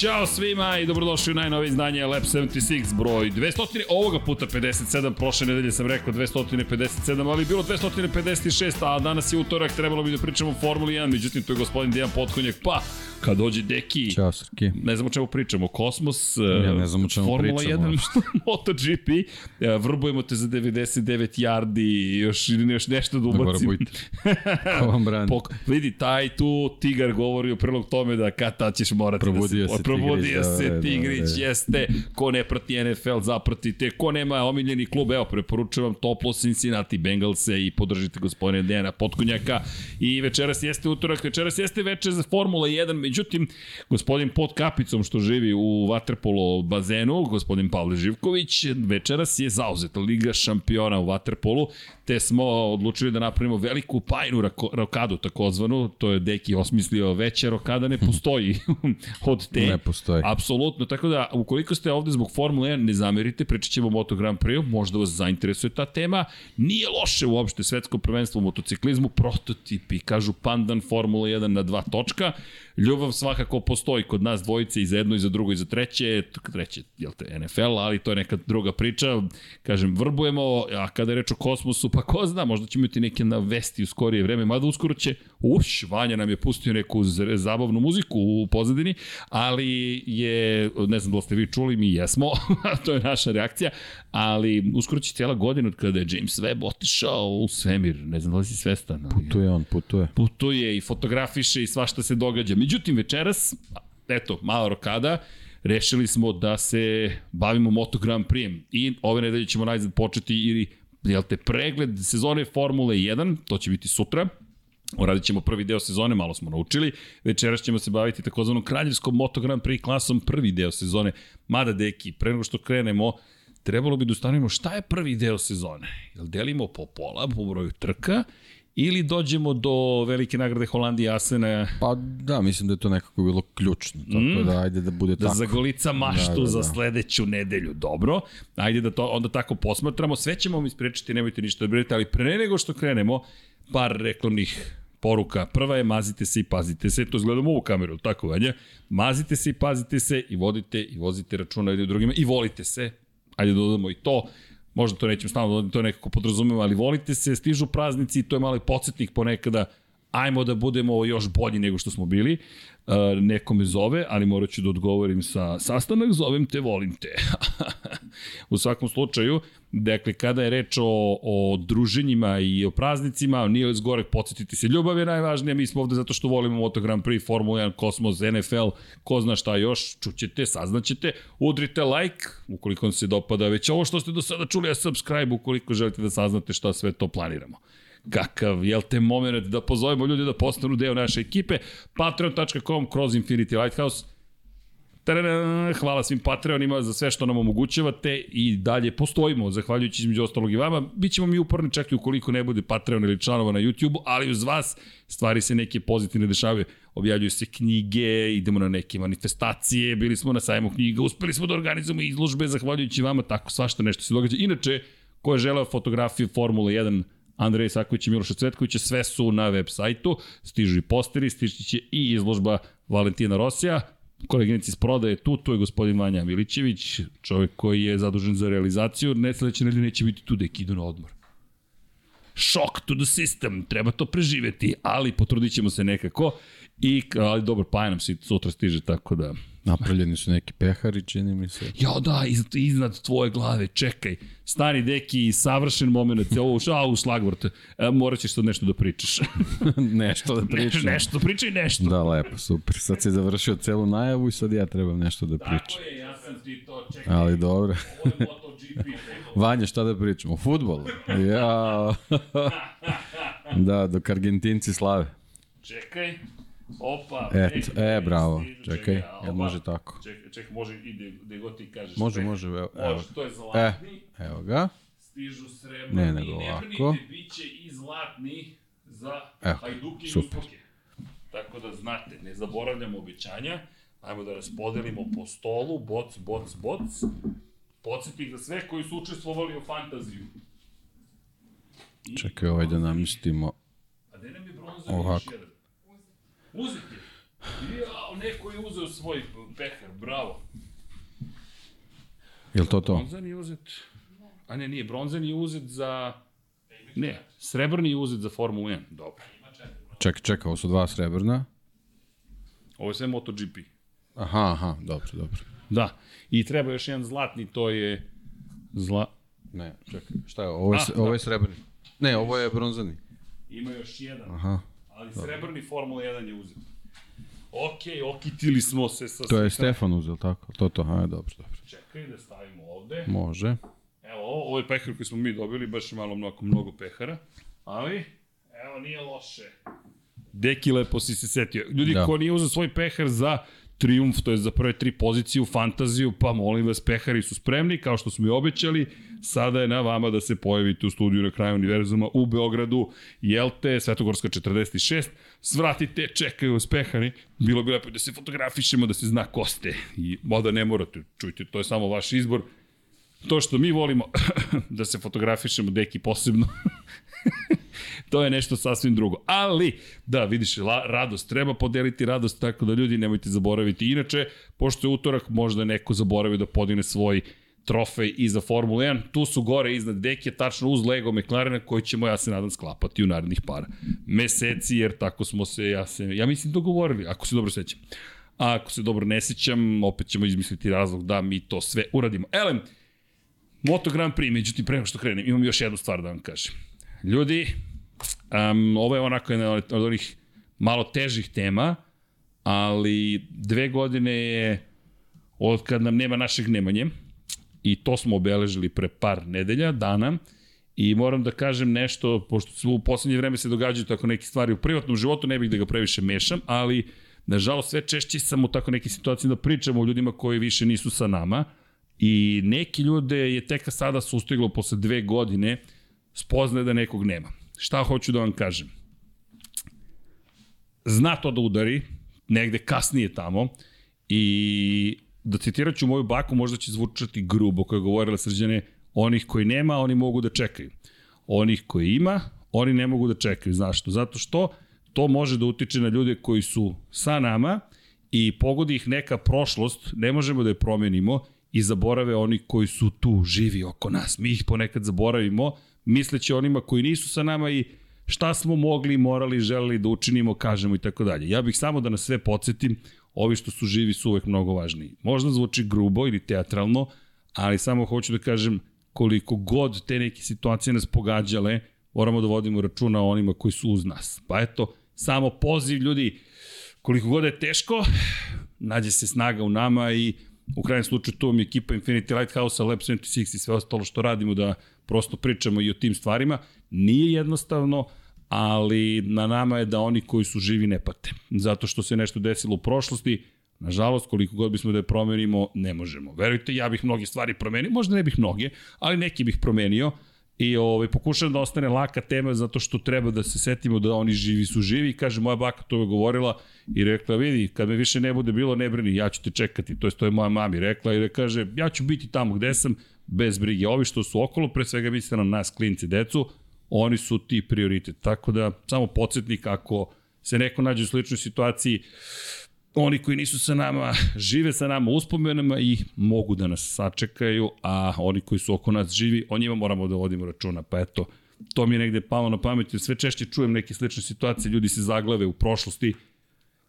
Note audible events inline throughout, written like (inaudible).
Ćao svima i dobrodošli u najnovije izdanje Lab 76 broj 200, ovoga puta 57, prošle nedelje sam rekao 257, ali bilo 256, a danas je utorak, trebalo bi da pričamo o Formuli 1, međutim to je gospodin Dejan Potkonjak, pa kad dođe Deki, Ćao Srki. ne znam o čemu pričamo, Kosmos, Ja ne znam o čemu Formula pričamo 1, (laughs) MotoGP, e, vrbujemo te za 99 yardi i još, još nešto da ubacim. Vrbujte. (laughs) Ko vam brani? Pok, vidi, taj tu tigar govori u prilog tome da kad tad ćeš morati Probudio da se... se probudio Tigrić, da, se da, Tigrić, da. jeste. Ko ne prati NFL, zapratite. Ko nema omiljeni klub, evo, preporučujem toplo Cincinnati Bengalse i podržite gospodine Dejana Potkonjaka. I večeras jeste utorak, večeras jeste večer za Formula 1, međutim, gospodin pod kapicom što živi u Waterpolo bazenu, gospodin Pavle Živković, večeras je zauzeta Liga šampiona u Waterpolu, te smo odlučili da napravimo veliku pajnu rokadu takozvanu, to je Deki osmislio veća rokada ne postoji (laughs) od te. Ne postoji. Apsolutno, tako da ukoliko ste ovde zbog Formule 1, ne zamerite, pričat ćemo Moto Grand Prix, možda vas zainteresuje ta tema. Nije loše uopšte svetsko prvenstvo u motociklizmu, prototipi, kažu pandan Formula 1 na dva točka. Ljubav svakako postoji kod nas dvojice i za jedno i za drugo i za treće, treće, jel te, NFL, ali to je neka druga priča. Kažem, vrbujemo, a kada je reč o kosmosu, pa ko zna, možda ćemo imati neke na vesti u skorije vreme, mada uskoro će, uš, Vanja nam je pustio neku zabavnu muziku u pozadini, ali je, ne znam da li ste vi čuli, mi jesmo, (laughs) to je naša reakcija, ali uskoro će cijela godina od kada je James Webb otišao u svemir, ne znam da li si svestan. Ali Putuje on, putuje. putuje i fotografiše i svašta se događa. Međutim, večeras, eto, mala rokada, rešili smo da se bavimo Moto Grand Prix i ove nedelje ćemo najzad početi ili jel te, pregled sezone Formule 1, to će biti sutra, Uradit ćemo prvi deo sezone, malo smo naučili. Večeras ćemo se baviti takozvanom kraljevskom Moto Grand Prix klasom prvi deo sezone. Mada, deki, pre nego što krenemo, trebalo bi da ustanovimo šta je prvi deo sezone. Jel delimo po pola, po broju trka, ili dođemo do velike nagrade Holandije Asena Pa da, mislim da je to nekako bilo ključno. Tako Mm. da ajde da bude da tako. zagolica maštu Da, da, za da. sledeću nedelju. Dobro, ajde da to onda tako posmatramo. Sve ćemo mi sprečiti, nemojte ništa da brinete, ali pre nego što krenemo, par reklamnih poruka. Prva je mazite se i pazite se, to gledamo u ovu kameru, tako vanja? Mazite se i pazite se i vodite i vozite računa jedni drugima i volite se. Ajde da dodamo i to. Možda to nećemo stalno dodati, to nekako podrazumemo, ali volite se, stižu praznici to je malo podsjetnik ponekada ajmo da budemo još bolji nego što smo bili. Uh, neko me zove, ali morat ću da odgovorim sa sastanak, zovem te, volim te. (laughs) U svakom slučaju, dakle, kada je reč o, o druženjima i o praznicima, nije zgore podsjetiti se. Ljubav je najvažnija, mi smo ovde zato što volimo Moto Grand Prix, Formula 1, Kosmos, NFL, ko zna šta još, čućete, saznaćete, udrite like, ukoliko vam se dopada već ovo što ste do sada čuli, a subscribe ukoliko želite da saznate šta sve to planiramo. Kakav, jel te moment da pozovemo ljudi da postanu deo naše ekipe, patreon.com kroz Infinity Lighthouse, Tadadam, hvala svim Patreonima za sve što nam omogućavate i dalje postojimo, zahvaljujući između ostalog i vama. Bićemo mi uporni čak i ukoliko ne bude Patreon ili članova na YouTube-u, ali uz vas stvari se neke pozitivne dešavaju. Objavljuju se knjige, idemo na neke manifestacije, bili smo na sajmu knjiga, uspeli smo da organizujemo izložbe, zahvaljujući vama, tako svašta nešto se događa. Inače, ko je želeo fotografiju Formule 1 Andrej Saković i Miloša Cvetkovića, sve su na web sajtu, stižu i posteri, stići će i izložba Valentina Rosija, koleginici iz prodaje tu, tu je gospodin Vanja Milićević, čovjek koji je zadužen za realizaciju, ne sledeće nedelje neće biti tu da idu na odmor. Shock to the system, treba to preživeti, ali potrudit ćemo se nekako. I, ali dobro, Paja nam se sutra stiže, tako da... Napravljeni su neki pehari, čini mi se. Ja da, iznad, iznad tvoje glave, čekaj. Stani deki, savršen moment, ovo a, u šlagvort. E, morat ćeš sad nešto da pričaš. (laughs) nešto da pričam. nešto, pričaj nešto. Da, lepo, super. Sad si završio celu najavu i sad ja trebam nešto da pričam. Tako je, ja sam ti to, čekaj. Ali dobro. Ovo je MotoGP. (laughs) Vanja, šta da pričamo? O futbolu? Ja. (laughs) da, dok Argentinci slave. Čekaj. Opa. Čekaj, e, bravo. Čekaj, a, jel opa. može tako? Čekaj, čekaj, može i gde, gde god ti kažeš. Može, Čekaj. može, evo. evo. Može, to je E, zlatni. evo ga. Stižu srebrni. Ne, nego ne ovako. brinite, bit će i zlatni za Evo, Hajduke i. Uskoke. Tako da znate, ne zaboravljamo obećanja. Ajmo da raspodelimo po stolu, boc, boc, boc. Podsjetnik za sve koji su učestvovali u fantaziju. I- Čekaj, ovaj da namistimo. A gde nam je bronzovi Ovako. Uzeti. Ja, neko je uzeo svoj pehar, bravo. Je li to to? Bronzan je uzet... A ne, nije, bronzan je uzet za... Ne, srebrni je uzet za Formulu 1. Dobro. Čekaj, čekaj, ovo su dva srebrna. Ovo je sve MotoGP. Aha, aha, dobro, dobro. Da. I treba još jedan zlatni, to je... Zla... Ne, čekaj, šta je ovo? Ovo je, A, ovo da. je srebrni. Ne, ovo je bronzani. Ima još jedan. Aha. Ali srebrni Formula 1 je uzet. Ok, okitili smo se sa... To je Stefan uzeo, tako? To, to, aha, dobro, dobro. Čekaj da stavimo ovde. Može. Evo, ovo, ovo je pehar koji smo mi dobili, baš je malo mnogo, mnogo pehara. Ali, evo, nije loše. Deki lepo si se setio. Ljudi. Da. ko nije uzeo svoj pehar za triumf, to je za prve tri pozicije u fantaziju, pa molim vas, pehari su spremni, kao što smo i obećali. Sada je na vama da se pojavite u studiju na kraju univerzuma u Beogradu, Jelte, Svetogorska 46. Svratite, čekaju vas pehari. Bilo bi lepo da se fotografišemo, da se zna ko ste. I možda ne morate, čujte, to je samo vaš izbor. To što mi volimo (laughs) da se fotografišemo, deki posebno, (laughs) to je nešto sasvim drugo. Ali, da, vidiš, la, radost, treba podeliti radost, tako da ljudi nemojte zaboraviti. Inače, pošto je utorak, možda neko zaboravi da podigne svoj trofej i za Formulu 1. Tu su gore iznad deke, tačno uz Lego McLarena koji ćemo, ja se nadam, sklapati u narednih par meseci, jer tako smo se, ja, se, ja mislim, dogovorili, ako se dobro sećam. A ako se dobro ne sećam, opet ćemo izmisliti razlog da mi to sve uradimo. Elem, Moto Grand Prix, međutim, pre nego što krenem, imam još jednu stvar da vam kažem. Ljudi, um, ovo je onako jedna od onih malo težih tema, ali dve godine je od kad nam nema našeg Nemanje i to smo obeležili pre par nedelja, dana, i moram da kažem nešto, pošto u poslednje vreme se događaju tako neke stvari u privatnom životu, ne bih da ga previše mešam, ali nažalost sve češće sam u tako nekim situacijama da pričamo o ljudima koji više nisu sa nama i neki ljude je tek sada sustiglo posle dve godine spoznaje da nekog nema. Šta hoću da vam kažem? Zna to da udari, negde kasnije tamo, i da citirat ću moju baku, možda će zvučati grubo, koja je govorila srđane, onih koji nema, oni mogu da čekaju. Onih koji ima, oni ne mogu da čekaju. Zašto? Zato što to može da utiče na ljude koji su sa nama i pogodi ih neka prošlost, ne možemo da je promenimo i zaborave oni koji su tu, živi oko nas. Mi ih ponekad zaboravimo, misleći onima koji nisu sa nama i šta smo mogli, morali, želeli da učinimo, kažemo i tako dalje. Ja bih samo da nas sve podsjetim, ovi što su živi su uvek mnogo važniji. Možda zvuči grubo ili teatralno, ali samo hoću da kažem koliko god te neke situacije nas pogađale, moramo da vodimo računa o onima koji su uz nas. Pa eto, samo poziv ljudi, koliko god je teško, nađe se snaga u nama i u krajnjem slučaju tu mi je ekipa Infinity Lighthouse, Lab 76 i sve ostalo što radimo da prosto pričamo i o tim stvarima. Nije jednostavno, ali na nama je da oni koji su živi ne pate. Zato što se nešto desilo u prošlosti, nažalost, koliko god bismo da je promenimo, ne možemo. Verujte, ja bih mnoge stvari promenio, možda ne bih mnoge, ali neki bih promenio i ovaj, pokušam da ostane laka tema zato što treba da se setimo da oni živi su živi. Kaže, moja baka to je govorila i rekla, vidi, kad me više ne bude bilo, ne brini, ja ću te čekati. To je, to je moja mami rekla i da kaže, ja ću biti tamo gde sam, bez brige. Ovi što su okolo, pre svega misle na nas, klinci, decu, oni su ti prioritet. Tako da, samo podsjetnik, ako se neko nađe u sličnoj situaciji, oni koji nisu sa nama, (laughs) žive sa nama uspomenama i mogu da nas sačekaju, a oni koji su oko nas živi, o njima moramo da vodimo računa. Pa eto, to mi je negde palo na pamet, sve češće čujem neke slične situacije, ljudi se zaglave u prošlosti,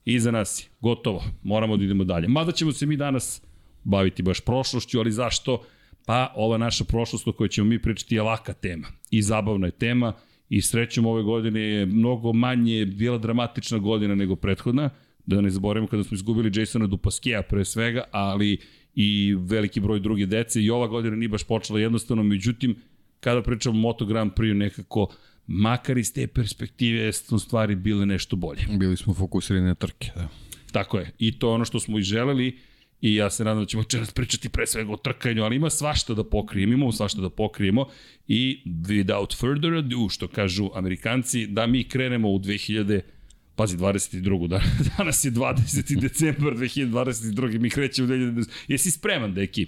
iza nas je, gotovo, moramo da idemo dalje. Mada ćemo se mi danas baviti baš prošlošću, ali zašto? Pa ova naša prošlost o kojoj ćemo mi pričati je laka tema i zabavna je tema i srećom ove godine je mnogo manje bila dramatična godina nego prethodna, da ne zaboravimo kada smo izgubili Jasona Dupaskija pre svega, ali i veliki broj druge dece i ova godina nije baš počela jednostavno, međutim, kada pričamo o Moto Grand Prix nekako, makar iz te perspektive su stvari bile nešto bolje. Bili smo fokusirani na trke, da. Tako je. I to je ono što smo i želeli i ja se nadam da ćemo večeras pričati pre svega o trkanju, ali ima svašta da pokrijemo, imamo svašta da pokrijemo i without further ado, što kažu amerikanci, da mi krenemo u 2000 Pazi, 22. Dan, danas je 20. decembar 2022. Mi krećemo u 2020. Jesi spreman, deki?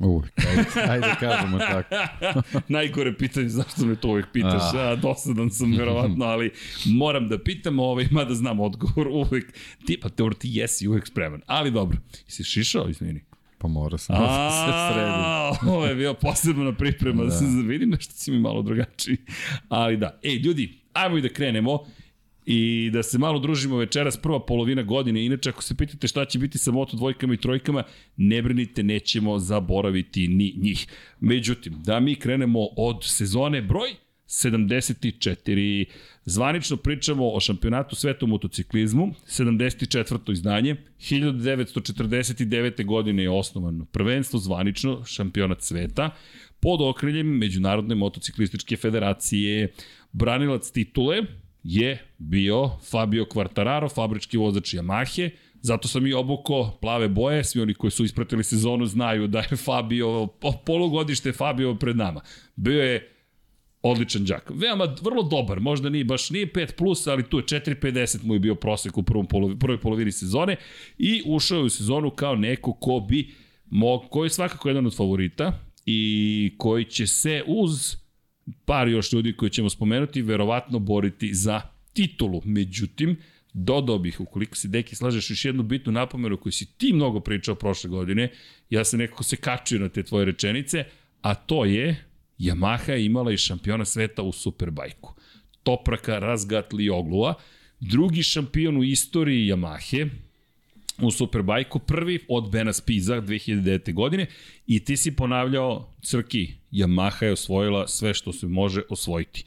Uvijek, ajde, ajde kažemo tako. (laughs) Najgore pitanje, zašto me to uvijek pitaš? A, dosadan sam, verovatno, ali moram da pitam, ovaj, mada znam odgovor (laughs) uvijek. Ti, pa te ti jesi uvijek spreman. Ali dobro, jesi šišao, izvini? Pa mora sam da se sredim. (laughs) Ovo je bio posebna priprema, da, da se vidim nešto si mi malo drugačiji. Ali da, ej, ljudi, ajmo i da krenemo i da se malo družimo večeras, prva polovina godine. Inače, ako se pitate šta će biti sa moto dvojkama i trojkama, ne brinite, nećemo zaboraviti ni njih. Međutim, da mi krenemo od sezone broj 74. Zvanično pričamo o šampionatu sveta u motociklizmu, 74. izdanje, 1949. godine je osnovano prvenstvo zvanično, šampionat sveta, pod okriljem Međunarodne motociklističke federacije. Branilac titule je bio Fabio Quartararo, fabrički vozač Yamahe, Zato sam i obuko plave boje, svi oni koji su ispratili sezonu znaju da je Fabio, polugodište Fabio pred nama. Bio je odličan đak. Veoma, vrlo dobar, možda nije baš nije 5 plus, ali tu je 4.50 mu je bio prosek u prvom polovi, prvoj polovini sezone i ušao je u sezonu kao neko ko bi mog, koji je svakako jedan od favorita i koji će se uz par još ljudi koji ćemo spomenuti verovatno boriti za titulu. Međutim, dodao bih, ukoliko se Deki slažeš još jednu bitnu napomenu koju si ti mnogo pričao prošle godine, ja sam nekako se kačio na te tvoje rečenice, a to je Yamaha je imala i šampiona sveta u Superbajku. Topraka Razgatli Oglua, drugi šampion u istoriji Yamahe, u Superbajku, prvi od Bena Spiza 2009. godine i ti si ponavljao, Crki, Yamaha je osvojila sve što se može osvojiti.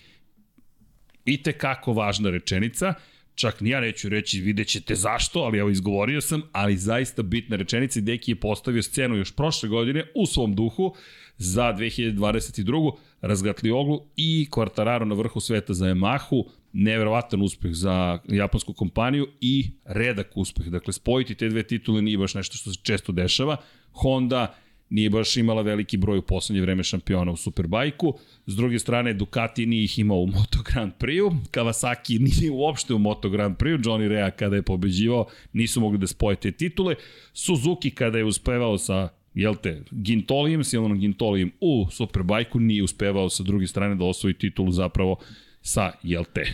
I te kako važna rečenica, čak ni ja neću reći, vidjet ćete zašto, ali evo izgovorio sam, ali zaista bitna rečenica i Deki je postavio scenu još prošle godine u svom duhu, za 2022. Razgatli oglu i Quartararo na vrhu sveta za Yamahu, neverovatan uspeh za japansku kompaniju i redak uspeh. Dakle, spojiti te dve titule nije baš nešto što se često dešava. Honda nije baš imala veliki broj u poslednje vreme šampiona u Superbajku. S druge strane, Ducati nije ih imao u Moto Grand Prix-u, Kawasaki nije uopšte u Moto Grand Prix-u, Johnny Rea kada je pobeđivao nisu mogli da spoje te titule. Suzuki kada je uspevao sa jel te, Gintolijem, Silvanom Gintolijem u Superbajku nije uspevao sa druge strane da osvoji titulu zapravo sa, jel te,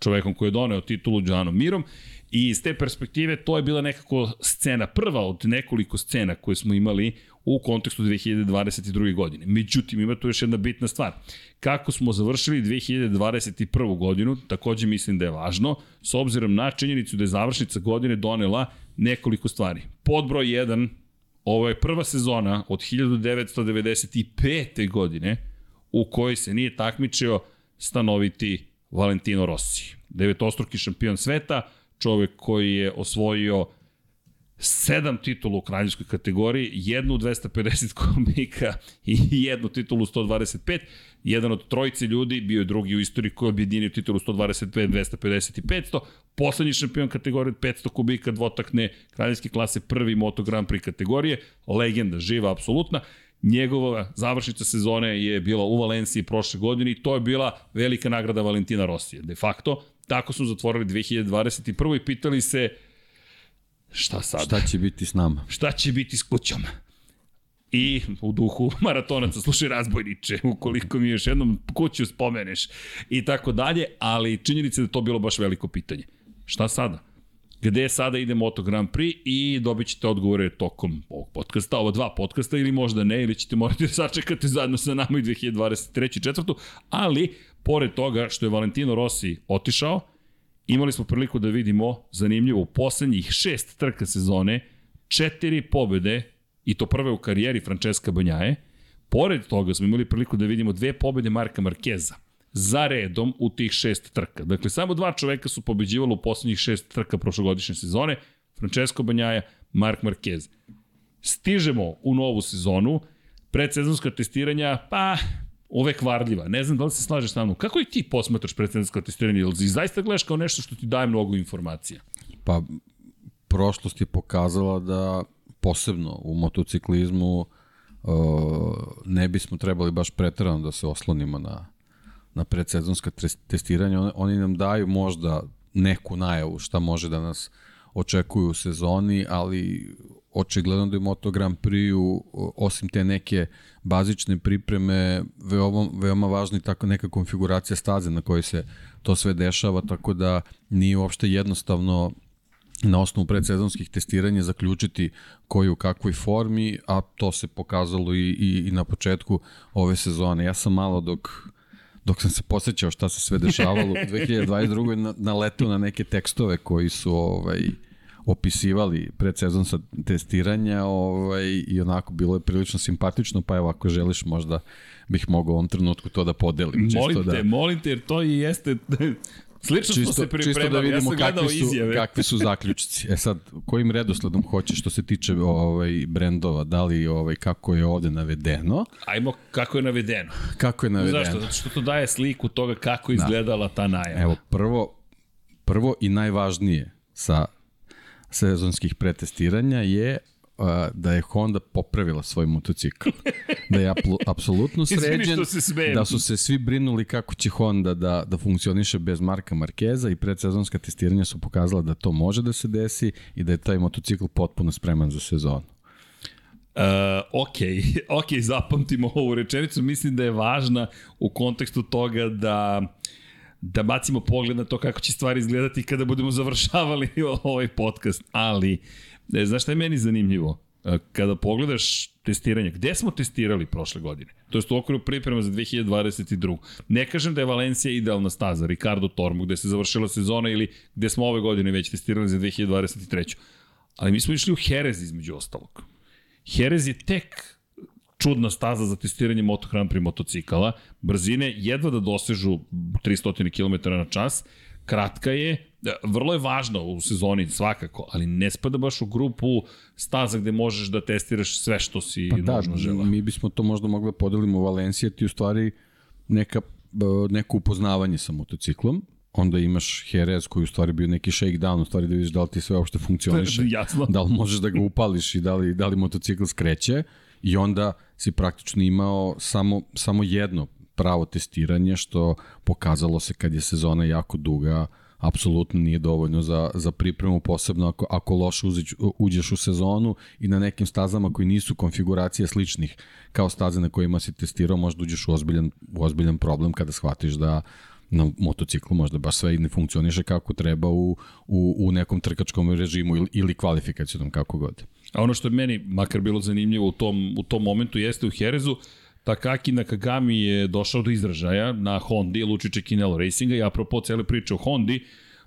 čovekom koji je doneo titulu Džanom Mirom i iz te perspektive to je bila nekako scena, prva od nekoliko scena koje smo imali u kontekstu 2022. godine. Međutim, ima tu još jedna bitna stvar. Kako smo završili 2021. godinu, takođe mislim da je važno, s obzirom na činjenicu da je završnica godine donela nekoliko stvari. Podbroj 1, Ovo je prva sezona od 1995. godine u kojoj se nije takmičio stanoviti Valentino Rossi. Devetostruki šampion sveta, čovek koji je osvojio sedam titula u kraljevskoj kategoriji, jednu u 250 komika i jednu titulu u 125. Jedan od trojice ljudi bio je drugi u istoriji koji je objedinio titulu 125, 250 i 500. Poslednji šampion kategorije 500 kubika dvotakne kraljevske klase, prvi Moto Grand Prix kategorije. Legenda, živa, apsolutna. Njegova završnica sezone je bila u Valenciji prošle godine i to je bila velika nagrada Valentina Rosija. De facto, tako su zatvorili 2021. i pitali se šta sad? Šta će biti s nama? Šta će biti s kućom? i u duhu (laughs) maratonaca slušaj razbojniče, ukoliko mi još jednom kuću spomeneš i tako dalje, ali činjenica da to bilo baš veliko pitanje. Šta sada? Gde sada ide Moto Grand Prix i dobit ćete odgovore tokom ovog podcasta, ova dva podcasta ili možda ne, ili ćete morati da sačekate zajedno sa nama i 2023. četvrtu, ali pored toga što je Valentino Rossi otišao, imali smo priliku da vidimo zanimljivo u poslednjih šest trka sezone, četiri pobede i to prve u karijeri Francesca Banjaje. Pored toga smo imali priliku da vidimo dve pobede Marka Markeza za redom u tih šest trka. Dakle, samo dva čoveka su pobeđivali u poslednjih šest trka prošlogodišnje sezone, Francesco Banjaja, Mark Marquez. Stižemo u novu sezonu, predsezonska testiranja, pa uvek varljiva. Ne znam da li se slažeš sa mnom. Kako i ti posmatraš predsezonsko testiranje? Ili zaista gledaš kao nešto što ti daje mnogo informacija? Pa, prošlost je pokazala da posebno u motociklizmu uh, ne bismo trebali baš pretarano da se oslonimo na, na predsezonska testiranja. Oni, nam daju možda neku najavu šta može da nas očekuju u sezoni, ali očigledno da je Moto Grand Prix osim te neke bazične pripreme veoma, veoma važna i tako neka konfiguracija staze na kojoj se to sve dešava, tako da nije uopšte jednostavno na osnovu predsezonskih testiranja zaključiti koji u kakvoj formi, a to se pokazalo i, i, i na početku ove sezone. Ja sam malo dok dok sam se posjećao šta se sve dešavalo u 2022. na, na letu na neke tekstove koji su ovaj, opisivali predsezonsa testiranja ovaj, i onako bilo je prilično simpatično, pa evo ako želiš možda bih mogao u ovom trenutku to da podelim. Molim te, da... molim te, jer to i jeste Slično čisto, smo se pripremali, čisto da vidimo ja kakvi su, izjave. kakvi su zaključci. E sad, kojim redosledom hoćeš što se tiče ovaj, brendova, da li ovaj, kako je ovde navedeno? Ajmo kako je navedeno. Kako je navedeno? Zašto? Zato što to daje sliku toga kako da. izgledala da. ta najava. Evo, prvo, prvo i najvažnije sa sezonskih pretestiranja je da je Honda popravila svoj motocikl. Da je apsolutno (laughs) sređen, da su se svi brinuli kako će Honda da, da funkcioniše bez Marka Markeza i predsezonska testiranja su pokazala da to može da se desi i da je taj motocikl potpuno spreman za sezonu. Uh, ok, ok, zapamtimo ovu rečenicu, mislim da je važna u kontekstu toga da da bacimo pogled na to kako će stvari izgledati kada budemo završavali (laughs) ovaj podcast, ali E, znaš šta je meni zanimljivo? E, kada pogledaš testiranje, gde smo testirali prošle godine? To je u okviru priprema za 2022. Ne kažem da je Valencija idealna staza, Ricardo Tormo, gde se završila sezona ili gde smo ove godine već testirali za 2023. Ali mi smo išli u Jerez između ostalog. Jerez je tek čudna staza za testiranje Moto Grand Prix motocikala. Brzine jedva da dosežu 300 km na čas. Kratka je, vrlo je važno u sezoni svakako, ali ne spada baš u grupu staza gde možeš da testiraš sve što si pa da, žela. mi bismo to možda mogli da podelimo u Valencija, ti u stvari neka, neko upoznavanje sa motociklom, onda imaš Jerez koji u stvari bio neki shakedown, u stvari da vidiš da li ti sve uopšte funkcioniše, (laughs) Jasno. da li možeš da ga upališ i da li, da li motocikl skreće i onda si praktično imao samo, samo jedno pravo testiranje što pokazalo se kad je sezona jako duga, apsolutno nije dovoljno za, za pripremu, posebno ako, ako loše uzić, uđeš u sezonu i na nekim stazama koji nisu konfiguracije sličnih kao staze na kojima si testirao, možda uđeš u ozbiljan, u ozbiljan problem kada shvatiš da na motociklu možda baš sve i ne funkcioniše kako treba u, u, u nekom trkačkom režimu ili, ili kvalifikacijom, kako god. A ono što je meni makar bilo zanimljivo u tom, u tom momentu jeste u Herezu, Takaki Nakagami je došao do izražaja na Hondi, Lučiće Kinelo Racinga i apropo cele priče o Hondi,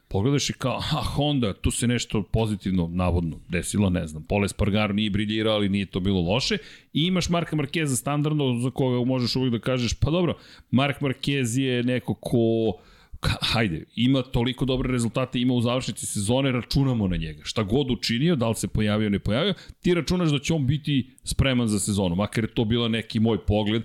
pogledaš i kao, a Honda, tu se nešto pozitivno, navodno, desilo, ne znam, Pole Spargaro nije briljirao, ali nije to bilo loše, i imaš Marka Markeza standardno, za koga možeš uvijek da kažeš, pa dobro, Mark Marquez je neko ko hajde, ima toliko dobre rezultate, ima u završnici sezone, računamo na njega. Šta god učinio, da li se pojavio, ne pojavio, ti računaš da će on biti spreman za sezonu, makar je to bilo neki moj pogled.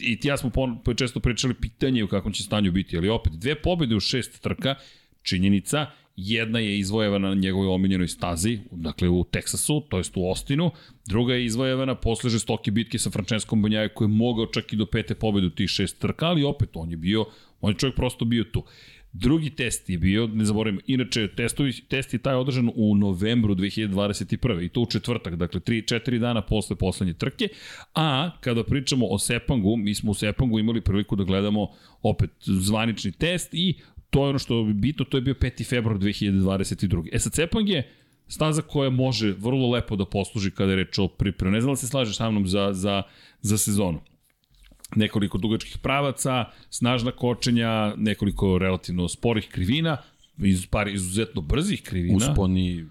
I ti ja smo po, često pričali pitanje u kakvom će stanju biti, ali opet, dve pobede u šest trka, činjenica, jedna je izvojevana na njegovoj omiljenoj stazi, dakle u Teksasu, to jest u Ostinu, druga je izvojevana posle žestoke bitke sa Franceskom Banjaju koji je mogao čak i do pete pobede u tih šest trka, ali opet on je bio On je čovjek prosto bio tu. Drugi test je bio, ne zaboravim, inače testovi, test je taj održan u novembru 2021. i to u četvrtak, dakle 3-4 dana posle poslednje trke, a kada pričamo o Sepangu, mi smo u Sepangu imali priliku da gledamo opet zvanični test i to je ono što je bitno, to je bio 5. februar 2022. E sad Sepang je staza koja može vrlo lepo da posluži kada je reč o pripremu. Ne znam da se slažeš sa mnom za, za, za sezonu nekoliko dugačkih pravaca, snažna kočenja, nekoliko relativno sporih krivina, iz par izuzetno brzih krivina. Usponi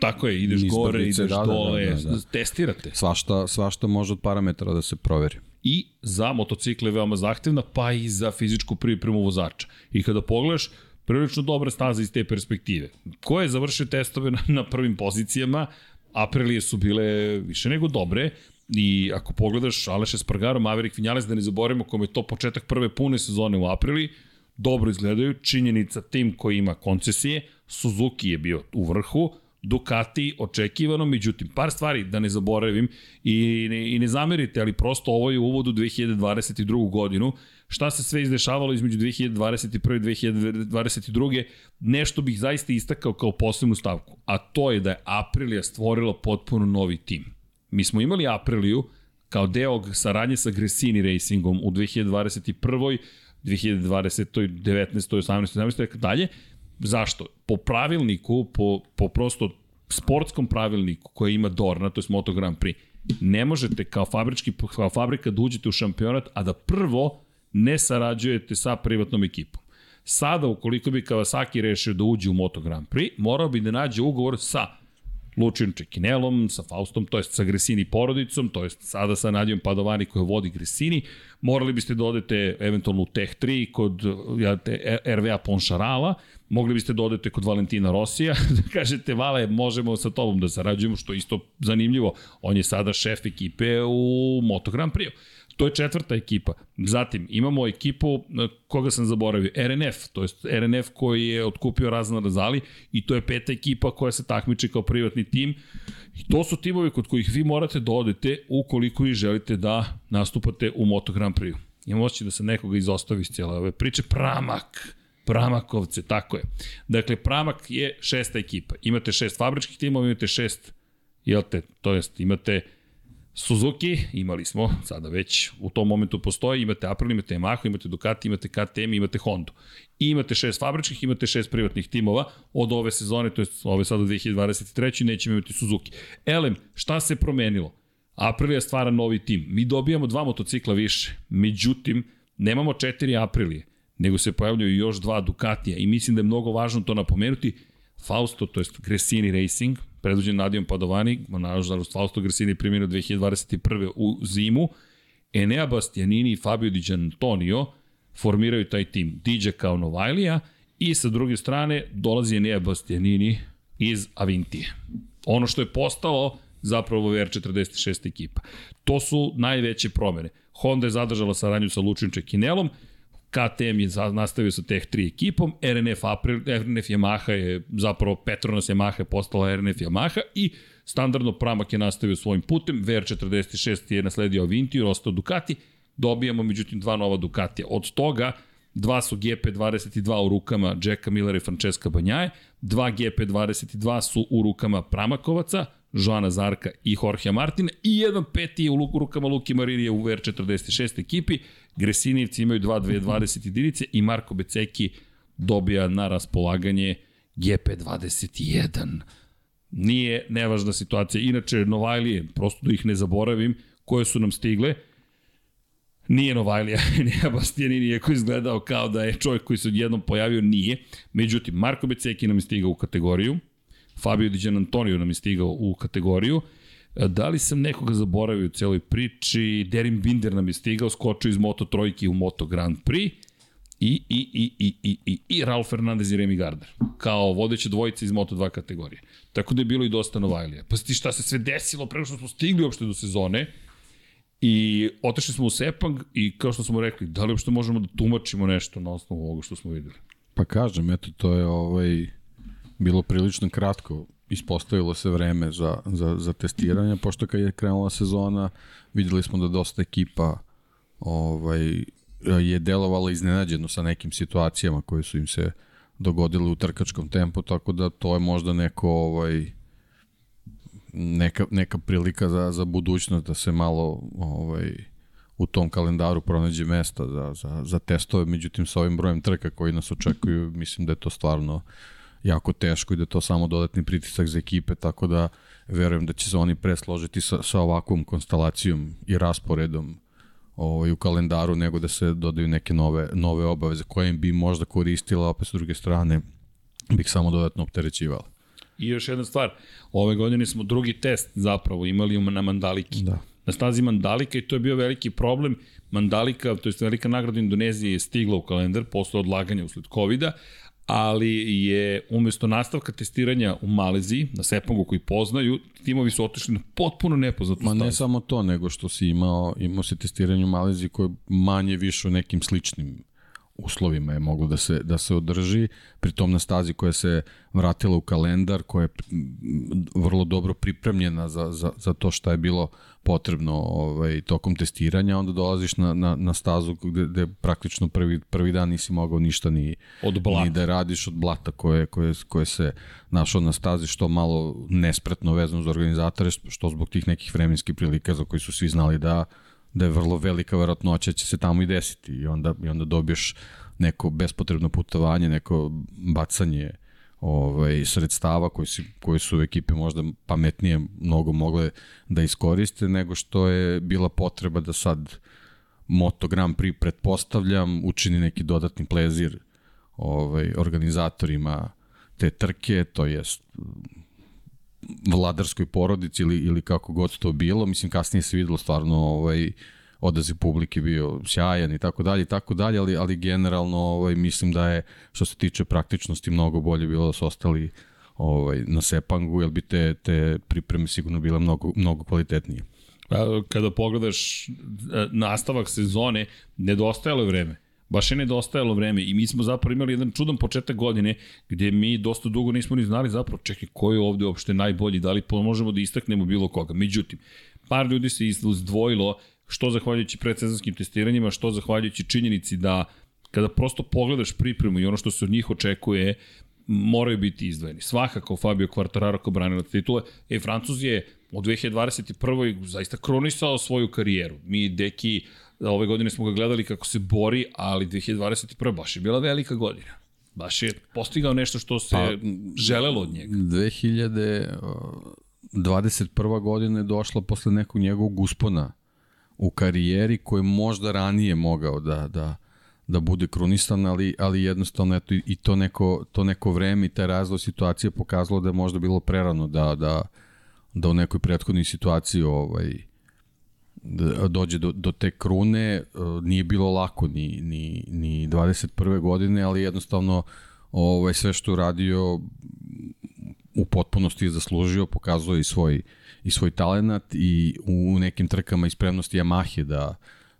Tako je, ideš gore, ideš da, dole, da, da, da. testirate. Svašta, svašta može od parametara da se proveri. I za motocikle je veoma zahtevna, pa i za fizičku pripremu vozača. I kada pogledaš, prilično dobra staza iz te perspektive. Ko je završio testove na, na prvim pozicijama, Aprilije su bile više nego dobre, I ako pogledaš Aleše Spargaro, Maverick Vinales, da ne zaboravimo kome je to početak prve pune sezone u aprili, dobro izgledaju, činjenica tim koji ima koncesije, Suzuki je bio u vrhu, Ducati očekivano, međutim, par stvari da ne zaboravim i ne, i ne zamerite, ali prosto ovo je uvod u 2022. godinu, šta se sve izdešavalo između 2021. i 2022. Nešto bih zaista istakao kao posebnu stavku, a to je da je Aprilia stvorila potpuno novi tim. Mi smo imali Apriliju kao deo saradnje sa Gresini Racingom u 2021. 2020. 19. 18. 17. i dalje. Zašto? Po pravilniku, po, po prosto sportskom pravilniku koji ima Dorna, to je Moto Grand Prix, ne možete kao, fabrički, kao fabrika da uđete u šampionat, a da prvo ne sarađujete sa privatnom ekipom. Sada, ukoliko bi Kawasaki rešio da uđe u Moto Grand Prix, morao bi da nađe ugovor sa Lučinom Čekinelom, sa Faustom, to jest sa Gresini porodicom, to jest sada sa Nadijom Padovani koja vodi Gresini. Morali biste da odete eventualno u Tech 3 kod ja, te, RVA Ponšarala, mogli biste da odete kod Valentina Rosija, (laughs) da kažete, Vale, možemo sa tobom da sarađujemo, što je isto zanimljivo. On je sada šef ekipe u Moto Grand Prix. To je četvrta ekipa. Zatim, imamo ekipu, koga sam zaboravio, RNF, to je RNF koji je otkupio Razna Razali i to je peta ekipa koja se takmiči kao privatni tim. I to su timovi kod kojih vi morate da odete ukoliko i želite da nastupate u Moto Grand Prix. Imam osjećaj da se nekoga izostavi iz cijela ove priče. Pramak! Pramakovce, tako je. Dakle, Pramak je šesta ekipa. Imate šest fabričkih timova, imate šest, jel te, to jest imate Suzuki, imali smo, sada već u tom momentu postoji, imate Aprilia, imate Yamaha, imate Ducati, imate KTM, imate Honda. I imate šest fabričkih, imate šest privatnih timova od ove sezone, to je ove sada 2023. nećemo imati Suzuki. Elem, šta se promenilo? Aprilia stvara novi tim. Mi dobijamo dva motocikla više, međutim, nemamo četiri Aprilije, nego se pojavljaju još dva Ducatija i mislim da je mnogo važno to napomenuti. Fausto, to je Gresini Racing, predvođen Nadijom Padovani, nažalost Fausto Gresini primjeno 2021. u zimu, Enea Bastianini i Fabio Di Giantonio formiraju taj tim. Diđe kao Novajlija i sa druge strane dolazi Enea Bastianini iz Avintije. Ono što je postalo zapravo VR46 ekipa. To su najveće promene. Honda je zadržala saradnju sa Lučin Čekinelom, KTM je nastavio sa Tech 3 ekipom, RNF, April, RNF Yamaha je zapravo Petronas Yamaha je postala RNF Yamaha i standardno Pramak je nastavio svojim putem, VR46 je nasledio Avintiju, ostao Ducati, dobijamo međutim dva nova Ducatija. Od toga dva su GP22 u rukama Jacka Millera i Francesca Banjaje, dva GP22 su u rukama Pramakovaca, Joana Zarka i Jorge Martina i jedan peti je u rukama Luki Marinije u VR46 ekipi. Gresinijevci imaju 2-2-20 jedinice i Marko Beceki dobija na raspolaganje GP21. Nije nevažna situacija. Inače, Novajlije, prosto da ih ne zaboravim, koje su nam stigle, Nije Novajlija, (laughs) nije Bastianini, iako izgledao kao da je čovjek koji se odjednom pojavio, nije. Međutim, Marko Beceki nam je stigao u kategoriju, Fabio Di Antonio nam je stigao u kategoriju. Da li sam nekoga zaboravio u celoj priči? Derin Binder nam je stigao, skočio iz Moto Trojke u Moto Grand Prix. I, i, i, i, i, i, i Ralf Fernandez i Remy Gardner. Kao vodeće dvojice iz Moto2 kategorije. Tako da je bilo i dosta Novajlija. Pa ti šta se sve desilo preko što smo stigli uopšte do sezone. I otešli smo u Sepang i kao što smo rekli, da li uopšte možemo da tumačimo nešto na osnovu ovoga što smo videli? Pa kažem, eto, to je ovaj, bilo prilično kratko ispostavilo se vreme za, za, za testiranje, pošto kad je krenula sezona, videli smo da dosta ekipa ovaj, je delovala iznenađeno sa nekim situacijama koje su im se dogodile u trkačkom tempu, tako da to je možda neko ovaj, neka, neka prilika za, za budućnost da se malo ovaj, u tom kalendaru pronađe mesta za, za, za testove, međutim sa ovim brojem trka koji nas očekuju, mislim da je to stvarno jako teško i da to samo dodatni pritisak za ekipe, tako da verujem da će se oni presložiti sa, sa ovakvom konstalacijom i rasporedom ovaj, u kalendaru nego da se dodaju neke nove, nove obaveze koje im bi možda koristila, opet s druge strane bih samo dodatno opterećivala. I još jedna stvar, ove godine smo drugi test zapravo imali na Mandaliki. Da. Na stazi Mandalika i to je bio veliki problem. Mandalika, to je velika nagrada Indonezije je stigla u kalendar posle odlaganja usled COVID-a, ali je umesto nastavka testiranja u Maleziji, na Sepangu koji poznaju, timovi su otišli na potpuno nepoznatu Ma ne samo to, nego što si imao, imao se testiranje u Maleziji koje manje više u nekim sličnim uslovima je moglo da se, da se održi, pritom na stazi koja se vratila u kalendar, koja je vrlo dobro pripremljena za, za, za to šta je bilo potrebno ovaj, tokom testiranja, onda dolaziš na, na, na stazu gde, gde praktično prvi, prvi dan nisi mogao ništa ni, od blata. ni da radiš od blata koje, koje, koje se našao na stazi, što malo nespretno vezano za organizatore, što zbog tih nekih vremenskih prilika za koji su svi znali da da je vrlo velika verovatnoća će se tamo i desiti. I onda, i onda dobiješ neko bespotrebno putovanje, neko bacanje ovaj, sredstava koji, si, koji su ekipe možda pametnije mnogo mogle da iskoriste nego što je bila potreba da sad Moto Grand Prix pretpostavljam učini neki dodatni plezir ovaj, organizatorima te trke, to jest vladarskoj porodici ili, ili kako god to bilo. Mislim, kasnije se videlo stvarno ovaj, odaziv publike bio sjajan i tako dalje i tako dalje, ali, ali generalno ovaj, mislim da je što se tiče praktičnosti mnogo bolje bilo da su ostali ovaj, na Sepangu, jer bi te, te pripreme sigurno bile mnogo, mnogo kvalitetnije. Kada pogledaš e, nastavak sezone, nedostajalo je vreme baš je nedostajalo vreme i mi smo zapravo imali jedan čudan početak godine gde mi dosta dugo nismo ni znali zapravo čekaj ko je ovde uopšte najbolji, da li možemo da istaknemo bilo koga. Međutim, par ljudi se izdvojilo što zahvaljujući predsezonskim testiranjima, što zahvaljujući činjenici da kada prosto pogledaš pripremu i ono što se od njih očekuje, moraju biti izdvojeni. Svakako Fabio Quartararo kao branilac titule. E, Francuz je od 2021. zaista kronisao svoju karijeru. Mi, deki, ove godine smo ga gledali kako se bori, ali 2021. baš je bila velika godina. Baš je postigao nešto što se pa, želelo od njega. 2021. godina je došla posle nekog njegovog uspona u karijeri koji možda ranije mogao da, da, da bude krunisan, ali, ali jednostavno eto, i to neko, to neko vreme i taj razlog situacije pokazalo da je možda bilo prerano da, da, da u nekoj prethodnoj situaciji ovaj, dođe do, do te krune. E, nije bilo lako ni, ni, ni 21. godine, ali jednostavno ovaj, sve što radio u potpunosti je zaslužio, pokazuje i svoj, i svoj talent i u nekim trkama i spremnosti Yamahe da,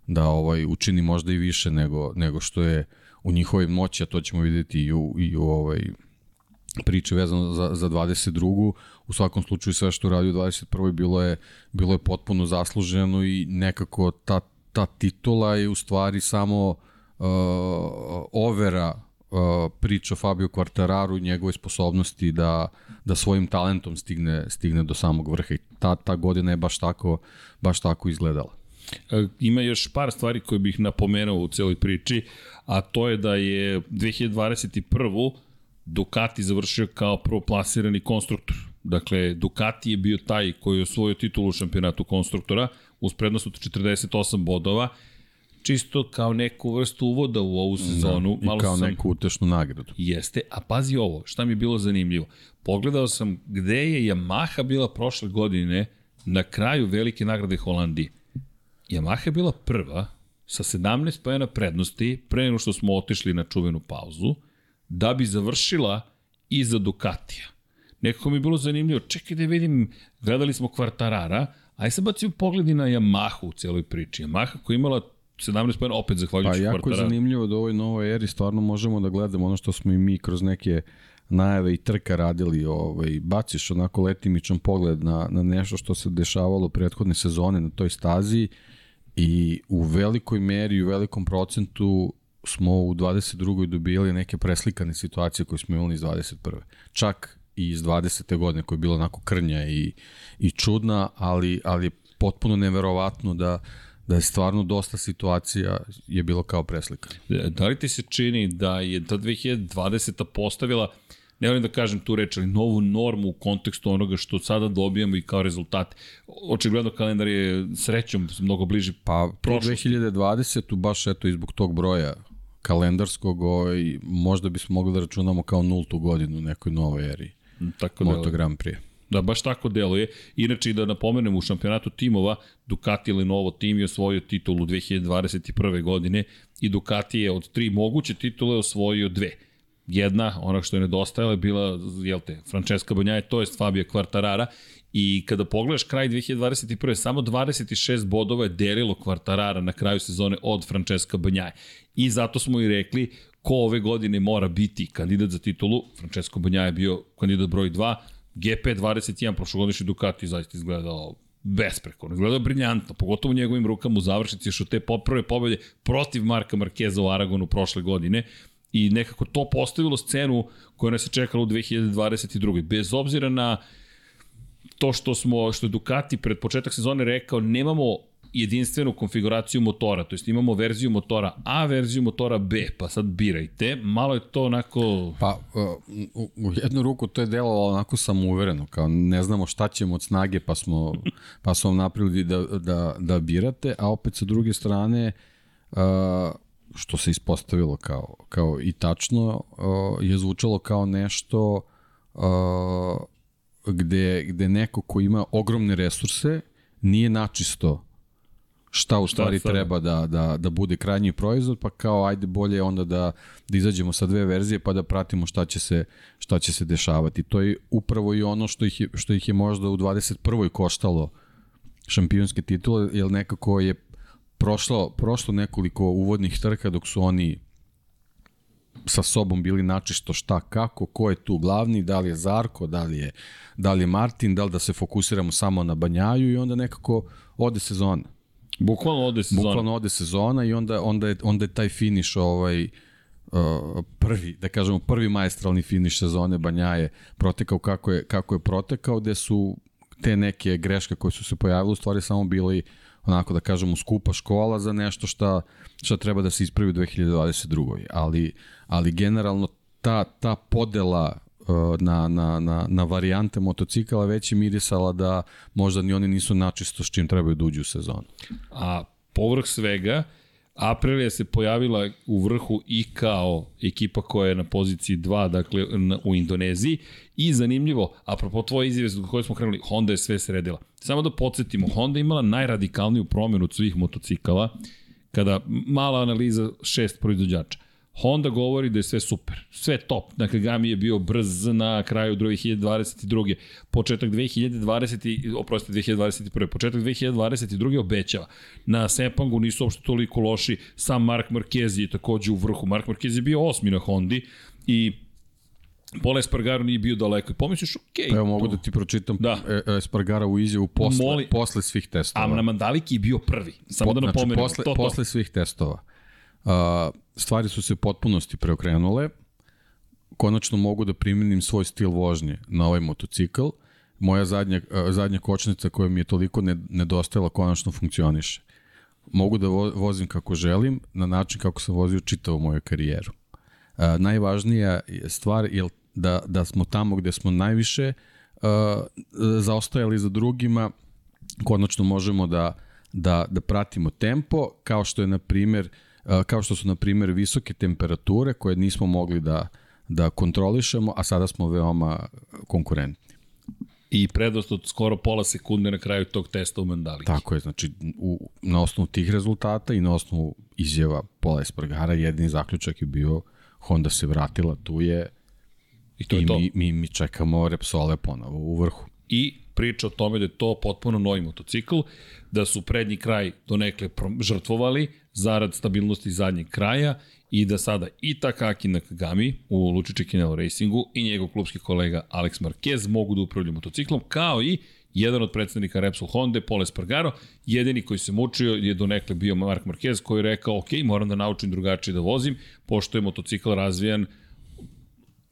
da ovaj učini možda i više nego, nego što je u njihovoj moći, a to ćemo videti i u, i u ovaj priče vezano za, za 22. U svakom slučaju sve što radi u 21. bilo je, bilo je potpuno zasluženo i nekako ta, ta titula je u stvari samo uh, overa uh, priča Fabio Quartararu njegove sposobnosti da, da svojim talentom stigne, stigne do samog vrha i ta, ta godina je baš tako, baš tako izgledala. E, ima još par stvari koje bih napomenuo u celoj priči, a to je da je 2021. Ducati završio kao prvoplasirani konstruktor. Dakle, Ducati je bio taj koji je osvojio titulu u šampionatu konstruktora uz prednost od 48 bodova čisto kao neku vrstu uvoda u ovu sezonu. Da, malo I kao sam... neku utešnu nagradu. Jeste, a pazi ovo, šta mi je bilo zanimljivo. Pogledao sam gde je Yamaha bila prošle godine na kraju velike nagrade Holandije. Yamaha je bila prva sa 17 pojena prednosti pre nego što smo otišli na čuvenu pauzu da bi završila iza Ducatija. Nekako mi je bilo zanimljivo, čekaj da vidim, gledali smo Kvartarara, aj se bacio pogledi na Yamahu u celoj priči. Yamaha koja je imala 17 pojena opet zahvaljujući Kvartarara. Pa jako je zanimljivo da u ovoj novoj eri stvarno možemo da gledamo ono što smo i mi kroz neke najave i trka radili, ovaj, baciš onako letimičan pogled na, na nešto što se dešavalo prethodne sezone na toj stazi i u velikoj meri i u velikom procentu smo u 22. dobijali neke preslikane situacije koje smo imali iz 21. Čak iz 20. godine koja je bila onako krnja i, i čudna, ali, ali potpuno neverovatno da, da je stvarno dosta situacija je bilo kao preslika. Da li ti se čini da je ta 2020. postavila ne volim da kažem tu reč, ali novu normu u kontekstu onoga što sada dobijamo i kao rezultat. Očigledno kalendar je srećom mnogo bliži Pa, prošlosti. 2020. baš eto i zbog tog broja kalendarskog, ovaj, možda bismo mogli da računamo kao nultu godinu u nekoj novoj eri. Tako Moto Grand Prix. Da, baš tako deluje. Inače, da napomenem, u šampionatu timova Ducati Lenovo tim je osvojio titulu 2021. godine i Ducati je od tri moguće titule osvojio dve. jedna, ona što je nedostajala je bila, jel te, Francesca Banjaje, to je Fabio Quartarara i kada pogledaš kraj 2021. samo 26 bodova je delilo Quartarara na kraju sezone od Francesca Banjaje. I zato smo i rekli ko ove godine mora biti kandidat za titulu. Francesco Banjaje je bio kandidat broj 2, GP21 prošlogodišnji Ducati zaista izgledao besprekorno, izgledao briljantno, pogotovo u njegovim rukama u završnici što te poprve pobede protiv Marka Markeza u Aragonu prošle godine i nekako to postavilo scenu koja nas je čekala u 2022. Bez obzira na to što smo što je Ducati pred početak sezone rekao nemamo jedinstvenu konfiguraciju motora, to jest imamo verziju motora A, verziju motora B, pa sad birajte, malo je to onako... Pa, u, u jednu ruku to je delovalo onako samouvereno, kao ne znamo šta ćemo od snage, pa smo, pa smo napravili da, da, da birate, a opet sa druge strane, uh, što se ispostavilo kao, kao i tačno, uh, je zvučalo kao nešto gde, gde neko ko ima ogromne resurse nije načisto šta u stvari šta treba da, da, da bude krajnji proizvod, pa kao ajde bolje onda da, da izađemo sa dve verzije pa da pratimo šta će se, šta će se dešavati. To je upravo i ono što ih je, što ih je možda u 21. koštalo šampionske titule, jer nekako je prošlo, prošlo nekoliko uvodnih trka dok su oni sa sobom bili načisto šta, kako, ko je tu glavni, da li je Zarko, da li je, da li je Martin, da li da se fokusiramo samo na Banjaju i onda nekako ode sezona. Bukvalno ode sezona. Bukvalno ode sezona i onda, onda, je, onda je taj finiš ovaj, uh, prvi, da kažemo prvi majestralni finiš sezone Banjaje protekao kako je, kako je protekao, gde su te neke greške koje su se pojavile u stvari samo bili onako da kažemo skupa škola za nešto šta, šta treba da se ispravi u 2022. Ali, ali generalno ta, ta podela na, na, na, na varijante motocikala već je mirisala da možda ni oni nisu načisto s čim trebaju da uđu u sezonu. A povrh svega, Aprilia se pojavila u vrhu i kao ekipa koja je na poziciji 2, dakle u Indoneziji. I zanimljivo, apropo tvoje izjave zbog koje smo krenuli, Honda je sve sredila. Samo da podsjetimo, Honda imala najradikalniju promjenu od svih motocikala, kada mala analiza šest proizvođača. Honda govori da je sve super, sve top. Dakle, Gami je bio brz na kraju 2022. Početak 2020. oprostite, 2021. Početak 2022. obećava. Na Sepangu nisu uopšte toliko loši. Sam Mark Marquez je takođe u vrhu. Mark Marquez je bio osmi na Hondi i Pola Espargaro nije bio daleko. I pomisliš, okej. Okay, pa evo mogu da ti pročitam da. E, Espargara u izjavu posle, Moli, posle svih testova. A na Mandaliki je bio prvi. Samo po, da napomenem. Znači, posle, to, to. posle svih testova stvari su se potpunosti preokrenule, konačno mogu da primenim svoj stil vožnje na ovaj motocikl, moja zadnja, zadnja kočnica koja mi je toliko nedostajala konačno funkcioniše. Mogu da vozim kako želim, na način kako sam vozio čitavu moju karijeru. A, najvažnija stvar je da, da smo tamo gde smo najviše a, zaostajali za drugima, konačno možemo da, da, da pratimo tempo, kao što je, na primer, kao što su, na primjer, visoke temperature koje nismo mogli da, da kontrolišemo, a sada smo veoma konkurentni. I prednost od skoro pola sekunde na kraju tog testa u Mandaliki. Tako je, znači u, na osnovu tih rezultata i na osnovu izjava Pola Espargara jedini zaključak je bio Honda se vratila, tu je i, to je i to. Mi, mi, mi čekamo Repsole ponovo u vrhu. I priča o tome da je to potpuno novi motocikl, da su prednji kraj donekle žrtvovali zarad stabilnosti zadnjeg kraja i da sada i Takaki Nakagami u Lučiće Kinelo Racingu i njegov klubski kolega Alex Marquez mogu da upravljaju motociklom, kao i jedan od predstavnika Repsol Honda, Pole Spargaro, jedini koji se mučio je donekle bio Mark Marquez koji je rekao, ok, moram da naučim drugačije da vozim, pošto je motocikl razvijan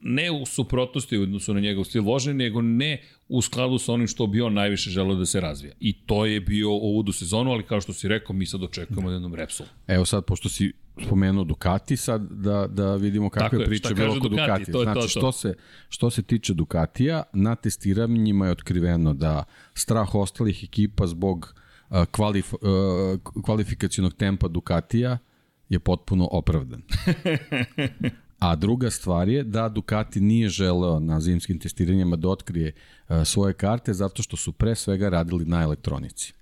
ne u suprotnosti u odnosu na njegov stil vožnje, nego ne u skladu sa onim što bi on najviše želeo da se razvija. I to je bio uvod u sezonu, ali kao što si rekao, mi sad očekujemo jednom Repsolu. Evo sad, pošto si spomenuo Ducati, sad da, da vidimo kakva je priča bilo oko Ducati. Ducati. To znači, to, to. Što, se, što se tiče Ducatija, na testiranjima je otkriveno da strah ostalih ekipa zbog uh, kvalif, uh, kvalifikacijonog tempa Ducatija je potpuno opravdan. (laughs) A druga stvar je da Ducati nije želeo na zimskim testiranjima da otkrije uh, svoje karte zato što su pre svega radili na elektronici.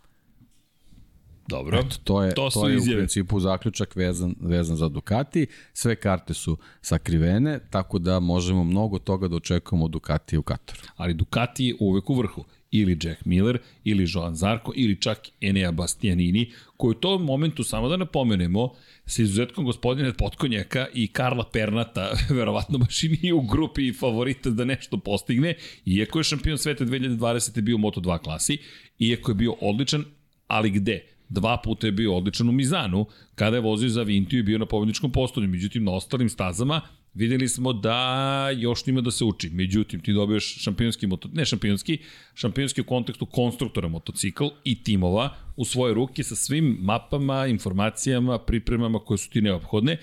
Dobro. Eto, to je, To to, je u izjave. principu zaključak vezan, vezan za Ducati. Sve karte su sakrivene, tako da možemo mnogo toga da očekujemo od Ducati u Kataru. ali Ducati je uvek u vrhu. Ili Jack Miller, ili Joan Zarko, ili čak Enea Bastianini, koji u tom momentu, samo da napomenemo, sa izuzetkom gospodina Potkonjaka i Karla Pernata, (laughs) verovatno baš i nije u grupi favorita da nešto postigne, iako je šampion sveta 2020. bio u Moto2 klasi, iako je bio odličan, ali gde? Dva puta je bio odličan u Mizanu, kada je vozio za Vintiju i bio na pobedničkom postolju. Međutim, na ostalim stazama videli smo da još nima da se uči. Međutim, ti dobiješ šampionski moto, ne šampionski, šampionski u kontekstu konstruktora motocikl i timova u svoje ruke sa svim mapama, informacijama, pripremama koje su ti neophodne,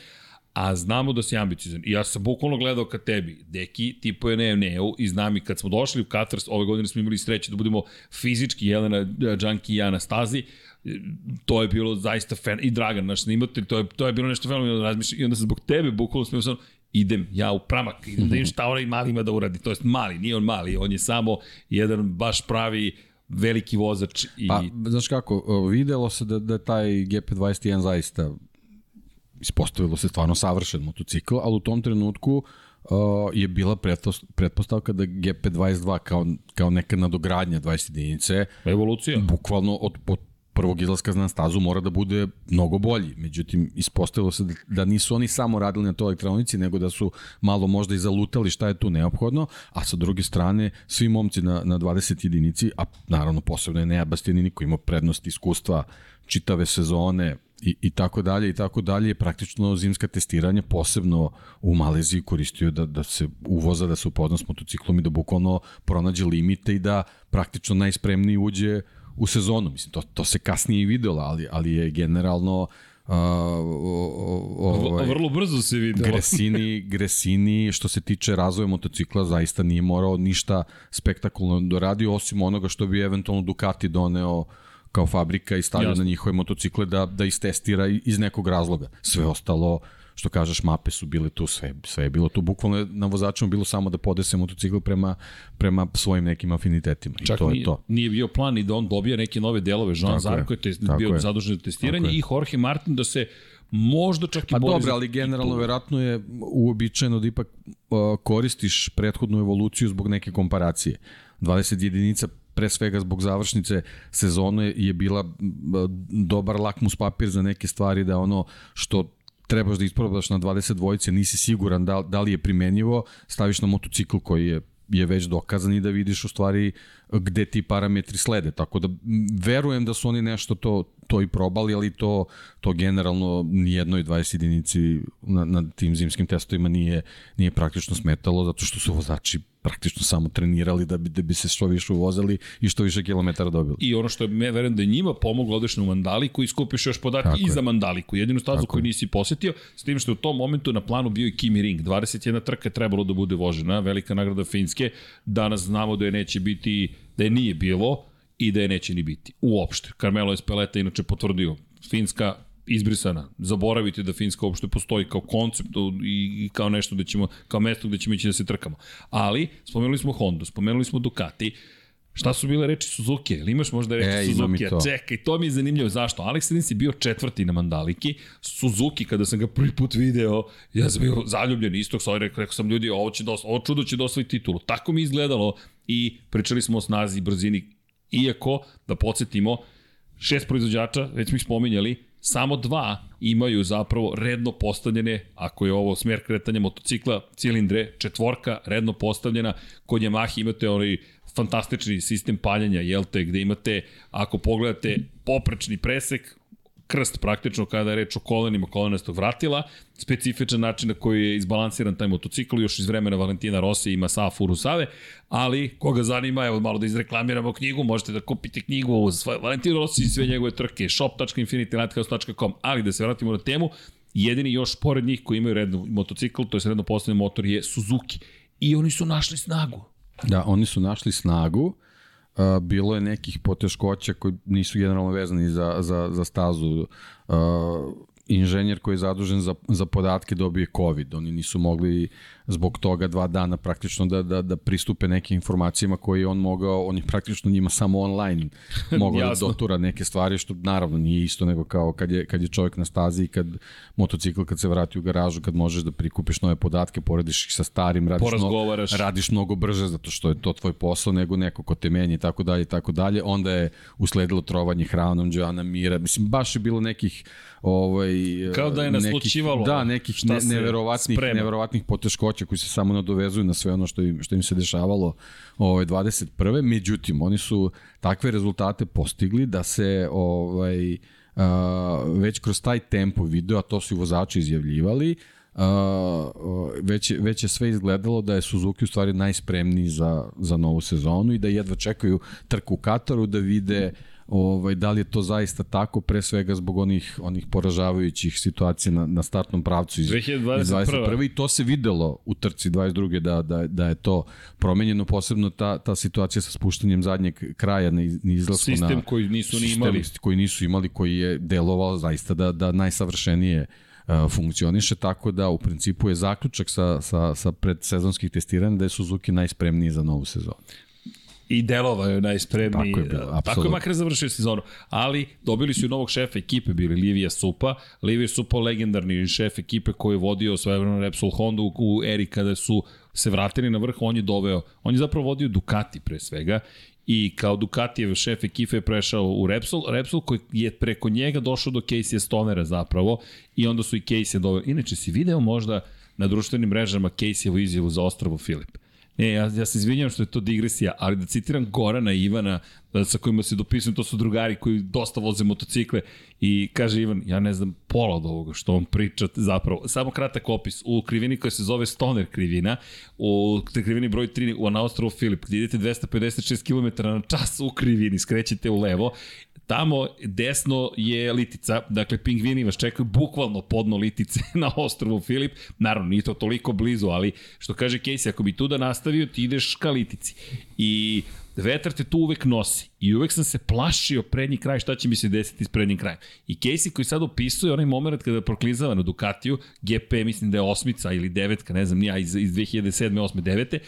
a znamo da si ambiciozan. I ja sam bukvalno gledao ka tebi, deki, tipo je ne, ne, i znam i kad smo došli u Katar, ove godine smo imali sreće da budemo fizički Jelena, Đanki i ja na stazi, to je bilo zaista fen, i Dragan, naš snimatelj, to je, to je bilo nešto fenomenalno razmišljam i onda sam zbog tebe bukvalno smo sam idem ja u pramak, idem da im šta onaj mali ima da uradi, to jest mali, nije on mali, on je samo jedan baš pravi veliki vozač i Pa, znaš kako, o, videlo se da, da taj GP21 zaista ispostavilo se stvarno savršen motocikl, ali u tom trenutku uh, je bila pretpos- pretpostavka da GP22 kao, kao neka nadogradnja 20 jedinice evolucija. bukvalno od, od prvog izlaska na stazu mora da bude mnogo bolji. Međutim, ispostavilo se da, da nisu oni samo radili na toj elektronici, nego da su malo možda i zalutali šta je tu neophodno, a sa druge strane, svi momci na, na 20 jedinici, a naravno posebno je Neja Bastianini koji ima prednost iskustva čitave sezone, i, i tako dalje i tako dalje praktično zimska testiranja posebno u Maleziji koristio da, da se uvoza, da se upozna s motociklom i da bukvalno pronađe limite i da praktično najspremniji uđe u sezonu. Mislim, to, to se kasnije i videlo, ali, ali je generalno uh, ovaj, Vrlo brzo se videlo. Gresini, Gresini, što se tiče razvoja motocikla, zaista nije morao ništa spektakularno da radi, osim onoga što bi eventualno Ducati doneo kao fabrika i stavio Jasno. na njihove motocikle da, da istestira iz nekog razloga. Sve ostalo, što kažeš, mape su bile tu, sve, sve je bilo tu. Bukvalno na vozačima bilo samo da podese motocikl prema, prema svojim nekim afinitetima. I Čak to nije, je to. nije bio plan i da on dobija neke nove delove. Jean Zarko je, te, tako bio je. zadužen za testiranje i Jorge Martin da se možda čak i Pa bori dobro, ali generalno verovatno je uobičajeno da ipak uh, koristiš prethodnu evoluciju zbog neke komparacije. 20 jedinica pre svega zbog završnice sezone je bila dobar lakmus papir za neke stvari da ono što trebaš da isprobaš na 20 dvojice, nisi siguran da, da li je primenjivo, staviš na motocikl koji je je već dokazan i da vidiš u stvari gde ti parametri slede. Tako da verujem da su oni nešto to, to i probali, ali to, to generalno nijednoj 20 jedinici na, na tim zimskim testovima nije, nije praktično smetalo, zato što su vozači praktično samo trenirali da bi, da bi se što više uvozali i što više kilometara dobili. I ono što je, me verujem da je njima pomoglo odeš na Mandaliku i skupiš još podatke Tako i za Mandaliku. Jedinu stazu Tako koju je. nisi posetio, s tim što je u tom momentu na planu bio i Kimi Ring. 21 trka je trebalo da bude vožena, velika nagrada Finske. Danas znamo da je neće biti, da je nije bilo i da je neće ni biti. Uopšte. Carmelo Espeleta inače potvrdio. Finska izbrisana. Zaboravite da Finska uopšte postoji kao koncept i, i kao nešto da ćemo, kao mesto gde ćemo ići da se trkamo. Ali, spomenuli smo Honda, spomenuli smo Ducati, Šta su bile reči Suzuki? Ili imaš možda reči E, i Suzuki? to. Čekaj, to mi je zanimljivo. Zašto? Alex Rins je bio četvrti na Mandaliki. Suzuki, kada sam ga prvi put video, ja sam bio zaljubljen istog sa rekao, rekao sam ljudi, ovo, će dos, ovo čudo će da osvoji titulu. Tako mi je izgledalo i pričali smo o snazi i brzini. Iako, da podsjetimo, šest proizvođača, već smo ih spominjali, samo dva imaju zapravo redno postavljene, ako je ovo smer kretanja motocikla, cilindre, četvorka redno postavljena, kod Yamaha imate onaj fantastični sistem paljanja, jel te, gde imate, ako pogledate, poprečni presek, krst praktično kada je reč o kolenima kolenastog vratila, specifičan način na koji je izbalansiran taj motocikl još iz vremena Valentina Rossi i Masaa Furusave, ali koga zanima, evo malo da izreklamiramo knjigu, možete da kupite knjigu uz svoje Valentino Rossi i sve njegove trke, shop.infinitylighthouse.com, ali da se vratimo na temu, jedini još pored njih koji imaju redno motocikl, to je redno postavljen motor je Suzuki. I oni su našli snagu. Da, oni su našli snagu, Uh, bilo je nekih poteškoća koji nisu generalno vezani za, za, za stazu. Uh, inženjer koji je zadužen za, za podatke dobije COVID. Oni nisu mogli zbog toga dva dana praktično da, da, da pristupe nekim informacijama koje on mogao, on je praktično njima samo online (laughs) mogao da dotura neke stvari, što naravno nije isto nego kao kad je, kad je čovjek na stazi i kad motocikl kad se vrati u garažu, kad možeš da prikupiš nove podatke, porediš ih sa starim, radiš, mnogo, radiš mnogo brže zato što je to tvoj posao nego neko ko te menja i tako dalje i tako dalje. Onda je usledilo trovanje hranom Joana Mira. Mislim, baš je bilo nekih ovaj, kao da je naslučivalo da, nekih ne, neverovatnih, sprema. neverovatnih poteškoća koji se samo nadovezuju na sve ono što im, što im se dešavalo ovaj, 21. Međutim, oni su takve rezultate postigli da se ovaj, a, već kroz taj tempo video, a to su i vozači izjavljivali, Uh, već, već je sve izgledalo da je Suzuki u stvari najspremniji za, za novu sezonu i da jedva čekaju trku u Kataru da vide ovaj, da li je to zaista tako, pre svega zbog onih, onih poražavajućih situacija na, na startnom pravcu iz 2021. Iz 21. I to se videlo u trci 22. Da, da, da je to promenjeno, posebno ta, ta situacija sa spuštanjem zadnjeg kraja na, na izlasku sistem na... koji nisu ni imali. koji nisu imali, koji je delovao zaista da, da najsavršenije uh, funkcioniše, tako da u principu je zaključak sa, sa, sa predsezonskih testiranja da je Suzuki najspremniji za novu sezonu i delovao je najspremniji. Tako je, bilo, tako je makar završio sezonu. Ali dobili su i novog šefa ekipe, bili Livija Supa. Livija Supa legendarni šef ekipe koji je vodio svojevremeno Repsol Honda u eri kada su se vratili na vrh, on je doveo, on je zapravo vodio Ducati pre svega i kao Ducatijev šef ekipe je prešao u Repsol, Repsol koji je preko njega došao do Casey Stonera zapravo i onda su i Casey doveli. Inače, si video možda na društvenim mrežama Casey-evu izjavu za Ostrovo Filip? E, ja, ja se izvinjam što je to digresija, ali da citiram Gorana i Ivana, da, sa kojima se dopisujem, to su drugari koji dosta voze motocikle i kaže Ivan, ja ne znam pola od ovoga što on priča zapravo. Samo kratak opis. U krivini koja se zove Stoner krivina, u krivini broj 3 u na ostrovu Filip, gde idete 256 km na čas u krivini, skrećete u levo Tamo desno je litica, dakle pingvini vas čekaju bukvalno podno litice (laughs) na ostrovu Filip. Naravno, nije to toliko blizu, ali što kaže Casey, ako bi tu da nastavio, ti ideš ka litici. I vetar te tu uvek nosi. I uvek sam se plašio prednji kraj, šta će mi se desiti s prednjim krajem. I Casey koji sad opisuje onaj moment kada proklizava na Ducatiju, GP mislim da je osmica ili devetka, ne znam, nija iz, iz 2007. 8. 9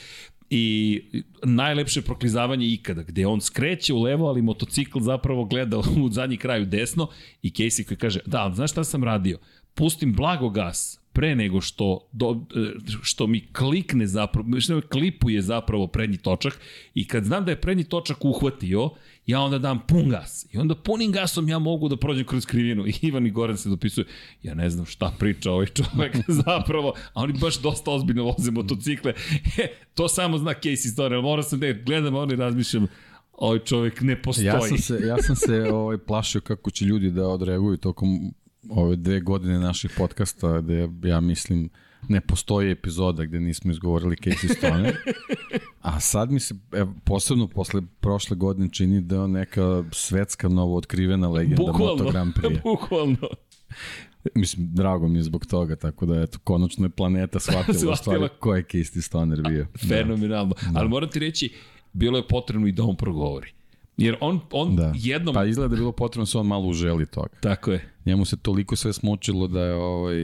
i najlepše proklizavanje ikada, gde on skreće u levo, ali motocikl zapravo gleda u zadnji kraju desno i Casey koji kaže, da, znaš šta sam radio? Pustim blago gas, pre nego što, do, što mi klikne zapravo, što mi klipuje zapravo prednji točak i kad znam da je prednji točak uhvatio, ja onda dam pun gas. I onda punim gasom ja mogu da prođem kroz krivinu. I (laughs) Ivan i Goran se dopisuje, ja ne znam šta priča ovaj čovek (laughs) zapravo, a oni baš dosta ozbiljno voze motocikle. (laughs) E, to samo zna case istorija, moram sam da gledam, oni razmišljam, ovaj čovek ne postoji. Ja sam se, ja sam se ovaj, plašio kako će ljudi da odreaguju tokom ove dve godine naših podcasta, gde ja mislim ne postoji epizoda gde nismo izgovorili Casey Stoner. A sad mi se, evo, posebno posle prošle godine čini da je neka svetska novo otkrivena legenda bukvalno, Moto Grand Prix. Bukvalno. Mislim, drago mi je zbog toga, tako da eto, konačno je planeta shvatila, shvatila. stvari ko je Casey Stoner bio. Fenomenalno. Da. Ali moram ti reći, bilo je potrebno i da on progovori. Jer on, on da. jednom... Pa izgleda da je bilo potrebno da se on malo uželi toga. Tako je. Njemu se toliko sve smočilo da je ovaj,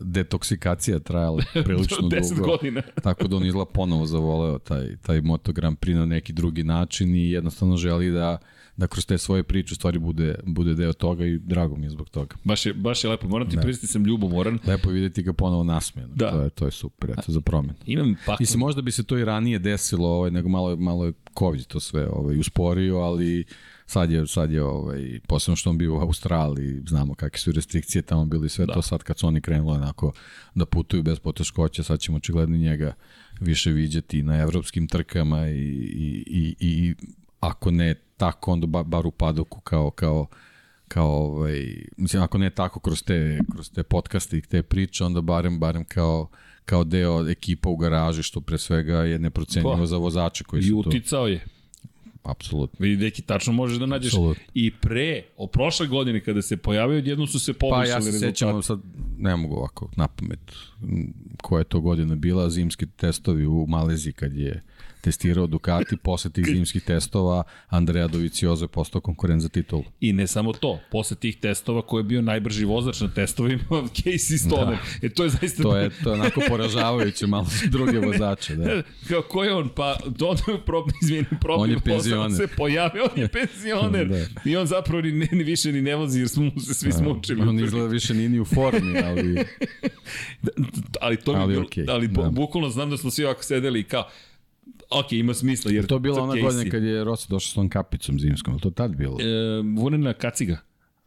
detoksikacija trajala (laughs) prilično dugo. 10 godina. (laughs) tako da on izgleda ponovo zavoleo taj, taj Moto Grand Prix na neki drugi način i jednostavno želi da da kroz te svoje priče stvari bude, bude deo toga i drago mi je zbog toga. Baš je, baš je lepo, moram ti da. pristiti sam ljubomoran. Lepo je videti ga ponovo nasmijeno, da. to, je, to je super, eto, za promenu. Imam pak... Mislim, možda bi se to i ranije desilo, ovaj, nego malo, malo je COVID to sve ovaj, usporio, ali sad je, sad je ovaj, posebno što on bio u Australiji, znamo kakve su restrikcije tamo bili sve da. to sad kad su oni krenuli onako da putuju bez poteškoća, sad ćemo očigledno njega više viđati na evropskim trkama i, i, i, i ako ne tako, onda ba, bar u padoku kao, kao, kao ovaj, mislim, ako ne tako kroz te, kroz te podcaste i te priče, onda barem, barem kao, kao deo ekipa u garaži, što pre svega je neprocenjivo pa, za vozače koji su. I uticao je. Apsolutno. Vidi, deki, tačno možeš da nađeš Absolut. i pre, o prošle godine kada se pojavio, odjednom su se poboljšali rezultati. Pa ja se sećam, sad ne mogu ovako na pamet koja je to godina bila, zimski testovi u Maleziji kad je testirao Ducati, posle tih zimskih testova Andrea Dovizioso je postao konkurent za titulu. I ne samo to, posle tih testova ko je bio najbrži vozač na testovima, Casey Stoner. Da. E, to je zaista... To je, (laughs) to je onako poražavajuće malo za druge vozače. Da. (laughs) Kao, ko je on? Pa, do, pro, izvini, on je penzioner. se pojavio, on je (laughs) penzioner. da. I on zapravo ni, ni više ni ne vozi jer smo se svi da. smučili. On izgleda više ni, ni u formi, ali... da, ali to ali, mi, okay. ali da. bukvalno znam da smo svi ovako sedeli i kao, ok, ima smisla. Jer to je bila ona godina kad je Rossi došao s tom kapicom zimskom, to tad bilo? E, Vunena kaciga.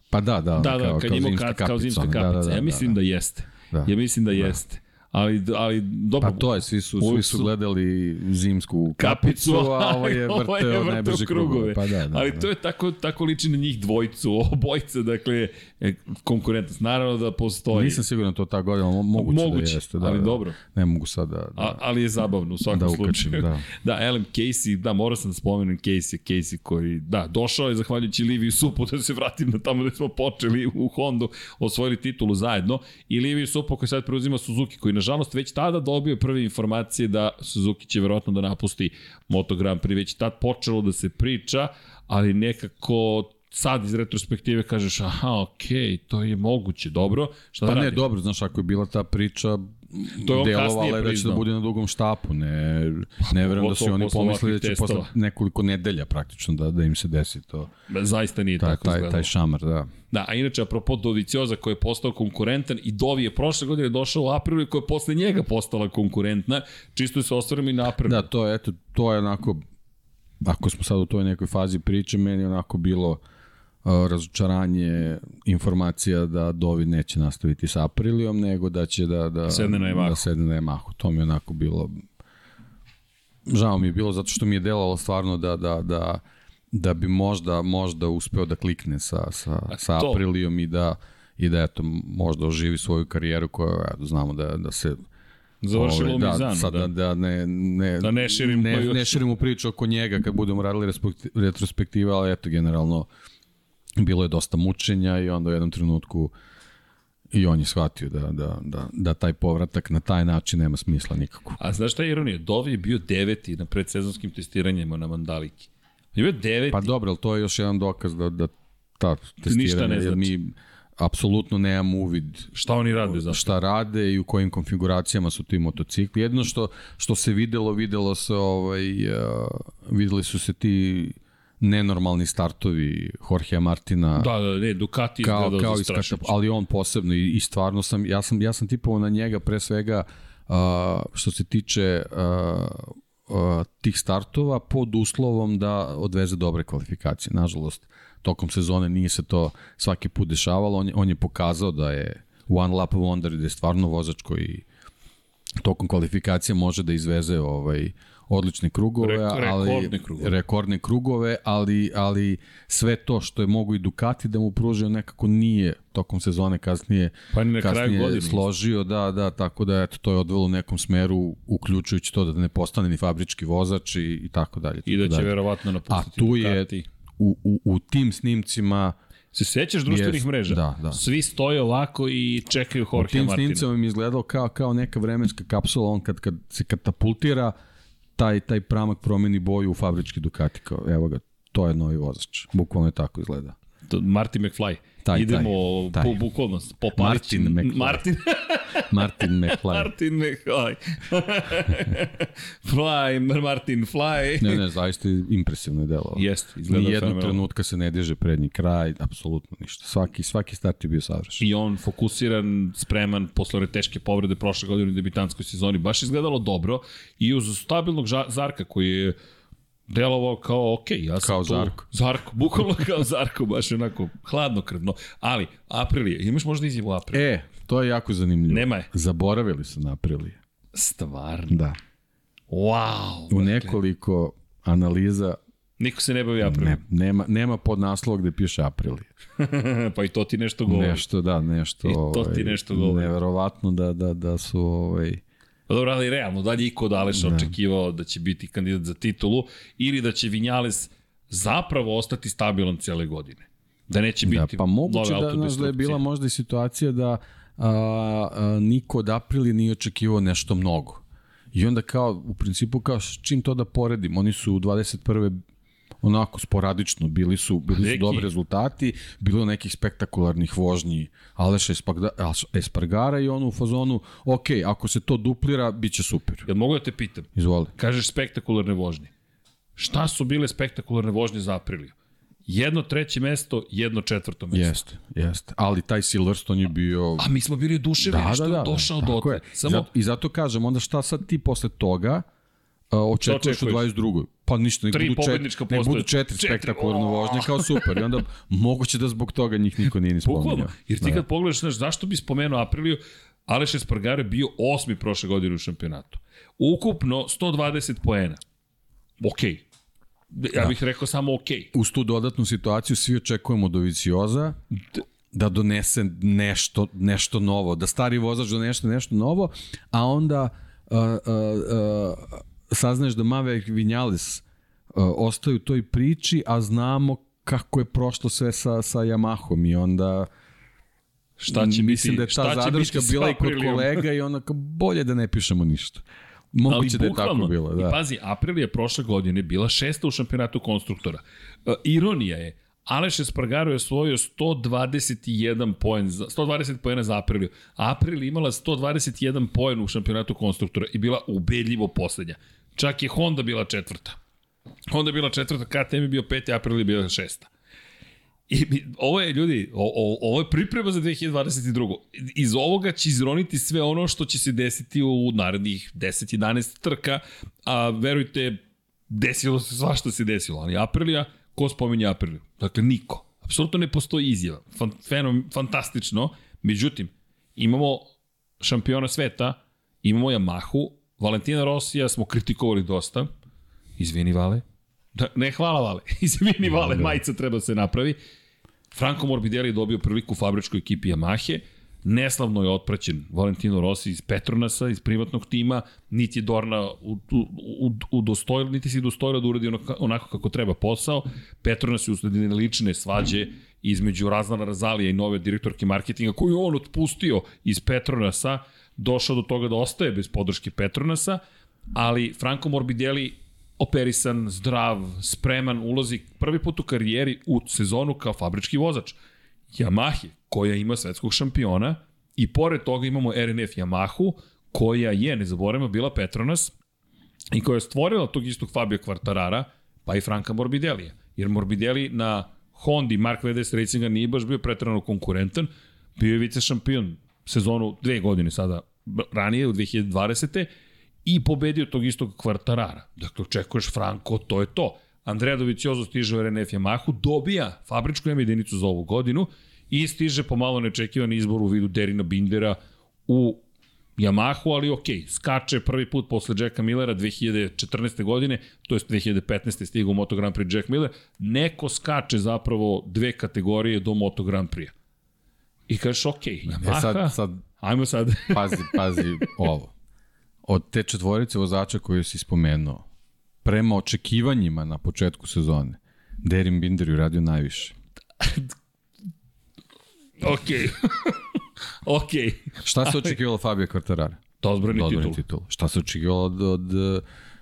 Pa da, da. Da, da, kao, kad kao imao zimska kapica. Kao zimska kapica. Da, da, da, ja mislim da, da, da jeste. Da. Ja mislim da, da. jeste ali, ali dobro. Pa to je, svi su, svi su gledali zimsku kapicu, a ovo je vrteo najbrže krugove. Pa da, da, ali da. to je tako, tako liči na njih dvojcu, (laughs) obojca, dakle, e, konkurentnost. Naravno da postoji. Nisam siguran da to ta godina, moguće, moguće da jeste. Da, ali da, dobro. Ne mogu sad da... da a, ali je zabavno u svakom da ukačim, slučaju. Da. (laughs) da, Ellen Casey, da, morao sam da spomenem Casey, Casey koji, da, došao je zahvaljujući Liviju Supu, da se vratim na tamo gde smo počeli u Hondu, osvojili titulu zajedno i Liviju Supu koji sad preuzima Suzuki, koji nažalost već tada dobio prve informacije da Suzuki će verovatno da napusti Moto Grand Prix, već tad počelo da se priča, ali nekako sad iz retrospektive kažeš, aha, okej, okay, to je moguće, dobro. Šta pa da ne, dobro, znaš, ako je bila ta priča, to je delovala da će da bude na dugom štapu, ne, ne verujem da su oni pomislili da će testova. posle nekoliko nedelja praktično da, da im se desi to. Zaista nije taj, tako taj, izgledalo. Taj šamar, da. Da, a inače, apropo Dovicioza koji je postao konkurentan i Dovi je prošle godine došao u aprilu i koja je posle njega postala konkurentna, čisto se ostvarimo i na aprilu. Da, to je, eto, to je onako, ako smo sad u toj nekoj fazi priče, meni onako bilo razočaranje informacija da Dovi neće nastaviti sa Aprilijom, nego da će da, da, sedne na Yamahu. Da sedne na Yamahu. To mi je onako bilo... Žao mi je bilo zato što mi je delalo stvarno da, da, da, da bi možda, možda uspeo da klikne sa, sa, sa Aprilijom i da, i da eto, možda oživi svoju karijeru koja eto, znamo da, da se Završilo u da, Mizanu, sad da. da, ne, ne, da ne širim ne, ne širimo priču oko njega kad budemo radili retrospektiva, ali eto, generalno bilo je dosta mučenja i onda u jednom trenutku i on je shvatio da, da, da, da taj povratak na taj način nema smisla nikako. A znaš šta je ironija? Dovi je bio deveti na predsezonskim testiranjima na Mandaliki. Je bio deveti. Pa dobro, ali to je još jedan dokaz da, da ta testiranja, ne znači. mi apsolutno nemamo uvid šta oni rade zašto? šta rade i u kojim konfiguracijama su ti motocikli. Jedno što što se videlo, videlo se ovaj uh, videli su se ti nenormalni startovi Jorgea Martina. Da, da, ne, Ducati kao, kao iskata, ali on posebno i, i stvarno sam, ja sam, ja sam tipovao na njega pre svega uh, što se tiče uh, uh, tih startova pod uslovom da odveze dobre kvalifikacije. Nažalost, tokom sezone nije se to svaki put dešavalo. On je, on je pokazao da je one lap wonder da je stvarno vozač koji tokom kvalifikacije može da izveze ovaj uh, odlične krugove, Re, ali rekordne krugove. rekordne krugove, ali ali sve to što je mogu i Ducati da mu pružio nekako nije tokom sezone kasnije pa na kasnije godine, složio, da, da, tako da eto to je odvelo u nekom smeru uključujući to da ne postane ni fabrički vozač i, i tako dalje. I da će dalje. verovatno napustiti A tu Ducati. je u, u, u tim snimcima Se sećaš društvenih yes, mreža? Da, da. Svi stoje ovako i čekaju Jorge Martina. U tim snimcima mi izgledalo kao, kao neka vremenska kapsula, on kad, kad se katapultira, taj, taj pramak promeni boju u fabrički Ducati, kao evo ga, to je novi vozač. Bukvalno je tako izgleda. To, Martin McFly. Taj, Idemo taj, taj. po bukvalno po Martin McFly. Martin (laughs) Martin McFly. Martin McFly. (laughs) fly, Martin Fly. ne, ne, zaista impresivno je delo. Jeste, izgleda Nijednog fenomenal. trenutka se ne diže prednji kraj, apsolutno ništa. Svaki, svaki start je bio savršen. I on fokusiran, spreman, posle ove teške povrede prošle godine u debitanskoj sezoni, baš izgledalo dobro i uz stabilnog Zarka koji je delovao kao, ok, ja sam kao tu. Zarko. Zarko, (laughs) bukvalno kao Zarko, baš onako hladnokrvno. Ali, Aprilije, imaš možda izjavu Aprilije? E, to je jako zanimljivo. Nema je. Zaboravili su na Aprilije. Stvarno? Da. Wow. U nekoliko analiza Niko se ne bavi Aprilije. Ne, nema, nema pod naslov gde piše Aprilije. (laughs) pa i to ti nešto govori. Nešto, da, nešto. I to ti ovaj, nešto govori. Neverovatno da, da, da su ovaj, dobro, ali realno, da li je Iko Daleša da. očekivao da će biti kandidat za titulu ili da će Vinjales zapravo ostati stabilan cijele godine? Da neće da, biti da, pa moguće da, znaš, da je bila možda i situacija da a, a, niko od Aprilije nije očekivao nešto mnogo. I onda kao, u principu kao s čim to da poredim, oni su u 21 onako sporadično, bili su, bili su dobri rezultati, bilo nekih spektakularnih vožnji Aleša Espargara i ono u fazonu, ok, ako se to duplira, bit će super. Jel mogu da te pitam? Izvoli. Kažeš spektakularne vožnje. Šta su bile spektakularne vožnje za Apriliju? Jedno treće mesto, jedno četvrto mesto. Jeste, jeste. Ali taj Silverstone je bio... A mi smo bili oduševljeni da, što da, da, je došao tako dotle. je. Samo Zato, I zato kažem, onda šta sad ti posle toga očekuješ u očekuješ? 22. Pa ništa, nek Tri budu, čet, nek postoje. budu četiri, Četiri, spektakularne o! vožnje kao super. I onda moguće da zbog toga njih niko nije ni spominjao. Bukvalno. Jer ti kad pogledaš, znaš, zašto bi spomenuo Apriliju, Aleš Espargaro je bio osmi prošle godine u šampionatu. Ukupno 120 poena. Okej. Ja bih rekao samo okej. Uz tu dodatnu situaciju svi očekujemo od Dovicioza da donese nešto, nešto novo, da stari vozač donese nešto novo, a onda uh, uh, uh, saznaš da Mave Vinjales uh, ostaju u toj priči, a znamo kako je prošlo sve sa, sa Yamahom i onda Šta će mislim biti, da je ta zadrška bila i kod kolega i onako bolje da ne pišemo ništa. Moguće da je tako bilo, I da. pazi, Aprilia je prošle godine bila šesta u šampionatu konstruktora. E, ironija je, Aleš Espargaro je osvojio 121 poen, za- 120 poena za Apriliju. Aprilia je imala 121 poen u šampionatu konstruktora i bila ubedljivo poslednja. Čak je Honda bila četvrta. Honda je bila četvrta, KTM je bio peti, Aprilia je bila šesta. I ovo je, ljudi, o, o, ovo je priprema za 2022. Iz ovoga će izroniti sve ono što će se desiti u narednih 10-11 trka, a verujte, desilo se svašta se desilo, ali Aprilija, ko spominje Apriliju? Dakle, niko. Apsolutno ne postoji izjava. Fan, fenom, fantastično. Međutim, imamo šampiona sveta, imamo Yamahu, Valentina Rosija smo kritikovali dosta. Izvini, Vale. Da, ne, hvala, Vale. (laughs) Izvini, Vale, majica treba da se napravi. Franco Morbidelli je dobio priliku u fabričkoj ekipi Yamahe. Neslavno je otpraćen Valentino Rossi iz Petronasa, iz privatnog tima, niti je Dorna u, u, u, udostojila, niti si udostojila da uradi onako, onako kako treba posao. Petronas je usledine lične svađe između Razlana Razalija i nove direktorke marketinga koju je on otpustio iz Petronasa, došao do toga da ostaje bez podrške Petronasa, ali Franco Morbidelli operisan, zdrav, spreman, ulazi prvi put u karijeri u sezonu kao fabrički vozač. Yamaha, koja ima svetskog šampiona, i pored toga imamo RNF Yamahu, koja je, ne zaboravimo, bila Petronas, i koja je stvorila tog istog Fabio Quartarara, pa i Franka Morbidelija. Jer Morbidelli na Hondi Mark VDS Racinga nije baš bio pretrano konkurentan, bio je vice šampion sezonu dve godine sada ranije u 2020. i pobedio tog istog Quartarara. Dakle, očekuješ Franko, to je to. Andrea Doviciozo stiže u RNF Yamahu, dobija fabričku M jedinicu za ovu godinu i stiže pomalo neočekivan izbor u vidu Derina Bindera u Yamahu, ali ok, skače prvi put posle Jacka Millera 2014. godine, to je 2015. stigao u Moto Grand Prix Jack Miller, neko skače zapravo dve kategorije do Moto Grand Prix. I kažeš, ok, Yamaha, E sad, sad ajmo sad. (laughs) pazi, pazi ovo. Od te četvorice vozača koje si spomenuo, prema očekivanjima na početku sezone, Derin Binder je uradio najviše. (laughs) ok. (laughs) ok. Šta se očekivalo Fabio Quartarara? To odbrani Da titul. odbrani titul. Šta se očekivalo od, od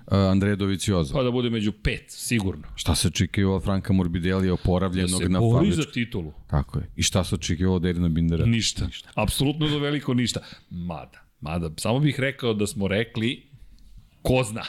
Andreja Dovicioza? Pa da bude među pet, sigurno. Šta se očekivalo od Franka Morbidelija oporavljenog Se na bori fabričku? za titulu. Tako je. I šta se očekivalo od Derina Bindera? Ništa. Apsolutno do veliko ništa. Mada, mada, samo bih rekao da smo rekli ko zna.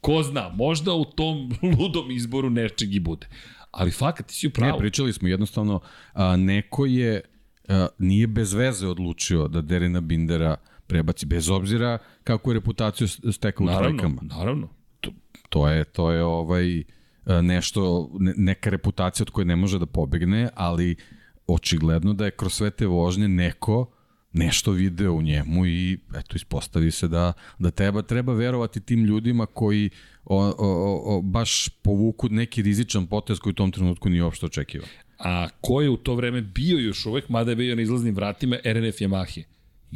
Ko zna, možda u tom (laughs) ludom izboru nečeg i bude. Ali fakat, ti si u Ne, pričali smo jednostavno, a, neko je, a, nije bez veze odlučio da Derina Bindera prebaci, bez obzira kako je reputaciju stekao u naravno, trojkama. naravno. To, To je, to je ovaj, a, nešto, ne, neka reputacija od koje ne može da pobegne, ali očigledno da je kroz sve te vožnje neko nešto video u njemu i eto ispostavi se da, da treba, treba verovati tim ljudima koji o, o, o, o, baš povuku neki rizičan potez koji u tom trenutku nije uopšte očekivao. A ko je u to vreme bio još uvek, mada je bio na izlaznim vratima, RNF Yamahe?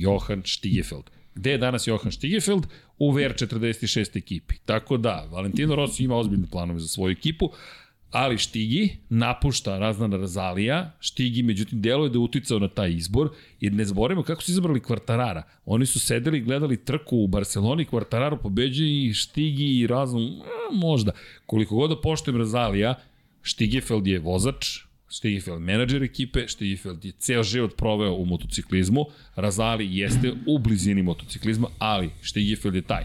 Johan Stigefeld. Gde je danas Johan Stigefeld? U VR46 ekipi. Tako da, Valentino Rossi ima ozbiljne planove za svoju ekipu. Ali Štigi napušta Raznana Razalija, Štigi međutim deluje da je uticao na taj izbor i ne zaboravimo kako su izabrali Kvartarara. Oni su sedeli i gledali trku u Barceloni, Kvartararu pobeđuje i Štigi i Razum, možda. Koliko god da poštujem Razalija, Štigefeld je vozač, Stigefeld menadžer ekipe, Stigefeld je ceo život proveo u motociklizmu, Razali jeste u blizini motociklizma, ali Stigefeld je taj.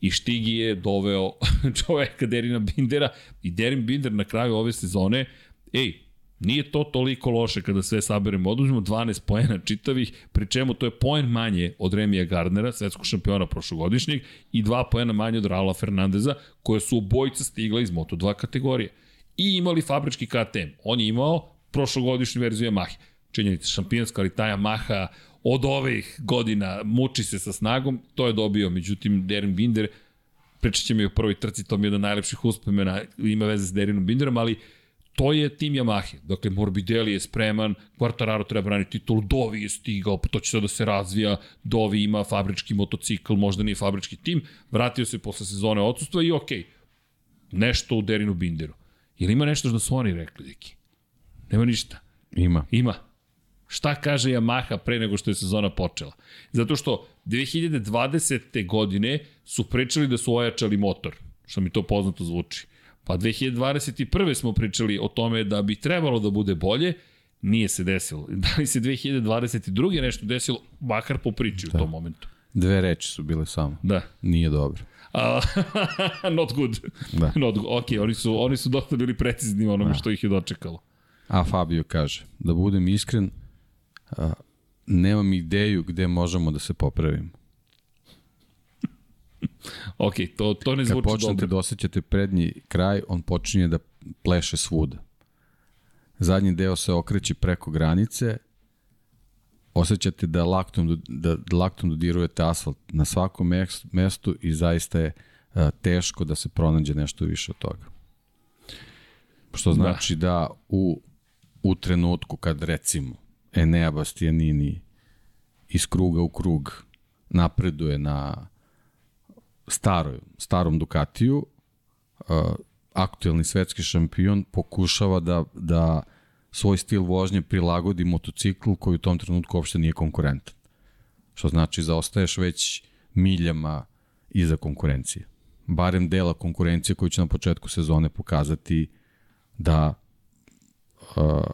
I Štigi je doveo (laughs) čoveka Derina Bindera i Derin Binder na kraju ove sezone, ej, Nije to toliko loše kada sve saberemo. Oduzmemo 12 poena čitavih, pri čemu to je poen manje od Remija Gardnera, svetskog šampiona prošlogodišnjeg, i dva poena manje od Raula Fernandeza, koje su obojica stigla iz Moto2 kategorije i imali fabrički KTM. On je imao prošlogodišnju verziju Yamaha. Činjenica, šampionska, ali ta Yamaha od ovih godina muči se sa snagom, to je dobio, međutim, Derin Binder, pričat će mi o prvoj trci, to mi je jedan najlepših uspomena, ima veze s Derinom Binderom, ali to je tim Yamahe. Dakle, Morbidelli je spreman, Quartararo treba braniti titul, Dovi je stigao, to će sada da se razvija, Dovi ima fabrički motocikl, možda nije fabrički tim, vratio se posle sezone odsustva i okej, okay, nešto u Derinu Binderu. Ili ima nešto što su oni rekli, Deki? Nema ništa. Ima. Ima. Šta kaže Yamaha pre nego što je sezona počela? Zato što 2020. godine su pričali da su ojačali motor, što mi to poznato zvuči. Pa 2021. smo pričali o tome da bi trebalo da bude bolje, nije se desilo. (laughs) Da li se 2022. nešto desilo, makar po priči da. u tom momentu. Dve reči su bile samo. Da. Nije dobro. (laughs) Not good. Da. Not good. Ok, oni su, oni su dosta bili precizni u onome da. što ih je dočekalo. A Fabio kaže, da budem iskren, uh, nemam ideju gde možemo da se popravimo. (laughs) ok, to, to ne zvuči dobro. Kad počnete da osjećate prednji kraj, on počinje da pleše svuda. Zadnji deo se okreće preko granice, osjećate da laktom, da, da laktom dodirujete asfalt na svakom mestu i zaista je uh, teško da se pronađe nešto više od toga. Što da. znači da, da u, u trenutku kad recimo Enea Bastianini iz kruga u krug napreduje na staroj, starom Ducatiju, uh, aktuelni svetski šampion pokušava da, da svoj stil vožnje prilagodi motociklu koji u tom trenutku uopšte nije konkurentan. Što znači zaostaješ već miljama iza konkurencije. Barem dela konkurencije koji će na početku sezone pokazati da uh,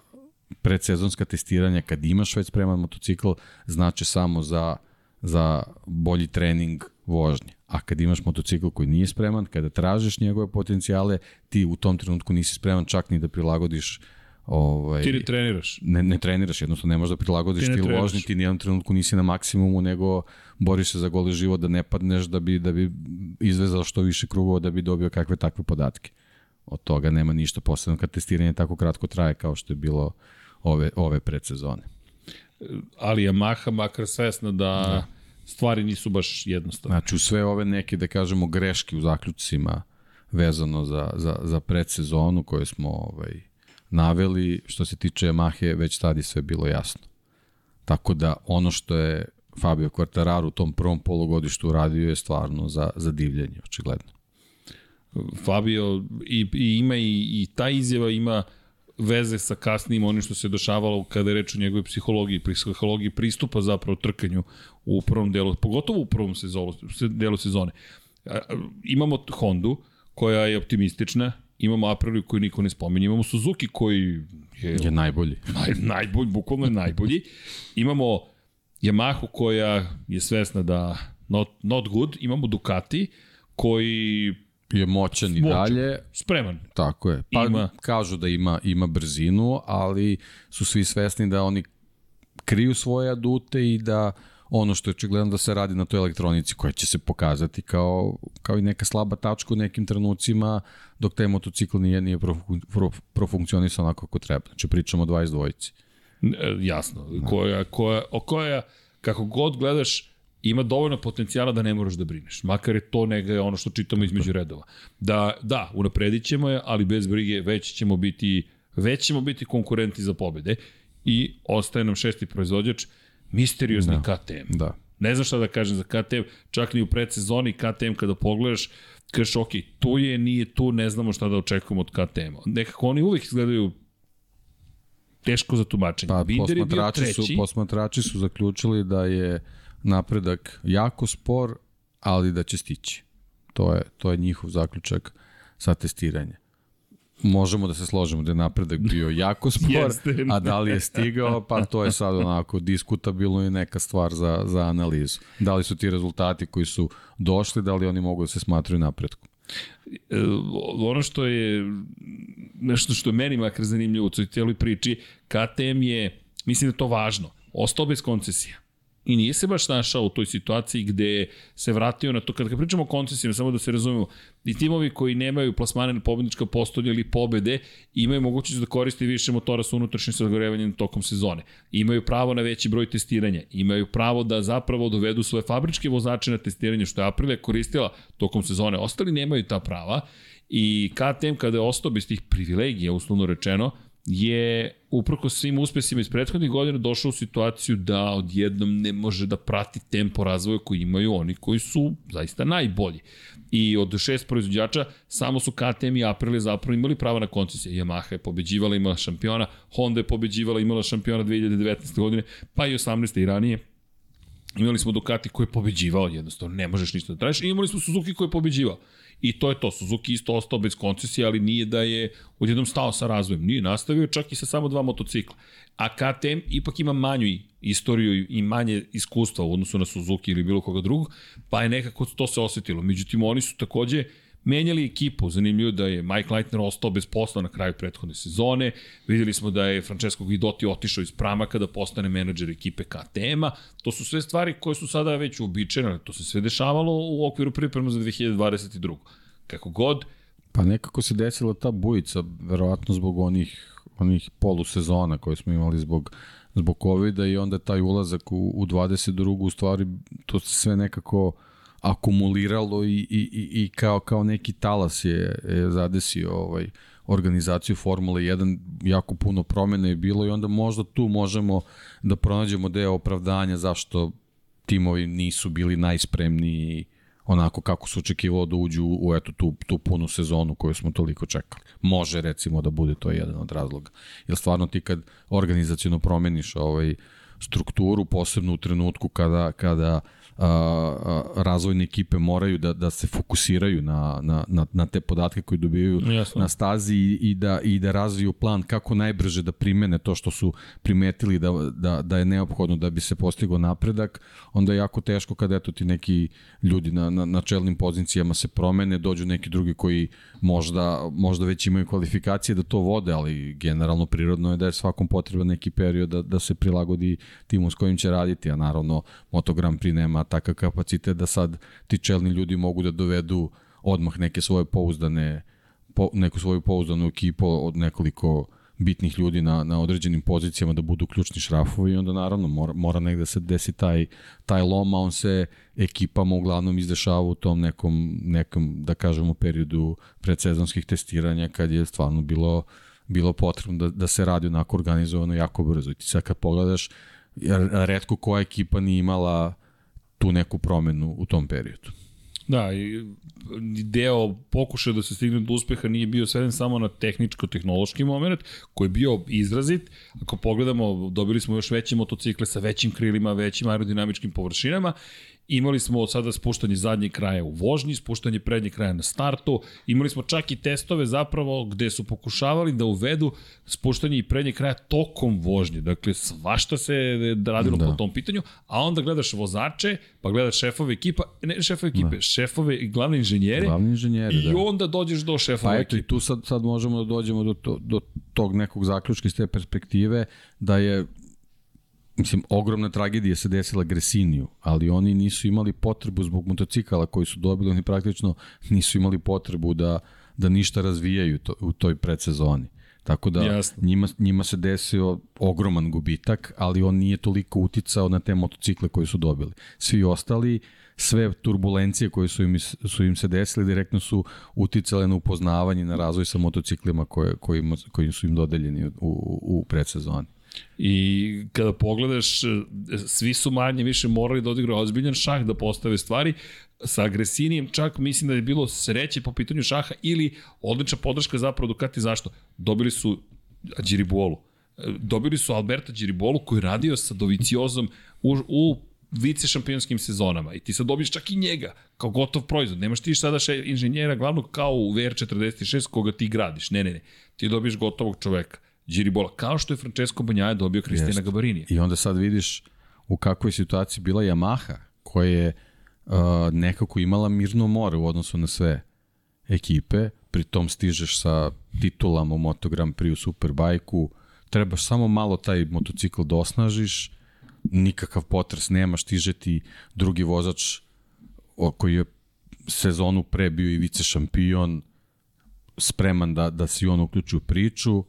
predsezonska testiranja kad imaš već spreman motocikl znači samo za, za bolji trening vožnje. A kad imaš motocikl koji nije spreman, kada tražiš njegove potencijale, ti u tom trenutku nisi spreman čak ni da prilagodiš Ovaj, ti ne treniraš. Ne, ne treniraš, jednostavno ne možeš da prilagodiš ti stil vožnje, ti nijednom trenutku nisi na maksimumu, nego boriš se za goli život da ne padneš, da bi, da bi izvezao što više krugova, da bi dobio kakve takve podatke. Od toga nema ništa posebno kad testiranje tako kratko traje kao što je bilo ove, ove predsezone. Ali Yamaha makar svesna da, da stvari nisu baš jednostavne. Znači u sve ove neke, da kažemo, greške u zaključcima vezano za, za, za predsezonu koje smo ovaj, naveli, što se tiče Yamahe, već tad je sve bilo jasno. Tako da ono što je Fabio Quartararo u tom prvom polugodištu uradio je stvarno za, za divljenje, očigledno. Fabio i, i ima i, i ta izjava ima veze sa kasnim onim što se dešavalo kada je reč o njegovoj psihologiji, psihologiji pristupa zapravo trkanju u prvom delu, pogotovo u prvom sezonu, delu sezone. Imamo Hondu koja je optimistična, imamo Aprilia koji niko ne spominje, imamo Suzuki koji je, je najbolji. (laughs) Naj, najbolji, bukvalno je najbolji. Imamo Yamahu koja je svesna da not, not good, imamo Ducati koji je moćan i dalje. Spreman. Tako je. Pa ima... kažu da ima, ima brzinu, ali su svi svesni da oni kriju svoje adute i da ono što je očigledno da se radi na toj elektronici koja će se pokazati kao, kao i neka slaba tačka u nekim trenucima dok taj motocikl nije, nije profunkcionisao onako kako treba. Znači pričamo o 22-ici. E, jasno. Koja, koja, o koja, kako god gledaš, ima dovoljno potencijala da ne moraš da brineš. Makar je to nega ono što čitamo između redova. Da, da, unapredit ćemo je, ali bez brige već ćemo biti, već ćemo biti konkurenti za pobede. I ostaje nam šesti proizvođač, misteriozni da. KTM. Da. Ne znam šta da kažem za KTM, čak ni u predsezoni KTM kada pogledaš, kažeš, ok, tu je, nije tu, ne znamo šta da očekujemo od KTM-a. Nekako oni uvek izgledaju teško za tumačenje. Pa, Binder posmatrači, su, posmatrači su zaključili da je napredak jako spor, ali da će stići. To je, to je njihov zaključak sa testiranja. Možemo da se složimo da je napredak bio jako (laughs) spor, Jeste. a da li je stigao, pa to je sad onako diskutabilno i neka stvar za, za analizu. Da li su ti rezultati koji su došli, da li oni mogu da se smatruju napredkom? E, ono što je nešto što je meni makar zanimljivo u cijeloj priči, KTM je, mislim da je to važno, ostao bez koncesija i nije se baš našao u toj situaciji gde se vratio na to, kada pričamo o koncesijama, samo da se razumemo, i timovi koji nemaju plasmane na pobednička postolja ili pobede, imaju mogućnost da koriste više motora sa unutrašnjim sagorevanjem tokom sezone. Imaju pravo na veći broj testiranja, imaju pravo da zapravo dovedu svoje fabričke vozače na testiranje, što je Aprilia koristila tokom sezone. Ostali nemaju ta prava i KTM kada je ostao bez tih privilegija, uslovno rečeno, je uprko svim uspesima iz prethodnih godina došao u situaciju da odjednom ne može da prati tempo razvoja koji imaju oni koji su zaista najbolji. I od šest proizvođača samo su KTM i Aprilia zapravo imali prava na koncesije. Yamaha je pobeđivala, imala šampiona, Honda je pobeđivala, imala šampiona 2019. godine, pa i 18. i ranije. Imali smo Ducati koji je pobeđivao, jednostavno ne možeš ništa da tražiš, i imali smo Suzuki koji je pobeđivao. I to je to. Suzuki isto ostao bez koncesije, ali nije da je odjednom stao sa razvojem. Nije nastavio čak i sa samo dva motocikla. A KTM ipak ima manju istoriju i manje iskustva u odnosu na Suzuki ili bilo koga drugog, pa je nekako to se osetilo. Međutim, oni su takođe menjali ekipu. Zanimljivo da je Mike Leitner ostao bez posla na kraju prethodne sezone. Videli smo da je Francesco Guidotti otišao iz Pramaka da postane menadžer ekipe KTM-a. To su sve stvari koje su sada već uobičajene. To se sve dešavalo u okviru priprema za 2022. Kako god, Pa nekako se desila ta bujica, verovatno zbog onih, onih polusezona koje smo imali zbog, zbog covid i onda taj ulazak u, u 22. u stvari to se sve nekako uh, akumuliralo i, i, i kao, kao neki talas je, je zadesio ovaj, organizaciju Formule 1, jako puno promene je bilo i onda možda tu možemo da pronađemo deo opravdanja zašto timovi nisu bili najspremniji onako kako su očekivalo da uđu u eto tu, tu punu sezonu koju smo toliko čekali. Može recimo da bude to jedan od razloga. Jer stvarno ti kad organizacijno promeniš ovaj strukturu, posebno u trenutku kada, kada uh, a, razvojne ekipe moraju da, da se fokusiraju na, na, na, na te podatke koje dobijaju Jasno. na stazi i, i, da, i da razviju plan kako najbrže da primene to što su primetili da, da, da je neophodno da bi se postigao napredak, onda je jako teško kada eto ti neki ljudi na, na, na čelnim pozicijama se promene, dođu neki drugi koji možda, možda već imaju kvalifikacije da to vode, ali generalno prirodno je da je svakom potreban neki period da, da se prilagodi timu s kojim će raditi, a naravno Moto Grand Prix nema takav kapacitet da sad ti čelni ljudi mogu da dovedu odmah neke svoje pouzdane po, neku svoju pouzdanu ekipu od nekoliko bitnih ljudi na, na određenim pozicijama da budu ključni šrafovi i onda naravno mora, mora negde da se desi taj, taj lom, a on se ekipama uglavnom izdešava u tom nekom, nekom da kažemo, periodu predsezonskih testiranja kad je stvarno bilo, bilo potrebno da, da se radi onako organizovano jako brzo. I ti sad kad pogledaš, redko koja ekipa nije imala tu neku promenu u tom periodu. Da, i deo pokušaja da se stigne do uspeha nije bio sveden samo na tehničko-tehnološki moment, koji je bio izrazit. Ako pogledamo, dobili smo još veće motocikle sa većim krilima, većim aerodinamičkim površinama Imali smo sada spuštanje zadnjeg kraja u vožnji, spuštanje prednjeg kraja na startu. Imali smo čak i testove zapravo gde su pokušavali da uvedu spuštanje i prednjeg kraja tokom vožnje. Dakle, svašta se radilo da. po tom pitanju, a onda gledaš vozače, pa gledaš šefove ekipa, ne šefove ekipe, da. šefove i glavne inženjere. Glavni inženjeri, I da. onda dođeš do šefove pa eto, ekipe. i tu sad, sad možemo da dođemo do, to, do tog nekog zaključka iz te perspektive, da je mislim, ogromna tragedija se desila Gresiniju, ali oni nisu imali potrebu zbog motocikala koji su dobili, oni praktično nisu imali potrebu da, da ništa razvijaju to, u toj predsezoni. Tako da njima, njima se desio ogroman gubitak, ali on nije toliko uticao na te motocikle koje su dobili. Svi ostali, sve turbulencije koje su im, su im se desile direktno su uticale na upoznavanje, na razvoj sa motociklima koje, koji, koji su im dodeljeni u, u, u predsezoni. I kada pogledaš, svi su manje više morali da odigraju ozbiljan šah, da postave stvari. Sa agresinijem čak mislim da je bilo sreće po pitanju šaha ili odlična podrška zapravo Ducati. Zašto? Dobili su Điribuolu. Dobili su Alberta Điribolu koji je radio sa Doviciozom u, u vice šampionskim sezonama i ti sad dobiješ čak i njega kao gotov proizvod. Nemaš ti sada še inženjera glavnog kao u VR46 koga ti gradiš. Ne, ne, ne. Ti dobiješ gotovog čoveka. Điribola, kao što je Francesco Banjaja dobio Kristina Gabarini. I onda sad vidiš u kakvoj situaciji bila Yamaha, koja je uh, nekako imala mirno more u odnosu na sve ekipe, pritom stižeš sa titulama u Moto Grand Prix u Superbajku, trebaš samo malo taj motocikl da osnažiš, nikakav potres nema, stiže ti drugi vozač koji je sezonu pre bio i vice šampion, spreman da, da se on uključi u priču,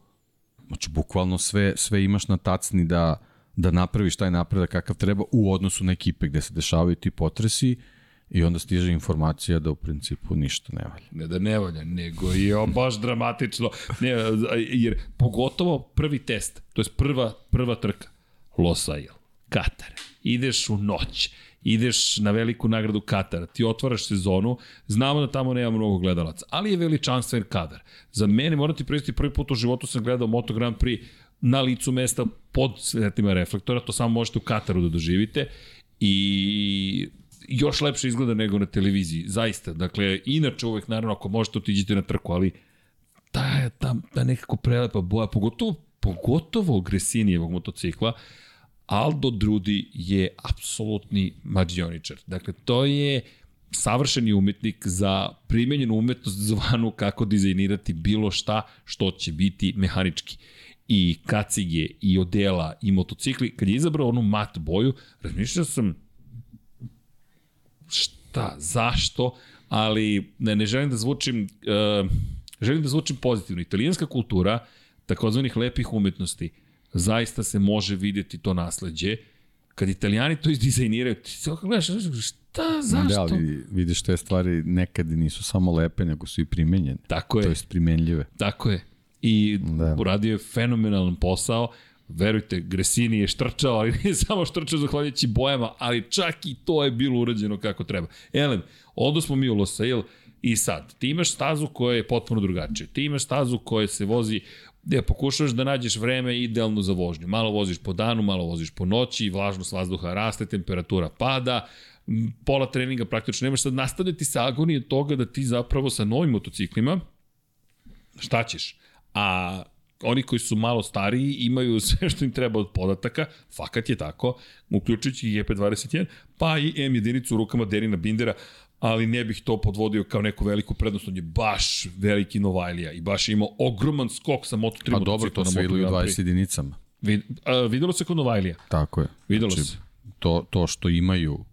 znači bukvalno sve, sve imaš na tacni da, da napraviš taj napredak kakav treba u odnosu na ekipe gde se dešavaju ti potresi i onda stiže informacija da u principu ništa ne valja. Ne da ne valja, nego je baš dramatično. Ne, jer pogotovo prvi test, to je prva, prva trka, Losail, Katar. Ideš u noć, ideš na veliku nagradu Katara, ti otvaraš sezonu, znamo da tamo nema mnogo gledalaca, ali je veličanstven kadar. Za mene, moram ti pristiti, prvi put u životu sam gledao Moto Grand Prix na licu mesta pod svetima reflektora, to samo možete u Kataru da doživite i još lepše izgleda nego na televiziji, zaista. Dakle, inače uvek, naravno, ako možete otiđite na trku, ali ta, ta, ta nekako prelepa boja, pogotovo, pogotovo Gresinijevog motocikla, Aldo Drudi je apsolutni mađioničar. Dakle, to je savršeni umetnik za primenjenu umetnost zvanu kako dizajnirati bilo šta što će biti mehanički. I kacige, i odela, i motocikli. Kad je izabrao onu mat boju, razmišljao sam šta, zašto, ali ne, ne želim da zvučim, uh, želim da zvučim pozitivno. Italijanska kultura, takozvanih lepih umetnosti, zaista se može videti to nasledđe. Kad italijani to izdizajniraju, ti se gledaš, šta, zašto? Da, ali vidiš te stvari nekad nisu samo lepe, nego su i primenjene. Tako je. To jest primenljive. Tako je. I da. uradio je fenomenalan posao. Verujte, Gresini je štrčao, ali (laughs) nije samo štrčao zahvaljujući bojama, ali čak i to je bilo urađeno kako treba. Elem, odo smo mi u Losail i sad, ti imaš stazu koja je potpuno drugačija. Ti imaš stazu koja se vozi gde pokušavaš da nađeš vreme idealno za vožnju. Malo voziš po danu, malo voziš po noći, vlažnost vazduha raste, temperatura pada, pola treninga praktično nemaš sad nastavljati sa agonije toga da ti zapravo sa novim motociklima šta ćeš? A oni koji su malo stariji imaju (laughs) sve što im treba od podataka, fakat je tako, uključujući i EP21, pa i M jedinicu u rukama Derina Bindera, ali ne bih to podvodio kao neku veliku prednost, on je baš veliki Novajlija i baš imao ogroman skok sa Moto3 Pa dobro, to se videlo u 20 jedinicama. Vid, a, videlo se kod Novajlija. Tako je. Videlo znači, se. To, to što imaju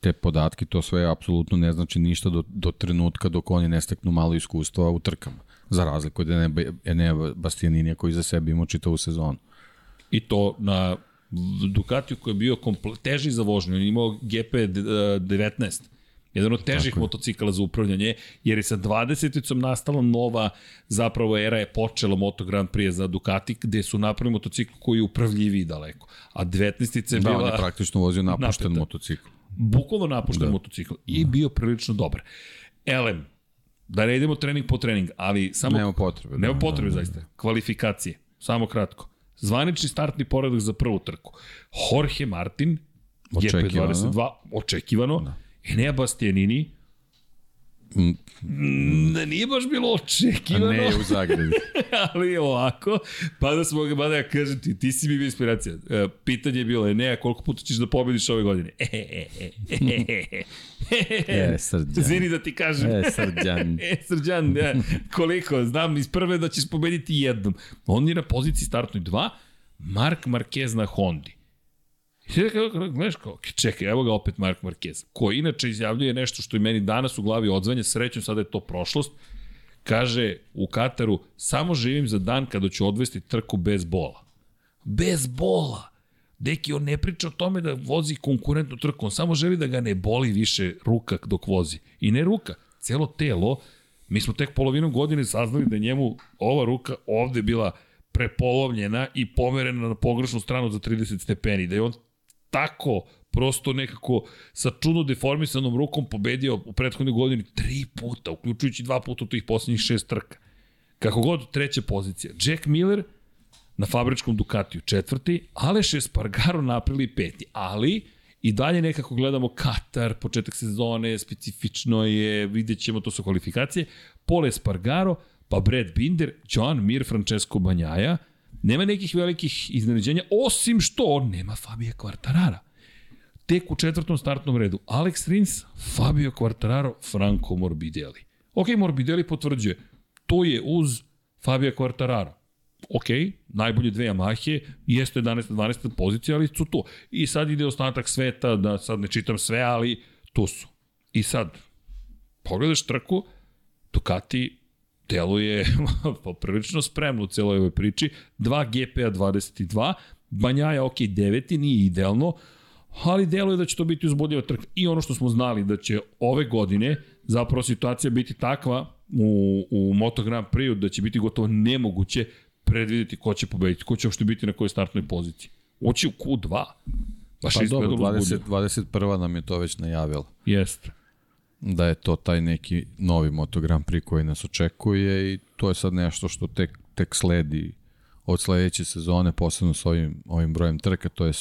te podatke, to sve apsolutno ne znači ništa do, do trenutka dok oni ne steknu malo iskustva u trkama. Za razliku od Enea Bastianinija koji za sebe imao čitavu sezonu. I to na Ducatiju koji je bio teži za vožnju, on je imao GP19 Jedan od težih Tako motocikala za upravljanje, jer je sa 20-icom nastala nova, zapravo era je počela Moto Grand Prix za Ducati, gde su napravili motocikl koji je upravljiviji daleko. A 19-ica je da, bila... Da, on je praktično vozio napušten napeta. motocikl. Bukvalno napušten da. motocikl. I da. bio prilično dobar. Elem, da ne idemo trening po trening, ali samo... Nema potrebe. Nema da, potrebe, da, da, da. zaista. Kvalifikacije. Samo kratko. Zvanični startni poredak za prvu trku. Jorge Martin, Očekivano. GP22, očekivano. Da. Enea Bastianini, Mm, nije baš bilo očekivano. Ne, u Zagrebi. (laughs) ali ovako, pa da smo ga, da ja kažem ti, ti si mi bio inspiracija. E, pitanje je bilo, Enea, koliko puta ćeš da pobediš ove godine? E, e, e, e, e, srđan. Zini da ti kažem. E, srđan. (laughs) e, srđan, ja, koliko, znam iz prve da ćeš pobediti jednom. On je na poziciji startnoj 2, Mark Marquez na Hondi. I ti gledaš kao, čekaj, evo ga opet Mark Marquez, koji inače izjavljuje nešto što i meni danas u glavi odzvanja, srećom sada je to prošlost, kaže u Kataru, samo živim za dan kada ću odvesti trku bez bola. Bez bola! Deki, on ne priča o tome da vozi konkurentnu trku, on samo želi da ga ne boli više ruka dok vozi. I ne ruka, celo telo, mi smo tek polovinom godine saznali da njemu ova ruka ovde bila prepolovljena i pomerena na pogrešnu stranu za 30 stepeni, da je on tako prosto nekako sa čudno deformisanom rukom pobedio u prethodnoj godini tri puta, uključujući dva puta u tih poslednjih šest trka. Kako god, treća pozicija. Jack Miller na fabričkom Ducatiju četvrti, Aleš Espargaro naprili peti, ali i dalje nekako gledamo Katar, početak sezone, specifično je, vidjet ćemo, to su kvalifikacije, Pole Espargaro, pa Brad Binder, John Mir, Francesco Banjaja, nema nekih velikih iznenađenja, osim što nema Fabija Kvartarara. Tek u četvrtom startnom redu, Alex Rins, Fabio Quartararo, Franco Morbidelli. Ok, Morbidelli potvrđuje, to je uz Fabio Quartararo ok, najbolje dve Yamahe, jeste 11. 12. pozicija, ali su tu. I sad ide ostatak sveta, da sad ne čitam sve, ali tu su. I sad, pogledaš trku, Ducati deluje (laughs) poprilično spremno u celoj ovoj priči. 2 GPA 22, Banjaja, ok, deveti, nije idealno, ali deluje da će to biti uzbudljiva trka. I ono što smo znali da će ove godine zapravo situacija biti takva u, u Moto Grand Prix da će biti gotovo nemoguće predvideti ko će pobediti, ko će uopšte biti na kojoj startnoj poziciji. Oći u Q2. Baš pa dobro, 20, 21. nam je to već najavila. Jeste. Da je to taj neki novi Moto Grand Prix koji nas očekuje i to je sad nešto što tek, tek sledi od sledeće sezone, posebno s ovim, ovim brojem trka, to je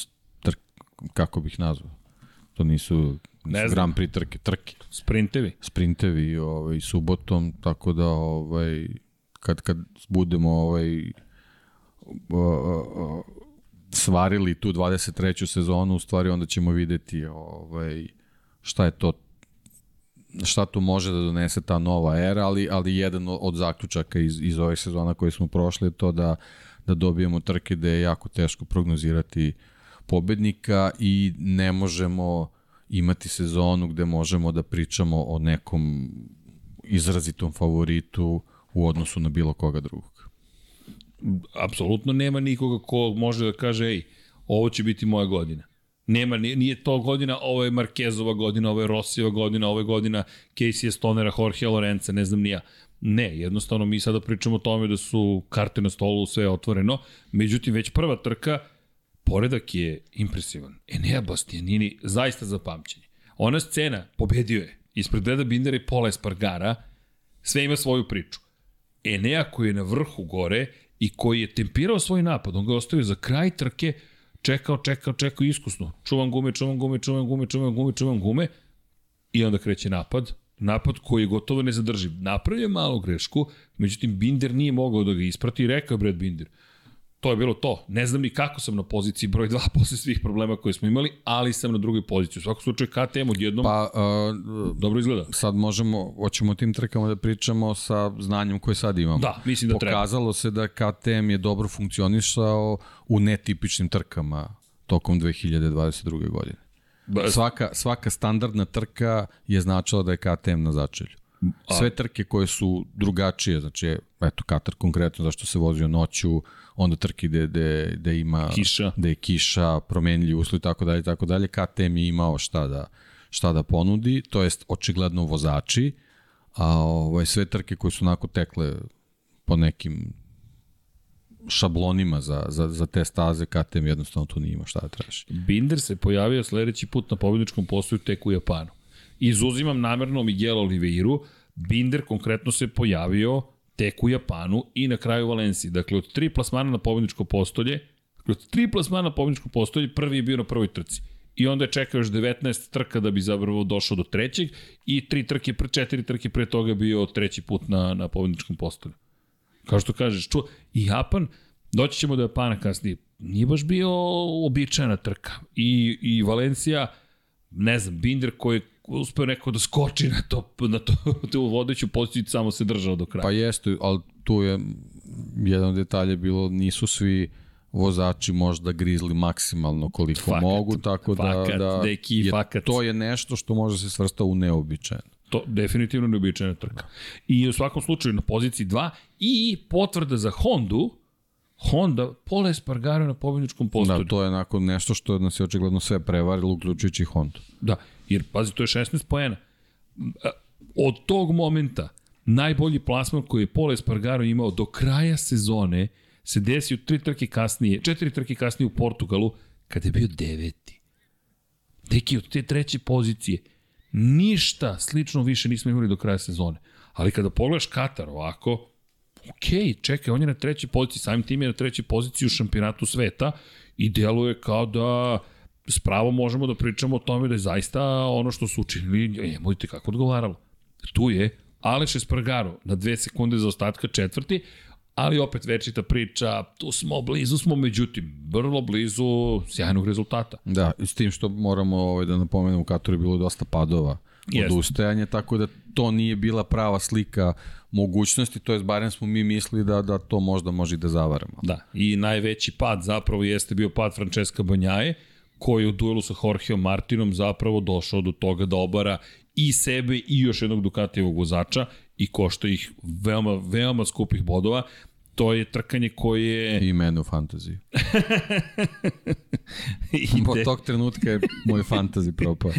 trk, kako bih nazvao. To nisu, nisu Grand Prix trke, trke. Sprintevi. Sprintevi ovaj, subotom, tako da ovaj, kad, kad budemo ovaj, svarili tu 23. sezonu, u stvari onda ćemo videti ovaj, šta je to šta tu može da donese ta nova era, ali, ali jedan od zaključaka iz, iz ove sezona koje smo prošli je to da, da dobijemo trke da je jako teško prognozirati pobednika i ne možemo imati sezonu gde možemo da pričamo o nekom izrazitom favoritu u odnosu na bilo koga drugog. Apsolutno nema nikoga ko može da kaže, ej, ovo će biti moja godina. Nema, nije to godina, ovo je Markezova godina, ovo je Rosijeva godina, ovo je godina Casey Stonera, Jorge Lorenza, ne znam nija. Ne, jednostavno mi sada pričamo o tome da su karte na stolu, sve otvoreno, međutim već prva trka, poredak je impresivan. Enea Bastianini zaista za pamćenje. Ona scena, pobedio je, ispred Breda Bindera i Pola Espargara, sve ima svoju priču. Enea koji je na vrhu gore i koji je tempirao svoj napad, on ga ostavio za kraj trke, čekao, čekao, čekao iskusno. Čuvam gume, čuvam gume, čuvam gume, čuvam gume, čuvam gume i onda kreće napad. Napad koji je gotovo nezadrživ. Napravio je malu grešku, međutim Binder nije mogao da ga isprati i rekao Brad Binder – to je bilo to. Ne znam ni kako sam na poziciji broj 2 (laughs) posle svih problema koje smo imali, ali sam na drugoj poziciji. U svakom slučaju KTM odjednom pa, uh, dobro izgleda. Sad možemo, hoćemo o tim trekama da pričamo sa znanjem koje sad imamo. Da, mislim da treba. Pokazalo se da KTM je dobro funkcionišao u netipičnim trkama tokom 2022. godine. Svaka, svaka standardna trka je značila da je KTM na začelju. Sve trke koje su drugačije, znači, eto, Katar konkretno, zašto se vozio noću, onda trke gde, gde, gde ima kiša. gde je kiša, promenljiv uslov i tako dalje, tako dalje. KTM je imao šta da, šta da ponudi, to jest očigledno vozači, a ovaj, sve trke koje su onako tekle po nekim šablonima za, za, za te staze, KTM jednostavno tu nije šta da traži. Binder se pojavio sledeći put na pobjedičkom postoju tek u Japanu. Izuzimam namerno Miguel Oliveiru, Binder konkretno se pojavio tek u Japanu i na kraju Valenciji. Dakle, od tri plasmana na pobjedičko postolje, dakle, od tri plasmana na pobjedičko postolje, prvi je bio na prvoj trci. I onda je čekao još 19 trka da bi zapravo došao do trećeg i tri trke, pre, četiri trke pre toga bio treći put na, na pobjedičkom postolju. Kao što kažeš, ču, i Japan, doći ćemo do Japana kasnije, nije baš bio običajna trka. I, i Valencija, ne znam, Binder koji uspeo neko da skoči na to, na to, (laughs) tu vodeću poziciju samo se držao do kraja. Pa jeste, ali tu je jedan detalj bilo, nisu svi vozači možda grizli maksimalno koliko fakat, mogu, tako da, fakat, da deki, je, fakat. to je nešto što može se svrsta u neobičajno. To definitivno neobičajna trka. I u svakom slučaju na poziciji 2 i potvrda za Hondu, Honda, Pola Espargaro na pobjedničkom postoju. Da, to je onako nešto što nas je očigledno sve prevarilo, uključujući Honda. Da, Jer, pazi, to je 16 poena. Od tog momenta, najbolji plasman koji je Paul Espargaro imao do kraja sezone, se desio tri trke kasnije, četiri trke kasnije u Portugalu, kada je bio deveti. Deki, od te treće pozicije, ništa slično više nismo imali do kraja sezone. Ali kada pogledaš Katar ovako, ok, čekaj, on je na trećoj poziciji, samim tim je na trećoj poziciji u šampionatu sveta i deluje kao da s pravom možemo da pričamo o tome da je zaista ono što su učinili, je, modite kako odgovaralo. Tu je Aleš Espargaro na dve sekunde za ostatka četvrti, ali opet večita priča, tu smo, blizu smo, međutim, vrlo blizu sjajnog rezultata. Da, i s tim što moramo ovaj, da napomenemo, u Kataru je bilo dosta padova od ustajanja, tako da to nije bila prava slika mogućnosti, to je barem smo mi mislili da, da to možda može i da zavaramo. Da, i najveći pad zapravo jeste bio pad Francesca Banjaje, koji je u duelu sa Jorgeom Martinom zapravo došao do toga da obara i sebe i još jednog Ducatijevog vozača i košta ih veoma, veoma skupih bodova. To je trkanje koje... I mene u fantaziji. (laughs) Od tog trenutka je moj fantazi propao.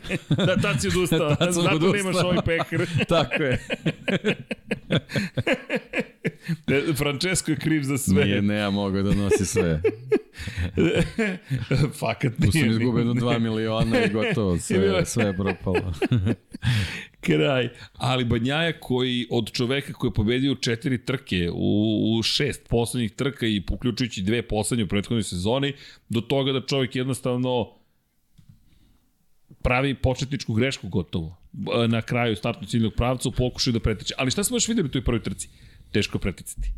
(laughs) da, tad si odustao. (laughs) tad Zato odustao. nemaš ovaj pekar. Tako je. Francesco je kriv za sve. Nije, ne, ja mogu da nosi sve. (laughs) Fakat nije. Tu sam izgubio jedno 2 miliona i gotovo, (laughs) sve, sve je propalo. (laughs) Kraj. Ali Banjaja koji od čoveka koji je pobedio četiri trke u, u šest poslednjih trka i uključujući dve poslednje u prethodnoj sezoni, do toga da čovek jednostavno pravi početničku grešku gotovo na kraju startnog ciljnog pravca u pokušaju da preteče. Ali šta smo još videli u toj prvoj trci? Teško preticati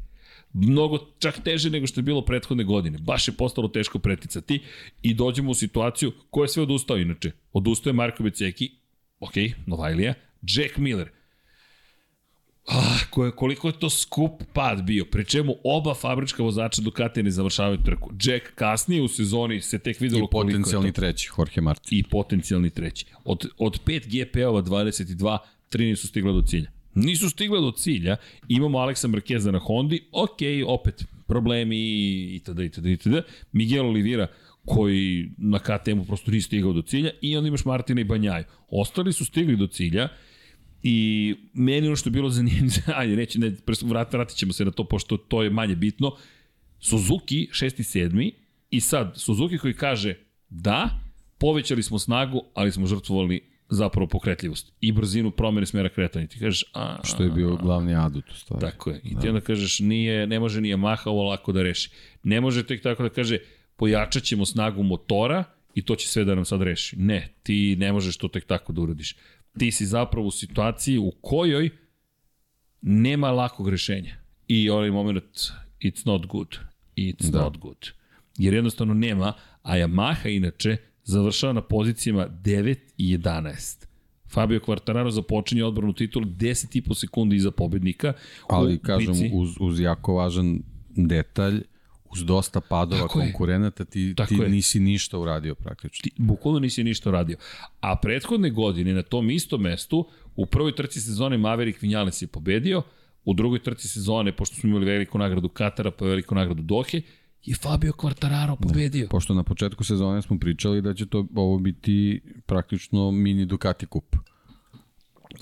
mnogo čak teže nego što je bilo prethodne godine. Baš je postalo teško preticati i dođemo u situaciju ko je sve odustao inače. Odustao je Marko Beceki, ok, Novajlija, Jack Miller. Ah, koliko je to skup pad bio, pri čemu oba fabrička vozača Ducati ne završavaju trku. Jack kasnije u sezoni se tek videlo koliko je to. I potencijalni treći, Jorge Martin. I potencijalni treći. Od, od 5 GP-ova 22, 3 su stigla do cilja. Nisu stigle do cilja, imamo Aleksa Markeza na Hondi, ok, opet, problemi itd. itd. itd. Miguel Oliveira koji na KTM-u prosto nije stigao do cilja i onda imaš Martina i Banjaju. Ostali su stigli do cilja i meni ono što je bilo zanimljivo, (laughs) ajde, neće, ne, vrat, vratit ćemo se na to pošto to je manje bitno, Suzuki 6. i 7. i sad Suzuki koji kaže da, povećali smo snagu, ali smo žrtvovali zapravo pokretljivost i brzinu promene smjera kretanja. Ti kažeš, a, Što je bio glavni adut u stvari. Tako je. I ti da. onda kažeš, nije, ne može nije Maha ovo lako da reši. Ne može tek tako da kaže, pojačat ćemo snagu motora i to će sve da nam sad reši. Ne, ti ne možeš to tek tako da uradiš. Ti si zapravo u situaciji u kojoj nema lakog rešenja. I onaj moment, it's not good. It's da. not good. Jer jednostavno nema, a Yamaha inače završava na pozicijama 9 i 11. Fabio Quartararo započinje odbranu titulu 10,5 sekundi iza pobednika. Ali, kažem, bici. uz, uz jako važan detalj, uz dosta padova Tako konkurenata, ti, Tako ti je. nisi ništa uradio praktično. Ti, bukvalno nisi ništa uradio. A prethodne godine na tom istom mestu, u prvoj trci sezone Maverick Vinales je pobedio, u drugoj trci sezone, pošto smo imali veliku nagradu Katara, pa veliku nagradu Dohe, je Fabio Quartararo pobedio. Da, pošto na početku sezone smo pričali da će to ovo biti praktično mini Ducati kup.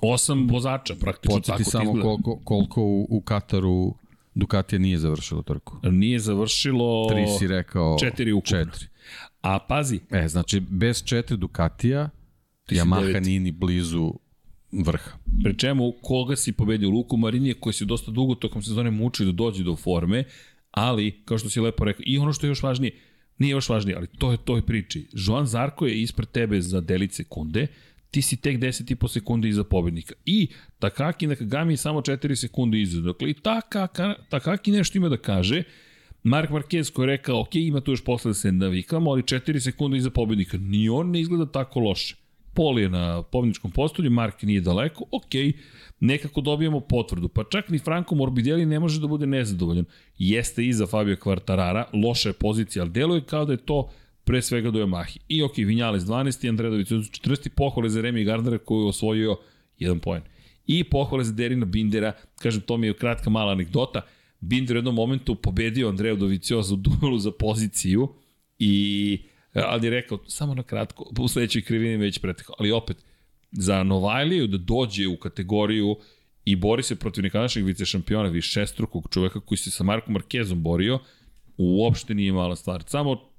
Osam vozača praktično Podsjeti tako samo izgleda. koliko, koliko u, u Kataru Ducatija nije završilo trku. Nije završilo... Tri si rekao... Četiri ukupno. Četiri. A pazi... E, znači, bez četiri Ducatija, Yamaha nije ni blizu vrha. Pre čemu, koga si pobedio? Luku Marinije, koji se dosta dugo tokom sezone muči da dođe do forme, ali, kao što si lepo rekao, i ono što je još važnije, nije još važnije, ali to je toj priči. Joan Zarko je ispred tebe za delić sekunde, ti si tek 10,5 sekunde iza pobednika. I Takaki Nakagami je samo 4 sekunde iza. Dakle, i Takaka, Takaki nešto ima da kaže, Mark Marquez koji je rekao, ok, ima tu još posle da se navikamo, ali 4 sekunde iza pobednika. Ni on ne izgleda tako loše. Pol je na pobedničkom postolju, Mark nije daleko, ok, nekako dobijemo potvrdu. Pa čak ni Franco Morbidelli ne može da bude nezadovoljan. Jeste iza Fabio Quartarara, loša je pozicija, ali deluje kao da je to pre svega do Yamahi. I ok, Vinjales 12. Andredović 40. pohvale za Remy Gardnera koji je osvojio jedan poen. I pohvale za Derina Bindera, kažem, to mi je kratka mala anegdota. Binder u jednom momentu pobedio Andreja Dovicioza u duelu za poziciju i ali je rekao, samo na kratko, u sledećoj krivini već pretekao, ali opet, za Novajliju da dođe u kategoriju i bori se protiv nekadašnjeg vice šampiona, višestrukog čoveka koji se sa Markom Markezom borio, uopšte nije mala stvar. Samo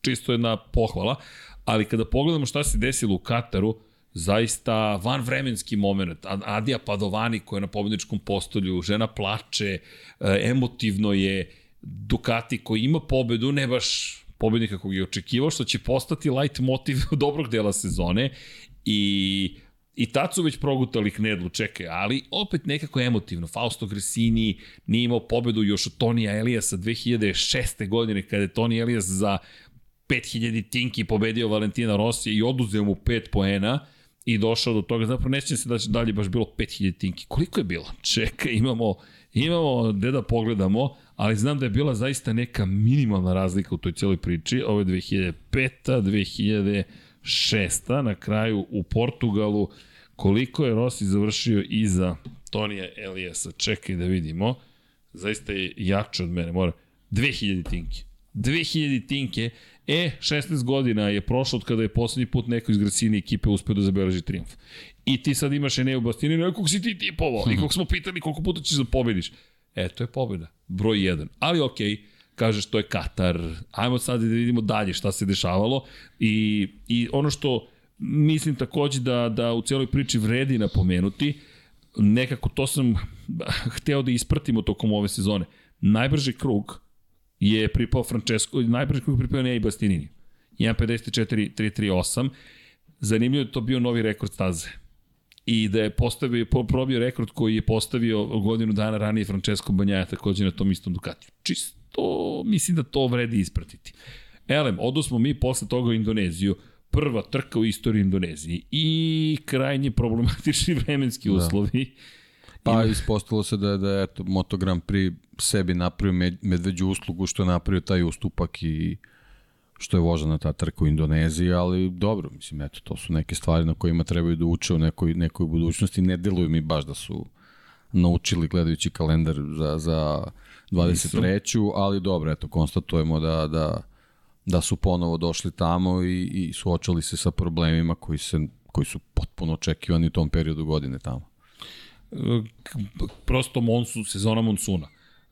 čisto jedna pohvala, ali kada pogledamo šta se desilo u Kataru, zaista vanvremenski moment. Adija Padovani koja je na pobedničkom postolju, žena plače, e, emotivno je, Ducati koji ima pobedu, ne baš pobednika kog je očekivao, što će postati light motiv (laughs) dobrog dela sezone i I tad su već progutali Knedlu, čekaj, ali opet nekako emotivno. Fausto Gresini nije imao pobedu još od Tonija Elijasa 2006. godine, kada je Toni Elijas za 5000 tinki pobedio Valentina Rossi i oduzeo mu 5 poena i došao do toga, zapravo nećem se da će dalje baš bilo 5000 tinki. Koliko je bilo? Čekaj, imamo, imamo gde da pogledamo, ali znam da je bila zaista neka minimalna razlika u toj cijeloj priči. Ovo je 2005. 2006. na kraju u Portugalu. Koliko je Rossi završio iza Tonija Elijasa? Čekaj da vidimo. Zaista je jače od mene. Mora. 2000 tinke. 2000 tinke. E, 16 godina je prošlo od kada je poslednji put neko iz Gracini ekipe uspeo da zabeleži triumf. I ti sad imaš Eneo Bastininu, kog si ti tipovao? I kog smo pitali koliko puta ćeš da pobediš? E, to je pobeda. Broj 1. Ali okej, okay, kažeš to je Katar. Ajmo sad da vidimo dalje šta se dešavalo. I, i ono što mislim takođe da, da u celoj priči vredi napomenuti, nekako to sam (laughs) hteo da ispratimo tokom ove sezone. Najbrži krug je pripao Francesco, najbrži krug pripao Neji Bastinini. 1.54.338. Zanimljivo je to bio novi rekord staze i da je postavio, probio rekord koji je postavio godinu dana ranije Francesco Banjaja takođe na tom istom Ducatiju. Čisto mislim da to vredi ispratiti. Elem, odu smo mi posle toga u Indoneziju, prva trka u istoriji Indoneziji i krajnje problematični vremenski da. uslovi. Pa ispostavilo se da je, da je eto, Moto Grand Prix sebi napravio medveđu uslugu što je napravio taj ustupak i što je vožena ta trka u Indoneziji, ali dobro, mislim, eto, to su neke stvari na kojima trebaju da uče u nekoj, nekoj budućnosti. Ne deluju mi baš da su naučili gledajući kalendar za, za 23. ali dobro, eto, konstatujemo da, da, da su ponovo došli tamo i, i suočali se sa problemima koji, se, koji su potpuno očekivani u tom periodu godine tamo. Prosto monsun, sezona monsuna.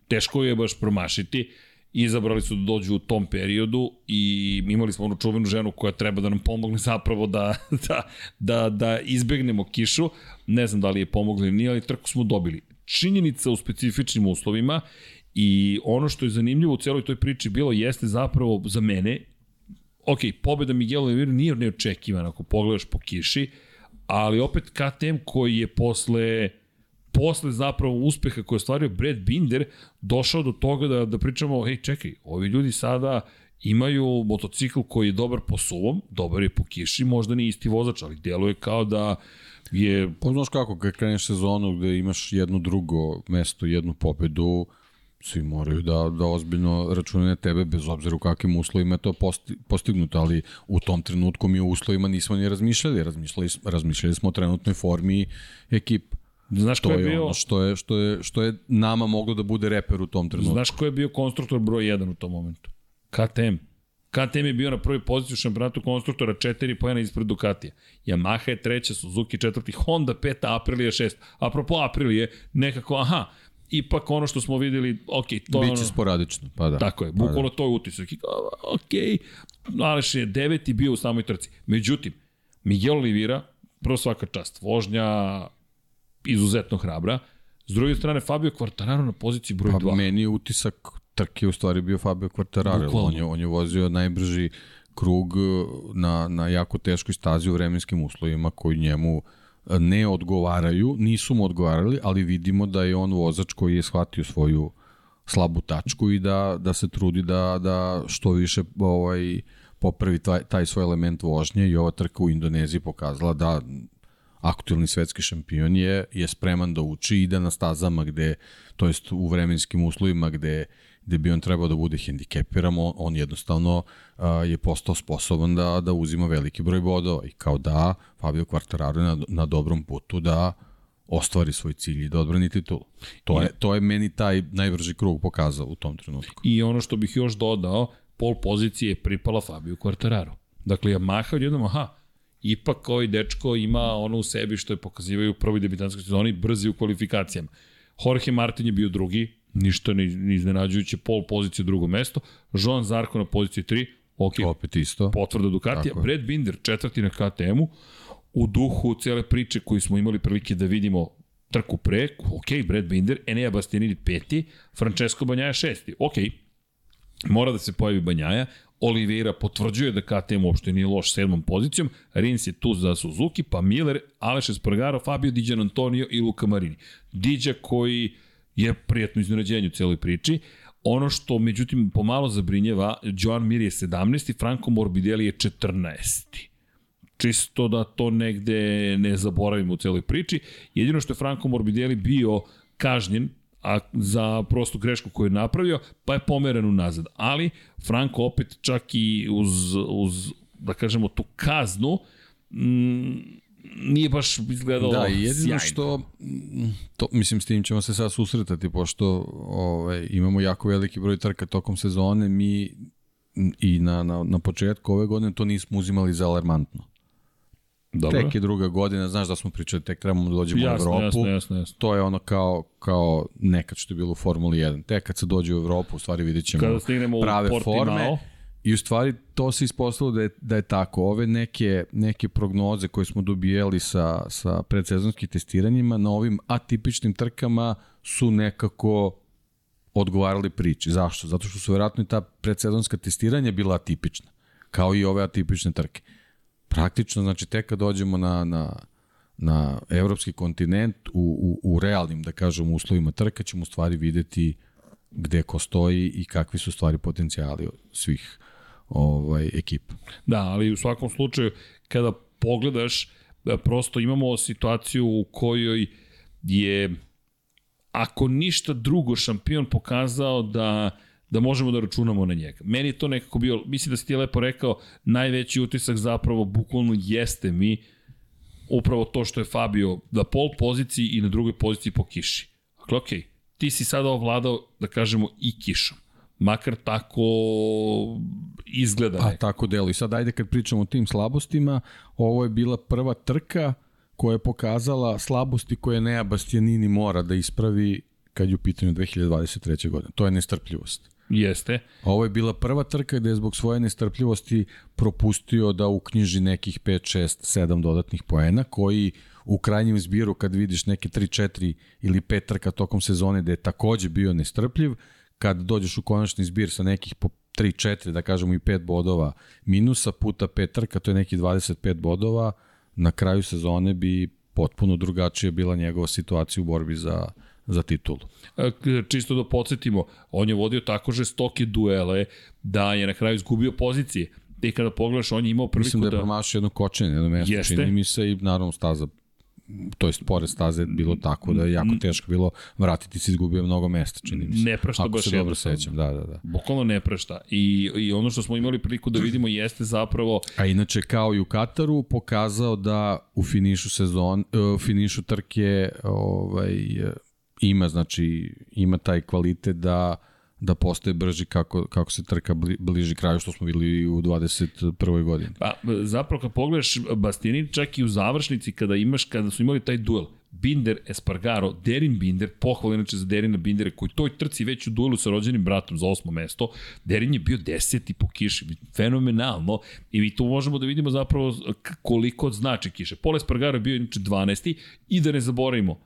Teško je baš promašiti izabrali su da dođu u tom periodu i imali smo onu čuvenu ženu koja treba da nam pomogne zapravo da, (laughs) da, da, da izbegnemo kišu. Ne znam da li je pomogla ili nije, ali trku smo dobili. Činjenica u specifičnim uslovima i ono što je zanimljivo u celoj toj priči bilo jeste zapravo za mene, ok, pobeda Miguel Oliveira nije neočekivana ako pogledaš po kiši, ali opet KTM koji je posle posle zapravo uspeha koje je ostvario Brad Binder, došao do toga da, da pričamo, hej, čekaj, ovi ljudi sada imaju motocikl koji je dobar po suvom, dobar je po kiši, možda nije isti vozač, ali deluje kao da je... Pa znaš kako, kad kreneš sezonu gde imaš jedno drugo mesto, jednu pobedu, svi moraju da, da ozbiljno računaju tebe, bez obzira u kakvim uslovima je to posti, postignuto, ali u tom trenutku mi u uslovima nismo ni razmišljali, razmišljali, razmišljali smo o trenutnoj formi ekipa. Znaš ko je, je bio... Ono što je, što, je, što je nama moglo da bude reper u tom trenutku. Znaš ko je bio konstruktor broj 1 u tom momentu? KTM. KTM je bio na prvoj poziciji u šampionatu konstruktora 4 pojena ispred Ducatija. Yamaha je treća, Suzuki četvrti, Honda peta, Aprilia šest. Apropo Aprilije, nekako, aha, ipak ono što smo videli, ok, to Biće ono... sporadično, pa da. Tako je, bukvalno pa da. to je utisak. Ok, Aleš je deveti bio u samoj trci. Međutim, Miguel Oliveira, prvo svaka čast, vožnja izuzetno hrabra. S druge strane, Fabio Quartararo na poziciji broj 2. Pa meni je utisak trke u stvari bio Fabio Quartararo. On je, on je vozio najbrži krug na, na jako teškoj stazi u vremenskim uslovima koji njemu ne odgovaraju, nisu mu odgovarali, ali vidimo da je on vozač koji je shvatio svoju slabu tačku i da, da se trudi da, da što više ovaj, popravi taj, taj svoj element vožnje i ova trka u Indoneziji pokazala da aktualni svetski šampion je, je spreman da uči i da na stazama gde, to jest u vremenskim uslovima gde, gde bi on trebao da bude hendikepiran, on, on jednostavno a, je postao sposoban da, da uzima veliki broj bodova i kao da Fabio Quartararo na, na dobrom putu da ostvari svoj cilj i da odbrani titul. To, je, to je meni taj najvrži krug pokazao u tom trenutku. I ono što bih još dodao, pol pozicije je pripala Fabio Quartararo. Dakle, Yamaha odjednom, aha, ipak ovaj dečko ima ono u sebi što je pokazivaju u prvoj debitanskoj sezoni, brzi u kvalifikacijama. Jorge Martin je bio drugi, ništa ne, ne iznenađujuće, pol pozicije drugo mesto, Joan Zarko na poziciji 3, ok, Opet isto. potvrda Ducatija. Brad Binder četvrti na KTM-u, u duhu cele priče koju smo imali prilike da vidimo trku pre, ok, Brad Binder, Enea Bastianini peti, Francesco Banjaja šesti, ok, mora da se pojavi Banjaja, Oliveira potvrđuje da KTM uopšte nije loš sedmom pozicijom, Rins je tu za Suzuki, pa Miller, Aleš Espargaro, Fabio Diđan Antonio i Luka Marini. Diđa koji je prijatno iznenađenje u celoj priči. Ono što, međutim, pomalo zabrinjeva, Joan Mir je 17. Franco Morbidelli je 14 čisto da to negde ne zaboravimo u celoj priči. Jedino što je Franco Morbidelli bio kažnjen a za prostu grešku koju je napravio, pa je pomeren unazad. Ali Franco opet čak i uz, uz da kažemo, tu kaznu, mm, nije baš izgledalo Da, jedino sjajno. što, mm, to, mislim, s tim ćemo se sad susretati, pošto ovaj, imamo jako veliki broj trka tokom sezone, mi i na, na, na početku ove godine to nismo uzimali za alarmantno. Dobro. Tek je druga godina, znaš da smo pričali, tek trebamo da dođemo u jasno, Evropu. jasno, jasno, jasno. To je ono kao, kao nekad što je bilo u Formuli 1. Tek kad se dođe u Evropu, u stvari vidjet ćemo Kada prave u forme. I u stvari to se ispostavilo da je, da je tako. Ove neke, neke prognoze koje smo dobijali sa, sa predsezonskim testiranjima na ovim atipičnim trkama su nekako odgovarali priči. Zašto? Zato što su verovatno i ta predsezonska testiranja bila atipična. Kao i ove atipične trke. Praktično, znači, tek kad dođemo na, na, na evropski kontinent u, u, u realnim, da kažem, uslovima trka ćemo u stvari videti gde ko stoji i kakvi su stvari potencijali svih ovaj ekipa. Da, ali u svakom slučaju, kada pogledaš, da prosto imamo situaciju u kojoj je, ako ništa drugo, šampion pokazao da da možemo da računamo na njega. Meni je to nekako bio, mislim da si ti lepo rekao, najveći utisak zapravo bukvalno jeste mi upravo to što je Fabio na pol poziciji i na drugoj poziciji po kiši. Dakle, okej, okay, ti si sada ovladao, da kažemo, i kišom. Makar tako izgleda. A nekako. tako delo. I sad ajde kad pričamo o tim slabostima, ovo je bila prva trka koja je pokazala slabosti koje Nea Bastianini mora da ispravi kad je u pitanju 2023. godine. To je nestrpljivost. Jeste. Ovo je bila prva trka gde je zbog svoje nestrpljivosti propustio da uknjiži nekih 5, 6, 7 dodatnih poena koji u krajnjem zbiru kad vidiš neke 3, 4 ili 5 trka tokom sezone gde je takođe bio nestrpljiv, kad dođeš u konačni zbir sa nekih po 3, 4, da kažemo i 5 bodova minusa puta 5 trka, to je neki 25 bodova, na kraju sezone bi potpuno drugačije bila njegova situacija u borbi za, za titulu. E, Čisto da podsjetimo, on je vodio tako žestoke duele da je na kraju izgubio pozicije. I kada pogledaš, on je imao priliku Mislim da je da... promašio jedno kočenje, jedno mesto, Jeste. čini mi se i naravno staza to jest pored staze je bilo tako da je jako teško bilo vratiti se izgubio mnogo mesta, čini mi se. Ne prašta Ako baš se dobro sećam, da, da, da. Bukvalno ne prašta. I, I ono što smo imali priliku da vidimo jeste zapravo A inače, kao i u Kataru, pokazao da u finišu sezon, e, u finišu trke ovaj, ima, znači, ima taj kvalitet da da postaje brži kako, kako se trka bli, bliži kraju što smo videli u 21. godini. Pa, zapravo kad pogledaš Bastianini čak i u završnici kada imaš, kada su imali taj duel, Binder, Espargaro, Derin Binder, pohvala inače za Derina Bindera, koji toj trci već u duelu sa rođenim bratom za osmo mesto, Derin je bio deseti po kiši, fenomenalno, i mi tu možemo da vidimo zapravo koliko znači kiše. Paul Espargaro je bio inače 12. i da ne zaboravimo,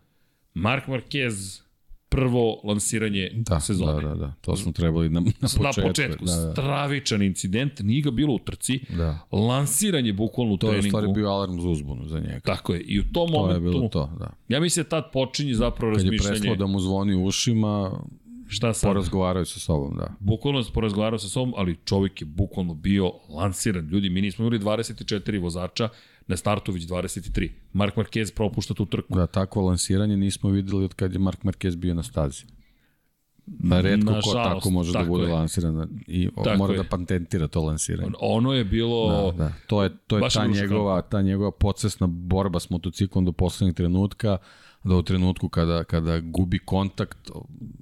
Mark Marquez prvo lansiranje Da, sezone. da, da, da, to smo trebali na, na početku. Na početku, da, da. stravičan incident, nije ga bilo u trci, Da. lansiranje bukvalno u To je u treningu. stvari bio alarm za uzbunu za njega. Tako je, i u tom To je momentu, bilo to, da. ja mislim da tad počinje zapravo Kad je razmišljanje, prestalo da mu zvoni u ušima, šta sad, porazgovaraju sa sobom, da. bukvalno se porazgovarao sa sobom, ali čovjek je bukvalno bio lansiran. Ljudi, mi nismo imali 24 vozača, na startu već 23. Mark Marquez propušta tu trku. Da, takvo lansiranje nismo videli od kad je Mark Marquez bio na stazi. Da, redko ko Nažalost, tako može tako da bude je. lansiran i o, Tako mora je. da patentira to lansiranje. Ono je bilo... Da, da. To je, to je Baš ta, ružno njegova, ta njegova podsesna borba s motociklom do poslednjeg trenutka, da u trenutku kada, kada gubi kontakt,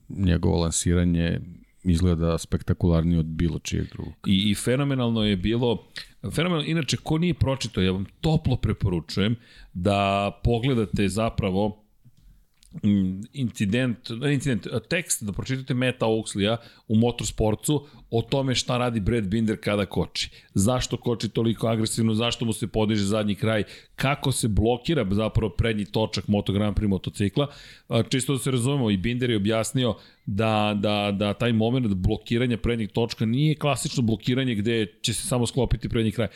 njegovo lansiranje izgleda spektakularniji od bilo čijeg drugog. I, I fenomenalno je bilo, fenomenalno, inače, ko nije pročitao, ja vam toplo preporučujem da pogledate zapravo Mm, incident, incident, tekst da pročitate Meta Oaksleya u motorsportu o tome šta radi Brad Binder kada koči. Zašto koči toliko agresivno, zašto mu se podiže zadnji kraj, kako se blokira zapravo prednji točak Moto Grand Prix motocikla. Čisto da se razumemo, i Binder je objasnio da, da, da taj moment blokiranja prednjeg točka nije klasično blokiranje gde će se samo sklopiti prednji kraj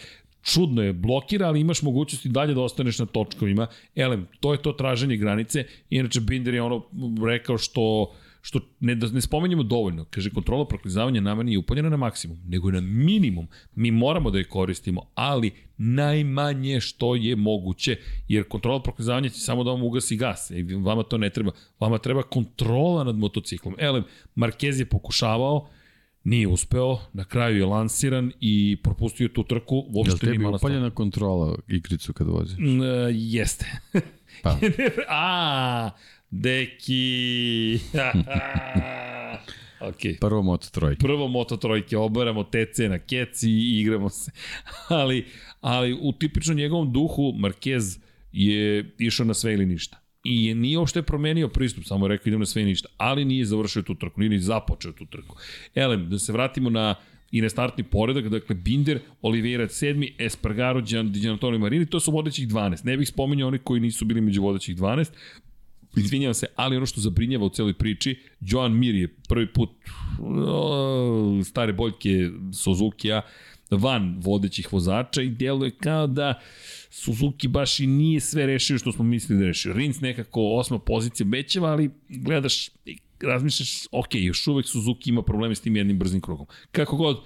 čudno je, blokira, ali imaš mogućnosti dalje da ostaneš na točkovima. Elem, to je to traženje granice. Inače, Binder je ono rekao što što ne, ne spomenjamo dovoljno. Kaže, kontrola proklizavanja nama nije upaljena na maksimum, nego na minimum. Mi moramo da je koristimo, ali najmanje što je moguće, jer kontrola proklizavanja će samo da vam ugasi gas. E, vama to ne treba. Vama treba kontrola nad motociklom. Elem, Marquez je pokušavao, Nije uspeo, na kraju je lansiran i propustio tu trku. Uopšte Jel tebi upaljena kontrola igricu kad voziš? N, uh, jeste. Pa. (laughs) A, deki. (laughs) okay. Prvo moto trojke. Prvo moto trojke, obaramo TC na keci i igramo se. (laughs) ali, ali u tipično njegovom duhu Marquez je išao na sve ili ništa i nije uopšte promenio pristup, samo je rekao idem na sve i ništa, ali nije završio tu trku, nije ni započeo tu trku. Elem, da se vratimo na i na startni poredak, dakle Binder, Oliveira 7, Espargaro, Gianantonio Marini, to su vodećih 12. Ne bih spominjao oni koji nisu bili među vodećih 12, Izvinjavam se, ali ono što zabrinjava u celoj priči, Joan Mir je prvi put uh, stare boljke Suzuki-a van vodećih vozača i djeluje kao da Suzuki baš i nije sve rešio što smo mislili da rešio. Rins nekako osma pozicija bećeva, ali gledaš razmišljaš, ok, još uvek Suzuki ima probleme s tim jednim brzim krugom. Kako god,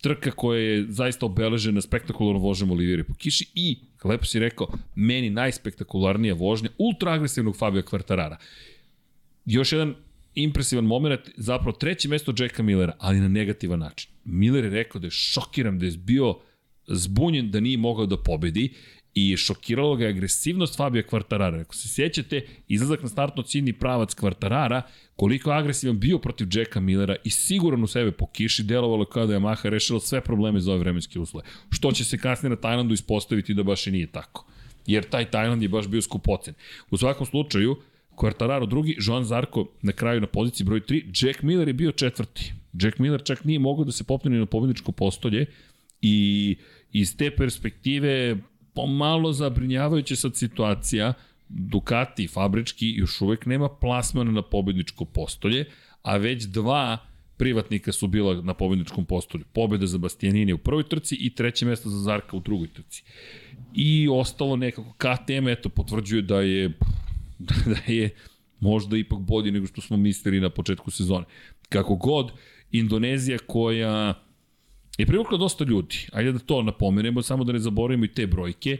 trka koja je zaista obeležena spektakularno vožnjom Olivire po kiši i, lepo si rekao, meni najspektakularnija vožnja ultra agresivnog Fabio Quartarara. Još jedan impresivan moment, zapravo treće mesto Jacka Millera, ali na negativan način. Miller je rekao da je šokiran, da je bio zbunjen da nije mogao da pobedi i šokiralo ga je agresivnost Fabio Kvartarara. Ako se sjećate, izlazak na startno ciljni pravac Kvartarara, koliko je agresivan bio protiv Jacka Millera i siguran u sebe po kiši, delovalo kao da je Yamaha rešila sve probleme za ove vremenske uslove. Što će se kasnije na Tajlandu ispostaviti da baš i nije tako. Jer taj Tajland je baš bio skupocen. U svakom slučaju, Quartararo drugi, Joan Zarko na kraju na poziciji broj 3, Jack Miller je bio četvrti. Jack Miller čak nije mogao da se popne na pobedničko postolje i iz te perspektive pomalo zabrinjavajuća sad situacija, Ducati fabrički još uvek nema plasmana na pobedničko postolje, a već dva privatnika su bila na pobedničkom postolju. Pobeda za Bastianini u prvoj trci i treće mesto za Zarka u drugoj trci. I ostalo nekako KTM eto potvrđuje da je (laughs) da je možda ipak bolji nego što smo mislili na početku sezone. Kako god, Indonezija koja I privukla dosta ljudi. Ajde da to napomenemo, samo da ne zaboravimo i te brojke.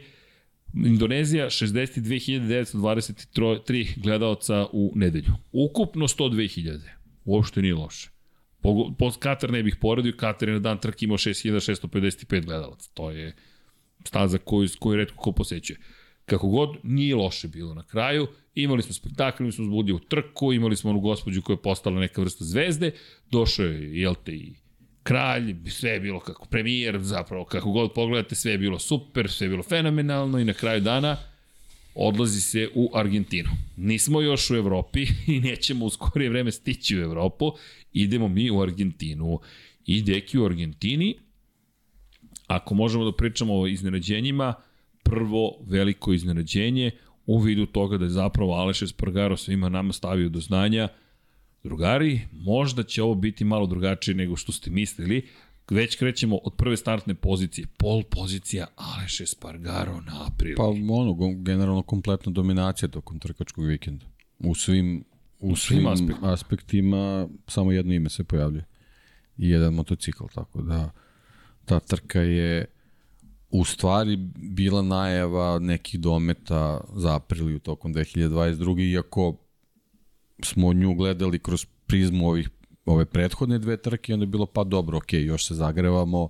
Indonezija 62.923 gledalca u nedelju. Ukupno 102.000. Uopšte nije loše. Po, po Katar ne bih poredio, Katar je na dan trke imao 6655 gledalaca. To je staza koju, koju redko ko posećuje. Kako god, nije loše bilo na kraju. Imali smo spektakl, imali smo zbudiju trku, imali smo onu gospođu koja je postala neka vrsta zvezde, došao je, jel te, i kralj, sve je bilo kako premijer, zapravo kako god pogledate, sve je bilo super, sve je bilo fenomenalno i na kraju dana odlazi se u Argentinu. Nismo još u Evropi (laughs) i nećemo u skorije vreme stići u Evropu, idemo mi u Argentinu. I deki u Argentini, ako možemo da pričamo o iznenađenjima, prvo veliko iznenađenje u vidu toga da je zapravo Aleš Espargaro svima nama stavio do znanja – Drugari, možda će ovo biti malo drugačije nego što ste mislili. Već krećemo od prve startne pozicije. Pol pozicija Aleš Espargaro na aprili. Pa ono, generalno kompletna dominacija tokom trkačkog vikenda. U svim, u, u svim, svim aspektima. aspektima samo jedno ime se pojavljuje. I jedan motocikl, tako da ta trka je u stvari bila najava nekih dometa za apriliju tokom 2022. Iako smo nju gledali kroz prizmu ovih ove prethodne dve trke onda je bilo pa dobro, ok, još se zagrevamo,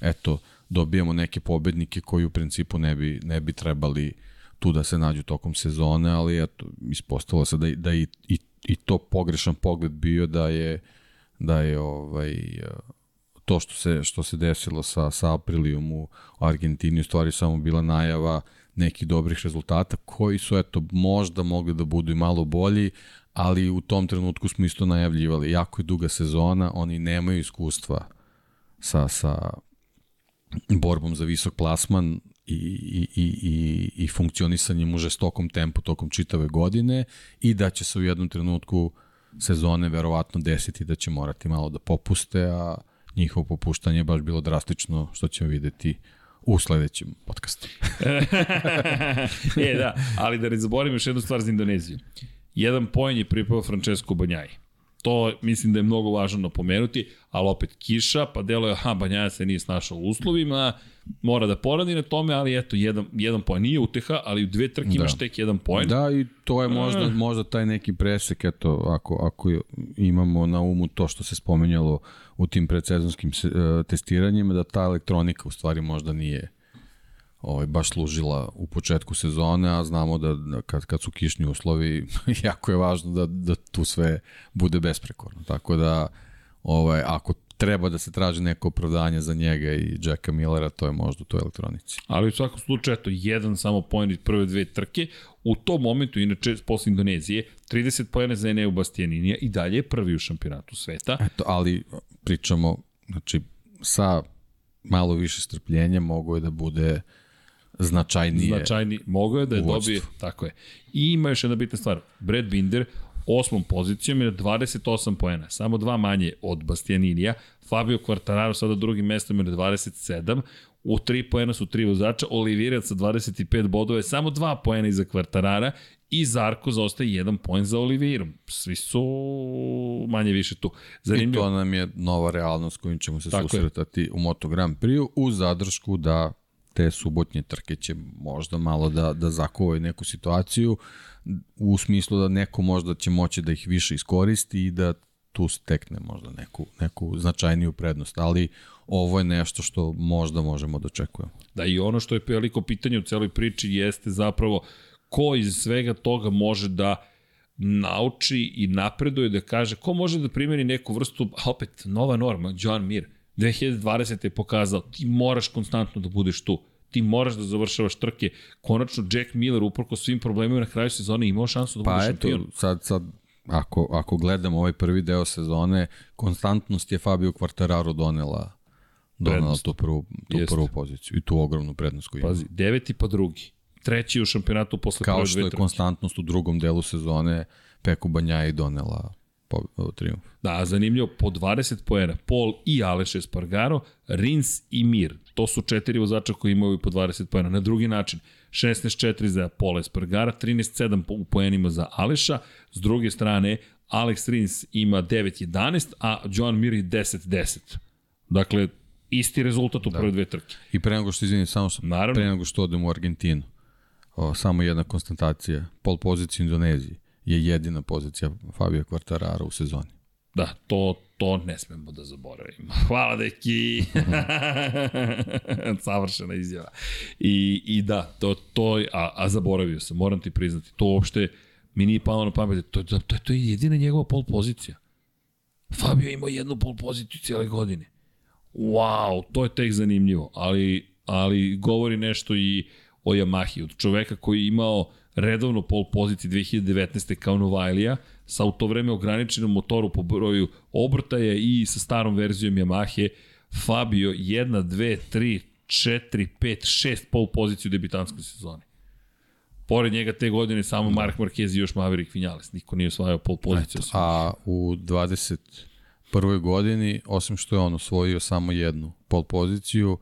eto, dobijamo neke pobednike koji u principu ne bi, ne bi trebali tu da se nađu tokom sezone, ali eto, ispostavilo se da, da i, i, i to pogrešan pogled bio da je da je ovaj to što se što se desilo sa sa Aprilijom u Argentini u stvari samo bila najava nekih dobrih rezultata koji su eto možda mogli da budu i malo bolji, ali u tom trenutku smo isto najavljivali. Jako je duga sezona, oni nemaju iskustva sa sa borbom za visok plasman i, i, i, i, i funkcionisanjem u žestokom tempu tokom čitave godine i da će se u jednom trenutku sezone verovatno desiti da će morati malo da popuste, a njihovo popuštanje je baš bilo drastično, što ćemo videti u sledećem podcastu. (laughs) e, da, ali da ne zaboravim još jednu stvar za Indoneziju. Jedan poen je pripao Francesco Banjaji. To mislim da je mnogo važno napomenuti, ali opet kiša, pa delo je, aha, Banjaja se nije snašao u uslovima, mora da poradi na tome, ali eto, jedan, jedan poen nije uteha, ali u dve trke da. imaš tek jedan poen. Da, i to je možda, uh. možda taj neki presek, eto, ako, ako imamo na umu to što se spomenjalo u tim predsezonskim uh, testiranjima, da ta elektronika u stvari možda nije ovaj, baš služila u početku sezone, a znamo da, da kad, kad su kišni uslovi, (laughs) jako je važno da, da tu sve bude besprekorno. Tako da, ovaj, ako treba da se traži neko opravdanje za njega i Jacka Millera, to je možda u toj elektronici. Ali u svakom slučaju, eto, jedan samo poen iz prve dve trke. U tom momentu, inače, posle Indonezije, 30 pojene za Eneu Bastianinija i dalje je prvi u šampionatu sveta. Eto, ali pričamo, znači, sa malo više strpljenja mogo je da bude značajnije. Značajni, mogo je da je dobije, tako je. I ima još jedna bitna stvar, Brad Binder, osmom pozicijom je 28 poena, samo dva manje od Bastianinija, Fabio Quartararo sada drugim mestom je na 27, u 3 poena su tri vozača, Olivirac sa 25 bodova je samo 2 poena iza Quartarara i Zarko zaostaje jedan poen za Olivirom. Svi su manje više tu. Zanimljivo. I to nam je nova realnost kojim ćemo se Tako susretati je. u Moto Grand Prix u zadršku da te subotnje trke će možda malo da, da zakuvaju neku situaciju u smislu da neko možda će moći da ih više iskoristi i da tu stekne možda neku, neku značajniju prednost, ali ovo je nešto što možda možemo da očekujemo. Da i ono što je veliko pitanje u celoj priči jeste zapravo ko iz svega toga može da nauči i napreduje da kaže ko može da primjeni neku vrstu, opet, nova norma, John Mir, 2020. je pokazao, ti moraš konstantno da budeš tu ti moraš da završavaš trke. Konačno Jack Miller uprko svim problemima na kraju sezone imao šansu da pa bude šampion. Pa eto, sad, sad ako, ako gledamo ovaj prvi deo sezone, konstantnost je Fabio Quartararo donela donela prednost. tu prvu, tu prvu poziciju i tu ogromnu prednost koju ima. Pazi, deveti pa drugi. Treći u šampionatu posle Kao što je konstantnost u drugom delu sezone Peku Banjaji donela po, triumf. Da, zanimljivo, po 20 poena, Paul i Aleš Espargaro, Rins i Mir. To su četiri vozača koji imaju po 20 poena. Na drugi način, 16-4 za Paul Espargara, 13-7 u poenima za Aleša. S druge strane, Alex Rins ima 9-11, a John Mir 10-10. Dakle, isti rezultat u da. prve dve trke. I pre nego što, izvinim, samo sam, Naravno. pre nego što odem u Argentinu, o, samo jedna konstatacija, pol pozicija Indoneziji je jedina pozicija Fabio Quartarara u sezoni. Da, to, to ne smemo da zaboravimo. (laughs) Hvala deki! (laughs) Savršena izjava. I, I da, to, to a, a zaboravio sam, moram ti priznati, to uopšte mi nije palo na pamet, to, to, to, to je jedina njegova pol pozicija. Fabio imao jednu pol poziciju cijele godine. Wow, to je tek zanimljivo, ali, ali govori nešto i o Yamahi, od čoveka koji je imao redovno pol poziciji 2019. kao Novajlija, sa u to vreme ograničenom motoru po broju obrtaja i sa starom verzijom Yamahe, Fabio 1, 2, 3, 4, 5, 6 pol poziciju u debitanskoj sezoni. Pored njega te godine samo Mark Marquez i još Maverick Vinales. Niko nije osvajao pol poziciju. Eto, a u 21. godini, osim što je on osvojio samo jednu pol poziciju,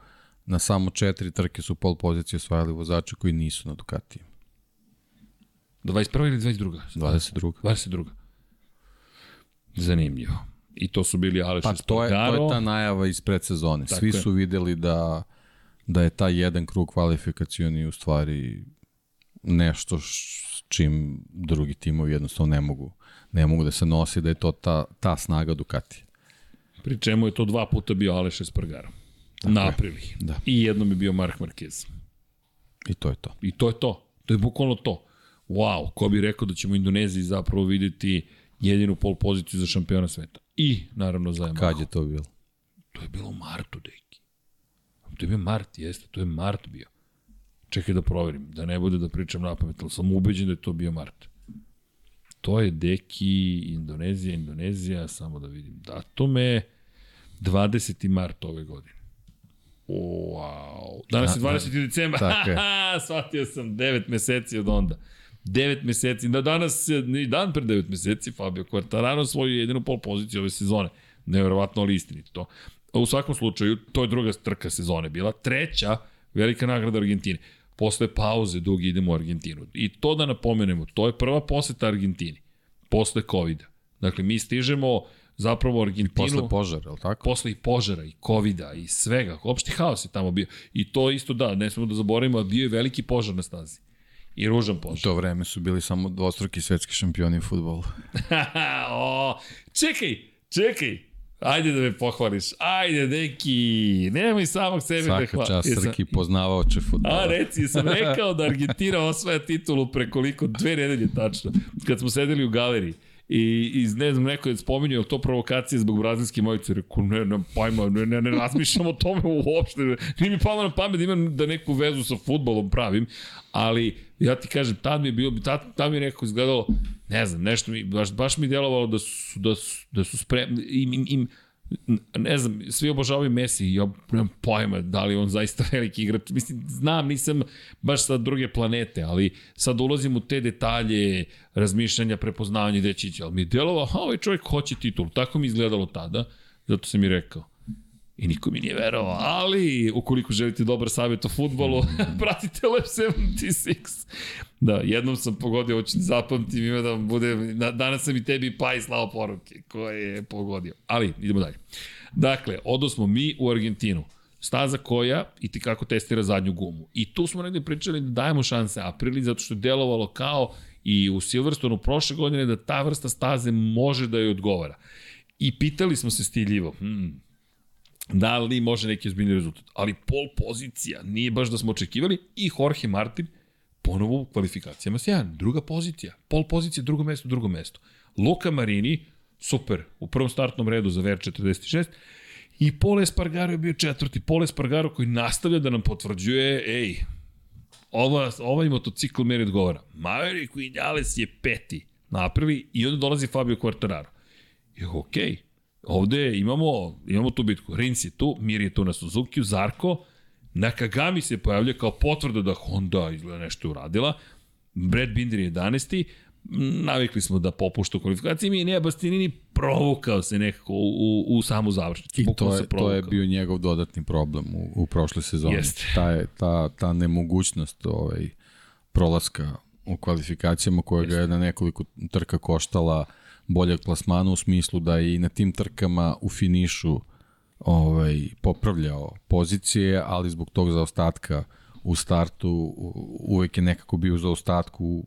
na samo četiri trke su pol pozicije osvajali vozače koji nisu na Ducatiju. 21. ili 22. 22. 22. Zanimljivo. I to su bili Aleš pa, to je, to je ta najava iz predsezone. Svi su videli da, da je taj jedan krug kvalifikacioni u stvari nešto s čim drugi timovi jednostavno ne mogu, ne mogu da se nosi, da je to ta, ta snaga Ducati. Pri čemu je to dva puta bio Aleš Espargaro. Na aprili. Da. I jednom je bio Mark Marquez. I to je to. I to je to. To je bukvalno to wow, ko bi rekao da ćemo u Indoneziji zapravo videti jedinu pol poziciju za šampiona sveta. i naravno za Yamaha. Kad je to bilo? To je bilo u martu, deki. To je bio mart, jeste, to je mart bio. Čekaj da proverim, da ne bude da pričam na pamet, ali sam ubeđen da je to bio mart. To je deki Indonezija, Indonezija, samo da vidim datume, 20. mart ove godine. Wow. Danas je 20. Da, decembar. Tako je. (laughs) Shvatio sam 9 meseci od onda. 9 meseci. Da danas ni dan pre 9 meseci Fabio Quartararo svoju jedinu pol poziciju ove sezone. Neverovatno ali istinito to. U svakom slučaju, to je druga trka sezone bila. Treća, velika nagrada Argentine. Posle pauze dugi idemo u Argentinu. I to da napomenemo, to je prva poseta Argentini. Posle covid -a. Dakle, mi stižemo zapravo Argentinu... I posle požara, je tako? Posle i požara, i covid i svega. Opšti haos je tamo bio. I to isto da, ne smemo da zaboravimo, bio je veliki požar na stazi. I ružan požar. U to vreme su bili samo dvostruki svetski šampioni u futbolu. (laughs) o, čekaj, čekaj, Ajde da me pohvališ. Ajde, deki. Nemoj samog sebe Svaka da hvališ. Svaka čast Srki poznavaoče futbola. A, reci, sam rekao da Argentina osvaja titulu prekoliko dve nedelje tačno. Kad smo sedeli u galeriji. I, i ne znam, neko je spominjao to provokacije zbog brazilske mojice. Rekao, ne, ne, pojma, ne, ne, ne razmišljam o tome uopšte. Nije mi palo na pamet da imam da neku vezu sa futbolom pravim, ali ja ti kažem, tad mi je bilo, tad, tad mi je neko izgledalo, ne znam, nešto mi, baš, baš mi djelovalo da su, da su, da su spremni, im, im, im, ne znam, svi obožavaju Messi, ja nemam pojma da li on zaista (laughs) veliki igrač. Mislim, znam, nisam baš sa druge planete, ali sad ulazim u te detalje, razmišljanja, prepoznavanja ići, ali mi je djelovao, a ovaj čovjek hoće titul. Tako mi izgledalo tada, zato sam i rekao. I niko mi nije verovao, ali ukoliko želite dobar savjet o futbolu, (laughs) pratite Lab 76. Da, jednom sam pogodio, hoću da zapamtim, ima da bude, danas sam i tebi pa i slao poruke koje je pogodio. Ali, idemo dalje. Dakle, odo smo mi u Argentinu. Staza koja i ti kako testira zadnju gumu. I tu smo negde pričali da dajemo šanse Aprili, zato što je delovalo kao i u Silverstonu prošle godine da ta vrsta staze može da je odgovara. I pitali smo se stiljivo, hmm, da li može neki ozbiljni rezultat. Ali pol pozicija nije baš da smo očekivali i Jorge Martin ponovo u kvalifikacijama sjajan. Druga pozicija, pol pozicija, drugo mesto, drugo mesto. Luka Marini, super, u prvom startnom redu za VR46 i Pole Espargaro je bio četvrti. Pole Espargaro koji nastavlja da nam potvrđuje, ej, ova, ovaj motocikl meri odgovara. Maverick Vinales je peti napravi i onda dolazi Fabio Quartararo. I okej, okay, Ovde imamo, imamo tu bitku. Rins je tu, Mir je tu na Suzuki, Zarko, Nakagami se pojavlja kao potvrda da Honda izgleda nešto uradila, Brad Binder je 11. Navikli smo da popušta u kvalifikaciji, mi je Nea Bastianini provukao se nekako u, u, u samu završnicu. I to je, to je bio njegov dodatni problem u, u prošle sezoni. Jeste. Ta, je, ta, ta nemogućnost ovaj, prolaska u kvalifikacijama koja ga je na nekoliko trka koštala boljeg plasmana u smislu da je i na tim trkama u finišu ovaj, popravljao pozicije, ali zbog tog zaostatka u startu uvek je nekako bio za ostatku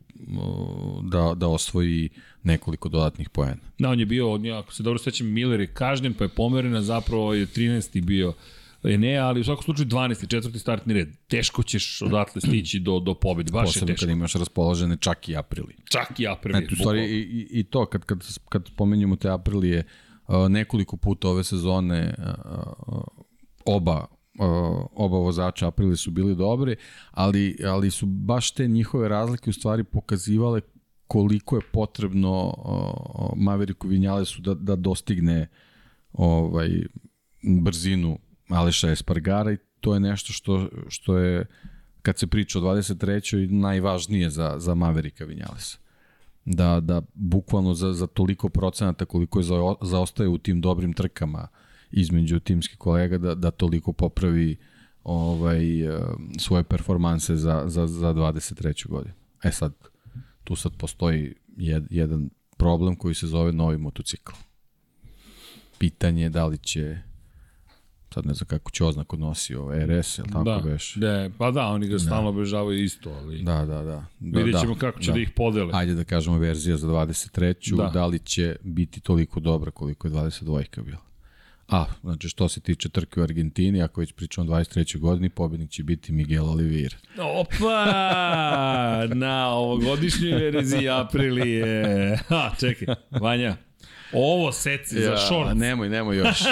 da, da osvoji nekoliko dodatnih poena. Da, on je bio, ako se dobro sećam, Miller je kažnjen, pa je pomeren, a zapravo je 13. bio ne, ali u svakom slučaju 12. četvrti startni red. Teško ćeš odatle stići do, do pobjede. Baš Posebno je teško. kad imaš raspoložene čak i aprili. Čak i aprili. Eto, stvari, i, i, to, kad, kad, kad spomenjamo te aprilije, uh, nekoliko puta ove sezone uh, oba oba vozača aprili su bili dobri, ali, ali su baš te njihove razlike u stvari pokazivale koliko je potrebno Maveriku Vinjalesu da, da dostigne ovaj brzinu Aleša Espargara i to je nešto što, što je, kad se priča o 23. najvažnije za, za Maverika Vinjalesa. Da, da bukvalno za, za toliko procenata koliko je za, zaostaje u tim dobrim trkama između timskih kolega, da, da toliko popravi ovaj, eh, svoje performanse za, za, za 23. godinu. E sad, tu sad postoji jed, jedan problem koji se zove novi motocikl. Pitanje je da li će sad ne znam kako će oznaku nosi ovo, RS, ili tako da, beš? Da, pa da, oni ga da. stalno obežavaju isto, ali... Da, da, da. da Vidjet ćemo da, kako će da. da ih podele. Ajde da kažemo verzija za 23. Da. da li će biti toliko dobra koliko je 22. bila. A, znači što se tiče trke u Argentini, ako već pričamo o 23. godini, pobednik će biti Miguel Oliveira. Opa! (laughs) Na ovogodišnjoj verziji Aprilije. Ha, čekaj, Vanja, Ovo seci ja, za šort. Nemoj, nemoj još. (laughs)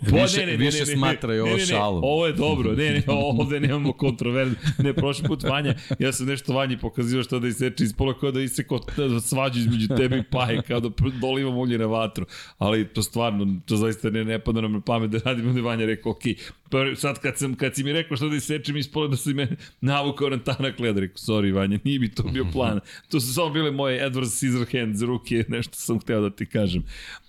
Bo, više, ne, ne, više ne, ne, smatra i ovo šalom. Ovo je dobro, ne, ne, ovde nemamo kontroverz. Ne, prošli put Vanja, ja sam nešto Vanji pokazio što da iseče iz pola kao da iseko svađu između tebe i paje, kao da dolivam ulje na vatru. Ali to stvarno, to zaista ne, ne pada nam na pamet da radimo da Vanja rekao, ok, pa sad kad, sam, kad si mi rekao što da isečem iz pola da si me navukao na tanak led, rekao, sorry Vanja, nije bi to bio plan. To su samo bile moje Edward Scissorhands ruke, nešto sam hteo da ti kažem.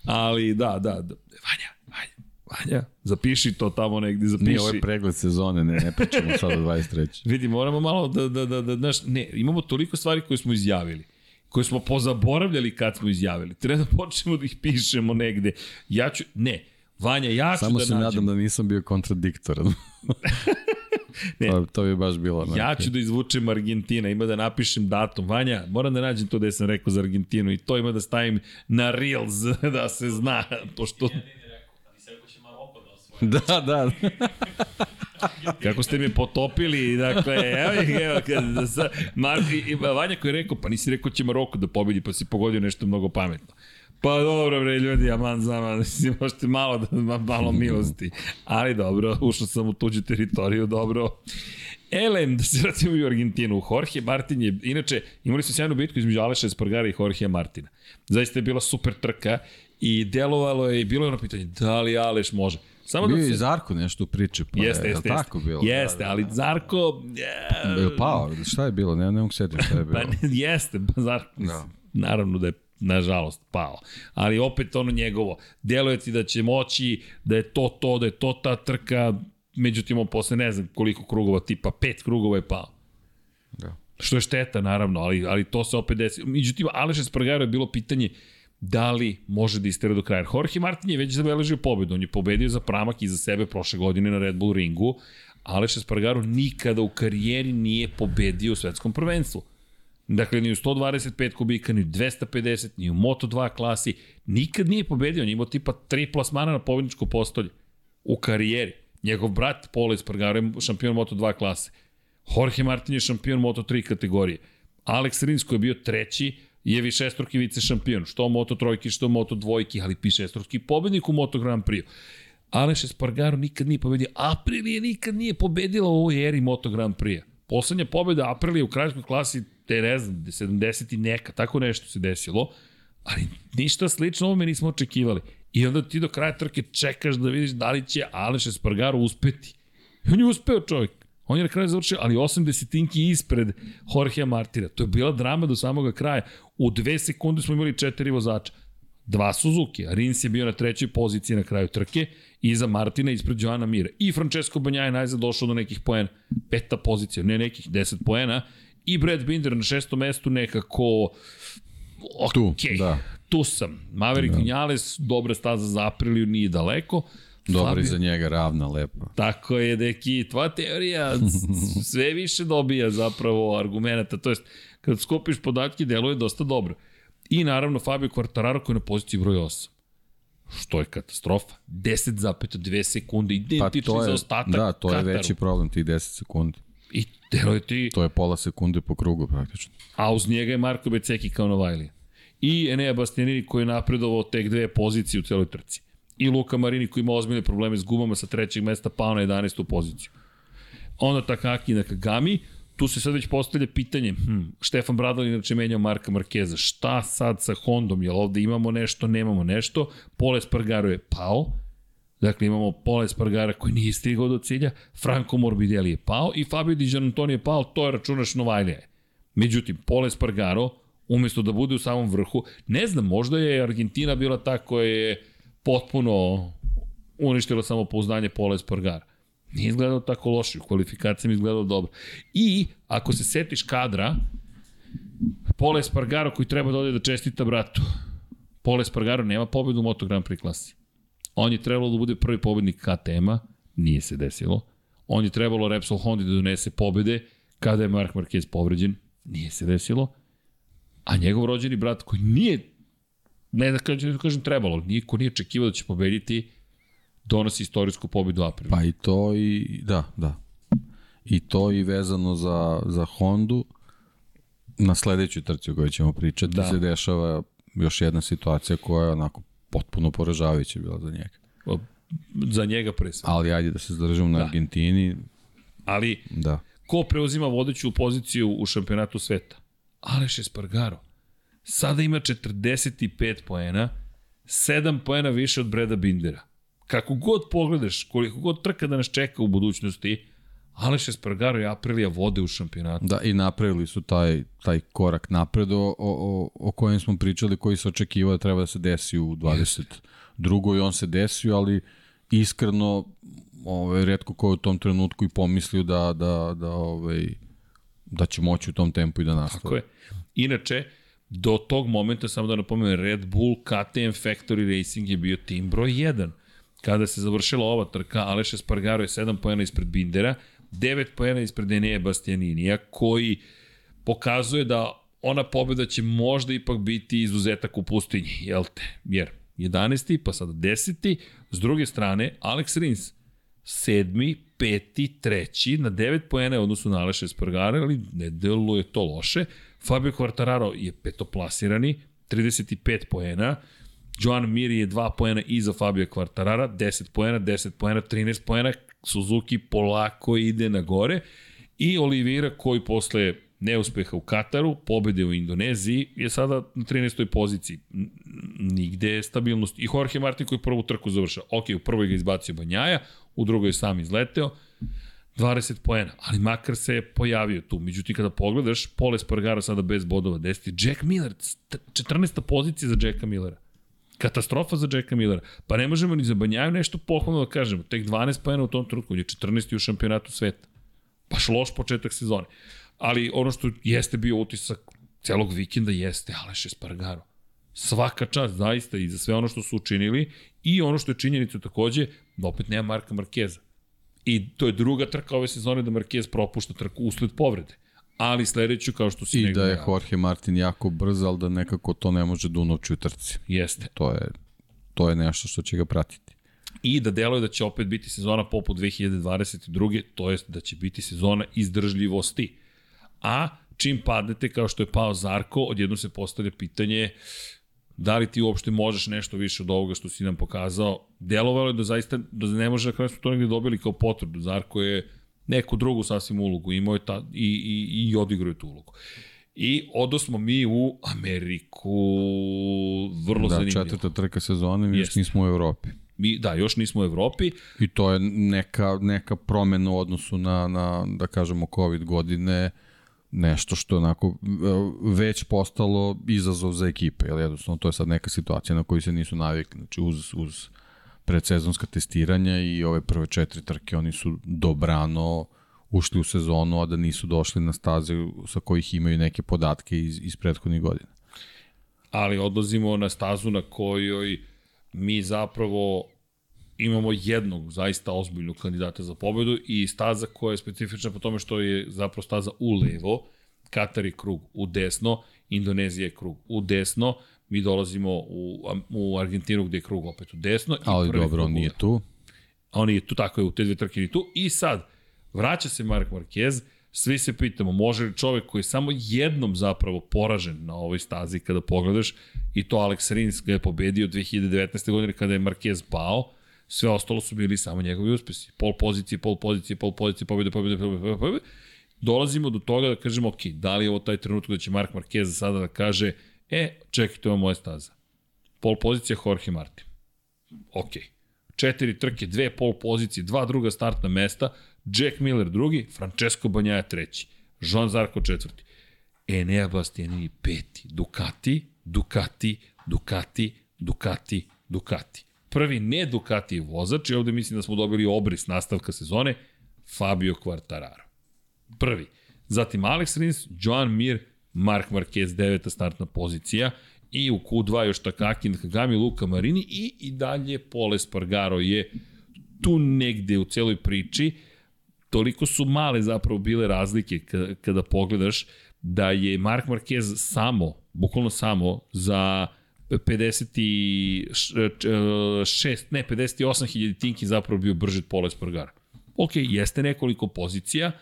Ali da, da, da. Vanja, Vanja, Vanja, zapiši to tamo negdje, zapiši. Nije ovaj pregled sezone, ne, ne pričamo sad o 23. (laughs) Vidi, moramo malo da, da, da, da, znaš, ne, imamo toliko stvari koje smo izjavili koje smo pozaboravljali kad smo izjavili. Treba da počnemo da ih pišemo negde. Ja ću, ne, Vanja, ja ću Samo da se nadam da nisam bio kontradiktoran. (laughs) ne, to, to bi baš bilo. Ne. Ja ću da izvučem Argentina, ima da napišem datum. Vanja, moram da nađem to da sam rekao za Argentinu i to ima da stavim na Reels (laughs) da se zna, pošto... (laughs) Da, da. (laughs) Kako ste me potopili, dakle, evo ih, evo, kada sa, Mar, i, Vanja koji je rekao, pa nisi rekao će Maroko da pobedi, pa si pogodio nešto mnogo pametno. Pa dobro bre ljudi, aman zaman, si možete malo da malo milosti. Ali dobro, ušao sam u tuđu teritoriju, dobro. Elem, da se vratimo u Argentinu. Jorge Martin je, inače, imali su sjajnu bitku između Aleša Espargara i Jorge Martina. Zaista je bila super trka i delovalo je bilo je ono pitanje, da li Aleš može? Samo Bio da se... i Zarko nešto u priči, pa jeste, je, jeste, tako bilo? Jeste, da, da, ali da. Zarko... Je... Je pao, šta je bilo? Ne, ne mogu setiti šta je bilo. pa (laughs) ne, jeste, pa Zarko, da. naravno da je nažalost, pao. Ali opet ono njegovo, deluje ti da će moći, da je to to, da je to ta trka, međutim on posle ne znam koliko krugova, tipa pet krugova je pao. Da. Što je šteta, naravno, ali, ali to se opet desi. Međutim, Aleš Espargaro je bilo pitanje, da li može da istera do kraja. Jorge Martin je već zabeležio pobedu, on je pobedio za pramak i za sebe prošle godine na Red Bull ringu, Aleš Espargaro nikada u karijeri nije pobedio u svetskom prvenstvu. Dakle, ni u 125 kubika, ni u 250, ni u Moto2 klasi, nikad nije pobedio, on je imao tipa tri plasmana na pobedničko postolje u karijeri. Njegov brat Polo Espargaro je šampion Moto2 klase. Jorge Martin je šampion Moto3 kategorije. Alex Rins koji je bio treći, je višestruki vice šampion, što Moto trojki, što Moto dvojki, ali višestruki pobednik u Moto Grand Prix. Aleš Espargaro nikad nije pobedio. Aprilije nikad nije pobedila u ovoj eri Moto Grand Prix. Poslednja pobeda Aprilije u kraljskoj klasi, te ne znam, 70 i neka, tako nešto se desilo, ali ništa slično ovome nismo očekivali. I onda ti do kraja trke čekaš da vidiš da li će Aleš Espargaro uspeti. I on je uspeo čovjek. On je na kraju završio, ali 8 desetinki ispred Jorgea Martina. To je bila drama do samoga kraja. U dve sekunde smo imali četiri vozača. Dva Suzuki, Rins je bio na trećoj poziciji na kraju trke, iza Martina ispred Joana Mira. I Francesco Banja je najzad došao do nekih poena. Peta pozicija, ne nekih, deset poena. I Brad Binder na šestom mestu nekako... Ok, tu, da. tu sam. Maverick da. Vinales, dobra staza za Apriliju, nije daleko. Dobro za njega, ravna, lepo. Tako je, deki, tvoja teorija (laughs) sve više dobija zapravo argumenta, to jest, kad skupiš podatke, deluje dosta dobro. I naravno Fabio Quartararo koji je na poziciji broj 8. Što je katastrofa. 10,2 sekunde, identični pa za ostatak Da, to Kataru. je veći problem, tih 10 sekundi. I deluje ti... To je pola sekunde po krugu praktično. A uz njega je Marko Beceki kao Novajlija. I Enea Bastianini koji je napredovao tek dve pozicije u celoj trci i Luka Marini koji ima ozbiljne probleme s gumama sa trećeg mesta pao na 11. poziciju. Onda Takaki na Kagami, tu se sad već postavlja pitanje, hm, Štefan Bradal inače menjao Marka Markeza, šta sad sa Hondom, jel ovde imamo nešto, nemamo nešto, Pole Spargaro je pao, Dakle, imamo Pole Spargara koji nije stigao do cilja, Franco Morbidelli je pao i Fabio Di Giannantoni je pao, to je računaš Novajlija. Međutim, Pole Spargaro, umesto da bude u samom vrhu, ne znam, možda je Argentina bila ta koja je potpuno uništilo samo pouzdanje Pola Espargara. Nije izgledao tako loše, u kvalifikacijama izgledao dobro. I, ako se setiš kadra, Pola Espargaro koji treba da ode da čestita bratu. Pola Espargaro nema pobedu u Moto Grand Prix klasi. On je trebalo da bude prvi pobednik KTM-a, nije se desilo. On je trebalo Repsol Honda da donese pobede kada je Mark Marquez povređen, nije se desilo. A njegov rođeni brat koji nije ne da kažem, da kažem trebalo, niko nije očekivao da će pobediti, donosi istorijsku pobedu Aprilu. Pa i to i, da, da. I to i vezano za, za Hondu, na sledećoj trci o kojoj ćemo pričati, da. se dešava još jedna situacija koja je onako potpuno poražavajuća bila za njega. Za njega pre sve. Ali ajde da se zadržimo na Da. Argentini. Ali Da. ko preuzima vodeću poziciju u šampionatu sveta? Aleš Espargaro. Sada ima 45 poena, 7 poena više od Breda Bindera. Kako god pogledaš, koliko god trka da nas čeka u budućnosti, Aleš Espargaro i Aprilija vode u šampionatu. Da, i napravili su taj, taj korak napred o, o, o kojem smo pričali, koji se očekivao da treba da se desi u 22. i on se desio, ali iskreno ovaj, redko ko je u tom trenutku i pomislio da, da, da, ovaj, da će moći u tom tempu i da nastavi. Tako je. Inače, do tog momenta, samo da napomenem, Red Bull KTM Factory Racing je bio tim broj 1. Kada se završila ova trka, Aleš Espargaro je 7 pojena ispred Bindera, 9 pojena ispred Enea Bastianinija, koji pokazuje da ona pobjeda će možda ipak biti izuzetak u pustinji, jel te? Jer 11. pa sada 10. S druge strane, Alex Rins, sedmi, peti, treći, na 9 poena u odnosu na Aleša Espargara, ali ne deluje to loše. Fabio Quartararo je petoplasirani, 35 poena. Joan Mir je 2 poena iza Fabio Quartarara, 10 poena, 10 poena, 13 poena. Suzuki polako ide na gore. I Oliveira koji posle neuspeha u Kataru, pobede u Indoneziji, je sada na 13. poziciji. Nigde je stabilnost. I Jorge Martin koji prvu trku završao. Ok, u prvoj ga izbacio Banjaja, u drugoj sam izleteo. 20 poena, ali makar se je pojavio tu. Međutim, kada pogledaš, Pole Espargaro sada bez bodova 10. Jack Miller, st- 14. pozicija za Jacka Millera. Katastrofa za Jacka Millera. Pa ne možemo ni za Banjaju nešto pohvalno da kažemo. Tek 12 poena u tom trenutku, on je 14. u šampionatu sveta. Baš loš početak sezone. Ali ono što jeste bio utisak celog vikenda jeste Aleš Espargaro. Svaka čast zaista i za sve ono što su učinili i ono što je činjenica takođe da opet nema Marka Markeza. I to je druga trka ove sezone da Marquez propušta trku usled povrede. Ali sledeću, kao što si I da je najavio. Jorge Martin jako brz, ali da nekako to ne može da unovči u trci. Jeste. To je, to je nešto što će ga pratiti. I da deluje da će opet biti sezona poput 2022. To jest da će biti sezona izdržljivosti. A čim padnete kao što je pao Zarko, odjedno se postavlja pitanje da li ti uopšte možeš nešto više od ovoga što si nam pokazao. Delovalo je da zaista da ne može da kada smo to negde dobili kao potvrdu. Zarko je neku drugu sasvim ulogu, imao je ta, i, i, i odigrao je tu ulogu. I odo smo mi u Ameriku, vrlo Da, zanimljivo. četvrta trka sezone, mi još nismo u Evropi. Mi, da, još nismo u Evropi, I to je neka, neka promena u odnosu na, na, da kažemo, COVID godine, nešto što onako e, već postalo izazov za ekipe, jer jednostavno to je sad neka situacija na koju se nisu navikli. Znači uz, uz predsezonska testiranja i ove prve četiri trke oni su dobrano ušli u sezonu, a da nisu došli na staze sa kojih imaju neke podatke iz, iz prethodnih godina. ali odlazimo na stazu na kojoj mi zapravo imamo jednog zaista ozbiljnog kandidata za pobedu i staza koja je specifična po tome što je zapravo staza u levo, Katar je krug u desno, Indonezija je krug u desno, mi dolazimo u, u Argentinu gde je krug opet u desno. i Ali dobro, on nije tu. A on je tu, tako je, u te dve trke tu. I sad, vraća se Mark Marquez, svi se pitamo, može li čovek koji je samo jednom zapravo poražen na ovoj stazi kada pogledaš, i to Alex Rins ga je pobedio 2019. godine kada je Marquez pao, sve ostalo su bili samo njegovi uspesi. Pol pozicije, pol pozicije, pol pozicije, pobjede, pobjede, pobjede, pobjede, pobjede. Dolazimo do toga da kažemo, ok, da li je ovo taj trenutak da će Mark Marquez sada da kaže, e, čekajte, ovo je moja staza. Pol pozicija Jorge Martin. Ok. Četiri trke, dve pol pozicije, dva druga startna mesta, Jack Miller drugi, Francesco Banjaja treći, Jean Zarko četvrti, Enea Bastianini peti, Ducati, Ducati, Ducati, Ducati, Ducati. Prvi ne Ducati vozač i ovde mislim da smo dobili obris nastavka sezone, Fabio Quartararo. Prvi. Zatim Alex Rins, Joan Mir, Mark Marquez, deveta startna pozicija i u Q2 još Takaki Nakagami, Luka Marini i i dalje Pole Spargaro je tu negde u celoj priči. Toliko su male zapravo bile razlike kada pogledaš da je Mark Marquez samo, bukvalno samo za 56, ne 58 hiljaditinki zapravo bio brži od Pola Spargara. Ok, jeste nekoliko pozicija,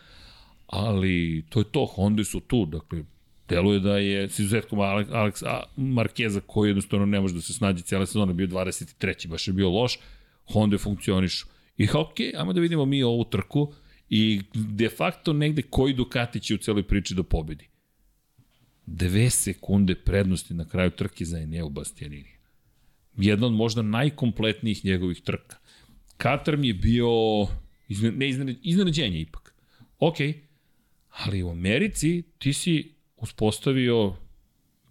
ali to je to, Honda su tu, dakle, Deluje da je s izuzetkom Alex, Alex Markeza koji jednostavno ne može da se snađe cijela sezona, bio 23. baš je bio loš, Honda funkcionišu. I ok, ajmo da vidimo mi ovu trku i de facto negde koji Ducati će u celoj priči da pobedi. Dve sekunde prednosti na kraju trke za Eneo Bastianini. Jedna od možda najkompletnijih njegovih trka. Katar mi je bio ne iznenađenje ipak. Ok, ali u Americi ti si uspostavio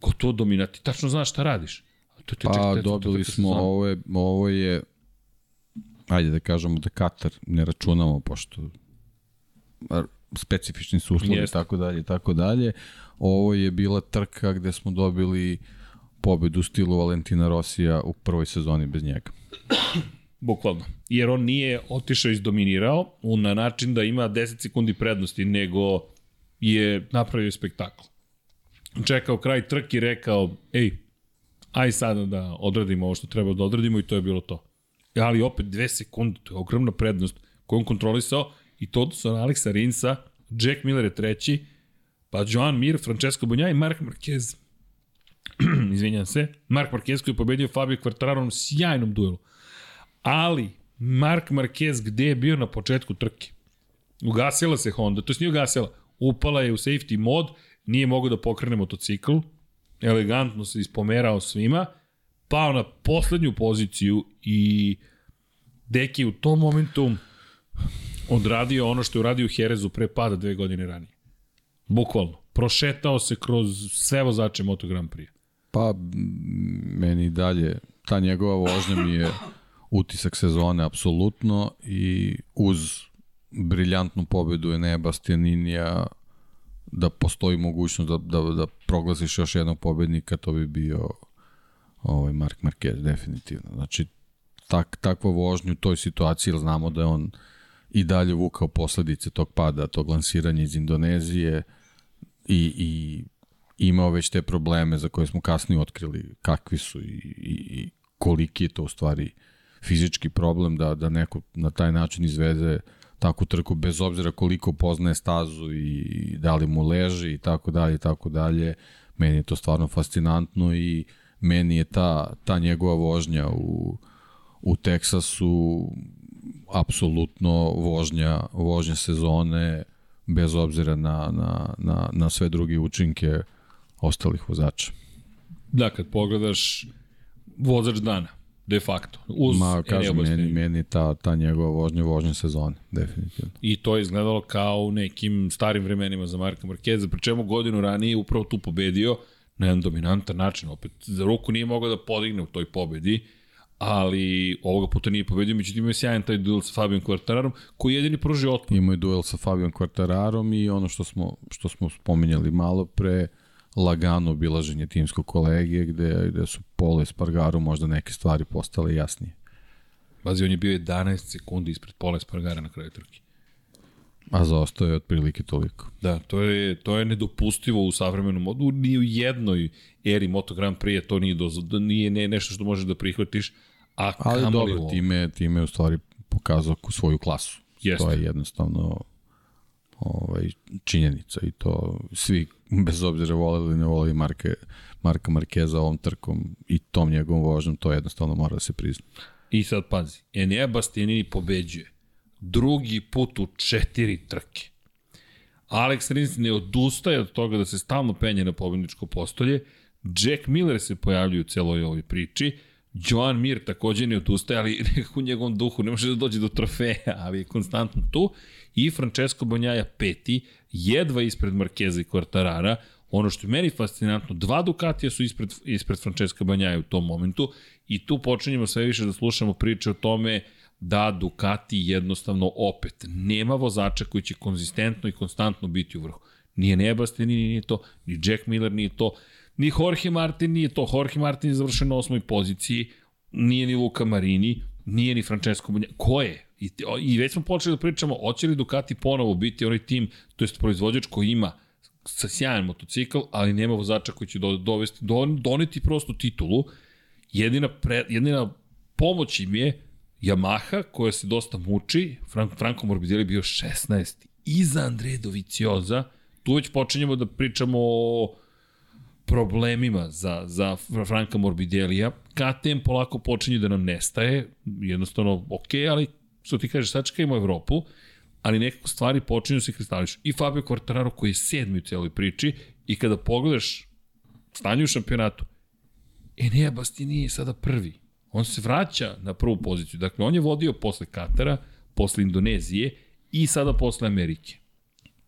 gotovo dominati, tačno znaš šta radiš. To te pa, dobili smo, ovo je, ovo je, ajde da kažemo da Katar ne računamo, pošto specifični su uslovi i tako dalje, tako dalje. Ovo je bila trka gde smo dobili pobedu u stilu Valentina Rosija u prvoj sezoni bez njega. Bukvalno. Jer on nije otišao izdominirao na način da ima 10 sekundi prednosti, nego je napravio spektakl. Čekao kraj trke i rekao, ej, aj sada da odradimo ovo što treba da odradimo i to je bilo to. Ali opet dve sekunde, to je ogromna prednost koju on kontrolisao i to su Aleksa Rinsa, Jack Miller je treći, pa Joan Mir, Francesco Bunja i Mark Marquez. (clears throat) Izvinjam se. Mark Marquez koji je pobedio Fabio Quartararo u sjajnom duelu. Ali, Mark Marquez gde je bio na početku trke? Ugasila se Honda, to je nije ugasila. Upala je u safety mod, nije mogao da pokrene motocikl, elegantno se ispomerao svima, pao na poslednju poziciju i Deki u tom momentu odradio ono što je uradio u Herezu pre pada dve godine ranije. Bukvalno. Prošetao se kroz sve vozače Moto Grand Prix. Pa, meni dalje, ta njegova vožnja mi je utisak sezone apsolutno i uz briljantnu pobedu Enea Bastianinija da postoji mogućnost da, da, da proglasiš još jednog pobednika, to bi bio ovaj Mark Marquez, definitivno. Znači, tak, takva vožnja u toj situaciji, jer znamo da je on i dalje vukao posledice tog pada, tog lansiranja iz Indonezije i, i imao već te probleme za koje smo kasnije otkrili kakvi su i, i, i koliki je to u stvari fizički problem da, da neko na taj način izvede takvu trku bez obzira koliko poznaje stazu i da li mu leži i tako dalje i tako dalje. Meni je to stvarno fascinantno i meni je ta, ta njegova vožnja u, u Teksasu apsolutno vožnja, vožnja sezone bez obzira na, na, na, na sve druge učinke ostalih vozača. Da, kad pogledaš vozač dana, de facto. Uz Ma, kažem, meni, meni ta, ta njegova vožnja, vožnja sezone, definitivno. I to je izgledalo kao u nekim starim vremenima za Marka Markeza, pri čemu godinu ranije upravo tu pobedio na jedan dominantan način. Opet, za ruku nije mogao da podigne u toj pobedi, ali ovoga puta nije pobedio, međutim ima sjajan taj duel sa Fabijom Quartararom, koji je jedini pružio otpor. Ima je duel sa Fabijom Quartararom i ono što smo, što smo spominjali malo pre, lagano obilaženje timskog kolege gde, gde su Polo i Spargaru možda neke stvari postale jasnije. Bazi, on je bio 11 sekundi ispred Pola Spargara na kraju trke. A zaostao je otprilike toliko. Da, to je, to je nedopustivo u savremenom modu, ni u jednoj eri Moto Grand Prix to nije, dozo, nije ne, nešto što možeš da prihvatiš, a Ali dobro, time, time je u stvari pokazao svoju klasu. Jeste. To je jednostavno ovaj, činjenica i to svi, bez obzira voleli ili ne voleli Marke, Marka Markeza ovom trkom i tom njegovom vožnjom, to jednostavno mora da se prizna. I sad pazi, Enea Bastianini pobeđuje drugi put u četiri trke. Alex Rins ne odustaje od toga da se stalno penje na pobedničko postolje, Jack Miller se pojavljuje u celoj ovoj priči, Joan Mir takođe ne odustaje, ali nekako (laughs) u njegovom duhu ne može da dođe do trofeja, ali je konstantno tu. I Francesco Bonjaja peti, jedva ispred Markeza i Quartarara. Ono što je meni fascinantno, dva Ducatija su ispred, ispred Francesca Banjaja u tom momentu i tu počinjemo sve više da slušamo priče o tome da Ducati jednostavno opet nema vozača koji će konzistentno i konstantno biti u vrhu. Nije Nebasti, nije, nije to, ni Jack Miller nije to, ni Jorge Martin nije to. Jorge Martin je završen na osmoj poziciji, nije ni Luka Marini, nije ni Francesco Bunja. Ko je? I, I već smo počeli da pričamo, hoće li Ducati ponovo biti onaj tim, to jest proizvođač koji ima sa sjajan motocikl, ali nema vozača koji će do, dovesti, don, doneti prostu titulu. Jedina, pre, jedina pomoć im je Yamaha, koja se dosta muči, Frank, Franco Morbidelli bio 16. Iza Andre Dovicioza, tu već počinjemo da pričamo o problemima za, za Franka Morbidelija. KTM polako počinje da nam nestaje, jednostavno ok, ali što ti kažeš, sačekajmo Evropu, ali nekako stvari počinju se kristališu. I Fabio Quartararo koji je sedmi u celoj priči i kada pogledaš stanje u šampionatu, Enea Bastini je sada prvi. On se vraća na prvu poziciju. Dakle, on je vodio posle Katara, posle Indonezije i sada posle Amerike.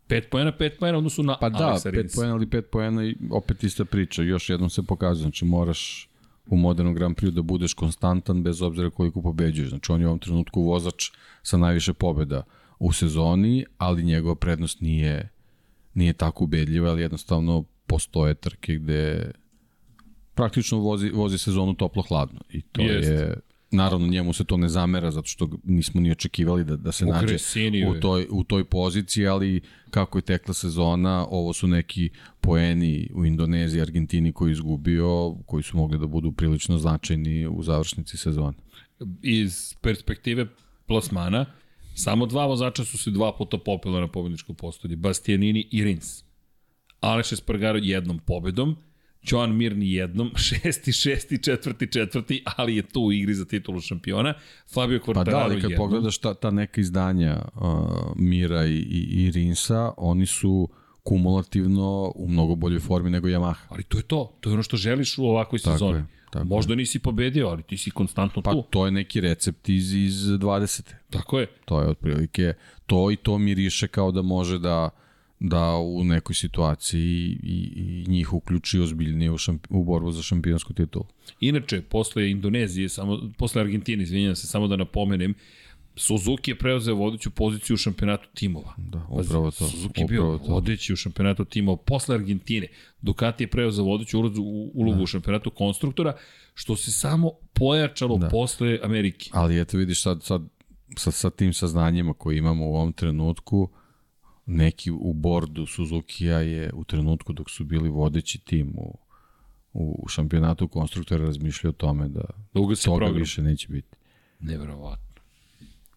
5 poena, 5 poena odnosu na Pa da, Alexa 5 Rins. poena ali 5 poena i opet ista priča. Još jednom se pokazuje, znači moraš u modernom Grand Prix da budeš konstantan bez obzira koliko pobeđuješ. Znači on je u ovom trenutku vozač sa najviše pobeda u sezoni, ali njegova prednost nije, nije tako ubedljiva, ali jednostavno postoje trke gde praktično vozi, vozi sezonu toplo-hladno i to Jest. je Naravno, njemu se to ne zamera zato što nismo ni očekivali da, da se U nađe Cresiniju u toj, u toj poziciji, ali kako je tekla sezona, ovo su neki poeni u Indoneziji, Argentini koji je izgubio, koji su mogli da budu prilično značajni u završnici sezone. iz perspektive plasmana, samo dva vozača su se dva puta popela na pobedničko postolje, Bastianini i Rins. Aleš Espargaro jednom pobedom, Joan Mir ni jednom, (laughs) šesti, šesti, četvrti, četvrti, ali je tu u igri za titulu šampiona. Fabio Quartararo Pa da, ali kad jednom. pogledaš ta, ta neka izdanja uh, Mira i, i, i Rinsa, oni su kumulativno u mnogo boljoj formi nego Yamaha. Ali to je to, to je ono što želiš u ovakvoj Tako sezoni. je, tako Možda nisi pobedio, ali ti si konstantno Pa tu. to je neki recept iz, iz 20. Tako je. To je otprilike to i to miriše kao da može da da u nekoj situaciji i, i njih uključi ozbiljnije u, šampi, u borbu za šampionsku titulu. Inače, posle Indonezije, samo, posle Argentine, izvinjam se, samo da napomenem, Suzuki je preuzeo vodeću poziciju u šampionatu timova. Da, upravo to. Suzuki je bio to. vodeći u šampionatu timova posle Argentine. Ducati je preuzeo vodeću ulogu, Da. u šampionatu konstruktora, što se samo pojačalo da. posle Amerike. Ali eto vidiš sad, sad sa, sa tim saznanjima koje imamo u ovom trenutku, neki u bordu Suzuki-a je u trenutku dok su bili vodeći tim u, u šampionatu konstruktora razmišljao o tome da Da ugasi toga program. više neće biti. Neverovatno.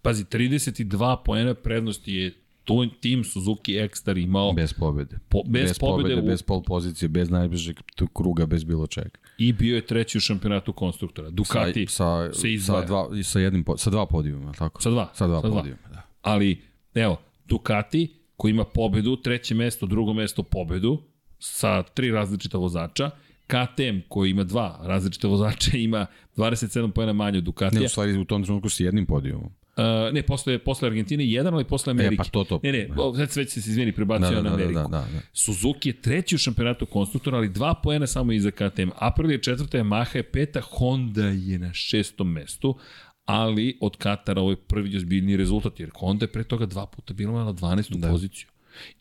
Pazi, 32 poena prednosti je tu tim Suzuki X-Star imao Bez pobede. po, bez, bez pobede, u, bez pol pozicije, bez najbližeg kruga, bez bilo čega. i bio je treći u šampionatu konstruktora. Ducati sa, sa, se izdvaja. sa, dva, sa, jednim, sa dva podijuma, tako? Sa dva. Sa dva Sa dva. podijuma, da. Ali, evo, Ducati koji ima pobedu, treće mesto, drugo mesto pobedu, sa tri različita vozača, KTM koji ima dva različita vozača, (laughs) ima 27 pojena manje od Ne, Ducatija. u stvari u tom trenutku sa jednim podijumom. Uh, ne, posle, posle Argentine jedan, ali posle Amerike. E, pa to, to. Ne, ne, o, sad već se izvini, prebacio Da, da, na da, da, Ameriku. da, da. Suzuki je treći u šampionatu konstruktora, ali dva poena samo iza KTM. Aprilia je četvrta, Yamaha je peta, Honda je na šestom mestu, ali od Katara ovo je prvi ozbiljniji rezultat, jer Honda je pre toga dva puta bila na 12. Da. poziciju.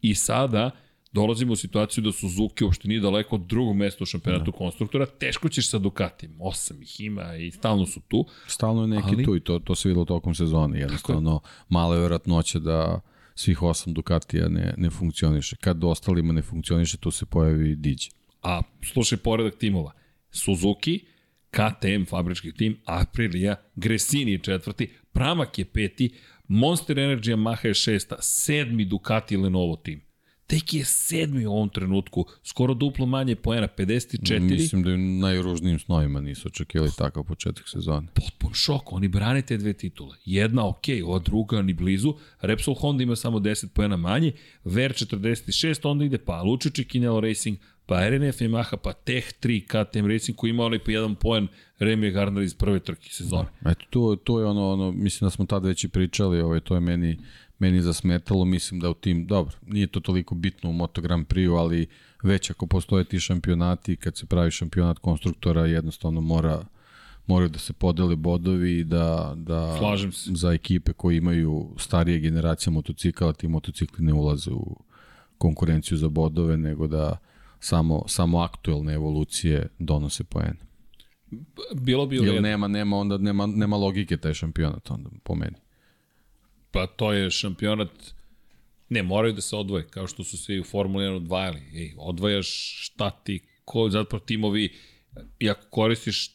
I sada dolazimo u situaciju da Suzuki uopšte nije daleko od drugog mesta u šampionatu da. konstruktora, teško ćeš sa Ducatijem, osam ih ima i stalno su tu. Stalno je neki Ali- tu i to, to se videlo tokom sezone. Jednostavno, mala je vjerojatnoća da svih osam Ducatija ne, ne funkcioniše. Kad ostalima ne funkcioniše, tu se pojavi Diđe. A slušaj poredak timova. Suzuki, KTM, fabrički tim, Aprilia, Gresini je četvrti, Pramak je peti, Monster Energy Yamaha je šesta, sedmi Ducati Lenovo tim. Tek je sedmi u ovom trenutku, skoro duplo manje poena, 54. Mislim da je najružnijim snovima nisu očekivali takav početak sezone. potpun šok, oni brane te dve titule. Jedna ok, ova druga ni blizu. Repsol Honda ima samo 10 pojena manje, Ver 46, onda ide pa Lučić i Kinelo Racing, pa RNF Yamaha, pa Tech 3 KTM Racing koji ima onaj po jedan poen Remy Gardner iz prve trke sezone. Eto, to, to je ono, ono, mislim da smo tad već i pričali, ovaj, to je meni, meni zasmetalo, mislim da u tim, dobro, nije to toliko bitno u Moto Grand Prix, ali već ako postoje ti šampionati, kad se pravi šampionat konstruktora, jednostavno mora, moraju da se podele bodovi i da, da Slažem se. za ekipe koji imaju starije generacije motocikala, ti motocikli ne ulaze u konkurenciju za bodove, nego da samo, samo aktuelne evolucije donose poene. Bilo bi u Jer nema, nema, onda nema, nema logike taj šampionat onda, po meni. Pa to je šampionat Ne, moraju da se odvoje, kao što su se i u Formuli 1 odvajali. Ej, odvajaš šta ti, ko, zapravo timovi, i ako koristiš,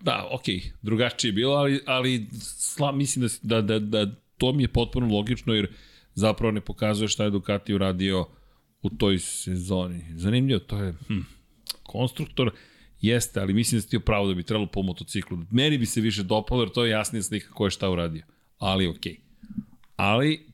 da, okej, okay, drugačije je bilo, ali, ali sla, mislim da, da, da, da to mi je potpuno logično, jer zapravo ne pokazuje šta je Ducati uradio u toj sezoni. Zanimljivo, to je, hm, konstruktor, jeste, ali mislim da ste pravo da bi trebalo po motociklu. Meni bi se više dopalo, jer to je jasnija slika ko je šta uradio. Ali okej. Okay. Ali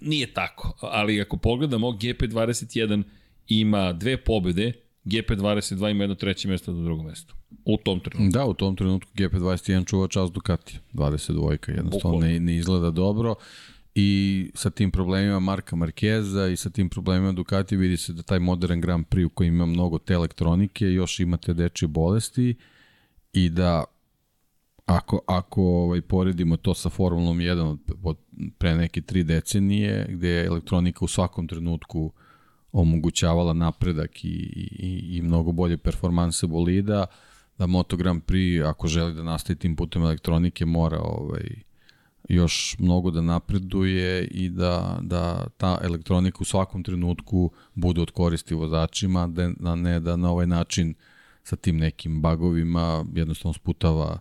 nije tako. Ali ako pogledamo, GP21 ima dve pobede, GP22 ima jedno treće mesto do drugog mesta. U tom trenutku. Da, u tom trenutku GP21 čuva čas Ducati. 22 jednostavno ne, ne izgleda dobro i sa tim problemima Marka Markeza i sa tim problemima Ducati vidi se da taj modern Grand Prix u kojem ima mnogo te elektronike još imate dečje bolesti i da ako, ako ovaj, poredimo to sa Formulom 1 od, od pre neke tri decenije gde je elektronika u svakom trenutku omogućavala napredak i, i, i mnogo bolje performanse bolida, da Moto Grand Prix, ako želi da nastavi tim putem elektronike, mora ovaj, još mnogo da napreduje i da, da ta elektronika u svakom trenutku bude od koristi vozačima, da ne da na ovaj način sa tim nekim bagovima jednostavno sputava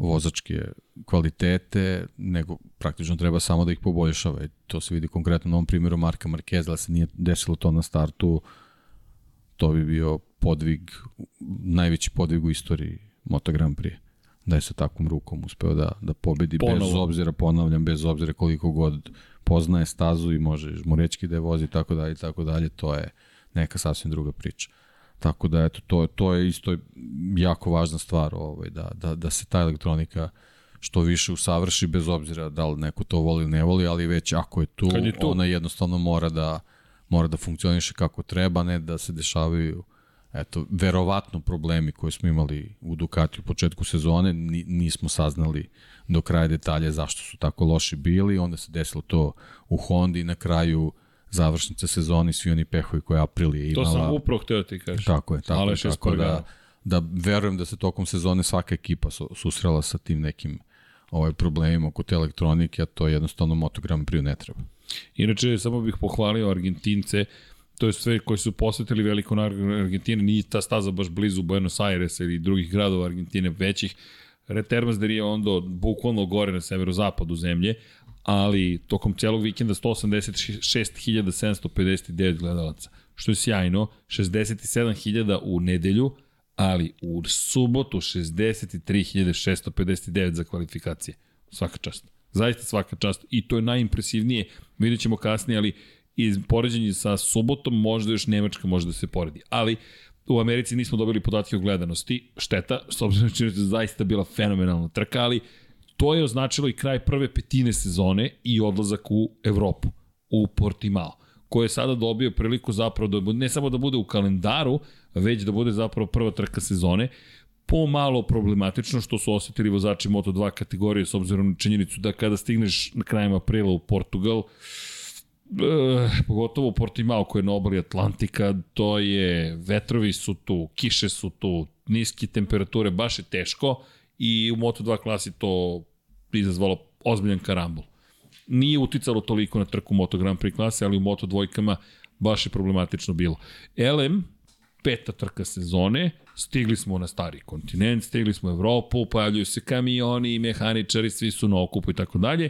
vozačke kvalitete, nego praktično treba samo da ih poboljšava. I to se vidi konkretno na ovom primjeru Marka Markeza, da se nije desilo to na startu, to bi bio podvig, najveći podvig u istoriji Moto Grand Prix. Da je sa takvom rukom uspeo da, da pobedi Ponovo. bez obzira, ponavljam, bez obzira koliko god poznaje stazu i može žmurečki da je vozi i tako dalje i tako dalje, to je neka sasvim druga priča. Tako da eto to to je isto jako važna stvar ovaj da da da se ta elektronika što više usavrši bez obzira da li neko to voli ili ne voli, ali već ako je tu, je tu? ona jednostavno mora da mora da funkcioniše kako treba, ne da se dešavaju eto, verovatno problemi koje smo imali u Ducati u početku sezone, nismo saznali do kraja detalje zašto su tako loši bili, onda se desilo to u Hondi na kraju završnice sezoni, svi oni pehovi koje Aprilije imala. To sam upravo htio ti kažeš. Tako je, tako, je, tako da, da verujem da se tokom sezone svaka ekipa su, susrela sa tim nekim ovaj problemima oko te elektronike, a to jednostavno Moto Grand Prix ne treba. Inače, samo bih pohvalio Argentince, to je sve koji su posetili veliko nagradu Argentine, nije ta staza baš blizu Buenos Aires ili drugih gradova Argentine većih, Retermas de Rio Ondo bukvalno gore na severozapadu zemlje, ali tokom celog vikenda 186.759 gledalaca, što je sjajno, 67.000 u nedelju, ali u subotu 63.659 za kvalifikacije. Svaka čast. Zaista svaka čast. I to je najimpresivnije. Vidjet ćemo kasnije, ali iz poređenja sa subotom možda još Nemačka može da se poredi. Ali u Americi nismo dobili podatke o gledanosti. Šteta, s obzirom da je zaista bila fenomenalna trka, ali to je označilo i kraj prve petine sezone i odlazak u Evropu, u Portimao, koji je sada dobio priliku zapravo da ne samo da bude u kalendaru, već da bude zapravo prva trka sezone, pomalo problematično što su osetili vozači Moto2 kategorije s obzirom na činjenicu da kada stigneš na krajem aprila u Portugal, Uh, pogotovo u Portimao koji je na obali Atlantika, to je, vetrovi su tu, kiše su tu, niske temperature, baš je teško i u Moto2 klasi to izazvalo ozbiljan karambol. Nije uticalo toliko na trku Moto Grand Prix klase, ali u Moto dvojkama baš je problematično bilo. LM, peta trka sezone, stigli smo na stari kontinent, stigli smo u Evropu, pojavljuju se kamioni, mehaničari, svi su na okupu i tako dalje.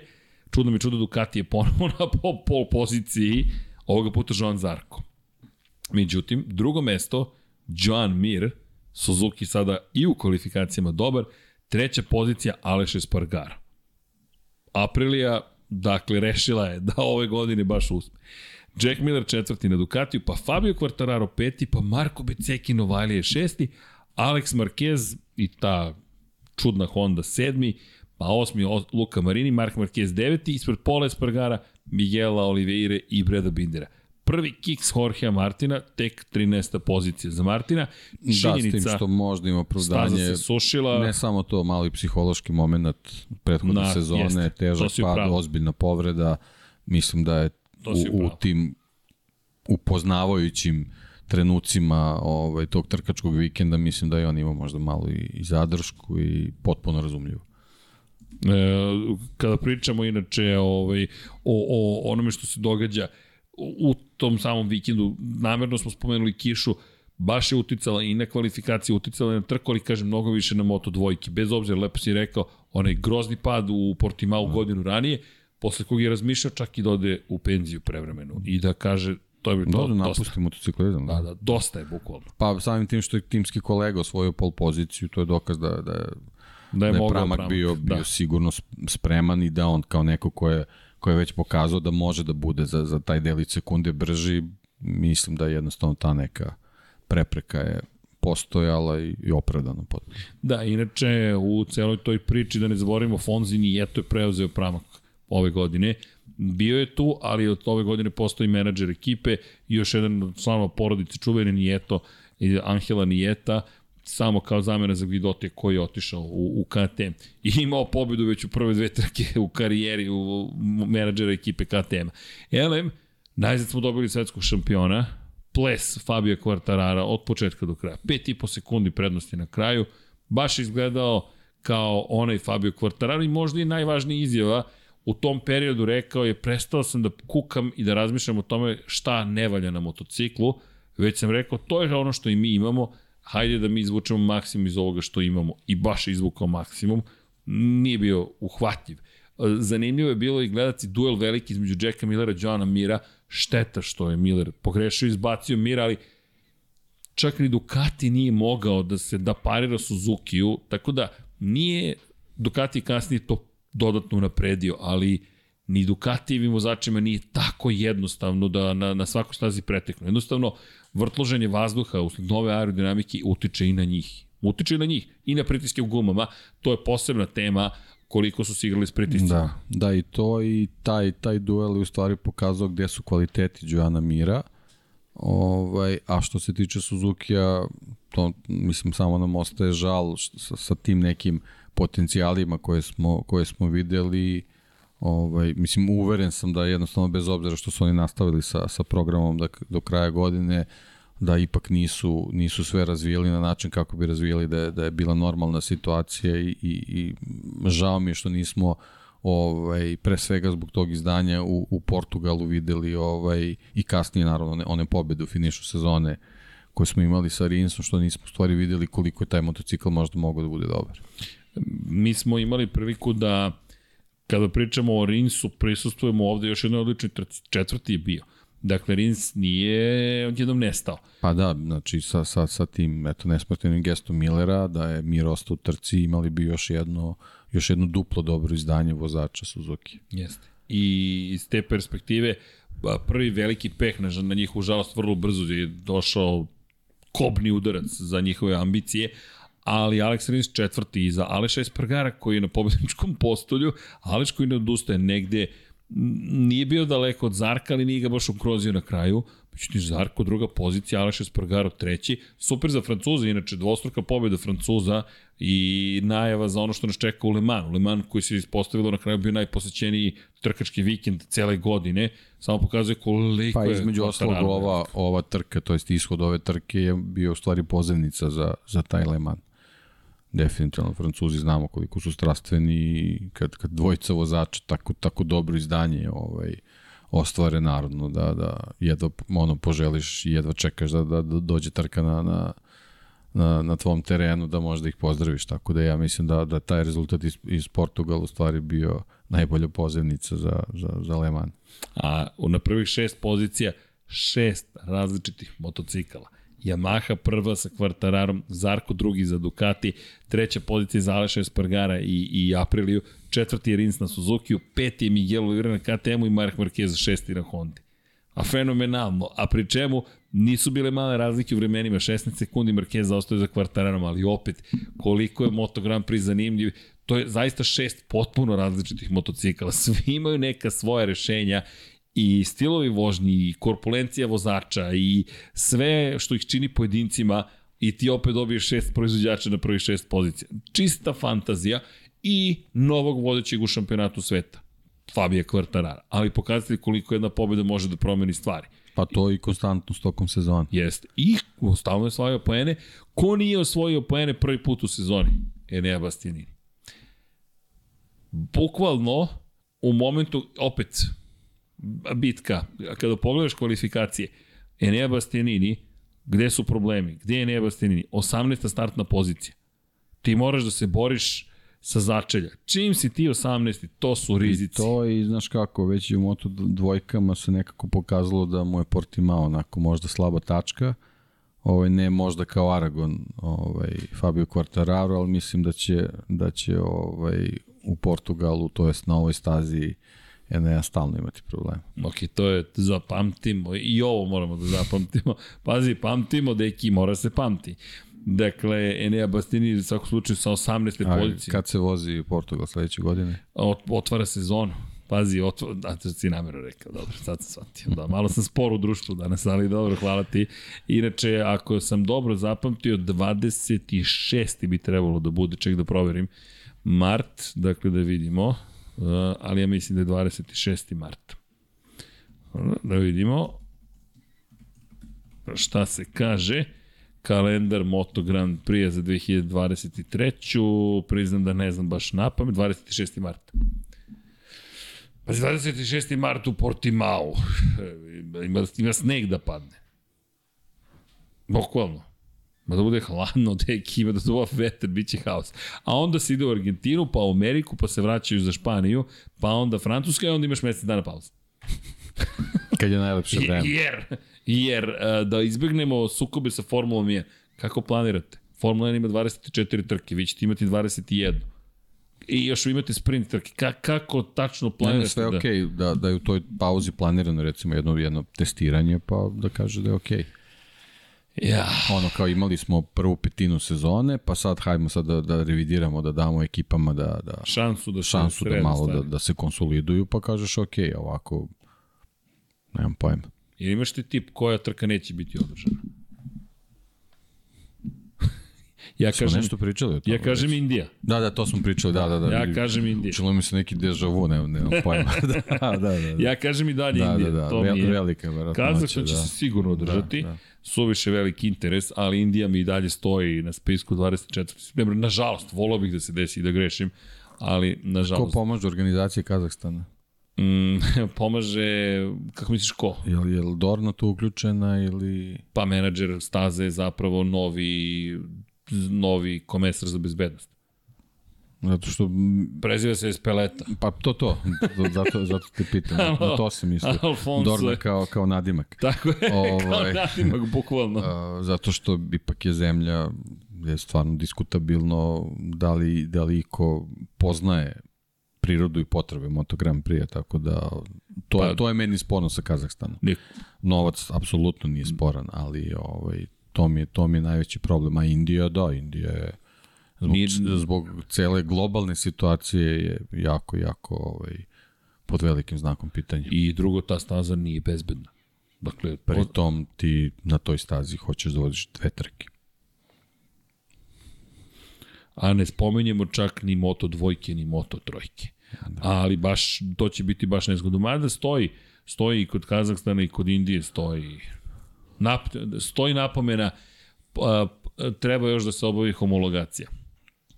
Čudno mi čudo Ducati je ponovo (laughs) na pol, pol poziciji, ovoga puta Joan Zarko. Međutim, drugo mesto, Joan Mir, Suzuki sada i u kvalifikacijama dobar, treća pozicija Aleš Espargaro. Aprilija, dakle, rešila je da ove godine baš uspe. Jack Miller četvrti na Ducatiju, pa Fabio Quartararo peti, pa Marko Beceki Novajlije šesti, Alex Marquez i ta čudna Honda sedmi, pa osmi Luka Marini, Mark Marquez deveti, ispred Pola Espargara, Miguela Oliveira i Breda Bindera prvi kiks Jorgea Martina, tek 13. pozicija za Martina. Činjenica, da, s tim što možda ima opravdanje. se sušila. Ne samo to, mali psihološki moment prethodne Na, sezone, jeste, težak pad, pravo. ozbiljna povreda. Mislim da je u, u tim upoznavajućim trenucima ovaj, tog trkačkog vikenda, mislim da je on imao možda malo i, i zadršku i potpuno razumljivo. E, kada pričamo inače ovaj, o, o onome što se događa, u tom samom vikendu, namerno smo spomenuli kišu, baš je uticala i na kvalifikaciju, uticala na trku, ali kažem mnogo više na moto dvojki. Bez obzira, lepo si rekao, onaj grozni pad u Portimao godinu ranije, posle kog je razmišljao čak i da ode u penziju prevremenu i da kaže To je bi Da, da dosta. napusti motociklizam. Da, da, dosta je bukvalno. Pa samim tim što je timski kolega osvojio pol poziciju, to je dokaz da, da, je, Da je, da je Pramak Pramak. bio, bio da. sigurno sp- spreman i da on kao neko ko je, ko je već pokazao da može da bude za, za taj delić sekunde brži, mislim da je jednostavno ta neka prepreka je postojala i, i opravdano potpuno. Da, inače u celoj toj priči da ne zaboravimo Fonzi Nijeto je preuzeo Pramak ove godine. Bio je tu, ali od ove godine postoji menadžer ekipe i još jedan od članova porodice čuveni Nijeto Angela Nijeta samo kao zamena za Gvidote koji je otišao u, u KTM i imao pobedu već u prve dve trke u karijeri u menadžera ekipe KTM. LM, najzad smo dobili svetskog šampiona, ples Fabio Quartarara od početka do kraja. 5,5 sekundi prednosti na kraju, baš izgledao kao onaj Fabio Quartararo i možda i najvažnija izjava u tom periodu rekao je prestao sam da kukam i da razmišljam o tome šta ne valja na motociklu, već sam rekao to je ono što i mi imamo, hajde da mi izvučemo maksimum iz ovoga što imamo. I baš izvukao maksimum, nije bio uhvatljiv. Zanimljivo je bilo i gledati duel veliki između Jacka Millera i Johna Mira, šteta što je Miller pogrešio, izbacio Mira, ali čak ni Ducati nije mogao da se da parira Suzuki-u, tako da nije Ducati kasnije to dodatno napredio, ali ni Ducatijevim vozačima nije tako jednostavno da na, na svakoj stazi preteknu. Jednostavno, vrtloženje vazduha usled nove aerodinamike utiče i na njih. Utiče i na njih i na pritiske u gumama. To je posebna tema koliko su se igrali s pritiscima. Da, da i to i taj, taj duel je u stvari pokazao gde su kvaliteti Joana Mira. Ovaj, a što se tiče Suzuki-a, to mislim samo nam ostaje žal sa, sa tim nekim potencijalima koje smo, koje smo videli. Ovaj, mislim, uveren sam da jednostavno bez obzira što su oni nastavili sa, sa programom da, do kraja godine, da ipak nisu, nisu sve razvijeli na način kako bi razvijeli da je, da je bila normalna situacija i, i, i žao mi je što nismo ovaj, pre svega zbog tog izdanja u, u Portugalu videli ovaj, i kasnije naravno one, one pobede u finišu sezone koje smo imali sa Rinsom, što nismo stvari videli koliko je taj motocikl možda mogao da bude dobar. Mi smo imali priliku da kada pričamo o Rinsu, prisustujemo ovde još jednoj odličnoj trci. Četvrti je bio. Dakle, Rins nije odjednom nestao. Pa da, znači sa, sa, sa tim eto, nesportivnim gestom Millera, da je Mir ostao u trci, imali bi još jedno, još jedno duplo dobro izdanje vozača Suzuki. Jeste. I iz te perspektive, prvi veliki peh na, na njihovu žalost vrlo brzo je došao kobni udarac za njihove ambicije, ali Alex Rins četvrti iza Aleša Espargara koji je na pobedničkom postolju, Aleš koji ne odustaje negde nije bio daleko od Zarka, ali nije ga baš ukrozio na kraju. Međutim, Zarko druga pozicija, Aleš Espargaro treći. Super za Francuza, inače dvostruka pobjeda Francuza i najava za ono što nas čeka u Le Mans. Le Mans koji se ispostavilo na kraju bio najposećeniji trkački vikend cele godine. Samo pokazuje koliko Pa je između ostalog ova, ova trka, to jest ishod ove trke je bio u stvari pozivnica za, za taj Le Mans. Definitivno, Francuzi znamo koliko su strastveni i kad, kad dvojica vozača tako, tako dobro izdanje ovaj, ostvare narodno da, da jedva ono poželiš i jedva čekaš da, da, da dođe trka na, na, na, na tvom terenu da možda ih pozdraviš, tako da ja mislim da, da taj rezultat iz, iz Portugala u stvari bio najbolja pozivnica za, za, za Le Mans. A na prvih šest pozicija šest različitih motocikala. Yamaha prva sa Kvartararom, Zarko drugi za Ducati, treća pozicija za Aleša Espargara i, i Apriliju, četvrti je Rins na Suzuki, peti je Miguel Oliveira na KTM-u i Mark Marquez šesti na Hondi. A fenomenalno, a pri čemu nisu bile male razlike u vremenima, 16 sekundi Marquez zaostaje za Kvartararom, ali opet koliko je Moto Grand Prix zanimljiv, to je zaista šest potpuno različitih motocikala, (laughs) svi imaju neka svoja rešenja i stilovi vožnji, i korpulencija vozača i sve što ih čini pojedincima i ti opet dobiješ šest proizvođača na prvih šest pozicija. Čista fantazija i novog vodećeg u šampionatu sveta. Fabija Kvartarara. Ali pokazatelj koliko jedna pobjeda može da promeni stvari. Pa to i konstantno s tokom sezona. Jeste. I stalno je osvajao poene. Ko nije osvojio poene prvi put u sezoni? Enea Bastianini. Bukvalno, u momentu, opet, bitka, kada pogledaš kvalifikacije, Enea Bastianini, gde su problemi? Gde je Enea Bastianini? 18. startna pozicija. Ti moraš da se boriš sa začelja. Čim si ti 18. to su rizici. I to i znaš kako, već i u Moto dvojkama se nekako pokazalo da mu je Portimao onako možda slaba tačka, ovaj, ne možda kao Aragon ovaj, Fabio Quartararo, ali mislim da će, da će ovaj, u Portugalu, to jest na ovoj stazi Enea stalno imati problem. Ok, to je, zapamtimo, i ovo moramo da zapamtimo. (laughs) Pazi, pamtimo, deki, mora se pamti. Dakle, Enea Bastini u svakom slučaju sa 18. A, pozicije. kad se vozi Portugal sledeće godine? Otvara sezonu. Pazi, otvara, da, to si namjerno rekao, dobro, sad sam shvatio. Da, malo sam spor u društvu danas, ali dobro, hvala ti. Inače, ako sam dobro zapamtio, 26. bi trebalo da bude, ček da proverim, mart, dakle da vidimo, ali ja mislim da je 26. mart. Da vidimo šta se kaže kalendar Moto Grand Prix za 2023. Priznam da ne znam baš na pamet, 26. marta. Pa 26. mart u Portimao. (laughs) Ima, ima sneg da padne. Bokvalno. Ma da bude hladno, deki, ima da duva veter, bit će haos. A onda se ide u Argentinu, pa u Ameriku, pa se vraćaju za Španiju, pa onda Francuska i onda imaš mesec dana pauze. (laughs) Kad je najlepše vreme. Jer, jer uh, da izbegnemo sukobe sa Formulom 1, kako planirate? Formula 1 ima 24 trke, vi ćete imati 21 i još imate sprint trke. Ka, kako tačno planirate? Ne, sve je okej, okay, da, da je u toj pauzi planirano recimo jedno, jedno testiranje, pa da kaže da je okej. Okay. Ja. Ono kao imali smo prvu petinu sezone, pa sad hajmo sad da, da revidiramo, da damo ekipama da, da šansu da šansu da malo da, da se konsoliduju, pa kažeš ok, ovako nemam pojma. Ili imaš ti tip koja trka neće biti održana? (laughs) Ja smo kažem, nešto pričali o tome. Ja kažem već. Indija. Da, da, to smo pričali, da, da, da. Ja kažem Indija. Čilo mi se neki deja vu, ne, ne pojma. da, (laughs) da, da, da. Ja kažem i dalje da, Indija. Da, da, to mi je. velika verovatno. Kazahstan će da. se sigurno održati. Da, da. Suviše veliki interes, ali Indija mi i dalje stoji na spisku 24. septembra. Nažalost, volao bih da se desi i da grešim, ali nažalost. Ko pomaže organizaciji Kazahstana? Mm, (laughs) pomaže, kako misliš ko? Je li, je li Dorna tu uključena ili... Pa menadžer staze je zapravo novi novi komesar za bezbednost. Zato što... Preziva se Espeleta. Pa to, to. Zato, zato te pitam. (laughs) Na to se misli. Dorna kao, kao nadimak. Tako je, ovaj, kao nadimak, bukvalno. A, zato što ipak je zemlja je stvarno diskutabilno da li, da li iko poznaje prirodu i potrebe Moto Grand Prix, tako da to, pa, to je meni sporno sa Kazahstanom. Novac apsolutno nije sporan, ali ovaj, to mi je, to mi je najveći problem. A Indija, da, Indija je zbog, Nije... zbog cele globalne situacije je jako, jako ovaj, pod velikim znakom pitanja. I drugo, ta staza nije bezbedna. Dakle, pri tom ti na toj stazi hoćeš da vodiš dve trke. A ne spomenjemo čak ni moto dvojke, ni moto trojke. Da. Ali baš, to će biti baš nezgodno. Mada stoji, stoji i kod Kazahstana i kod Indije stoji Nap, stoji napomena, a, treba još da se obavi homologacija.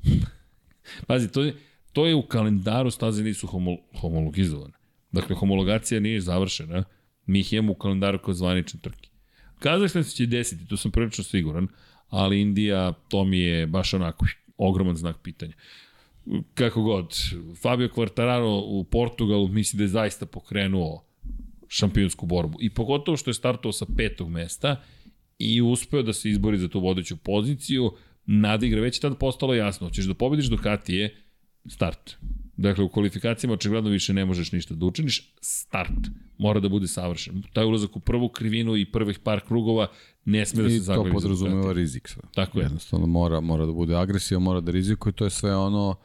(laughs) Pazi, to je, to je u kalendaru staze nisu homol, homologizovane. Dakle, homologacija nije završena, mi ih imamo u kalendaru kao zvanične trke. Kazahstan se će desiti, tu sam prilično siguran, ali Indija, to mi je baš onako ogroman znak pitanja. Kako god, Fabio Quartararo u Portugalu misli da je zaista pokrenuo šampionsku borbu. I pogotovo što je startovao sa petog mesta i uspeo da se izbori za tu vodeću poziciju, nadigra, već je tada postalo jasno, ćeš da pobediš Ducatije, start. Dakle, u kvalifikacijama očigledno više ne možeš ništa da učiniš, start. Mora da bude savršen. Taj ulazak u prvu krivinu i prvih par krugova ne sme da se zaglavi. I to podrazumeva rizik. Sve. Tako je. Jednostavno mora, mora da bude agresija, mora da rizikuje, to je sve ono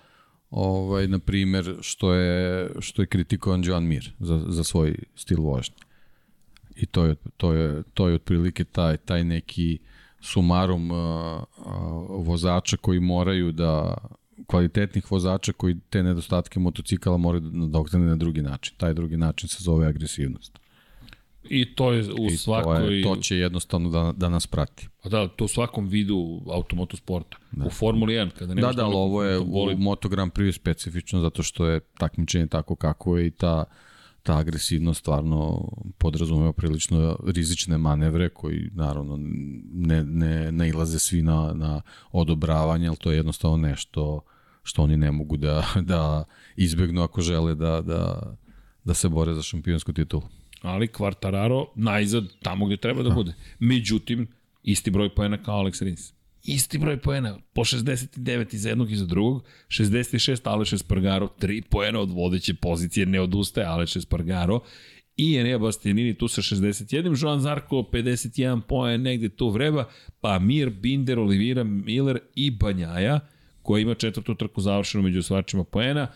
ovaj, na primer, što je, što je kritikovan Joan Mir za, za svoj stil vožnje. I to je, to je, to je otprilike taj, taj neki uh, uh, vozača koji moraju da kvalitetnih vozača koji te nedostatke motocikala moraju da nadoknane na drugi način. Taj drugi način se zove agresivnost. I to je u I svakoj... To, je, to će jednostavno da, da nas prati. Pa da, to u svakom vidu automotosporta. Da. U Formuli 1, kada nemaš... Da, da, ali ovo je u Moto Grand Prix specifično zato što je takmičenje tako kako je i ta ta agresivnost stvarno podrazumeva prilično rizične manevre koji naravno ne, ne, ne ilaze svi na, na odobravanje, ali to je jednostavno nešto što oni ne mogu da, da izbegnu ako žele da, da, da se bore za šampionsku titulu. Ali Quartararo najzad tamo gde treba da bude. Međutim, isti broj poena kao Alex Rins. Isti broj poena, po 69 i za jednog i za drugog, 66 Aleš Espargaro, 3 poena od vodeće pozicije, ne odustaje Aleš Espargaro i Enea Bastianini tu sa 61, Joan Zarko 51 poen, negde tu vreba, pa Mir, Binder, Olivira, Miller i Banjaja, koja ima četvrtu trku završenu među osvačima poena,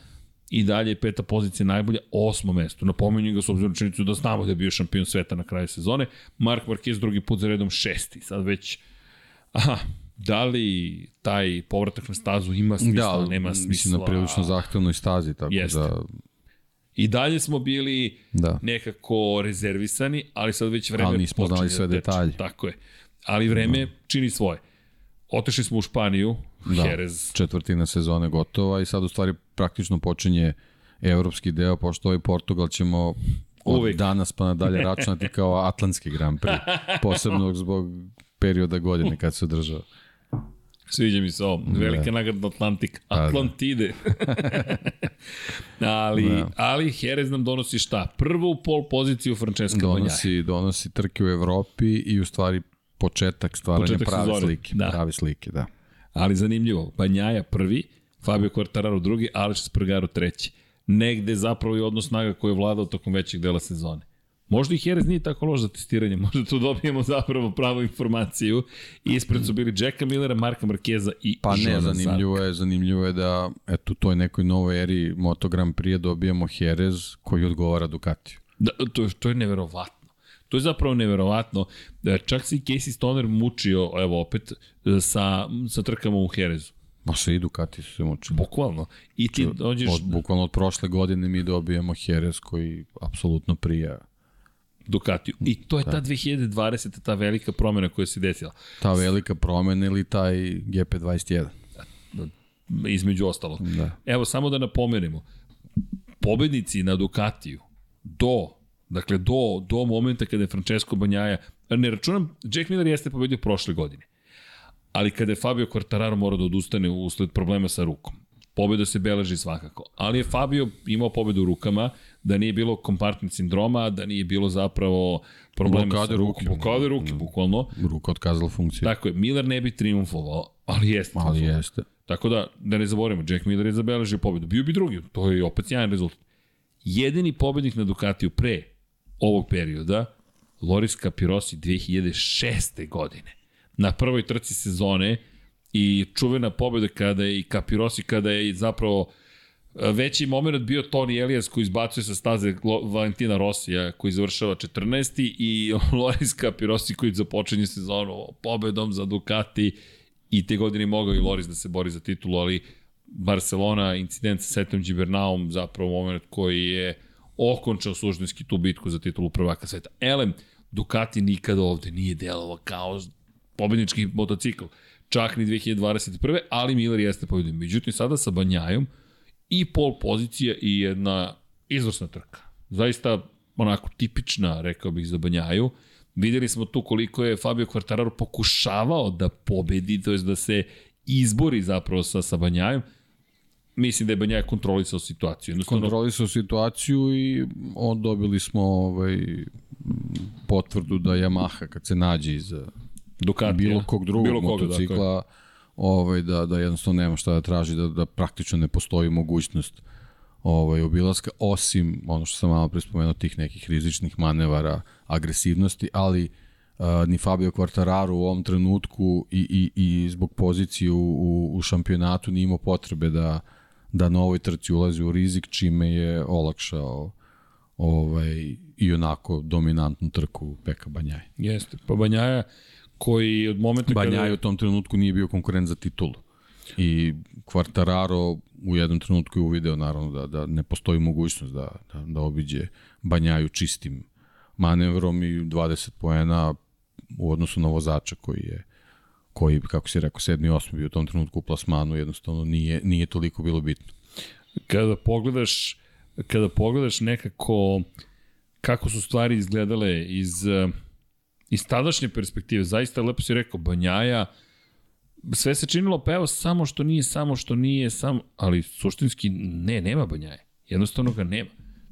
i dalje je peta pozicija najbolja, osmo mesto. Napominju ga s obzirom činjenicu da znamo da je bio šampion sveta na kraju sezone. Mark Marquez drugi put za redom šesti. Sad već, aha, da li taj povratak na stazu ima smisla, da, nema smisla. Mislim na prilično zahtevnoj stazi, tako Jeste. da... I dalje smo bili Da. nekako rezervisani, ali sad već vreme Ali nismo znali sve da teče. detalje. Tako je. Ali vreme čini svoje. Otešli smo u Španiju, Da, Jerez, četvrtina sezone gotova i sad u stvari praktično počinje evropski deo, pošto ovaj Portugal ćemo od danas pa nadalje računati kao Atlantski Grand Prix, (laughs) posebno zbog perioda godine kad se održava. Sviđa mi se ovo. Velika nagrada Atlantik. da. Atlantide. (laughs) ali, Da. ali Jerez nam donosi šta? Prvu pol poziciju Francesca. Donosi, donosi trke u Evropi i u stvari početak stvaranja Početak prave sezone, slike. da. Prave slike, da. Ali zanimljivo. Banjaja prvi, Fabio Quartararo drugi, Aleš Spargaro treći. Negde zapravo je odnos snaga koji je vladao tokom većeg dela sezone. Možda i Jerez nije tako loš za testiranje, (laughs) možda tu dobijemo zapravo pravu informaciju. Ispred su bili Jacka Millera, Marka Markeza i Pa ne, zanimljivo je, zanimljivo je da eto, u toj nekoj novoj eri Moto Grand Prix dobijamo Jerez koji odgovara Ducatiju. Da, to, to je neverovatno. To je zapravo neverovatno. Da čak se i Casey Stoner mučio, evo opet, sa, sa trkama u Herezu. Ma sve i Ducati su se mučili. Bukvalno. I ti dođeš... Od, bukvalno od prošle godine mi dobijemo Jerez koji apsolutno prija Ducatiju. I to je Da. ta 2020. ta velika promena koja se desila. ta velika promena ili taj GP21. Između ostalog. Da. Evo, samo da napomenemo. Pobednici na Ducatiju do, dakle, do, do momenta kada je Francesco Banjaja, ne računam, Jack Miller jeste pobedio prošle godine, ali kada je Fabio Quartararo morao da odustane usled problema sa rukom. Pobeda se beleži svakako, ali je Fabio imao pobedu u rukama, da nije bilo kompartment sindroma, da nije bilo zapravo problema Blokade sa rukom. ruke. Blokade ruke, bukvalno. Ruka otkazala funkciju. Tako je, Miller ne bi triumfovao, ali jeste. Ali triumfovao. jeste. Tako da, da ne zaboravimo, Jack Miller je zabeležio pobedu. Bio bi drugi, to je opet sjajan rezultat. Jedini pobednik na Ducatiju pre ovog perioda, Loris Capirosi 2006. godine. Na prvoj trci sezone i čuvena pobeda kada je i Capirosi, kada je zapravo e, veći moment bio Tony Elias koji izbacuje sa staze Valentina Rosija koji završava 14. i (laughs) Loris Capirosi koji započinje sezonu pobedom za Ducati i te godine mogao i Loris da se bori za titulu, ali Barcelona, incident sa Setom Gibernaum, zapravo moment koji je okončao suštinski tu bitku za titulu prvaka sveta. Elem, Ducati nikada ovde nije delovao kao pobednički motocikl, čak ni 2021. ali Miller jeste pobedio. Međutim, sada sa Banjajom i pol pozicija i jedna izvrsna trka. Zaista onako tipična, rekao bih, za Banjaju. Videli smo tu koliko je Fabio Quartararo pokušavao da pobedi, to jest da se izbori zapravo sa, sa Banjajom. Mislim da je Banjaja kontrolisao situaciju. Jednostavno, Kontrolisao situaciju i on dobili smo ovaj, potvrdu da Yamaha kad se nađe iz Ducati, bilo kog drugog bilo koga, dakle. motocikla ovaj, da, da jednostavno nema šta da traži, da, da praktično ne postoji mogućnost ovaj, obilaska, osim ono što sam malo prespomenuo, tih nekih rizičnih manevara, agresivnosti, ali uh, ni Fabio Quartararo u ovom trenutku i, i, i zbog pozicije u, u, u šampionatu nije imao potrebe da, da na ovoj trci ulazi u rizik, čime je olakšao ovaj, i onako dominantnu trku Peka Banjaje. Jeste. Pa Banjaja koji od momenta Banjaj u tom trenutku nije bio konkurent za titulu. I Quartararo u jednom trenutku je uvideo naravno da, da ne postoji mogućnost da, da, da obiđe Banjaju čistim manevrom i 20 poena u odnosu na vozača koji je koji, kako si rekao, sedmi i osmi bio u tom trenutku u plasmanu, jednostavno nije, nije toliko bilo bitno. kada pogledaš kada pogledaš nekako kako su stvari izgledale iz iz tadašnje perspektive, zaista lepo si rekao, Banjaja sve se činilo, pa evo, samo što nije, samo što nije, samo, ali suštinski ne, nema Banjaje. Jednostavno ga nema.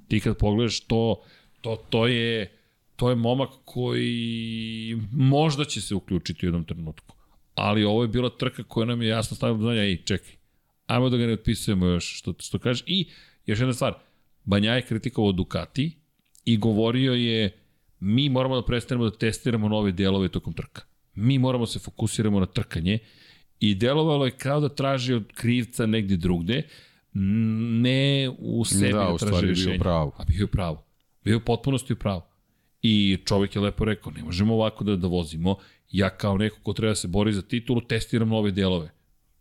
Ti kad pogledaš to, to, to je, to je momak koji možda će se uključiti u jednom trenutku. Ali ovo je bila trka koja nam je jasno stavila do znanja, ej, čekaj, ajmo da ga ne otpisujemo još, što, što kažeš. I još jedna stvar, Banja je kritikovao Ducati i govorio je mi moramo da prestanemo da testiramo nove delove tokom trka. Mi moramo da se fokusiramo na trkanje i delovalo je kao da traži od krivca negde drugde, ne u sebi da, da traži rešenje. Bio pravo. A bio je pravo. Bio je potpunosti u pravo. I čovjek je lepo rekao, ne možemo ovako da, da vozimo. Ja kao neko ko treba da se bori za titulu, testiram nove delove.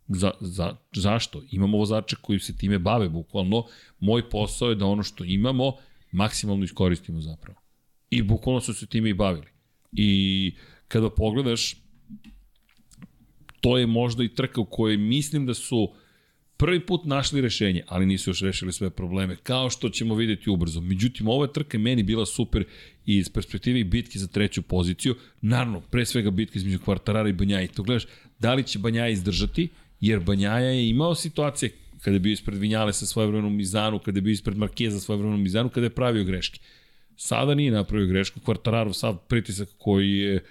Za, za, zašto? Imamo vozače koji se time bave bukvalno. Moj posao je da ono što imamo maksimalno iskoristimo zapravo. I bukvalno su se time i bavili. I kada pogledaš, to je možda i trka u kojoj mislim da su prvi put našli rešenje, ali nisu još rešili sve probleme, kao što ćemo videti ubrzo. Međutim, ova trka je meni bila super iz perspektive bitke za treću poziciju, naravno, pre svega bitke između Kvartarara i Banjaja. I to gledaš, da li će Banjaja izdržati, jer Banjaja je imao situacije kada je bio ispred Vinjale sa svojevremenom Mizanu, kada je bio ispred Markeza sa svojevremenom Mizanu, kada je pravio greške. Sada nije napravio grešku, Kvartararov sav pritisak koji je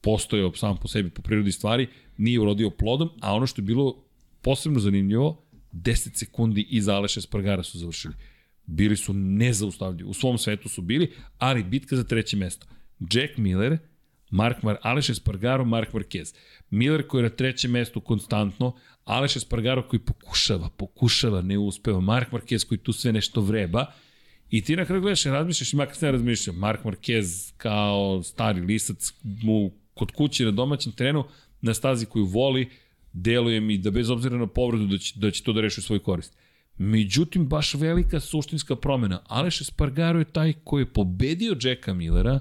postojao sam po sebi po prirodi stvari, nije urodio plodom, a ono što je bilo posebno zanimljivo, 10 sekundi iza Aleša Spargara su završili. Bili su nezaustavljivi. U svom svetu su bili, ali bitka za treće mesto. Jack Miller, Mark Mar Aleš Espargaro, Mark Marquez. Miller koji je na trećem mestu konstantno, Aleš Espargaro koji pokušava, pokušava, ne uspeva, Mark Marquez koji tu sve nešto vreba, I ti na kraju gledaš i razmišljaš i makar se ne razmišljaš. Mark Marquez kao stari lisac mu kod kuće na domaćem terenu na stazi koju voli, deluje mi da bez obzira na povredu da će, da će to da reši u svoj korist. Međutim, baš velika suštinska promena. Aleš Espargaro je taj koji je pobedio Jacka Millera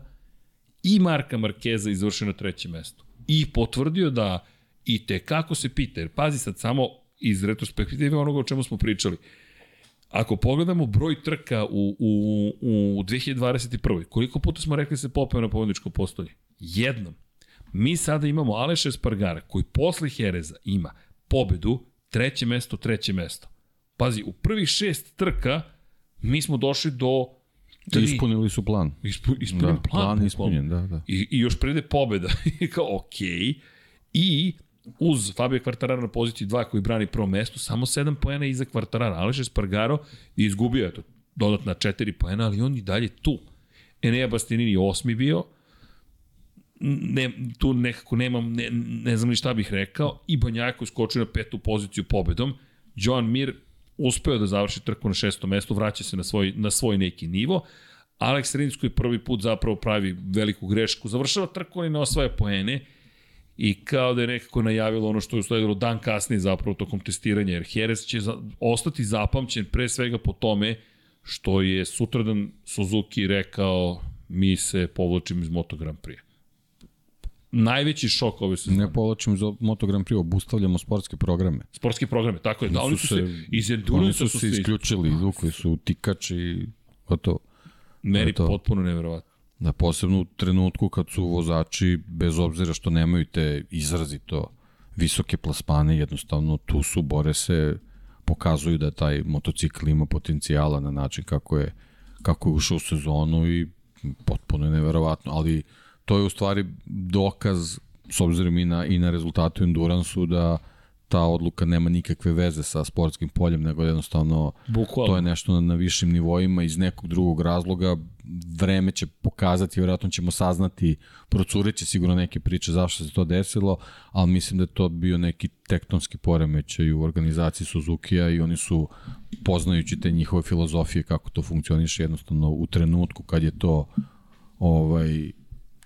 i Marka Markeza izvršio na trećem mestu. I potvrdio da i te kako se pita, jer pazi sad samo iz retrospektive onoga o čemu smo pričali. Ako pogledamo broj trka u, u, u 2021. Koliko puta smo rekli se popeo na pobedničko postolje? Jednom. Mi sada imamo Aleša Espargara, koji posle Hereza ima pobedu, treće mesto, treće mesto. Pazi, u prvih šest trka mi smo došli do Tri. Ispunili su plan. Ispu, ispunili da, plan. Plan ispunjen, da, da. I, I još prede pobeda. (laughs) I kao, okej. Okay. I uz Fabio Kvartarara na poziciji 2 koji brani prvo mesto, samo 7 poena iza Kvartarara. Aleš Espargaro je izgubio eto, dodatna 4 poena, ali on i dalje tu. Enea Bastianini osmi bio, ne, tu nekako nemam, ne, ne znam ni šta bih rekao, i Banjako skočio na petu poziciju pobedom, Joan Mir uspeo da završi trku na šestom mestu, vraća se na svoj, na svoj neki nivo, Alex Rins koji prvi put zapravo pravi veliku grešku, završava trku i ne osvaja poene, i kao da je nekako najavilo ono što je usledilo dan kasnije zapravo tokom testiranja, jer Jerez će za, ostati zapamćen pre svega po tome što je sutradan Suzuki rekao mi se povlačimo iz Moto Grand Prix najveći šok ove sezone. Ne povlačimo za Moto Grand Prix, obustavljamo sportske programe. Sportske programe, tako je. Da, oni su se, iz Endurance su, su se isključili, izvukli su tikač i gotovo. Meni to. potpuno neverovatno. Da, posebno u trenutku kad su vozači, bez obzira što nemaju te izrazito visoke plasmane, jednostavno tu su, bore se, pokazuju da taj motocikl ima potencijala na način kako je, kako je ušao u sezonu i potpuno je neverovatno, ali to je u stvari dokaz s obzirom i na, i na rezultatu Enduransu da ta odluka nema nikakve veze sa sportskim poljem, nego jednostavno Bukvalno. to je nešto na, na višim nivoima iz nekog drugog razloga. Vreme će pokazati, vjerojatno ćemo saznati, procureće sigurno neke priče zašto se to desilo, ali mislim da je to bio neki tektonski poremećaj u organizaciji Suzuki-a i oni su, poznajući te njihove filozofije kako to funkcioniše, jednostavno u trenutku kad je to ovaj,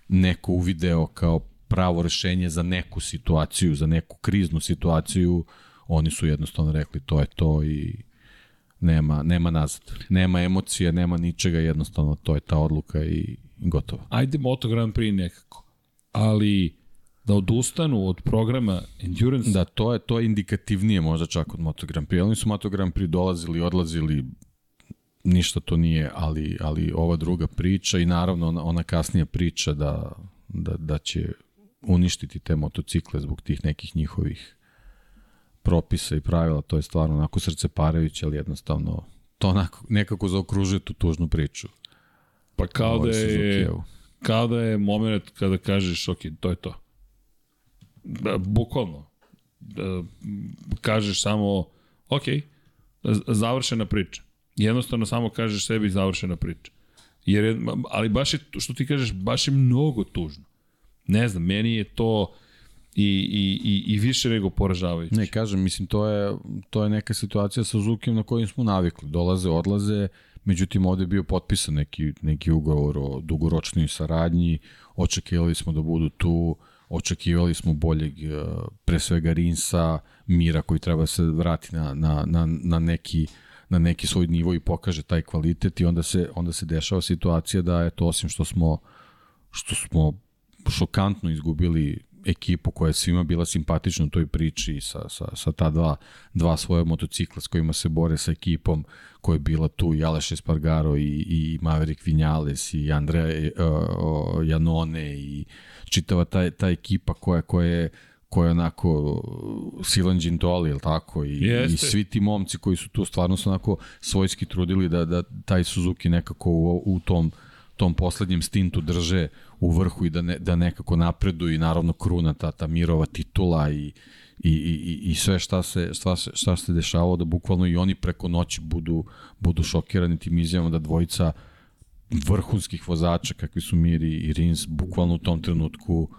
neko uvideo kao pravo rešenje za neku situaciju, za neku kriznu situaciju, oni su jednostavno rekli to je to i nema, nema nazad. Nema emocija, nema ničega, jednostavno to je ta odluka i gotovo. Ajde Moto Grand Prix nekako, ali da odustanu od programa Endurance. Da, to je to je indikativnije možda čak od Moto Grand Prix. Oni su Moto Grand Prix dolazili, odlazili, ništa to nije, ali, ali ova druga priča i naravno ona, ona kasnija priča da, da, da će uništiti te motocikle zbog tih nekih njihovih propisa i pravila, to je stvarno onako srce parajuće, ali jednostavno to onako nekako zaokružuje tu tužnu priču. Pa kao da je, kao da je moment kada kažeš, ok, to je to. Da, bukvalno. Da, kažeš samo, ok, završena priča. Jednostavno samo kažeš sebi završena priča. Jer je, ali baš je, što ti kažeš, baš je mnogo tužno. Ne znam, meni je to i, i, i, i više nego poražavajuće. Ne, kažem, mislim, to je, to je neka situacija sa Zukim na kojim smo navikli. Dolaze, odlaze, međutim, ovde je bio potpisan neki, neki ugovor o dugoročnoj saradnji, očekivali smo da budu tu, očekivali smo boljeg, e, pre svega Rinsa, Mira koji treba se vrati na, na, na, na neki na neki svoj nivo i pokaže taj kvalitet i onda se onda se dešava situacija da je to osim što smo što smo šokantno izgubili ekipu koja je svima bila simpatična u toj priči sa, sa, sa ta dva, dva svoje motocikla s kojima se bore sa ekipom koja je bila tu i Aleš Espargaro i, i Maverick Vinales i Andrea uh, Janone i čitava ta, ta ekipa koja, koja je koja je onako Silan Gintoli, ili tako? I, Jeste. I svi ti momci koji su tu stvarno su onako svojski trudili da, da taj Suzuki nekako u, u tom tom poslednjem stintu drže u vrhu i da, ne, da nekako napreduju i naravno kruna ta, ta mirova titula i, i, i, i sve šta se, šta, se, šta se dešavalo da bukvalno i oni preko noći budu, budu šokirani tim izjavama da dvojica vrhunskih vozača kakvi su Miri i Rins bukvalno u tom trenutku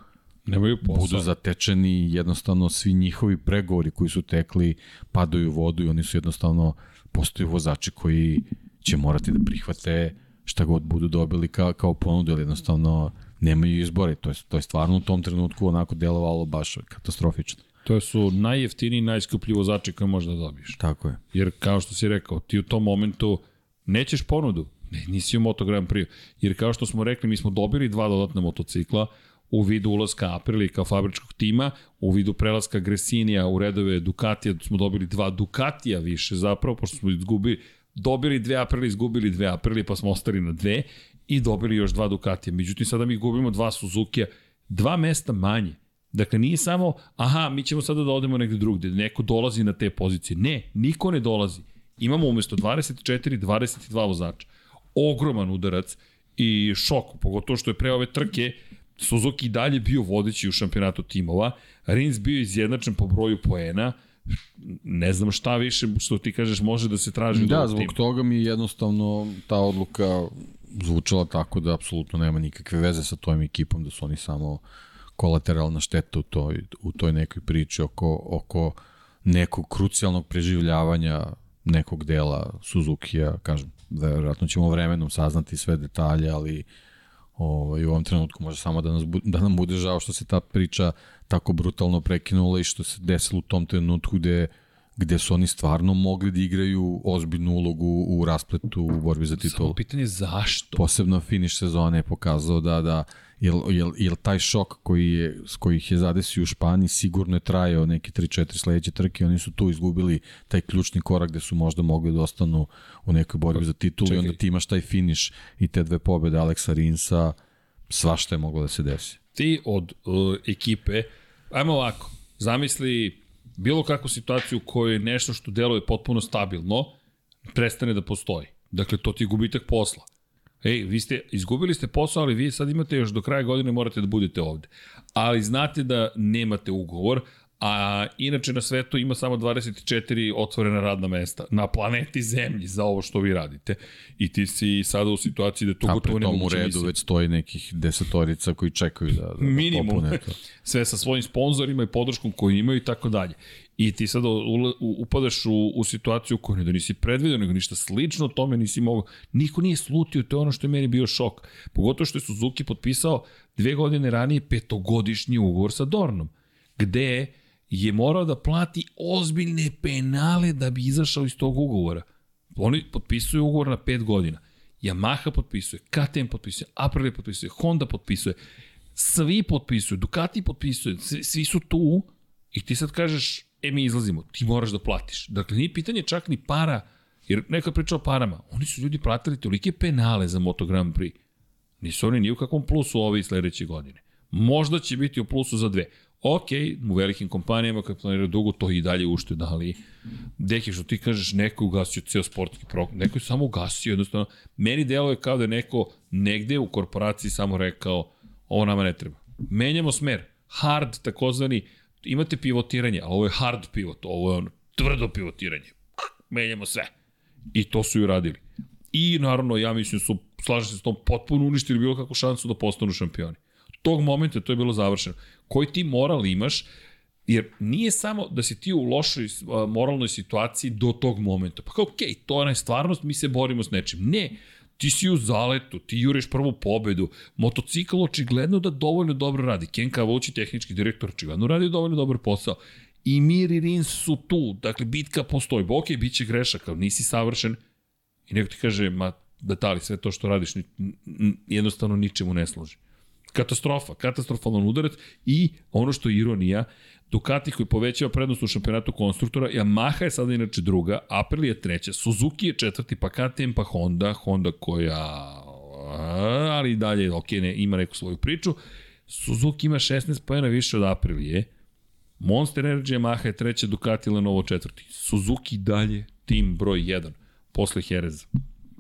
Nemaju posao. budu zatečeni jednostavno svi njihovi pregovori koji su tekli padaju u vodu i oni su jednostavno postaju vozači koji će morati da prihvate šta god budu dobili kao, kao ponudu, ali jednostavno nemaju izbore. To je, to je stvarno u tom trenutku onako delovalo baš katastrofično. To su najjeftiniji najskuplji vozači koje možda dobiješ. Tako je. Jer kao što si rekao, ti u tom momentu nećeš ponudu, ne, nisi u Moto Grand Prix. Jer kao što smo rekli, mi smo dobili dva dodatna motocikla u vidu ulaska Aprili kao fabričkog tima, u vidu prelaska Gresinija u redove Ducatija smo dobili dva Ducatija više zapravo, pošto smo izgubili dobili dve Aprili, izgubili dve Aprili, pa smo ostali na dve i dobili još dva Ducatija. Međutim, sada mi gubimo dva Suzuki-a, dva mesta manje. Dakle, nije samo, aha, mi ćemo sada da odemo negde drugde, neko dolazi na te pozicije. Ne, niko ne dolazi. Imamo umesto 24, 22 vozača. Ogroman udarac i šok, pogotovo što je pre ove trke Suzuki dalje bio vodeći u šampionatu timova, Rins bio izjednačen po broju poena, ne znam šta više što ti kažeš može da se traži da, zbog toga mi jednostavno ta odluka zvučala tako da apsolutno nema nikakve veze sa tvojim ekipom, da su oni samo kolateralna šteta u toj, u toj nekoj priči oko, oko nekog krucijalnog preživljavanja nekog dela Suzuki-a, kažem, verovatno ćemo vremenom saznati sve detalje, ali ovaj, u ovom trenutku može samo da, nas, da nam bude žao što se ta priča tako brutalno prekinula i što se desilo u tom trenutku gde gde su oni stvarno mogli da igraju ozbiljnu ulogu u raspletu u borbi za titulu. Samo pitanje zašto? Posebno finiš sezone je pokazao da, da jel, jel, jel taj šok koji je, s kojih je zadesio u Španiji sigurno je trajao neke 3-4 sledeće trke oni su tu izgubili taj ključni korak gde su možda mogli da ostanu u nekoj borbi za titulu Čekaj. i onda ti imaš taj finiš i te dve pobede Aleksa Rinsa, svašta je moglo da se desi. Ti od uh, ekipe, ajmo ovako, zamisli bilo kakvu situaciju u kojoj nešto što deluje potpuno stabilno prestane da postoji. Dakle, to ti je gubitak posla. Ej, vi ste, izgubili ste posao, ali vi sad imate još do kraja godine morate da budete ovde. Ali znate da nemate ugovor, a inače na svetu ima samo 24 otvorena radna mesta na planeti Zemlji za ovo što vi radite. I ti si sada u situaciji da to gotovo tom u redu već stoji nekih desetorica koji čekaju da, da, da Minimum. popune to. Sve sa svojim sponzorima i podrškom koju imaju i tako dalje. I ti sada upadaš u, u situaciju koju ne da nisi predvidio, nego ništa slično tome nisi mogao. Niko nije slutio, to je ono što je meni bio šok. Pogotovo što je Suzuki potpisao dve godine ranije petogodišnji ugovor sa Dornom, gde je morao da plati ozbiljne penale da bi izašao iz tog ugovora. Oni potpisuju ugovor na 5 godina. Yamaha potpisuje, KTM potpisuje, Aprilia potpisuje, Honda potpisuje, svi potpisuju, Ducati potpisuje, svi, svi su tu i ti sad kažeš, e mi izlazimo, ti moraš da platiš. Dakle, nije pitanje čak ni para, jer neka priča o parama, oni su ljudi platili tolike penale za Moto Grand Prix. Nisu oni ni u kakvom plusu ove i sledeće godine. Možda će biti u plusu za dve. Ok, u velikim kompanijama kad planiraju dugo, to i dalje ušteda, ali deki što ti kažeš, neko je ugasio ceo sportski program, neko je samo ugasio, jednostavno, meni delo je kao da je neko negde u korporaciji samo rekao, ovo nama ne treba. Menjamo smer, hard, takozvani, imate pivotiranje, ali ovo je hard pivot, ovo je ono, tvrdo pivotiranje. Menjamo sve. I to su i uradili. I naravno, ja mislim su, slažem se s tom, potpuno uništili bilo kakvu šansu da postanu šampioni. Tog momenta to je bilo završeno. Koji ti moral imaš, jer nije samo da si ti u lošoj moralnoj situaciji do tog momenta. Pa kao, okej, okay, to je stvarnost, mi se borimo s nečim. Ne, ti si u zaletu, ti juriš prvu pobedu, motocikl očigledno da dovoljno dobro radi, Ken Kavući, tehnički direktor, očigledno radi dovoljno dobar posao. I Mir i Rins su tu, dakle bitka postoji, ba ok, bit će grešaka, nisi savršen, i neko ti kaže, ma da sve to što radiš, jednostavno ničemu ne služi. Katastrofa, katastrofalan udarac i ono što je ironija, Ducati koji povećava prednost u šampionatu konstruktora, Yamaha je sada inače druga, Aprilia je treća, Suzuki je četvrti, pa KTM, pa Honda, Honda koja, ali i dalje, ok, ne, ima neku svoju priču. Suzuki ima 16 pojena više od Aprilije, Monster Energy Yamaha je treća, Ducati Lenovo četvrti. Suzuki dalje tim broj 1 posle Jereza.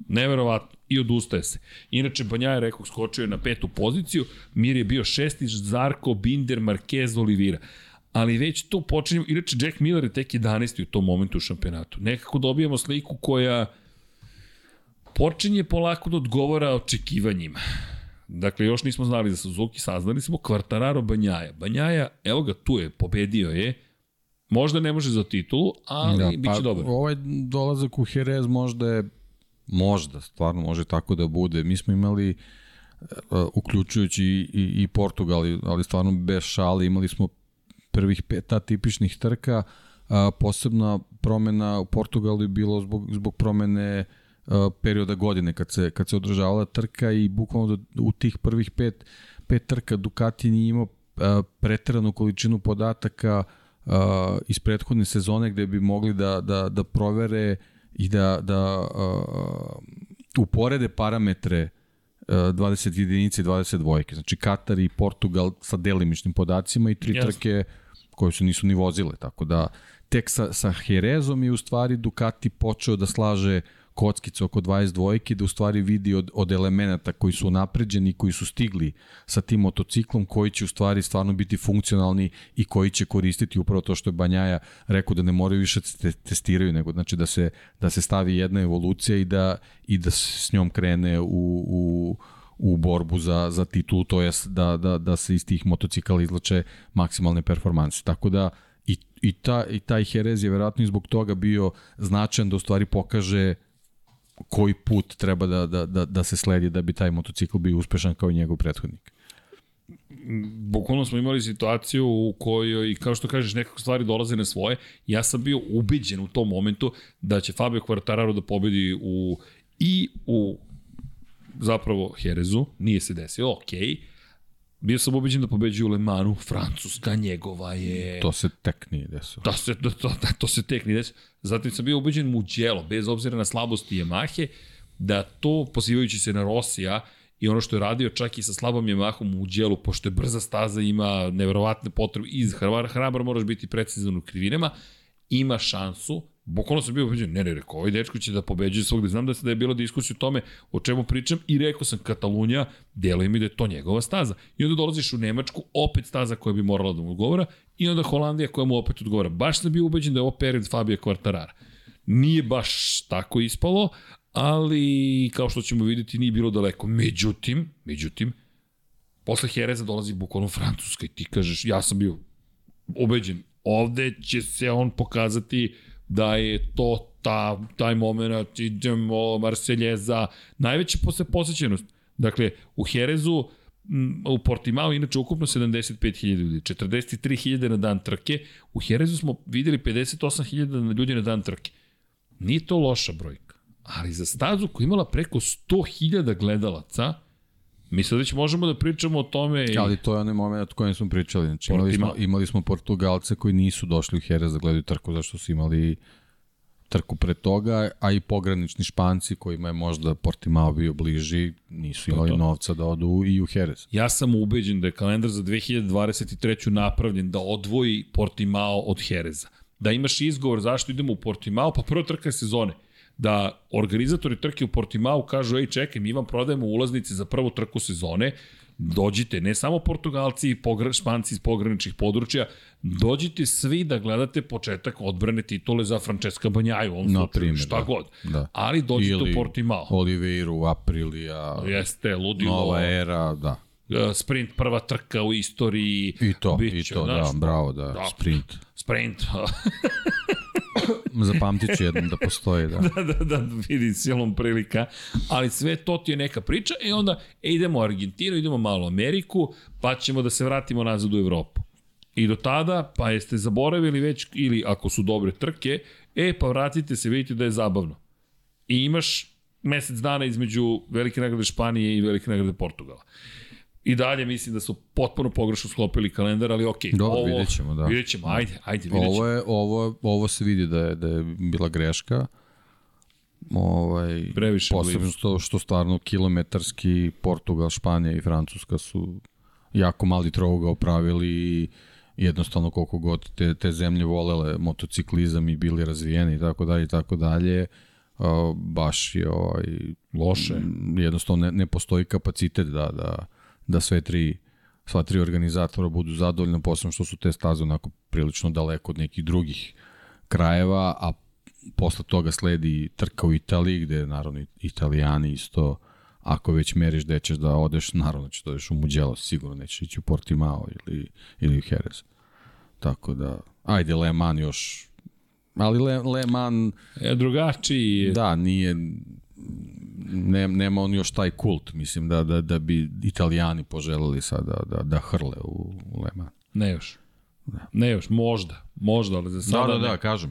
Neverovatno. I odustaje se. Inače, Banja je, rekao, skočio je na petu poziciju, Mir je bio šesti, Zarko, Binder, Marquez, Olivira ali već tu počinjemo, inače Jack Miller je tek 11. u tom momentu u šampionatu. Nekako dobijamo sliku koja počinje polako da odgovara očekivanjima. Dakle, još nismo znali za Suzuki, saznali smo Kvartararo Banjaja. Banjaja, evo ga, tu je, pobedio je. Možda ne može za titulu, ali da, bit će pa, dobar. Ovaj dolazak u Jerez možda je, možda, stvarno može tako da bude. Mi smo imali, uh, uključujući i, i, i Portugal, ali stvarno bez šale, imali smo prvih pet tipičnih trka, a, posebna promena u Portugalu je bilo zbog, zbog promene a, perioda godine kad se, kad se održavala trka i bukvalno u tih prvih pet, pet trka Ducati nije imao a, preteranu količinu podataka a, iz prethodne sezone gde bi mogli da, da, da provere i da, da a, uporede parametre 20 jedinice i 20 dvojke. Znači Katar i Portugal sa delimičnim podacima i tri yes. trke koje se nisu ni vozile, tako da tek sa, sa Jerezom je u stvari Ducati počeo da slaže kockice oko 22 da u stvari vidi od, od elemenata koji su napređeni, koji su stigli sa tim motociklom, koji će u stvari stvarno biti funkcionalni i koji će koristiti upravo to što je Banjaja rekao da ne moraju više te testiraju, nego znači da se, da se stavi jedna evolucija i da, i da s njom krene u, u u borbu za, za titulu, to je da, da, da se iz tih motocikala izlače maksimalne performanse. Tako da i, i, ta, i taj Jerez je verovatno i zbog toga bio značajan da u stvari pokaže koji put treba da, da, da, da se sledi da bi taj motocikl bio uspešan kao i njegov prethodnik. Bukvalno smo imali situaciju u kojoj, kao što kažeš, nekako stvari dolaze na svoje. Ja sam bio ubiđen u tom momentu da će Fabio Quartararo da pobedi u i u zapravo Herezu, nije se desilo, okej. Okay. Bio sam ubeđen da pobeđuje u Le Manu, Francuska njegova je... To se tek nije desilo. To se, to, to, to se tek nije desilo. Zatim sam bio ubeđen Mugello, bez obzira na slabosti Yamahe, da to, pozivajući se na Rosija, i ono što je radio čak i sa slabom Yamahom u Mugello, pošto je brza staza, ima neverovatne potrebe, iz hrabar, hrabar moraš biti precizan u krivinama, ima šansu Bukvalno sam bio ubeđen, ne, ne, rekao, ovaj dečko će da pobeđuje svogde. Znam da se da je bilo diskusija o tome o čemu pričam i rekao sam Katalunja, deluje mi da je to njegova staza. I onda dolaziš u Nemačku, opet staza koja bi morala da mu odgovara i onda Holandija koja mu opet odgovara. Baš sam bio ubeđen da je ovo period Fabio Quartarara. Nije baš tako ispalo, ali kao što ćemo videti nije bilo daleko. Međutim, međutim, posle Jereza dolazi bukvalno Francuska i ti kažeš, ja sam bio ubeđen, ovde će se on pokazati da je to ta, taj moment, idemo, Marseljeza, najveća posle posjećenost. Dakle, u Herezu, u Portimao inače ukupno 75.000 ljudi, 43.000 na dan trke, u Herezu smo videli 58.000 ljudi na dan trke. Nije to loša brojka, ali za stazu koja imala preko 100.000 gledalaca, Mi sad već možemo da pričamo o tome... I... Ali to je onaj moment o kojem smo pričali. Znači, imali, smo, imali smo Portugalce koji nisu došli u Jerez da gledaju trku zašto su imali trku pre toga, a i pogranični španci kojima je možda Portimao bio bliži, nisu imali to. novca da odu i u Jerez. Ja sam ubeđen da je kalendar za 2023. napravljen da odvoji Portimao od Jereza. Da imaš izgovor zašto idemo u Portimao, pa prvo trka sezone da organizatori trke u Portimao kažu, ej čekaj, mi vam prodajemo ulaznice za prvu trku sezone, dođite, ne samo Portugalci i Španci iz pograničnih područja, dođite svi da gledate početak odbrane titule za Francesca Banjaju, on no, slučaju, šta da, god. Da. Ali dođite Ili u Portimao. Oliveiru, Aprilija, Jeste, ludilo. Nova era, da. E, sprint prva trka u istoriji. I to, biće, i to, znaš, da, bravo, da, da sprint. Sprint. (laughs) Zapamtit ću jednom da postoji, da. (laughs) da, da, da, vidi silom prilika. Ali sve to ti je neka priča i onda e, idemo u Argentinu, idemo malo u Ameriku, pa ćemo da se vratimo nazad u Evropu. I do tada, pa jeste zaboravili već, ili ako su dobre trke, e, pa vratite se, vidite da je zabavno. I imaš mesec dana između Velike nagrade Španije i Velike nagrade Portugala. I dalje mislim da su potpuno pogrešno sklopili kalendar, ali okej. Okay, Dobro, ovo, vidjet ćemo, da. Vidjet ćemo, ajde, ajde, vidjet ćemo. Ovo, je, ovo, ovo se vidi da je, da je bila greška. Ovaj, Previše posebno što, što stvarno kilometarski Portugal, Španija i Francuska su jako mali trouga opravili i jednostavno koliko god te, te zemlje volele motociklizam i bili razvijeni i tako dalje i tako dalje baš je ovaj, loše jednostavno ne, ne postoji kapacitet da, da, da sve tri sva tri organizatora budu zadovoljni, posebno što su te staze onako prilično daleko od nekih drugih krajeva, a posle toga sledi trka u Italiji, gde naravno italijani isto, ako već meriš gde ćeš da odeš, naravno ćeš da odeš u Mugello, sigurno nećeš ići u Portimao ili, ili u Jerez. Tako da, ajde Le Mans još, ali Le, Le Mans... Je drugačiji. Da, nije, ne, nema on još taj kult, mislim da, da, da bi italijani poželeli sada da, da, da hrle u, u Le Mans. Ne još. Da. Ne još, možda, možda, ali za sada Da, da, da, ne. kažem,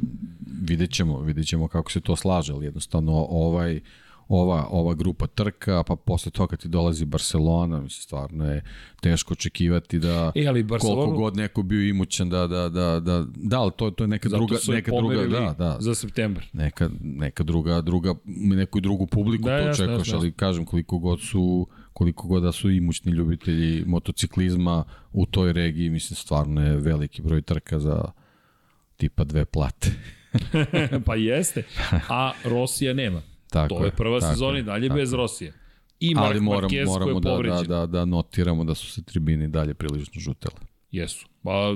vidjet ćemo, vidjet ćemo kako se to slaže, ali jednostavno ovaj, ova, ova grupa trka, pa posle toga ti dolazi Barcelona, mislim, stvarno je teško očekivati da e, ali Barcelona... koliko god neko bio imućan da, da, da, da, da, ali to, to je neka Zato druga, neka druga, da, da, za septembar. Neka, neka druga, druga, neku drugu publiku da, to očekuješ, jasno, ali kažem koliko god su koliko god da su imućni ljubitelji motociklizma u toj regiji, mislim, stvarno je veliki broj trka za tipa dve plate. (laughs) pa jeste, a Rosija nema. Tako to je prva tako sezona i dalje tako. bez Rosije. I Mark Ali moram, Marquez moramo da, da, da, da notiramo da su se tribini dalje prilično žutele. Jesu. Pa,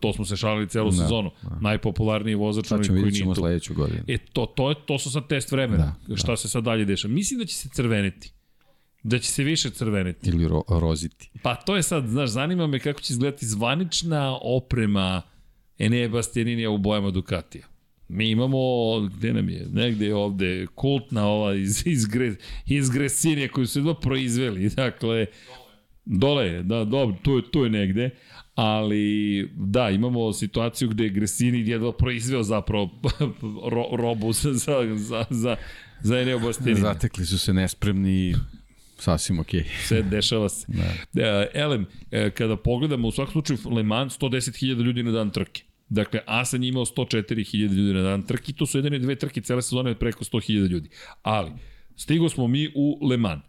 to smo se šalili celu da, sezonu. Da. Najpopularniji vozač koji nije tu. sledeću godinu. E, to, to, je, to su sad test vremena. Da, Šta da. se sad dalje dešava? Mislim da će se crveniti. Da će se više crveniti. Ili ro, roziti. Pa to je sad, znaš, zanima me kako će izgledati zvanična oprema Enea Bastianinija u bojama Ducatija. Mi imamo, gde nam je, negde je ovde, kultna ova iz, iz, gre, iz Gresinije koju su jedva proizveli, dakle, dole je, da, dobro, tu tu je negde, ali da, imamo situaciju gde je Gresini jedva proizveo zapravo (laughs) ro, robu za, za, za, za, za Eneo Bastini. Zatekli su se nespremni sasvim okej. Okay. Sve dešava se. Da. Uh, Elem, uh, kada pogledamo u svakom slučaju Le Mans, 110.000 ljudi na dan trke. Dakle, Asan je imao 104.000 ljudi na dan trki, to su jedine dve trke cele sezone preko 100.000 ljudi. Ali, stigo smo mi u Le Mans.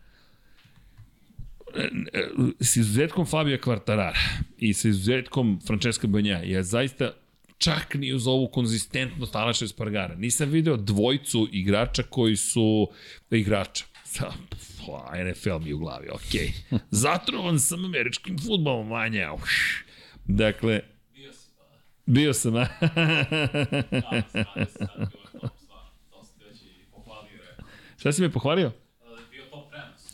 S izuzetkom Fabio Quartarara i sa izuzetkom Francesca Banja, ja zaista čak ni uz ovu konzistentnost Aleša Espargara. Nisam video dvojcu igrača koji su igrača. NFL mi u glavi, okej. Okay. (laughs) Zatrovan sam američkim futbolom, manja. Dakle, Bio sam, a? Šta si me pohvalio?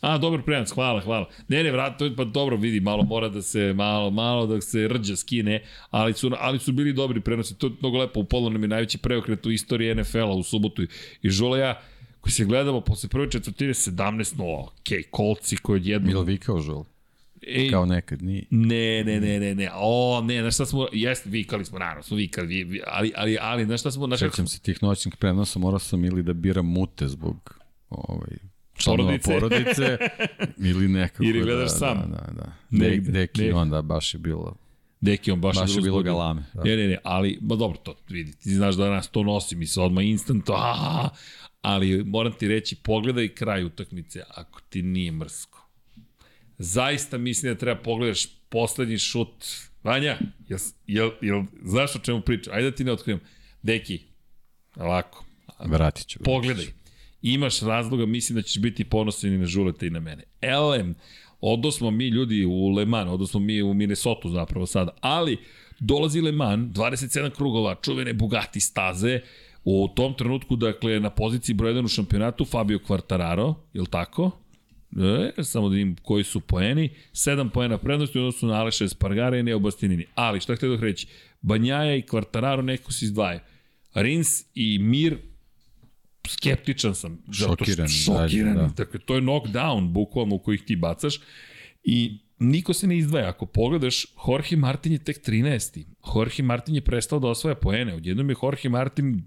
A, dobar prenos, hvala, hvala. Ne, ne, vrat, to pa dobro, vidi, malo mora da se, malo, malo da se rđa skine, ali su, ali su bili dobri prenosi, to je mnogo lepo, u polu nam je najveći preokret u istoriji NFL-a u subotu i Žola ja, koji se gledamo posle prve četvrtine 17-0, ok, kolci koji odjedno... Milo vikao Žola? Ej, Kao nekad, nije. Ne, ne, ne, ne, ne. O, ne, znaš šta smo, jeste, vikali smo, naravno smo vikali, vi, ali, ali, ali, znaš šta smo... Znaš Sećam se tih noćnih prenosa, morao sam ili da biram mute zbog ovaj, članova porodice, porodice (laughs) ili nekako. Ili gledaš da, sam. Da, da, da. Negde, Deki negde. onda baš je bilo Deki, on baš, Baš je bilo galame. Da. Ne, ne, ne, ali, ba dobro, to vidi, ti znaš da nas to nosi, mi se odmah instant, (laughs) a, ali moram ti reći, pogledaj kraj utakmice, ako ti nije mrsko. Zaista mislim da treba pogledaš poslednji šut. Vanja, jel, jel, jel, znaš o čemu pričam? Ajde da ti ne otkrivam. Deki, lako, Vratit ću. pogledaj. Imaš razloga, mislim da ćeš biti ponosan i na Žuleta i na mene. Elem, odo smo mi ljudi u Le Mans, odo smo mi u Minnesota zapravo sada, ali dolazi Le Mans, 27 krugova, čuvene Bugatti staze, u tom trenutku, dakle, na poziciji broj 1 u šampionatu Fabio Quartararo, je li tako? E, samo da vidim koji su poeni. 7 poena prednosti u odnosu na Aleša Espargara i Neo Bastianini. Ali, šta htio da reći? Banjaja i Quartararo neko se izdvaja. Rins i Mir skeptičan sam. Šokiran, Šokiran. da. Dakle, to je knockdown, bukvalno, u kojih ti bacaš. I niko se ne izdvaja. Ako pogledaš, Jorge Martin je tek 13. Jorge Martin je prestao da osvaja poene. Odjednom je Jorge Martin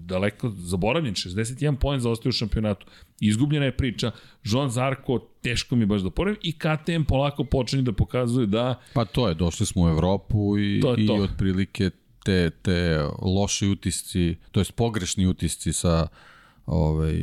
daleko zaboravljen, 61 poen zaostaje u šampionatu. Izgubljena je priča. Joan Zarko, teško mi baš da poravim. I KTM polako počinje da pokazuje da Pa to je, došli smo u Evropu i, To i to. otprilike te, te loši utisci, to jest pogrešni utisci sa ovaj,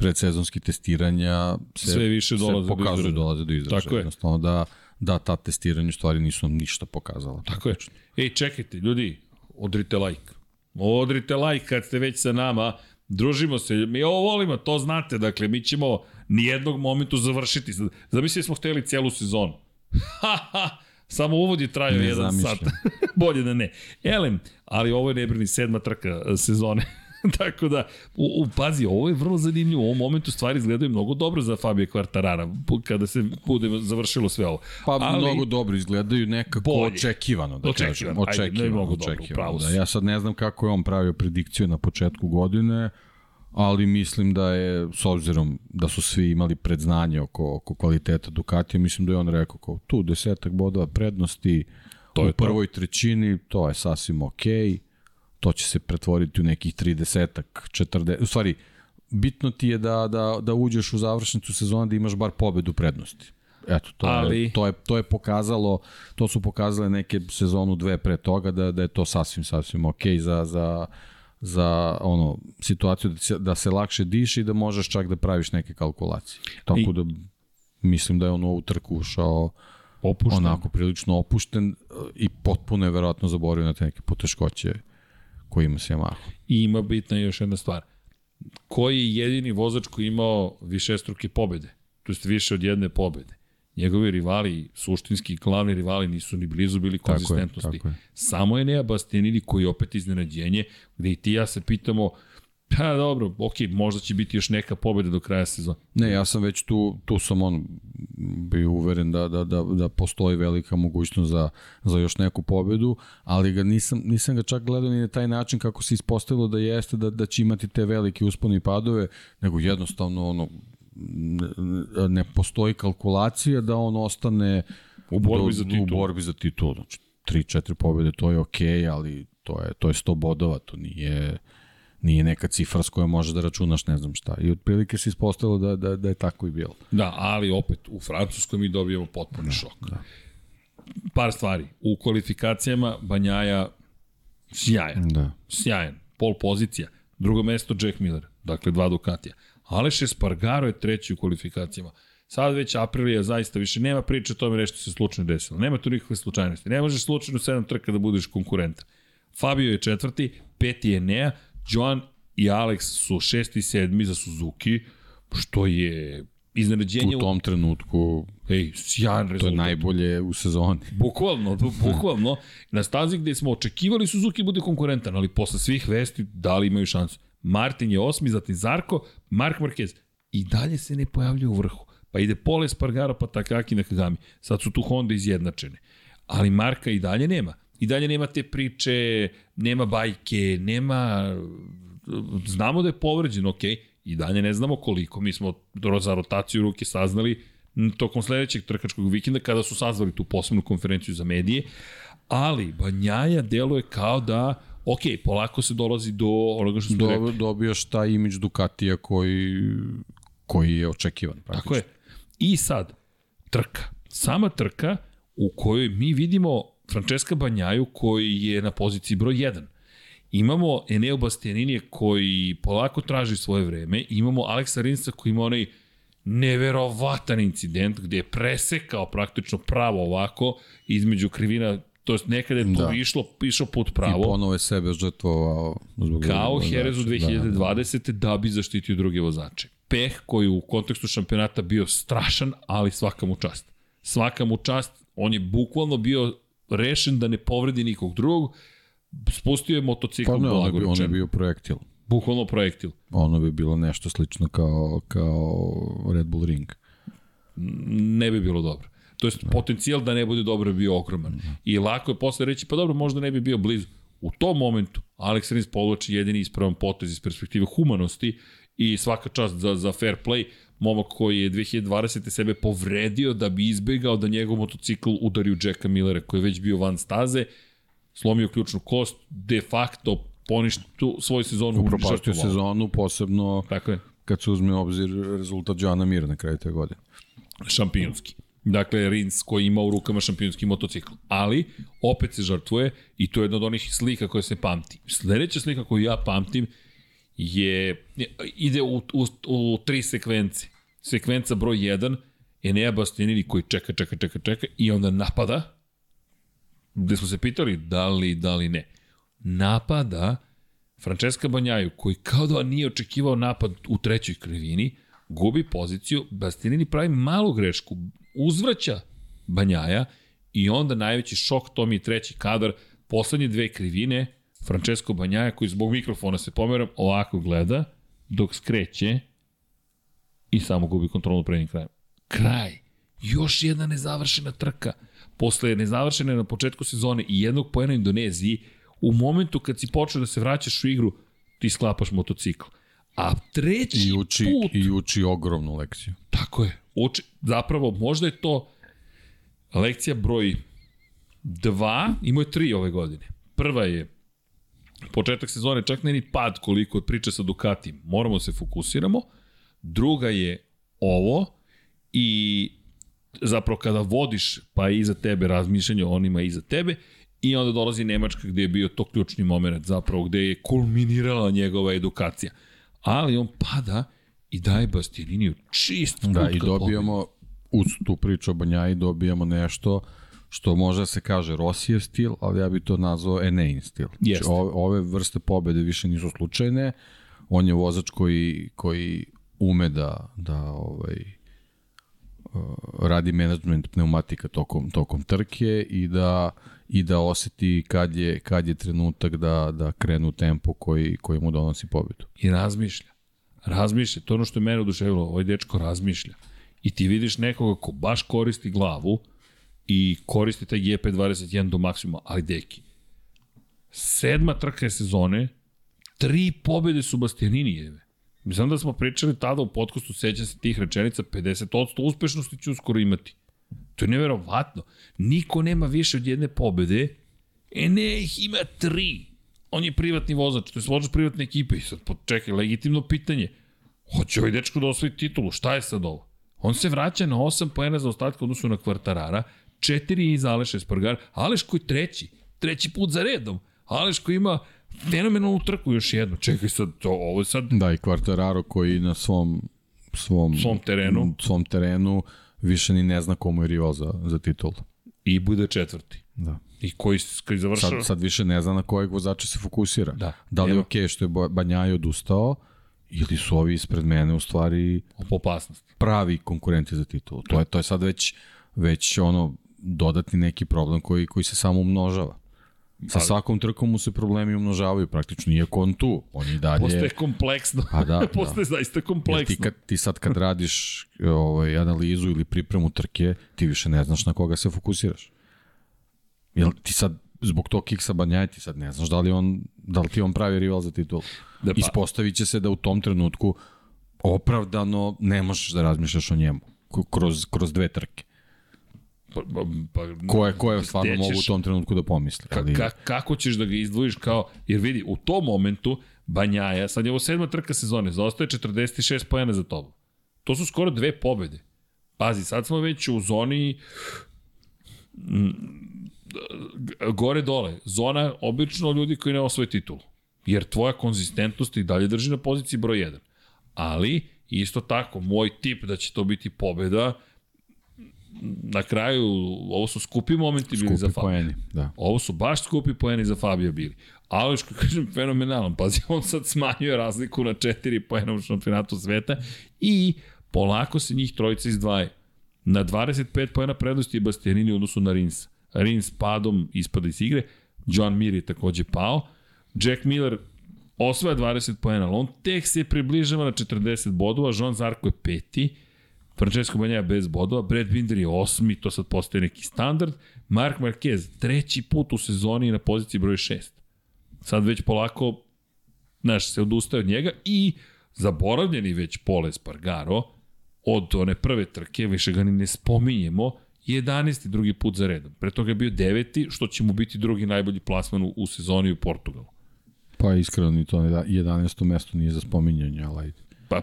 predsezonskih testiranja se, Sve više dolaze se do pokazuju, izražaja. dolaze do izražaja. Tako je. Jednostavno da, da ta testiranja u stvari nisu nam ništa pokazala. Tako je. Ej, čekajte, ljudi, odrite like. Odrite like kad ste već sa nama. Družimo se, mi ovo volimo, to znate, dakle, mi ćemo nijednog momentu završiti. Zamislili smo hteli cijelu sezonu. (laughs) Ha, ha, samo uvod je trajao jedan sat. zamišljam. (laughs) Bolje da ne. Elem, ali ovo je ne brini sedma trka e, sezone. (laughs) Tako da, u, u, pazi, ovo je vrlo zanimljivo. U ovom momentu stvari izgledaju mnogo dobro za Fabio Quartarara, kada se bude završilo sve ovo. Pa Ali, mnogo dobro izgledaju nekako Bolje. očekivano, da Očekivano, kažem. ajde, ne Očekivano, mnogo dobro, očekivano. pravo Da. Ja sad ne znam kako je on pravio predikciju na početku godine, ali mislim da je, s obzirom da su svi imali predznanje oko, oko kvaliteta Ducatija, mislim da je on rekao kao tu desetak bodova prednosti To u je to. prvoj trećini, to je sasvim okej, okay, to će se pretvoriti u nekih 30 40, u stvari, bitno ti je da, da, da uđeš u završnicu sezona da imaš bar pobedu prednosti. Eto, to, Ali- je, to, je, to je pokazalo, to su pokazale neke sezonu dve pre toga da, da je to sasvim, sasvim okej za, za, za ono, situaciju da se, da se lakše diše i da možeš čak da praviš neke kalkulacije. Tako I- da mislim da je on u ovu trku ušao Opušten. onako prilično opušten e, i potpuno je verovatno zaboravio na te neke poteškoće koje ima se Yamaha. I ima bitna još jedna stvar. Koji je jedini vozač koji je imao višestruke pobede? To jest više od jedne pobede. Njegovi rivali, suštinski glavni rivali nisu ni blizu bili je, konzistentnosti. tako je. Samo je Nea Bastianini koji je opet iznenađenje, gde i ti ja se pitamo pa dobro, ok, možda će biti još neka pobeda do kraja sezona. Ne, ja sam već tu, tu sam on bio uveren da, da, da, da postoji velika mogućnost za, za još neku pobedu, ali ga nisam, nisam ga čak gledao ni na taj način kako se ispostavilo da jeste da, da će imati te velike uspone i padove, nego jednostavno ono, ne, ne postoji kalkulacija da on ostane U borbi do- za titulu. U borbi za titulu. Znači, 3-4 pobede, to je okej, okay, ali to je, to je 100 bodova, to nije nije neka cifra s kojom možeš da računaš ne znam šta. I otprilike se ispostavilo da, da, da je tako i bilo. Da, ali opet u Francuskoj mi dobijemo potpuni šok. Da. Par stvari. U kvalifikacijama Banjaja sjajan. Da. Sjajan. Pol pozicija. Drugo mesto Jack Miller. Dakle, dva Ducatija. Aleš Espargaro je treći u kvalifikacijama. Sad već Aprilija zaista više nema priče o tome nešto se slučajno desilo. Nema tu nikakve slučajnosti. Ne možeš slučajno sedam trka da budeš konkurentan. Fabio je četvrti, peti je Nea, Joan i Alex su šesti i sedmi za Suzuki, što je iznenađenje. U tom trenutku Ej, sjajan to je rezultat. najbolje u sezoni. (laughs) Bukvalno, bu- bukvalno. Na stazi gde smo očekivali Suzuki bude konkurentan, ali posle svih vesti da li imaju šansu. Martin je osmi, zatim Zarko, Mark Marquez. I dalje se ne pojavljuje u vrhu. Pa ide Pole Spargaro, pa Takaki na Kagami. Sad su tu Honda izjednačene. Ali Marka i dalje nema. I dalje nema te priče, nema bajke, nema... Znamo da je povređen, ok, i dalje ne znamo koliko. Mi smo za rotaciju ruke saznali tokom sledećeg trkačkog vikenda kada su sazvali tu posebnu konferenciju za medije, ali Banjaja deluje kao da ok, polako se dolazi do onoga što smo rekli. Do, dobijaš taj imidž Ducatija koji, koji je očekivan. praktično. Tako je. I sad, trka. Sama trka u kojoj mi vidimo Francesca Banjaju koji je na poziciji broj 1. Imamo Eneo Bastianinije koji polako traži svoje vreme, imamo Aleksa Rinsa koji ima onaj neverovatan incident gde je presekao praktično pravo ovako između krivina to jest nekada je to da. išlo, išlo put pravo. I ponovo je sebe žrtvovao. Zbog Kao Jerez u 2020. Da, da. da bi zaštitio druge vozače. Peh koji u kontekstu šampionata bio strašan, ali svaka mu čast. Svaka mu čast, on je bukvalno bio rešen da ne povredi nikog drugog, spustio je motocikl pa ne, on, je, on je bio projektil. Bukvalno projektil. Ono bi bilo nešto slično kao, kao Red Bull Ring. Ne bi bilo dobro. To da. potencijal da ne bude dobro bio ogroman. Da. I lako je posle reći, pa dobro, možda ne bi bio blizu. U tom momentu Alex Rins povlači jedini ispravan potez iz perspektive humanosti i svaka čast za, za fair play, momak koji je 2020. sebe povredio da bi izbegao da njegov motocikl udari u Jacka Millera koji je već bio van staze, slomio ključnu kost, de facto poništu svoju sezonu. Upropastio sezonu, posebno Tako je. kad se uzme obzir rezultat Joana Mira na kraju te godine. Šampionski. Dakle, Rins koji ima u rukama šampionski motocikl. Ali, opet se žrtvuje i to je jedna od onih slika koje se pamti. Sledeća slika koju ja pamtim je, ide u, u, u tri sekvence. Sekvenca broj 1, Enea Bastianini koji čeka, čeka, čeka, čeka i onda napada, gde smo se pitali da li, da li ne. Napada Francesca Banjaju koji kao da nije očekivao napad u trećoj krivini, gubi poziciju, Bastianini pravi malu grešku, uzvraća Banjaja i onda najveći šok, to mi je treći kadar, poslednje dve krivine, Francesco Banjaja koji zbog mikrofona se pomeram ovako gleda dok skreće i samo gubi kontrolu prednjim krajem. Kraj. Još jedna nezavršena trka. Posle nezavršene na početku sezone i jednog pojena Indoneziji, u momentu kad si počeo da se vraćaš u igru, ti sklapaš motocikl. A treći I uči, put... I uči ogromnu lekciju. Tako je. Uči, zapravo, možda je to lekcija broj 2, imao je 3 ove godine. Prva je početak sezone, čak ne ni pad koliko od priče sa Ducati. Moramo da se fokusiramo. Druga je ovo i zapravo kada vodiš pa iza tebe razmišljanje o onima iza tebe i onda dolazi Nemačka gde je bio to ključni moment zapravo gde je kulminirala njegova edukacija. Ali on pada i daje Bastianiniju čist Da, i dobijamo, uz tu priču o Banjaji, dobijamo nešto što može da se kaže Rosijev stil, ali ja bih to nazvao Enein stil. Znači, ove, ove vrste pobede više nisu slučajne, on je vozač koji, koji ume da, da ovaj, uh, radi management pneumatika tokom, tokom trke i da i da oseti kad je, kad je trenutak da, da krenu tempo koji, koji mu donosi pobedu. I razmišlja. Razmišlja, to je ono što je mene oduševilo, ovaj dečko razmišlja. I ti vidiš nekoga ko baš koristi glavu i koristi taj GP21 do maksimuma, ali deki. Sedma trka sezone, tri pobede su Bastianinijeve. Mislim da smo pričali tada u podcastu, sećam se tih rečenica, 50% uspešnosti će uskoro imati. To je neverovatno. Niko nema više od jedne pobede, e ne, ih ima tri on je privatni vozač, to je vozač privatne ekipe i sad čekaj, legitimno pitanje, hoće ovaj dečko da osvoji titulu, šta je sad ovo? On se vraća na 8 poena za ostatka odnosu na kvartarara, 4 iza Aleša Espargar, Aleš koji treći, treći put za redom, Aleš koji ima fenomenalnu trku još jednu, čekaj sad, to, ovo sad... Da, i Kvartararo koji na svom svom, svom terenu svom terenu više ni ne zna komu je rival za, za titul. I bude četvrti. Da. I koji, koji završava... Sad, sad više ne zna na kojeg vozača se fokusira. Da. Da li je okej okay što je Banjaj odustao, ili su ovi ispred mene u stvari opasnost. Pravi konkurenti za titulu. To je to je sad već već ono dodatni neki problem koji koji se samo umnožava. Sa svakom trkom mu se problemi umnožavaju praktično, iako on tu, on i dalje... Postaje kompleksno. Pa da, (laughs) Postaje da. zaista kompleksno. ti, kad, ti sad kad radiš ovaj, analizu ili pripremu trke, ti više ne znaš na koga se fokusiraš. Jel ti sad zbog tog kiksa Banjaja ti sad ne znaš da li, on, da li ti on pravi rival za titul. Da, pa. Ispostavit će se da u tom trenutku opravdano ne možeš da razmišljaš o njemu kroz, kroz dve trke. Pa, pa, pa, ko je, ko je stvarno mogu u tom trenutku da pomisli. Ali... Ka, kako ćeš da ga izdvojiš kao, jer vidi, u tom momentu Banjaja, sad je ovo sedma trka sezone, zaostaje 46 pojena za tobom. To su skoro dve pobede. Pazi, sad smo već u zoni gore dole, zona obično ljudi koji ne osvoje titulu. Jer tvoja konzistentnost i dalje drži na poziciji broj 1. Ali, isto tako, moj tip da će to biti pobeda, na kraju, ovo su skupi momenti skupi bili za Fabio. Poeni, da. Ovo su baš skupi poeni za Fabio bili. Ali, što kažem, fenomenalan. Pazi, on sad smanjuje razliku na 4 poena u šampionatu sveta i polako se njih trojica izdvaje. Na 25 poena prednosti je Bastianini u odnosu na Rins. Rins padom ispada iz igre, John Mir je takođe pao, Jack Miller osvaja 20 poena, ali on tek se približava na 40 bodova, Jean Zarko je peti, Francesco Banjaja bez bodova, Brad Binder je osmi, to sad postaje neki standard, Mark Marquez treći put u sezoni na poziciji broj 6. Sad već polako, znaš, se odustaje od njega i zaboravljeni već Pole Espargaro, od one prve trke, više ga ni ne spominjemo, 11. drugi put za redom. Pre toga je bio deveti, što će mu biti drugi najbolji plasman u, u sezoni u Portugalu. Pa iskreno ni to 11. mesto nije za spominjanje, ali ajde. Pa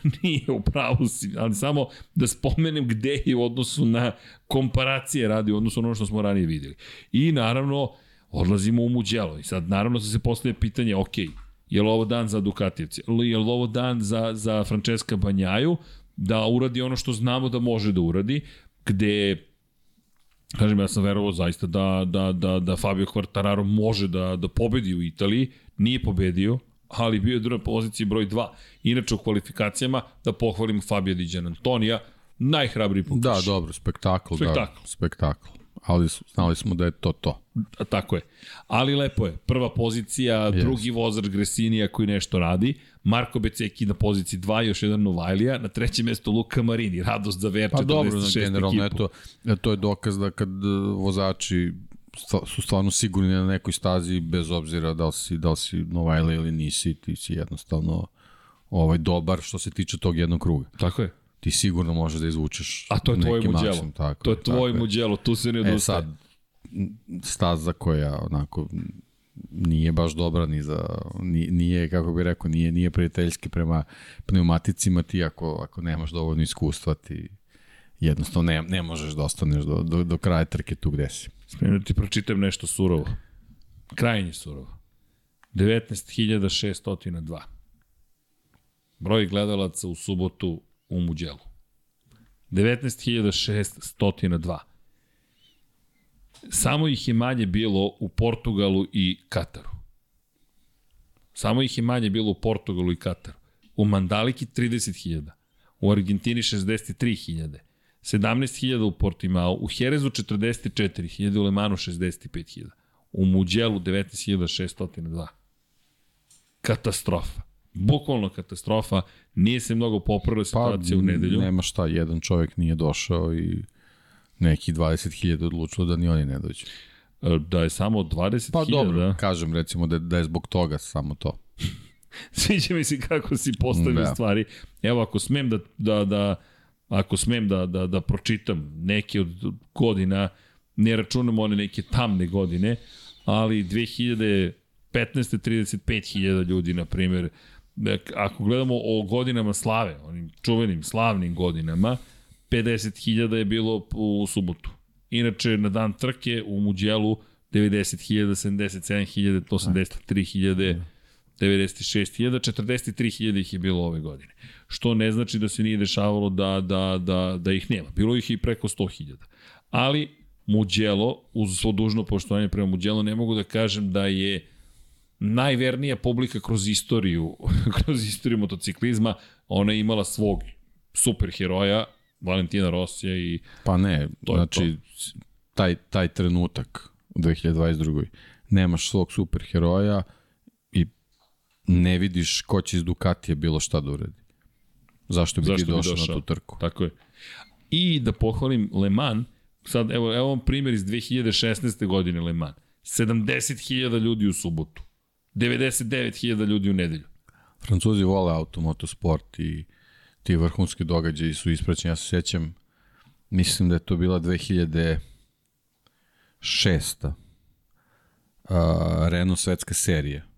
(laughs) nije u pravu si, ali samo da spomenem gde je u odnosu na komparacije radi u odnosu na ono što smo ranije videli. I naravno, odlazimo u Muđelo. I sad naravno se postavlja pitanje, ok, je li ovo dan za Dukatijevce, je li ovo dan za, za Francesca Banjaju, da uradi ono što znamo da može da uradi, gde Kažem, ja sam verovao zaista da, da, da, da Fabio Quartararo može da, da pobedi u Italiji, nije pobedio, ali bio je druga poziciji broj 2. Inače u kvalifikacijama, da pohvalim Fabio Di Antonija, najhrabriji putaš. Da, dobro, spektakl. Spektakl. Da, spektakl. Ali znali smo da je to to. A, tako je. Ali lepo je. Prva pozicija, yes. drugi vozač Gresinija koji nešto radi. Marko Beceki na poziciji 2, još jedan Novajlija, na trećem mestu Luka Marini, radost za VR 46 Pa dobro, generalno, eto, to je dokaz da kad e, vozači su stvarno sigurni na nekoj stazi, bez obzira da li si, da li si Novajlija ili nisi, ti si jednostavno ovaj, dobar što se tiče tog jednog kruga. Tako je. Ti sigurno možeš da izvučeš A to je tvoj muđelo. Tako, to je tvoj muđelo, tu se ne odustaje. E sad, staza koja onako nije baš dobra ni za nije kako bih rekao nije nije prijateljski prema pneumaticima ti ako ako nemaš dovoljno iskustva ti jednostavno ne, ne možeš da ostaneš do, do, do kraja trke tu gde si. Smijem da ti pročitam nešto surovo. Krajnje surovo. 19.602. Broj gledalaca u subotu u Muđelu. 19.602. Samo ih je manje bilo u Portugalu i Kataru. Samo ih je manje bilo u Portugalu i Kataru. U Mandaliki 30.000. U Argentini 63.000. 17.000 u Portimao. U Herezu 44.000. U Lemanu 65.000. U Muđelu 19.602. Katastrofa. Bukvalno katastrofa. Nije se mnogo popravila situacija pa, u nedelju. Nema šta, jedan čovjek nije došao i neki 20.000 odlučilo da ni oni ne dođu. E, da je samo 20.000? Pa dobro, kažem recimo da, da je zbog toga samo to. (laughs) Sviđa mi se kako si postavio da. stvari. Evo, ako smem da, da, da ako smem da, da, da pročitam neke od godina, ne računamo one neke tamne godine, ali 2015. 35.000 ljudi, na primjer, ako gledamo o godinama slave, onim čuvenim slavnim godinama, 50.000 je bilo u subotu. Inače, na dan trke u Muđelu 90.000, 77.000, 83.000, 96.000, 43.000 ih je bilo ove godine. Što ne znači da se nije dešavalo da, da, da, da ih nema. Bilo ih i preko 100.000. Ali Muđelo, uz svo dužno poštovanje prema Muđelo, ne mogu da kažem da je najvernija publika kroz istoriju, (laughs) kroz istoriju motociklizma, ona je imala svog superheroja, Valentina Rosija i... Pa ne, to znači, to. Taj, taj trenutak u 2022. Nemaš svog superheroja i ne vidiš ko će iz Ducatija bilo šta da uredi. Zašto bi Zašto ti došao, bi došao na tu trku? Tako je. I da pohvalim Le Mans, sad evo, evo vam primjer iz 2016. godine Le Mans. 70.000 ljudi u subotu. 99.000 ljudi u nedelju. Francuzi vole automotosport i ti vrhunski događaji su ispraćeni. Ja se sjećam, mislim da je to bila 2006. Uh, Renault svetska serija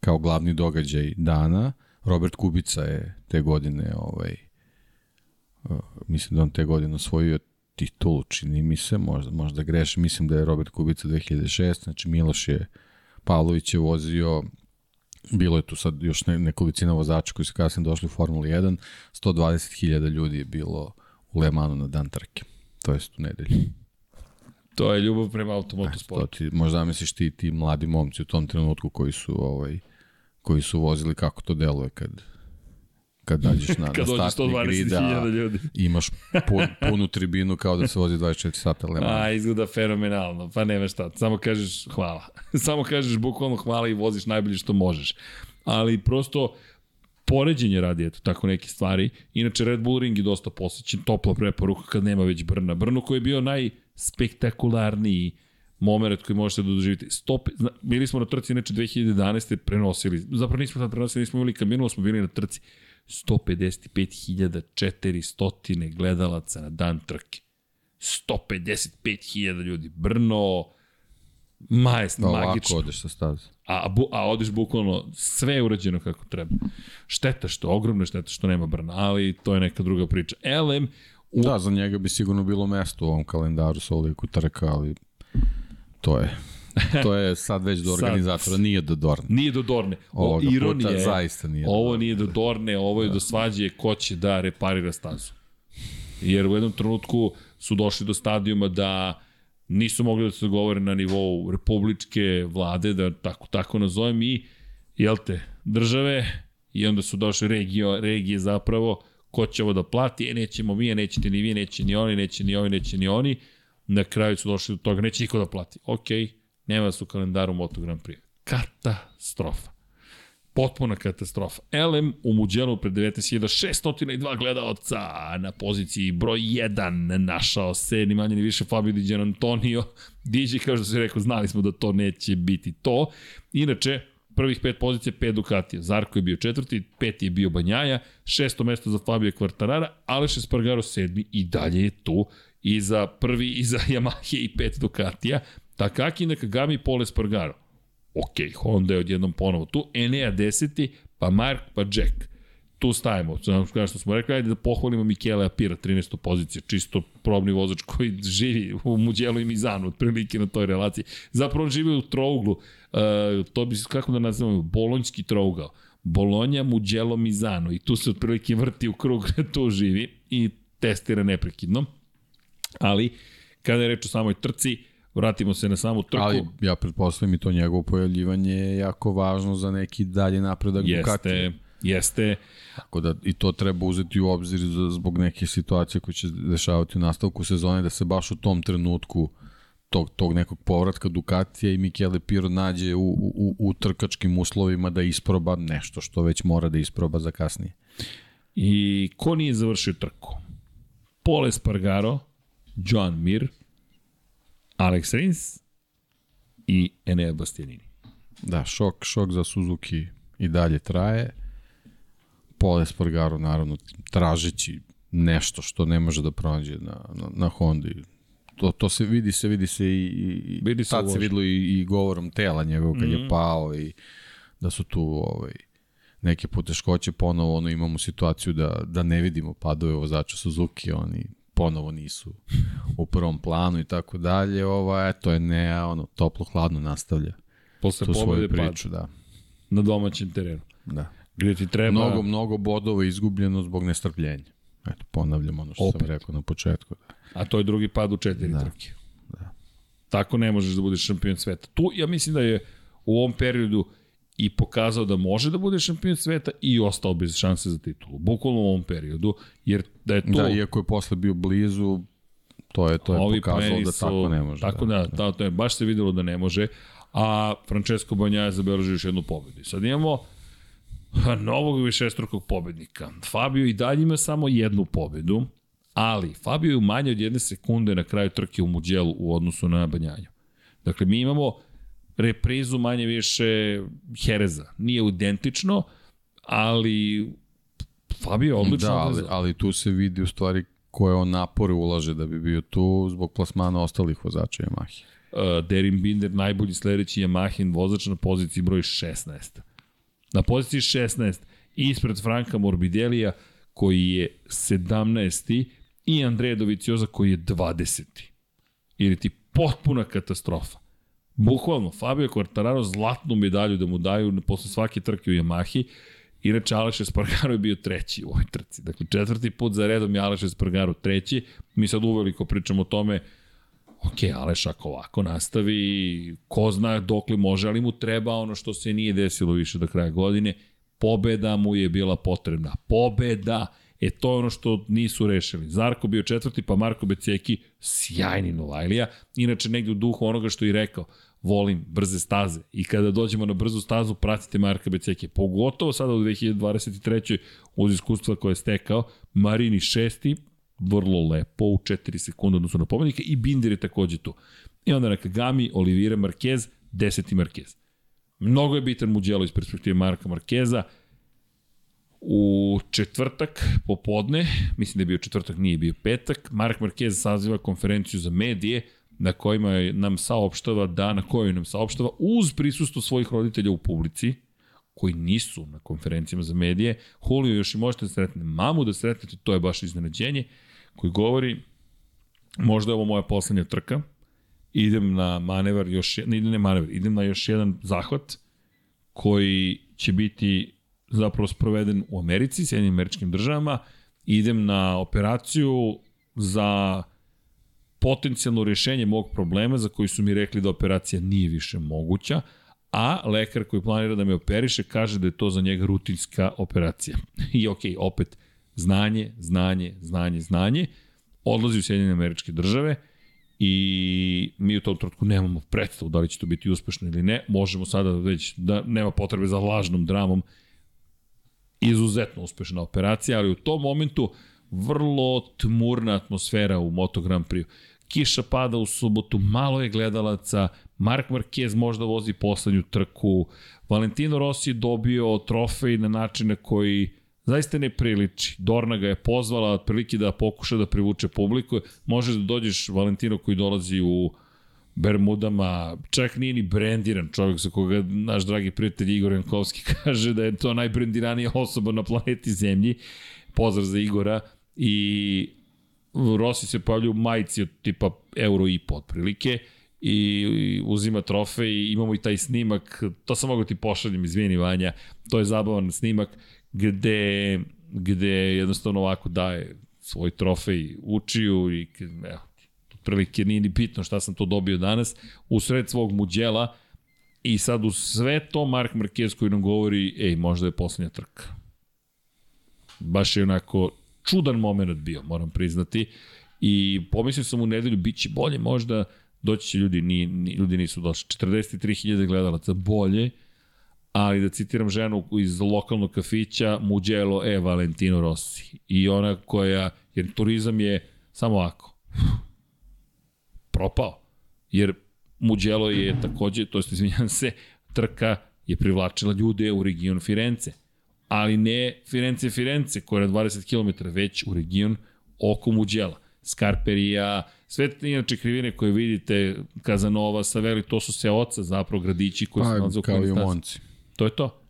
kao glavni događaj dana. Robert Kubica je te godine ovaj, uh, mislim da on te godine osvojio titulu, čini mi se, možda, možda grešim, mislim da je Robert Kubica 2006, znači Miloš je, Pavlović je vozio bilo je tu sad još ne, nekolicina vozača koji su kasnije došli u Formuli 1, 120.000 ljudi je bilo u Le Manu na dan trke, to jest u nedelju. To je ljubav prema automotosportu. Ti, možda misliš ti, ti mladi momci u tom trenutku koji su, ovaj, koji su vozili kako to deluje kad, kad dađeš (laughs) na, kad na startni grid, ljudi. (laughs) imaš pun, punu tribinu kao da se vozi 24 sata Le Mans. A, izgleda fenomenalno, pa nema šta, samo kažeš hvala. (laughs) samo kažeš bukvalno hvala i voziš najbolje što možeš. Ali prosto, poređenje radi, eto, tako neke stvari. Inače, Red Bull Ring je dosta posjećen, topla preporuka kad nema već Brna. Brno koji je bio najspektakularniji moment koji možete da doživite. Stop, zna, bili smo na trci, inače 2011. prenosili, zapravo nismo tad prenosili, nismo imali kamionu, smo bili na trci. 155.400 gledalaca na dan trke. 155.000 ljudi. Brno, majest, da, magično. Ovako odeš sa staze. A, bu, a odeš bukvalno, sve je urađeno kako treba. Šteta što, ogromna šteta što nema Brna, ali to je neka druga priča. LM... U... Da, za njega bi sigurno bilo mesto u ovom kalendaru sa ovoliko trka, ali to je to je sad već do organizatora, sad, nije do Dorne. Nije do Dorne. Ironija puta, zaista nije. Ovo nije do Dorne, ovo je da. do svađe ko će da reparira stazu. Jer u jednom trenutku su došli do stadijuma da nisu mogli da se dogovore na nivou republičke vlade, da tako, tako nazovem, i, jel te, države, i onda su došli regije, regije zapravo, ko će ovo da plati, e, nećemo mi, nećete ni vi, neće ni oni, neće ni ovi, neće ni oni, na kraju su došli do toga, neće niko da plati. Okay, nema vas u kalendaru Moto Grand Prix. Katastrofa. Potpuna katastrofa. LM u Muđelu pred 19.602 gledalca na poziciji broj 1 našao se ni manje ni više Fabio Di Gian Antonio. Diđi, kao što se rekao, znali smo da to neće biti to. Inače, prvih pet pozicija, pet Ducatija. Zarko je bio četvrti, peti je bio Banjaja, šesto mesto za Fabio Kvartarara, Aleš Espargaro sedmi i dalje je tu i za prvi i za (laughs) Yamaha i pet Ducatija. Takaki Nakagami Pole Spargaro. Ok, Honda je odjednom ponovo tu. Enea 10. pa Mark, pa Jack. Tu stajemo. Kao što smo rekli, ajde da pohvalimo Mikele Apira, 13. pozicija, čisto probni vozač koji živi u Muđelu i Mizanu, otprilike na toj relaciji. Zapravo on živi u trouglu, uh, to bi kako da nazivamo, bolonjski trougao. Bolonja, Muđelo, Mizano i tu se otprilike vrti u krug, tu živi i testira neprekidno. Ali, kada je reč o samoj trci, vratimo se na samu trku. Ali ja pretpostavljam i to njegovo pojavljivanje je jako važno za neki dalje napredak jeste, Ducatija. Jeste. Tako da i to treba uzeti u obzir zbog neke situacije koje će dešavati u nastavku sezone, da se baš u tom trenutku tog, tog nekog povratka Ducatija i Michele Piro nađe u, u, u trkačkim uslovima da isproba nešto što već mora da isproba za kasnije. I ko nije završio trku? Pole Spargaro, John Mir, Alex Rins i Enea Bastianini. Da, šok, šok za Suzuki i dalje traje. Pole Spargaro, naravno, tražeći nešto što ne može da pronađe na, na, na Hondi. To, to se vidi se, vidi se i, i vidi se tad se videlo i, i govorom tela njegovog kad mm -hmm. je mhm. pao i da su tu ovaj, neke poteškoće ponovo ono imamo situaciju da, da ne vidimo padove vozača Suzuki oni ponovo nisu u prvom planu i tako dalje, ovo, eto je ne, ono, toplo, hladno nastavlja. Posle tu svoju priču, da. Na domaćem terenu. Da. Gde ti treba... Mnogo, mnogo bodova izgubljeno zbog nestrpljenja. Eto, ponavljam ono što Opet. sam rekao na početku. Da. A to je drugi pad u četiri da. trke. Da. Tako ne možeš da budeš šampion sveta. Tu, ja mislim da je u ovom periodu i pokazao da može da bude šampion sveta i ostao bez šanse za titulu. Bukvalno u ovom periodu, jer da je to... Da, iako je posle bio blizu, to je to je pokazalo da tako ne može. Tako da, da, da. to je, baš se videlo da ne može, a Francesco Banja je zabeležio još jednu pobedu. Sad imamo novog višestrukog pobednika. Fabio i dalje ima samo jednu pobedu, ali Fabio je manje od jedne sekunde na kraju trke u Muđelu u odnosu na Banjanju. Dakle, mi imamo reprizu manje više Hereza. Nije identično, ali Fabio je odlično. Da, ali, ali tu se vidi u stvari koje on napore ulaže da bi bio tu zbog plasmana ostalih vozača Yamahe. Uh, Derin Binder, najbolji sledeći Yamahin vozač na poziciji broj 16. Na poziciji 16, ispred Franka Morbidelija, koji je 17. i Andreja Dovicioza koji je 20. Ili ti potpuna katastrofa. Bukvalno, Fabio Quartararo zlatnu medalju da mu daju posle svake trke u Yamahi, Inače, Aleš Espargaro je bio treći u ovoj trci. Dakle, četvrti put za redom je Aleš Espargaro treći. Mi sad uveliko pričamo o tome, ok, Aleš ako ovako nastavi, ko zna dok li može, ali mu treba ono što se nije desilo više do kraja godine. Pobeda mu je bila potrebna. Pobeda! E, to je ono što nisu rešili. Zarko bio četvrti, pa Marko Beceki, sjajni Novajlija. Inače, negde u duhu onoga što je rekao, volim brze staze i kada dođemo na brzu stazu pratite Marka Beceke, pogotovo sada u 2023. uz iskustva koje je stekao, Marini šesti, vrlo lepo, u 4 sekunde odnosno na pobednika i Binder je takođe tu. I onda na Kagami, Olivira Marquez, deseti Marquez. Mnogo je bitan Mugello iz perspektive Marka Markeza. U četvrtak popodne, mislim da je bio četvrtak, nije bio petak, Mark Marquez saziva konferenciju za medije, na kojima nam saopštava da, na kojoj nam saopštava uz prisustvo svojih roditelja u publici, koji nisu na konferencijama za medije. Julio još i možete da sretne mamu, da sretnete, to je baš iznenađenje, koji govori, možda je ovo moja poslednja trka, idem na manevar, još, ne, ne manevar, idem na još jedan zahvat koji će biti zapravo sproveden u Americi, Sjedinim američkim državama, idem na operaciju za potencijalno rešenje mog problema za koji su mi rekli da operacija nije više moguća, a lekar koji planira da me operiše kaže da je to za njega rutinska operacija. (laughs) I ok, opet, znanje, znanje, znanje, znanje, odlazi u Sjedinjene američke države i mi u tom trenutku nemamo predstavu da li će to biti uspešno ili ne, možemo sada već da nema potrebe za lažnom dramom, izuzetno uspešna operacija, ali u tom momentu vrlo tmurna atmosfera u Moto Grand Prix kiša pada u subotu, malo je gledalaca, Mark Marquez možda vozi poslednju trku, Valentino Rossi je dobio trofej na način na koji zaista ne priliči. Dorna ga je pozvala otprilike da pokuša da privuče publiku. Možeš da dođeš Valentino koji dolazi u Bermudama, čak nije ni brendiran čovjek za koga naš dragi prijatelj Igor Jankovski (laughs) kaže da je to najbrendiranija osoba na planeti Zemlji. Pozdrav za Igora. I Rossi se pojavlja u majici od tipa euro i po otprilike i uzima trofej i imamo i taj snimak, to sam mogu ti pošaljem, izvini Vanja, to je zabavan snimak gde, gde jednostavno ovako daje svoj trofej učiju i evo, otprilike nije ni bitno šta sam to dobio danas, u sred svog muđela i sad u sve to Mark Marquez koji nam govori, ej, možda je poslednja trka. Baš je onako čudan moment bio, moram priznati. I pomislio sam u nedelju, bit će bolje, možda doći će ljudi, ni, ni, ljudi nisu došli. 43.000 gledalaca bolje, ali da citiram ženu iz lokalnog kafića, Mugello e Valentino Rossi. I ona koja, jer turizam je samo ovako, propao. Jer Mugello je takođe, to jest izvinjam se, trka je privlačila ljude u region Firence ali ne Firenze Firenze koja je na 20 km već u region oko Muđela. Skarperija, sve te inače krivine koje vidite, Kazanova, Saveli, to su se oca zapravo gradići koji pa, su nalaze kao i u Monci. To je to.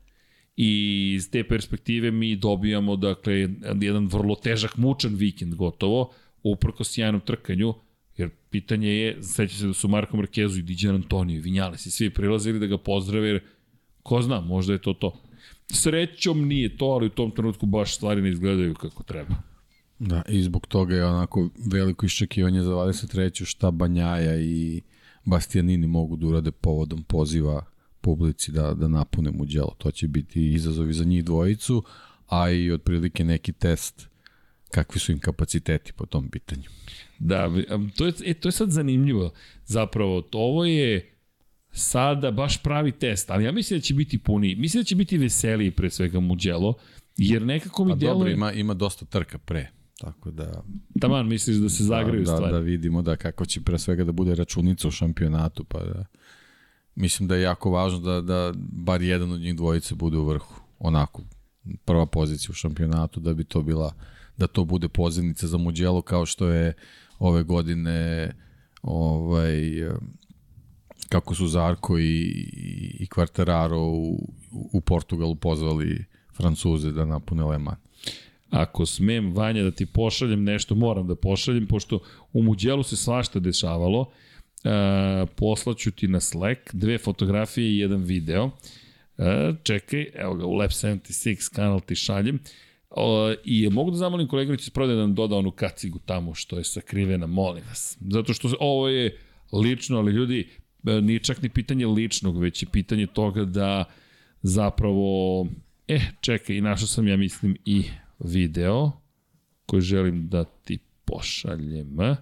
I iz te perspektive mi dobijamo dakle, jedan vrlo težak, mučan vikend gotovo, uprko sjajnom trkanju, jer pitanje je, sveća se da su Marko Markezu i Diđan Antonio, Vinjales i svi prilazili da ga pozdrave, jer ko zna, možda je to to. Srećom nije to, ali u tom trenutku baš stvari ne izgledaju kako treba. Da, i zbog toga je onako veliko iščekivanje za 23. šta Banjaja i Bastianini mogu da urade povodom poziva publici da, da napune mu djelo. To će biti izazovi za njih dvojicu, a i otprilike neki test kakvi su im kapaciteti po tom pitanju. Da, to je, e, to je sad zanimljivo. Zapravo, to ovo je sada baš pravi test, ali ja mislim da će biti puniji. Mislim da će biti veseliji pre svega Mugello, jer nekako mi pa deluje... dobro, ima, ima dosta trka pre. Tako da... Taman, misliš da se zagraju da, stvari? Da, da vidimo da kako će pre svega da bude računica u šampionatu, pa da... Mislim da je jako važno da, da bar jedan od njih dvojice bude u vrhu. Onako, prva pozicija u šampionatu, da bi to bila, da to bude pozivnica za Mugello kao što je ove godine ovaj, kako su Zarko i, i Quartararo u, u Portugalu pozvali Francuze da napune Le. Ako smem, Vanja, da ti pošaljem nešto, moram da pošaljem, pošto u Muđelu se svašta dešavalo. E, poslaću ti na Slack dve fotografije i jedan video. E, čekaj, evo ga, u Lab 76 kanal ti šaljem. I mogu da zamolim koleginicu iz prodaje da nam doda onu kacigu tamo što je sakrivena, molim vas. Zato što ovo je lično, ali ljudi, nije čak ni pitanje ličnog, već je pitanje toga da zapravo, eh, čekaj, i našao sam, ja mislim, i video koji želim da ti pošaljem. E,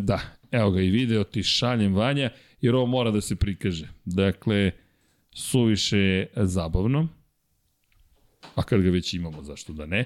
da, evo ga i video ti šaljem Vanja, jer ovo mora da se prikaže. Dakle, suviše zabavno. A kad ga već imamo, zašto da ne?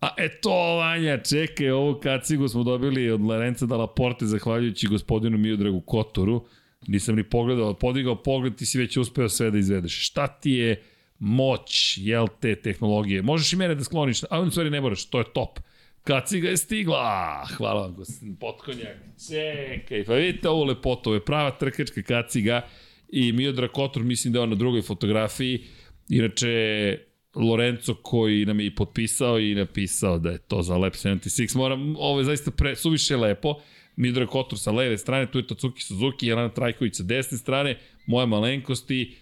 A eto, Vanja, čekaj, ovu kacigu smo dobili od Lorenza da Laporte, zahvaljujući gospodinu Miodragu Kotoru. Nisam ni pogledao, podigao pogled, ti si već uspeo sve da izvedeš. Šta ti je moć, jel, te tehnologije? Možeš i mene da skloniš, a u stvari ne moraš, to je top. Kaciga je stigla, hvala vam, gospodin Potkonjak. Čekaj, pa vidite ovu lepotu, ovo je prava trkačka kaciga i Miodrag Kotor, mislim da je on na drugoj fotografiji, inače Lorenzo koji nam je i potpisao i napisao da je to za Lab 76. Moram, ovo je zaista pre, suviše lepo. Midra Kotor sa leve strane, tu je Tatsuki Suzuki, Jelena Trajković sa desne strane, moje malenkosti,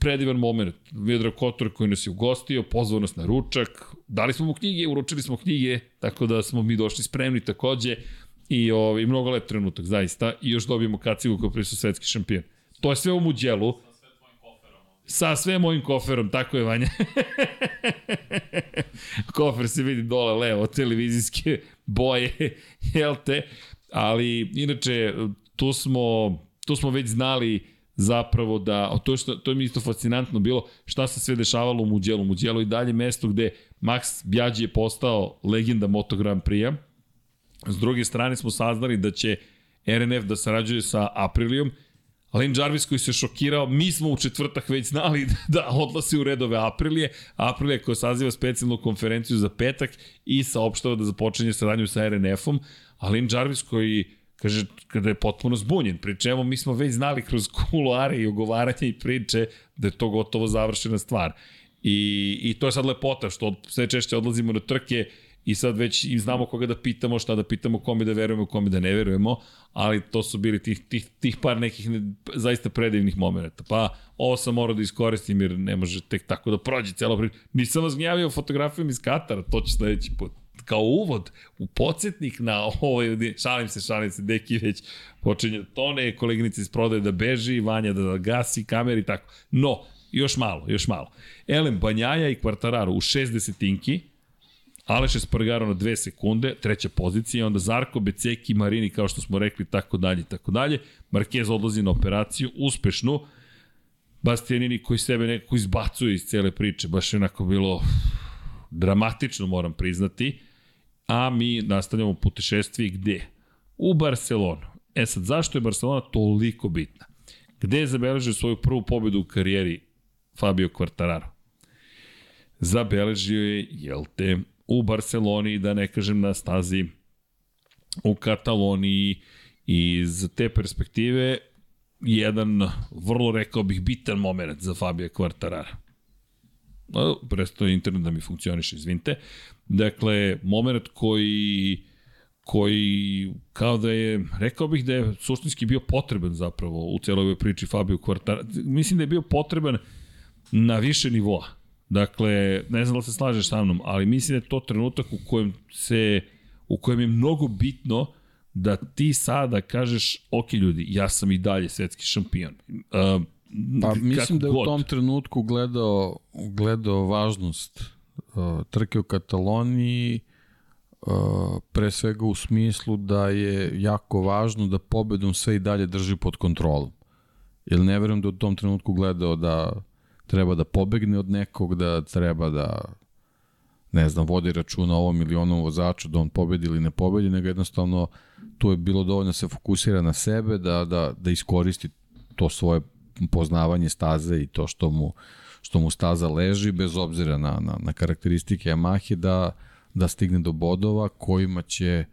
predivan moment. Midra Kotor koji nas je ugostio, pozvao nas na ručak, dali smo mu knjige, uručili smo knjige, tako da smo mi došli spremni takođe i, ovaj, i mnogo lep trenutak, zaista, i još dobijemo kacigu kao prvi svetski šampion. To je sve u Muđelu, Sa sve mojim koferom, tako je Vanja. (laughs) Kofer se vidi dole levo, televizijske boje, (laughs) jel te? Ali, inače, tu smo, tu smo već znali zapravo da, to, što, to je mi isto fascinantno bilo, šta se sve dešavalo u Muđelu. Muđelu i dalje mesto gde Max Bjađi je postao legenda Moto Grand Prix-a. S druge strane smo saznali da će RNF da sarađuje sa Aprilijom Lane Jarvis koji se šokirao, mi smo u četvrtak već znali (laughs) da odlasi u redove Aprilije, Aprilije koja saziva specijalnu konferenciju za petak i saopštava da započinje saradnju sa RNF-om, a Lane Jarvis koji kaže kada je potpuno zbunjen, pri čemu mi smo već znali kroz kuloare i ogovaranje i priče da je to gotovo završena stvar. I, i to je sad lepota što sve češće odlazimo na trke i sad već i znamo koga da pitamo, šta da pitamo, kome da verujemo, kome da ne verujemo, ali to su bili tih, tih, tih par nekih ne, zaista predivnih momenta. Pa ovo sam morao da iskoristim jer ne može tek tako da prođe celo priča. Nisam vas gnjavio fotografijom iz Katara, to će sledeći put kao uvod, u podsjetnik na ovo, šalim se, šalim se, deki već počinje tone, koleginici iz prodaje da beži, Vanja da gasi kamer i tako. No, još malo, još malo. Elem Banjaja i Kvartararo u 60 tinki, Aleš Espargaro na dve sekunde, treća pozicija, onda Zarko, Beceki, Marini, kao što smo rekli, tako dalje, tako dalje. Marquez odlazi na operaciju, uspešnu. Bastianini koji sebe nekako izbacuje iz cele priče, baš je onako bilo dramatično, moram priznati. A mi nastavljamo putešestvi gde? U Barcelonu. E sad, zašto je Barcelona toliko bitna? Gde je zabeležio svoju prvu pobedu u karijeri Fabio Quartararo? Zabeležio je, jel te, u Barceloni, da ne kažem na stazi u Kataloniji iz te perspektive jedan vrlo rekao bih bitan moment za Fabio Quartarara. Presto je internet da mi funkcioniše, izvinte. Dakle, moment koji koji kao da je, rekao bih da je suštinski bio potreban zapravo u celoj ovoj priči Fabio Quartararo. Mislim da je bio potreban na više nivoa. Dakle, ne znam da se slažeš sa mnom, ali mislim da je to trenutak u kojem se u kojem je mnogo bitno da ti sada kažeš, ok ljudi, ja sam i dalje svetski šampion. Uh, pa mislim da je god. u tom trenutku gledao, gledao važnost uh, trke u Kataloniji, uh, pre svega u smislu da je jako važno da pobedom sve i dalje drži pod kontrolom. Jer ne verujem da u tom trenutku gledao da treba da pobegne od nekog, da treba da ne znam, vodi računa ovom ili onom vozaču, da on pobedi ili ne pobedi, nego jednostavno tu je bilo dovoljno da se fokusira na sebe, da, da, da iskoristi to svoje poznavanje staze i to što mu, što mu staza leži, bez obzira na, na, na karakteristike Yamahe, da, da stigne do bodova kojima će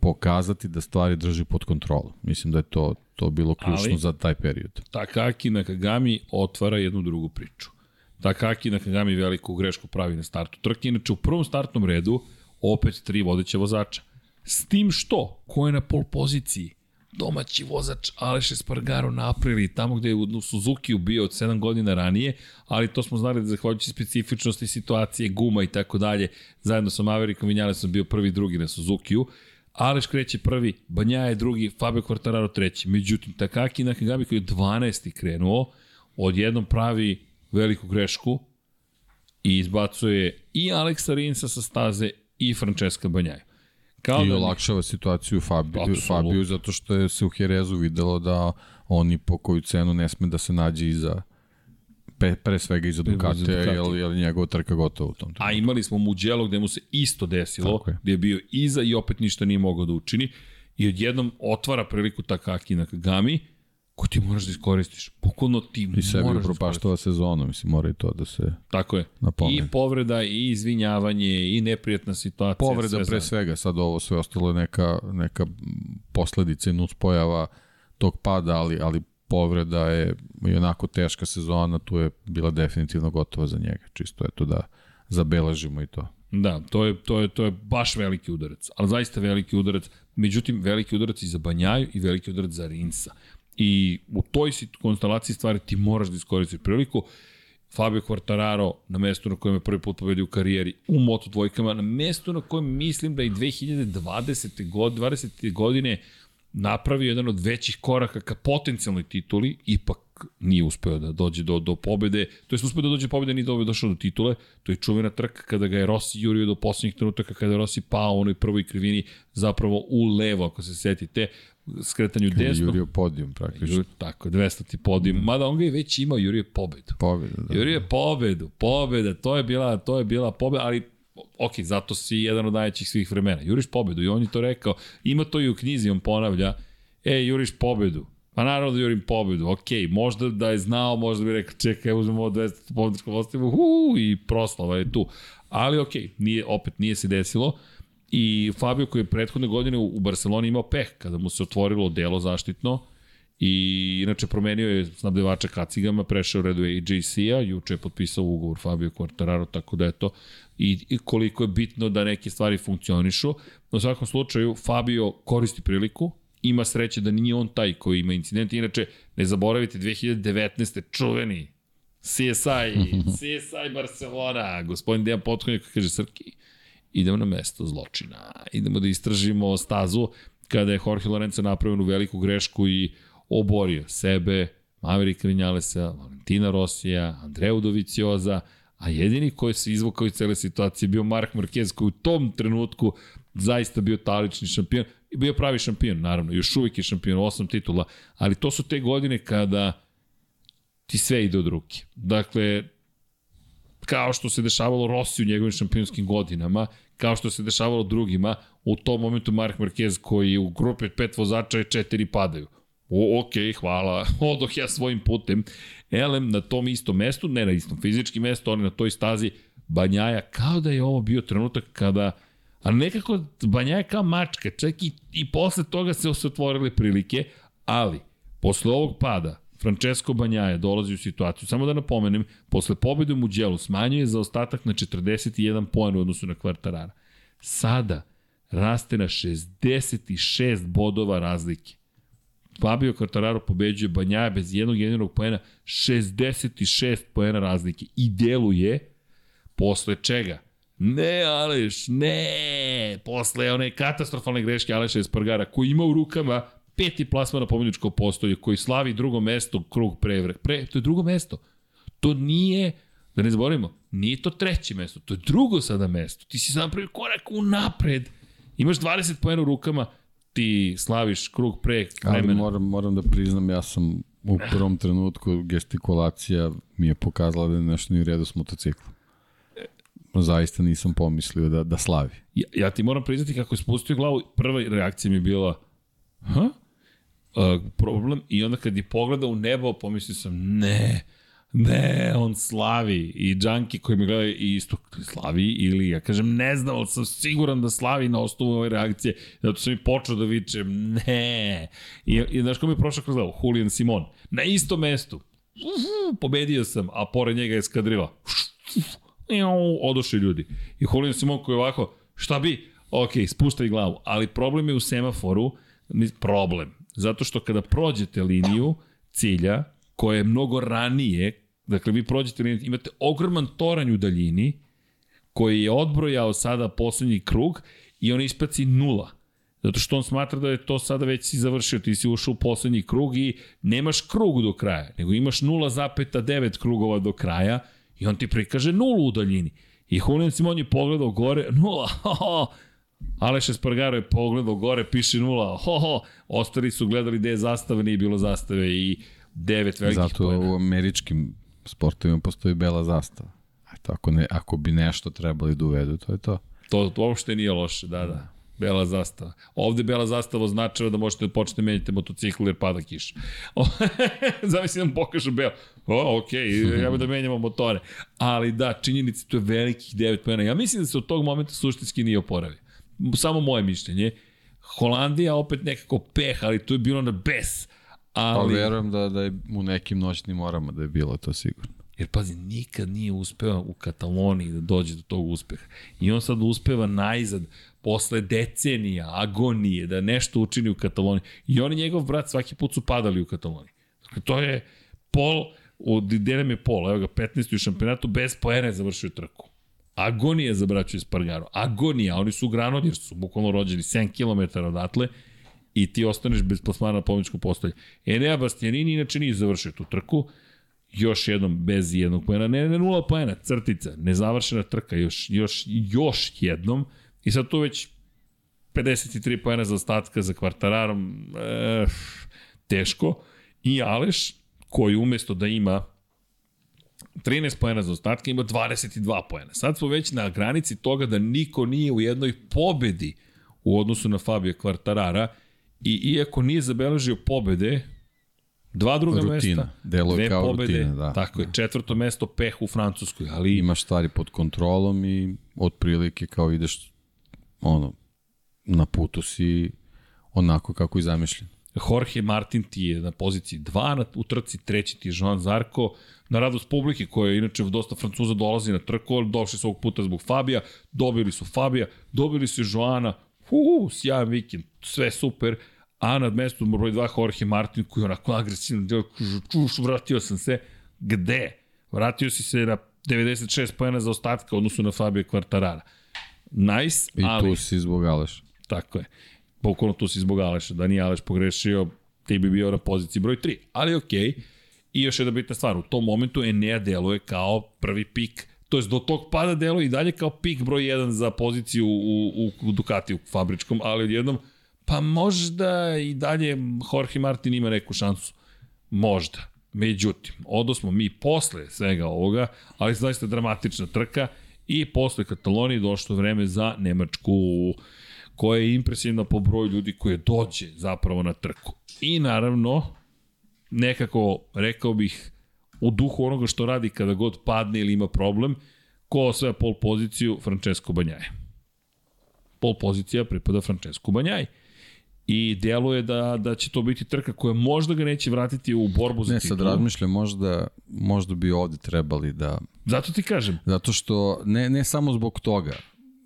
pokazati da stvari drži pod kontrolom. Mislim da je to, to bilo ključno Ali, za taj period. Takaki Nakagami otvara jednu drugu priču. Takaki Nakagami veliku grešku pravi na startu trke. Inače, u prvom startnom redu opet tri vodeće vozača. S tim što, ko je na pol poziciji? domaći vozač Aleš Espargaro napravili tamo gde je u Suzuki bio od 7 godina ranije, ali to smo znali da zahvaljujući specifičnosti situacije, guma i tako dalje, zajedno sa Maverickom Vinjalesom bio prvi drugi na Suzukiju. Aleš kreće prvi, Banja je drugi, Fabio Quartararo treći. Međutim, Takaki Nakagami koji je 12. krenuo, odjednom pravi veliku grešku i izbacuje i Aleksa Rinsa sa staze i Francesca Banjaja. Kao I da olakšava situaciju Fabiju, Fabiju zato što je se u Herezu videlo da oni po koju cenu ne sme da se nađe iza pre, pre svega iza Ducatija, jer, jer njegova trka gotova u tom trenutku. A imali smo Mugello gde mu se isto desilo, je. gde je bio iza i opet ništa nije mogao da učini i odjednom otvara priliku Takaki na Kagami, ko ti moraš da iskoristiš. Bukvalno ti I sebi da propaštava sezonu, mislim, mora i to da se Tako je. Napomeni. I povreda, i izvinjavanje, i neprijatna situacija. Povreda sve pre svega, sad ovo sve ostalo je neka, neka posledica i pojava tog pada, ali, ali povreda je i onako teška sezona, tu je bila definitivno gotova za njega. Čisto eto da zabeležimo i to. Da, to je, to je, to je baš veliki udarac, ali zaista veliki udarac. Međutim, veliki udarac i za Banjaju i veliki udarac za Rinsa. I u toj konstelaciji stvari ti moraš da iskoristiš priliku. Fabio Quartararo na mestu na kojem je prvi put pobedio u karijeri u Moto dvojkama, na mestu na kojem mislim da i 2020. godine, 20. godine napravio jedan od većih koraka ka potencijalnoj tituli, ipak nije uspeo da dođe do, do pobede, to je uspeo da dođe do pobede, nije dobro došao do titule, to je čuvena trka kada ga je Rossi jurio do poslednjih trenutaka, kada je Rossi pao u onoj prvoj krivini zapravo u levo, ako se setite, skretanju Kada desno. Jurio podijum praktično. Juri, tako, 200 ti podijum. Mm. Mada on ga je već imao, Jurio je pobedu. Pobedu, da. Jurio je pobedu, pobeda, to je bila, to je bila pobeda, ali ok, zato si jedan od najvećih svih vremena. Juriš pobedu i on je to rekao. Ima to i u knjizi, on ponavlja, e, juriš pobedu. Pa naravno da jurim pobedu, ok, možda da je znao, možda bi rekao, čekaj, uzmemo 200 pobedničko postavimo, hu, i proslava je tu. Ali ok, nije, opet nije se desilo. I Fabio koji je prethodne godine u Barceloni imao peh kada mu se otvorilo delo zaštitno i inače promenio je snabdevača kacigama, prešao u redu AJC-a, juče je potpisao ugovor Fabio Quartararo, tako da je to i, i koliko je bitno da neke stvari funkcionišu. U svakom slučaju, Fabio koristi priliku, ima sreće da nije on taj koji ima incident. Inače, ne zaboravite, 2019. čuveni CSI, (laughs) CSI Barcelona, gospodin Dejan Potkonjak kaže Srki, idemo na mesto zločina, idemo da istražimo stazu kada je Jorge Lorenzo napravio veliku grešku i oborio sebe, Maverika Vinjalesa, Valentina Rosija, Andreja Dovicioza, a jedini koji se izvukao iz cele situacije bio Mark Marquez koji u tom trenutku zaista bio talični šampion i bio pravi šampion, naravno, još uvijek je šampion, osam titula, ali to su te godine kada ti sve ide od ruke. Dakle, kao što se dešavalo Rossi u njegovim šampionskim godinama, kao što se dešavalo drugima, u tom momentu Mark Marquez koji u grupi pet vozača je četiri padaju. O, ok, hvala, (laughs) odoh ja svojim putem. Elem na tom istom mestu, ne na istom fizičkim mestu, ali na toj stazi Banjaja, kao da je ovo bio trenutak kada Ali nekako Banjaja kao mačka, čak i, i posle toga se otvorile prilike, ali posle ovog pada Francesco Banjaja dolazi u situaciju, samo da napomenem, posle pobede u Muđelu smanjuje za ostatak na 41 poen u odnosu na Kvartarara. Sada raste na 66 bodova razlike. Fabio Quartararo pobeđuje Banjaja bez jednog jedinog poena, 66 poena razlike i deluje posle čega? Ne, Aleš, ne! Posle one katastrofalne greške Aleša Espargara, koji ima u rukama peti plasman na pobjedičko postolje, koji slavi drugo mesto, krug pre, pre, to je drugo mesto. To nije, da ne zaboravimo, nije to treće mesto, to je drugo sada mesto. Ti si sam prvi korak u napred. Imaš 20 pojena u rukama, ti slaviš krug pre vremena. Ali moram, moram da priznam, ja sam u prvom trenutku gestikulacija mi je pokazala da je nešto nije u redu s motociklom. Zaista nisam pomislio da, da slavi. Ja, ja ti moram priznati kako je spustio glavu, prva reakcija mi je bila ha? uh, problem i onda kad je pogledao u nebo, pomislio sam, ne, ne, on slavi. I Džanki koji me gleda i isto slavi ili ja kažem ne znam, ali sam siguran da slavi na osnovu ove reakcije. Zato sam i počeo da vičem ne. I, i znaš ko mi je prošao kroz glavu? Julian Simon. Na istom mestu. pobedio sam, a pored njega je skadrila. Odošli ljudi. I Julian Simon koji je ovako, šta bi? Ok, spuštaj glavu. Ali problem je u semaforu, problem. Zato što kada prođete liniju cilja, koja je mnogo ranije, dakle vi prođete imate ogroman toranj u daljini, koji je odbrojao sada poslednji krug i on ispaci nula. Zato što on smatra da je to sada već si završio, ti si ušao u poslednji krug i nemaš krug do kraja, nego imaš 0,9 krugova do kraja i on ti prikaže nulu u daljini. I Julian Simon je pogledao gore, nula, ho, ho. Aleš Espargaro je pogledao gore, piše nula, ho, ho. Ostali su gledali gde je zastava, nije bilo zastave i devet velikih Zato pojena. u američkim sportovima postoji bela zastava. Eto, ako, ne, ako bi nešto trebali da uvedu, to je to. To, to uopšte nije loše, da, da. Bela zastava. Ovde bela zastava označava da možete da počnete menjati motocikl jer pada kiša. (laughs) Zamisli da vam pokažu belo. O, ok, (laughs) ja da menjamo motore. Ali da, činjenica to je velikih 9 pojena. Ja mislim da se od tog momenta suštinski nije oporavio. Samo moje mišljenje. Holandija opet nekako peh, ali to je bilo na bes. Ali... Pa verujem da, da je u nekim noćnim orama da je bilo to sigurno. Jer pazi, nikad nije uspeo u Kataloniji da dođe do tog uspeha. I on sad uspeva najzad, posle decenija, agonije, da nešto učini u Kataloniji. I on i njegov brat svaki put su padali u Kataloniji. Dakle, to je Pol, u Didem je Pol, evo ga, 15. u šampionatu, bez poena je završio trku. Agonija za braću Espargaro. Agonija, oni su granod, jer su bukvalno rođeni 7 km odatle i ti ostaneš bez plasmana na pomoćku postolja. Enea Bastianini inače nije završio tu trku, još jednom bez jednog poena, ne, ne nula poena, crtica, nezavršena trka, još, još, još jednom, i sad tu već 53 poena za ostatka za kvartararom, e, teško, i Aleš, koji umesto da ima 13 poena za ostatka, ima 22 poena. Sad smo već na granici toga da niko nije u jednoj pobedi u odnosu na Fabio Kvartarara i iako nije zabeležio pobede, Dva druga rutina. mesta, Delo dve kao pobede, rutina, da. tako je, četvrto mesto peh u Francuskoj, ali Imaš stvari pod kontrolom i otprilike kao ideš ono, na putu si onako kako i zamišljen. Jorge Martin ti je na poziciji 2, na, u trci treći ti je Joan Zarko, na radost publike koja je inače dosta Francuza dolazi na trku, ali došli su ovog puta zbog Fabija, dobili su Fabija, dobili su Joana, uu, sjajan vikend, sve super, a nad mestom broj 2 Jorge Martin koji je onako agresivno deo, čuš, vratio sam se, gde? Vratio si se na 96 pojena za ostatka odnosu na Fabio Quartarara. Nice, I ali... tu si zbog Aleša. Tako je. Bukvalno tu si zbog Aleša. Da nije Aleš pogrešio, ti bi bio na poziciji broj 3. Ali okej. Okay. I još jedna bitna stvar, u tom momentu Enea deluje kao prvi pik, to jest do tog pada deluje i dalje kao pik broj 1 za poziciju u, u, u Ducati, u fabričkom, ali odjednom, pa možda i dalje Jorge Martin ima neku šansu. Možda. Međutim, odo smo mi posle svega ovoga, ali zaista dramatična trka i posle Katalonije došlo vreme za Nemačku koja je impresivna po broju ljudi koje dođe zapravo na trku. I naravno, nekako, rekao bih, u duhu onoga što radi kada god padne ili ima problem, ko osvaja pol poziciju Francesco Banjaje. Pol pozicija pripada Francesco Banjaje. I deluje da, da će to biti trka koja možda ga neće vratiti u borbu za Ne, titulu. sad razmišljam, možda, možda bi ovde trebali da... Zato ti kažem, Zato što, ne, ne samo zbog toga,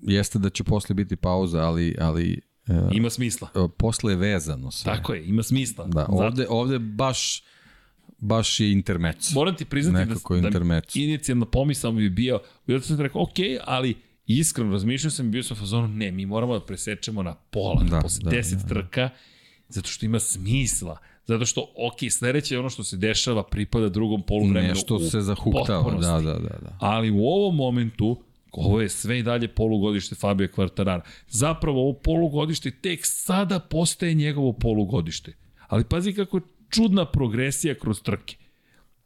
jeste da će posle biti pauza, ali, ali e, ima smisla. e, posle je vezano sve. Tako je, ima smisla. Da, Zato- ovde, ovde baš, baš je intermec. Moram ti priznati Nekako da, da inicijalna pomisao mi je bio, bio sam rekao, ok, ali iskreno razmišljao sam i bio sam u fazonu, ne, mi moramo da presečemo na pola, da, Da, posle da, 10 da, da. trka, zato što ima smisla. Zato što, ok, sledeće ono što se dešava pripada drugom poluvremenu. Nešto u se zahuktava, da, da, da. da. Ali u ovom momentu, ovo je sve i dalje polugodište Fabio Quartarara. Zapravo ovo polugodište tek sada postaje njegovo polugodište. Ali pazi kako čudna progresija kroz trke.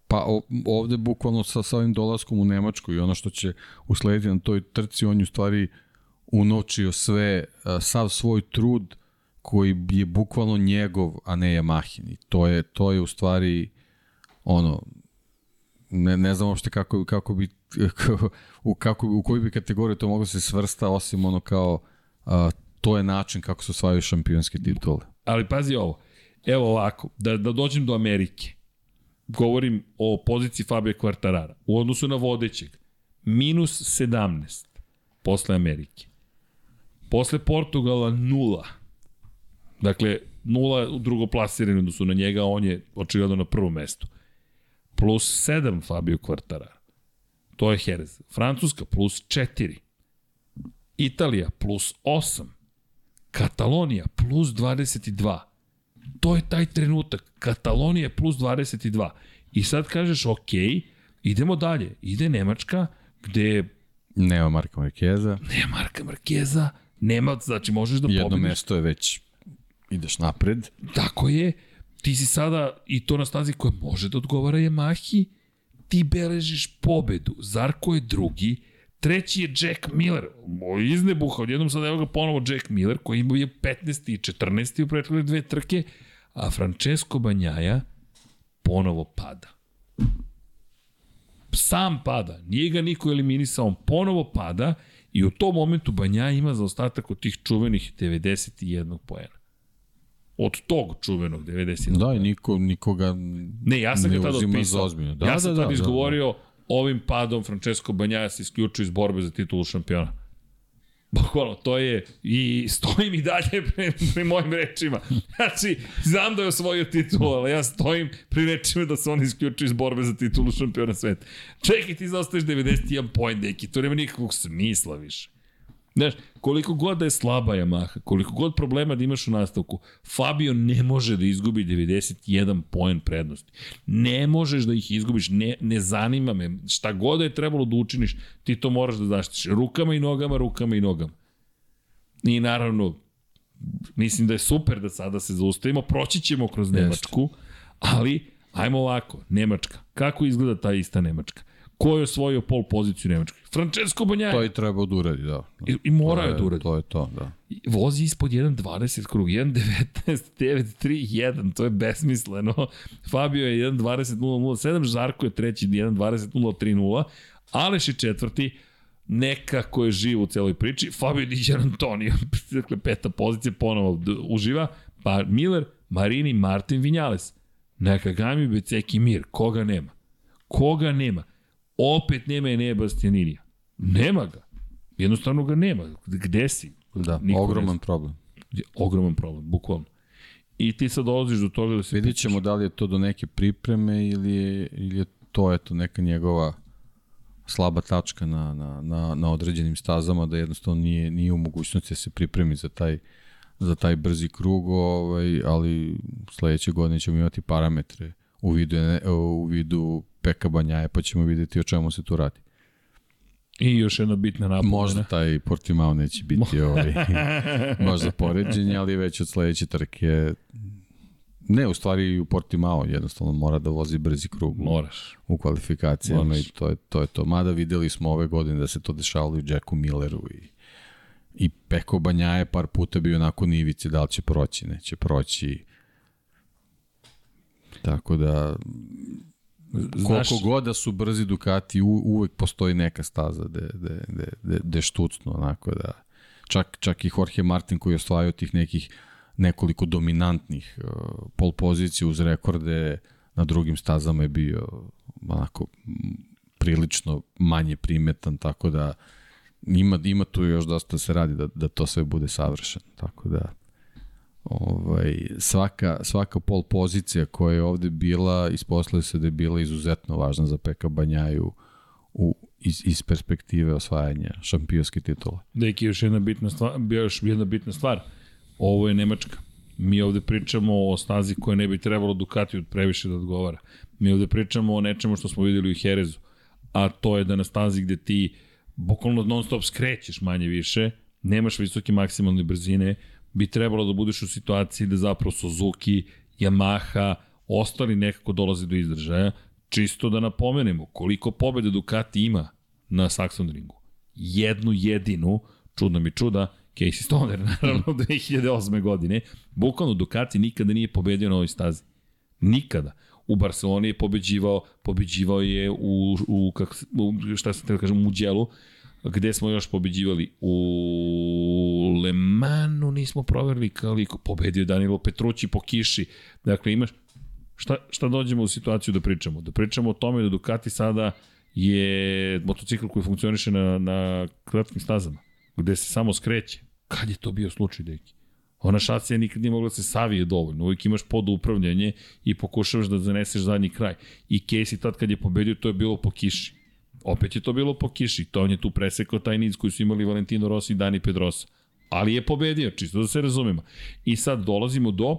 Pa ovde bukvalno sa, sa ovim dolaskom u Nemačku i ono što će uslediti na toj trci, on je u stvari unočio sve, a, sav svoj trud koji je bukvalno njegov, a ne Yamahin. I to je, to je u stvari ono, ne, ne znam uopšte kako, kako bi, kako, (laughs) u, kako, u koju bi kategoriju to moglo se svrsta, osim ono kao, a, to je način kako se osvajaju šampionske titule. Ali pazi ovo, evo ovako, da, da dođem do Amerike. govorim o poziciji Fabio Quartarara, u odnosu na vodećeg, minus 17 posle Amerike. Posle Portugala nula. Dakle, nula u drugoplasirani odnosu na njega, on je očigledno na prvom mestu. Plus 7 Fabio Quartarara. To je Jerez. Francuska plus 4. Italija plus 8. Katalonija plus 22. To je taj trenutak. Katalonija plus 22. I sad kažeš, ok, idemo dalje. Ide Nemačka, gde... Nema Marka Markeza. Nema Marka Markeza, nema, znači možeš da Jedno pobediš. mesto je već, ideš napred. Tako je, ti si sada, i to na stazi koja može da odgovara Yamahi, ti beležiš pobedu. Zarko je drugi, treći je Jack Miller, moj iznebuha, odjednom sad evo ga ponovo Jack Miller, koji ima je 15. i 14. u prethodne dve trke, a Francesco Banjaja ponovo pada. Sam pada, nije ga niko eliminisao, on ponovo pada i u tom momentu Banjaja ima za ostatak od tih čuvenih 91 poena. Od tog čuvenog 91. Da, i niko, nikoga ne, ja sam ga tada otpisao. Da, ja sam da, tada da, izgovorio, da, da ovim padom Francesco Banjaja se isključuje iz borbe za titulu šampiona. Bukvalno, to je, i stojim i dalje pri, pri mojim rečima. Znači, znam da je osvojio titulu, ali ja stojim pri rečima da se on isključuje iz borbe za titulu šampiona sveta. Čekaj, ti zaostaješ 91 point, deki, to nema nikakvog smisla više. Znaš, koliko god da je slaba Yamaha, koliko god problema da imaš u nastavku, Fabio ne može da izgubi 91 poen prednosti. Ne možeš da ih izgubiš, ne, ne zanima me. Šta god da je trebalo da učiniš, ti to moraš da zaštiš. Rukama i nogama, rukama i nogama. I naravno, mislim da je super da sada se zaustavimo, proći ćemo kroz Nemačku, ali ajmo ovako, Nemačka. Kako izgleda ta ista Nemačka? Ko je osvojio pol poziciju Nemačkoj? Francesco Banjaja. To je trebao da uradi, da. I, i mora je da uradi. To je to, da. Vozi ispod 1.20 krug, 1.19.931, to je besmisleno. (laughs) Fabio je 1.20.007, Žarko je treći 1.20.030, Aleš je četvrti, nekako je živ u celoj priči. Fabio Di Antonio, (laughs) dakle peta pozicija, ponovo uživa. Pa Miller, Marini, Martin Vinjales. Nakagami, Beceki, Mir. Koga nema? Koga nema? Opet nema Enea Bastianinija. Nema ga. Jednostavno ga nema. Gde si? Da, Niko ogroman problem. Ogroman problem, bukvalno. I ti sad dolaziš do toga da se... Vidit ćemo da li je to do neke pripreme ili je, ili je to eto neka njegova slaba tačka na, na, na, na određenim stazama da jednostavno nije, nije u mogućnosti da se pripremi za taj za taj brzi krug, ovaj, ali sledeće godine ćemo imati parametre u vidu, u vidu Peka Banjaje, pa ćemo videti o čemu se tu radi. I još jedna bitna napomena. Možda taj Portimao neće biti ovaj, (laughs) možda poređenje, ali već od sledeće trke Ne, u stvari u Portimao jednostavno mora da vozi brzi krug Moraš. u kvalifikacijama Moraš. i to je, to je to. Mada videli smo ove godine da se to dešavalo i Jacku Milleru i, i Peko Banjaje par puta bio onako nivici da li će proći, neće proći. Tako da Znaš, koliko god da su brzi Ducati, u, uvek postoji neka staza de, de, de, de, de štucno, onako da. Čak, čak i Jorge Martin koji je osvajao tih nekih nekoliko dominantnih uh, pol pozicija uz rekorde na drugim stazama je bio onako prilično manje primetan, tako da ima, ima tu još dosta da se radi da, da to sve bude savršeno, tako da ovaj, svaka, svaka pol pozicija koja je ovde bila, isposluje se da je bila izuzetno važna za Peka Banjaju u, iz, iz perspektive osvajanja šampionske titule. Deki, još jedna bitna stvar, još jedna bitna stvar. Ovo je Nemačka. Mi ovde pričamo o stazi koja ne bi trebalo od previše da odgovara. Mi ovde pričamo o nečemu što smo videli u Herezu, a to je da na stazi gde ti bukvalno non stop skrećeš manje više, nemaš visoke maksimalne brzine, bi trebalo da budeš u situaciji da zapravo Suzuki, Yamaha, ostali nekako dolaze do izdržaja, čisto da napomenemo koliko pobjede Ducati ima na Saxon ringu. Jednu jedinu, čudno mi čuda, Casey Stoner, (laughs) naravno, 2008. godine, bukvalno Ducati nikada nije pobedio na ovoj stazi. Nikada. U Barceloni je pobeđivao, pobeđivao je u, u, kak, u šta se da kažem, u Muđelu, Gde smo još pobeđivali? U Le Manu nismo proverili koliko. Pobedio Danilo Petrući po kiši. Dakle, imaš šta, šta dođemo u situaciju da pričamo? Da pričamo o tome da Ducati sada je motocikl koji funkcioniše na, na kratkim stazama, gde se samo skreće. Kad je to bio slučaj, deki? Ona šasija nikad nije mogla da se savije dovoljno. Uvijek imaš pod upravljanje i pokušavaš da zaneseš zadnji kraj. I Casey tad kad je pobedio, to je bilo po kiši. Opet je to bilo po kiši. To on je tu presekao taj niz koji su imali Valentino Rossi i Dani Pedrosa. Ali je pobedio, čisto da se razumemo. I sad dolazimo do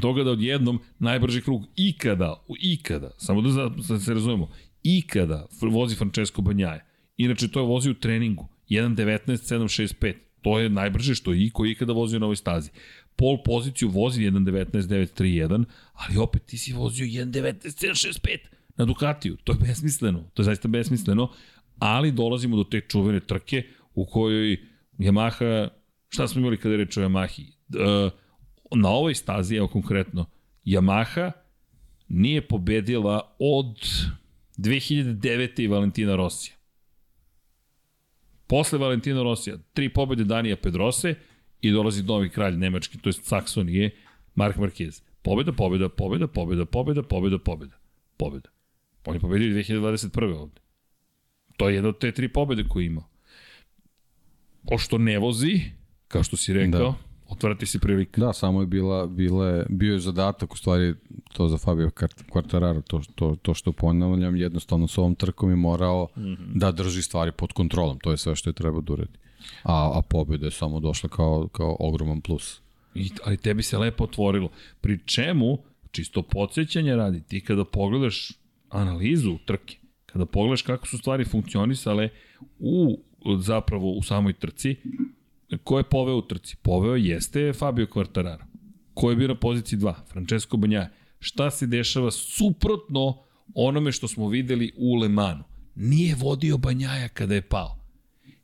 toga da odjednom najbrži krug ikada, ikada, samo da, da se razumemo, ikada vozi Francesco Banjaja. Inače, to je vozi u treningu. 1.19.765. To je najbrže što i koji ikada vozio na ovoj stazi. Pol poziciju vozi 1.19.931, ali opet ti si vozio 1.19.765 na Ducatiju. To je besmisleno. To je zaista besmisleno. Ali dolazimo do te čuvene trke u kojoj Yamaha, šta smo imali kada je reč o Yamahi? Uh, na ovoj stazi, evo konkretno, Yamaha nije pobedila od 2009. i Valentina Rosija. Posle Valentina Rosija, tri pobede Danija Pedrose i dolazi novi kralj Nemački, to je Saksonije, Mark Marquez. Pobeda, pobeda, pobeda, pobeda, pobeda, pobeda, pobeda. Pobeda. On je pobedio 2021. ovde. To je jedna od te tri pobede koje ima. Pošto ne vozi, kao što si rekao, da otvarati se prilika. Da, samo je bila, bila je, bio je zadatak, u stvari, to za Fabio Quartararo, to, to, to što ponavljam, jednostavno s ovom trkom je morao mm -hmm. da drži stvari pod kontrolom, to je sve što je treba da uredi. A, a pobjeda je samo došla kao, kao ogroman plus. I, ali tebi se lepo otvorilo. Pri čemu, čisto podsjećanje radi, ti kada pogledaš analizu trke, kada pogledaš kako su stvari funkcionisale u zapravo u samoj trci, Ko je poveo u trci? Poveo jeste Fabio Quartararo. Ko je bio na poziciji 2? Francesco Banjaja. Šta se dešava suprotno onome što smo videli u Le Manu? Nije vodio Banjaja kada je pao.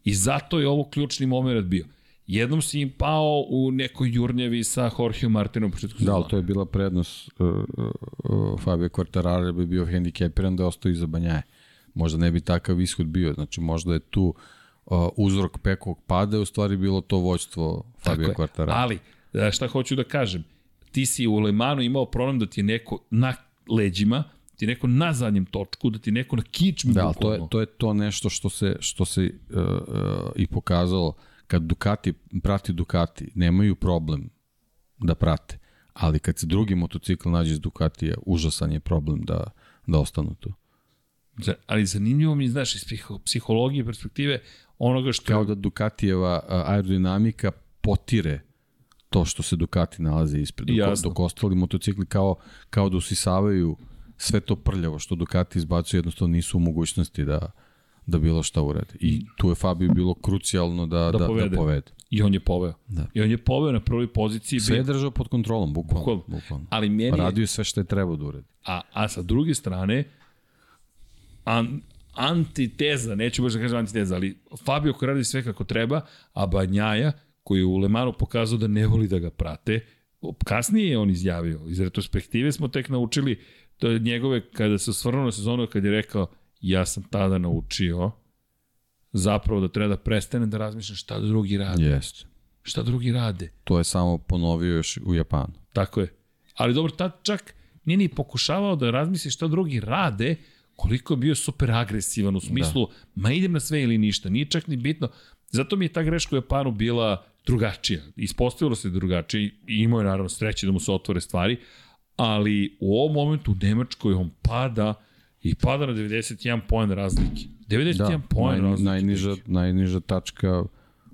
I zato je ovo ključni moment bio. Jednom si im pao u nekoj jurnjavi sa Jorge Martinom početku sezona. Da, ali to je bila prednost uh, uh, Fabio Quartararo bi bio hendikepiran da ostao iza Banjaje. Možda ne bi takav ishod bio. Znači možda je tu uh, uh, uzrok Pekovog pada je u stvari bilo to vođstvo Fabio Quartararo. Ali, e, šta hoću da kažem, ti si u Lemanu imao problem da ti je neko na leđima, ti neko na zadnjem točku, da ti neko na kičmu. Da, to je, to je to nešto što se, što se uh, uh, i pokazalo. Kad Ducati prati Ducati, nemaju problem da prate. Ali kad se drugi motocikl nađe iz Ducatija, užasan je problem da, da ostanu tu. Ali zanimljivo mi, znaš, iz psihologije perspektive, onoga što... Kao da Ducatijeva aerodinamika potire to što se Ducati nalaze ispred. Jasno. Dok ostali motocikli kao, kao da usisavaju sve to prljavo što Ducati izbacuju, jednostavno nisu u mogućnosti da, da bilo šta urede. I tu je Fabio bilo krucijalno da, da, da, povede. da povede. I on je poveo. Da. I on je poveo na prvoj poziciji. Sve je držao pod kontrolom, bukvalno. bukvalno. bukvalno. Ali meni pa radio je sve što je trebao da uredi. A, a sa druge strane, an, antiteza, neću baš da kažem antiteza, ali Fabio koji radi sve kako treba, a Banjaja, koji je u Lemanu pokazao da ne voli da ga prate, kasnije je on izjavio, iz retrospektive smo tek naučili, to je njegove, kada se osvrnuo na sezonu, kad je rekao, ja sam tada naučio zapravo da treba da prestane da razmišljam šta drugi rade. Jeste. Šta drugi rade. To je samo ponovio još u Japanu. Tako je. Ali dobro, tad čak nije ni pokušavao da razmisli šta drugi rade, koliko je bio super agresivan u smislu, da. ma idem na sve ili ništa, nije čak ni bitno. Zato mi je ta greška u Japanu bila drugačija. Ispostavilo se drugačije i imao je naravno sreće da mu se otvore stvari, ali u ovom momentu u Nemačkoj on pada i pada na 91 poen razlike. 91 da, poen naj, razlike. Najniža, najniža tačka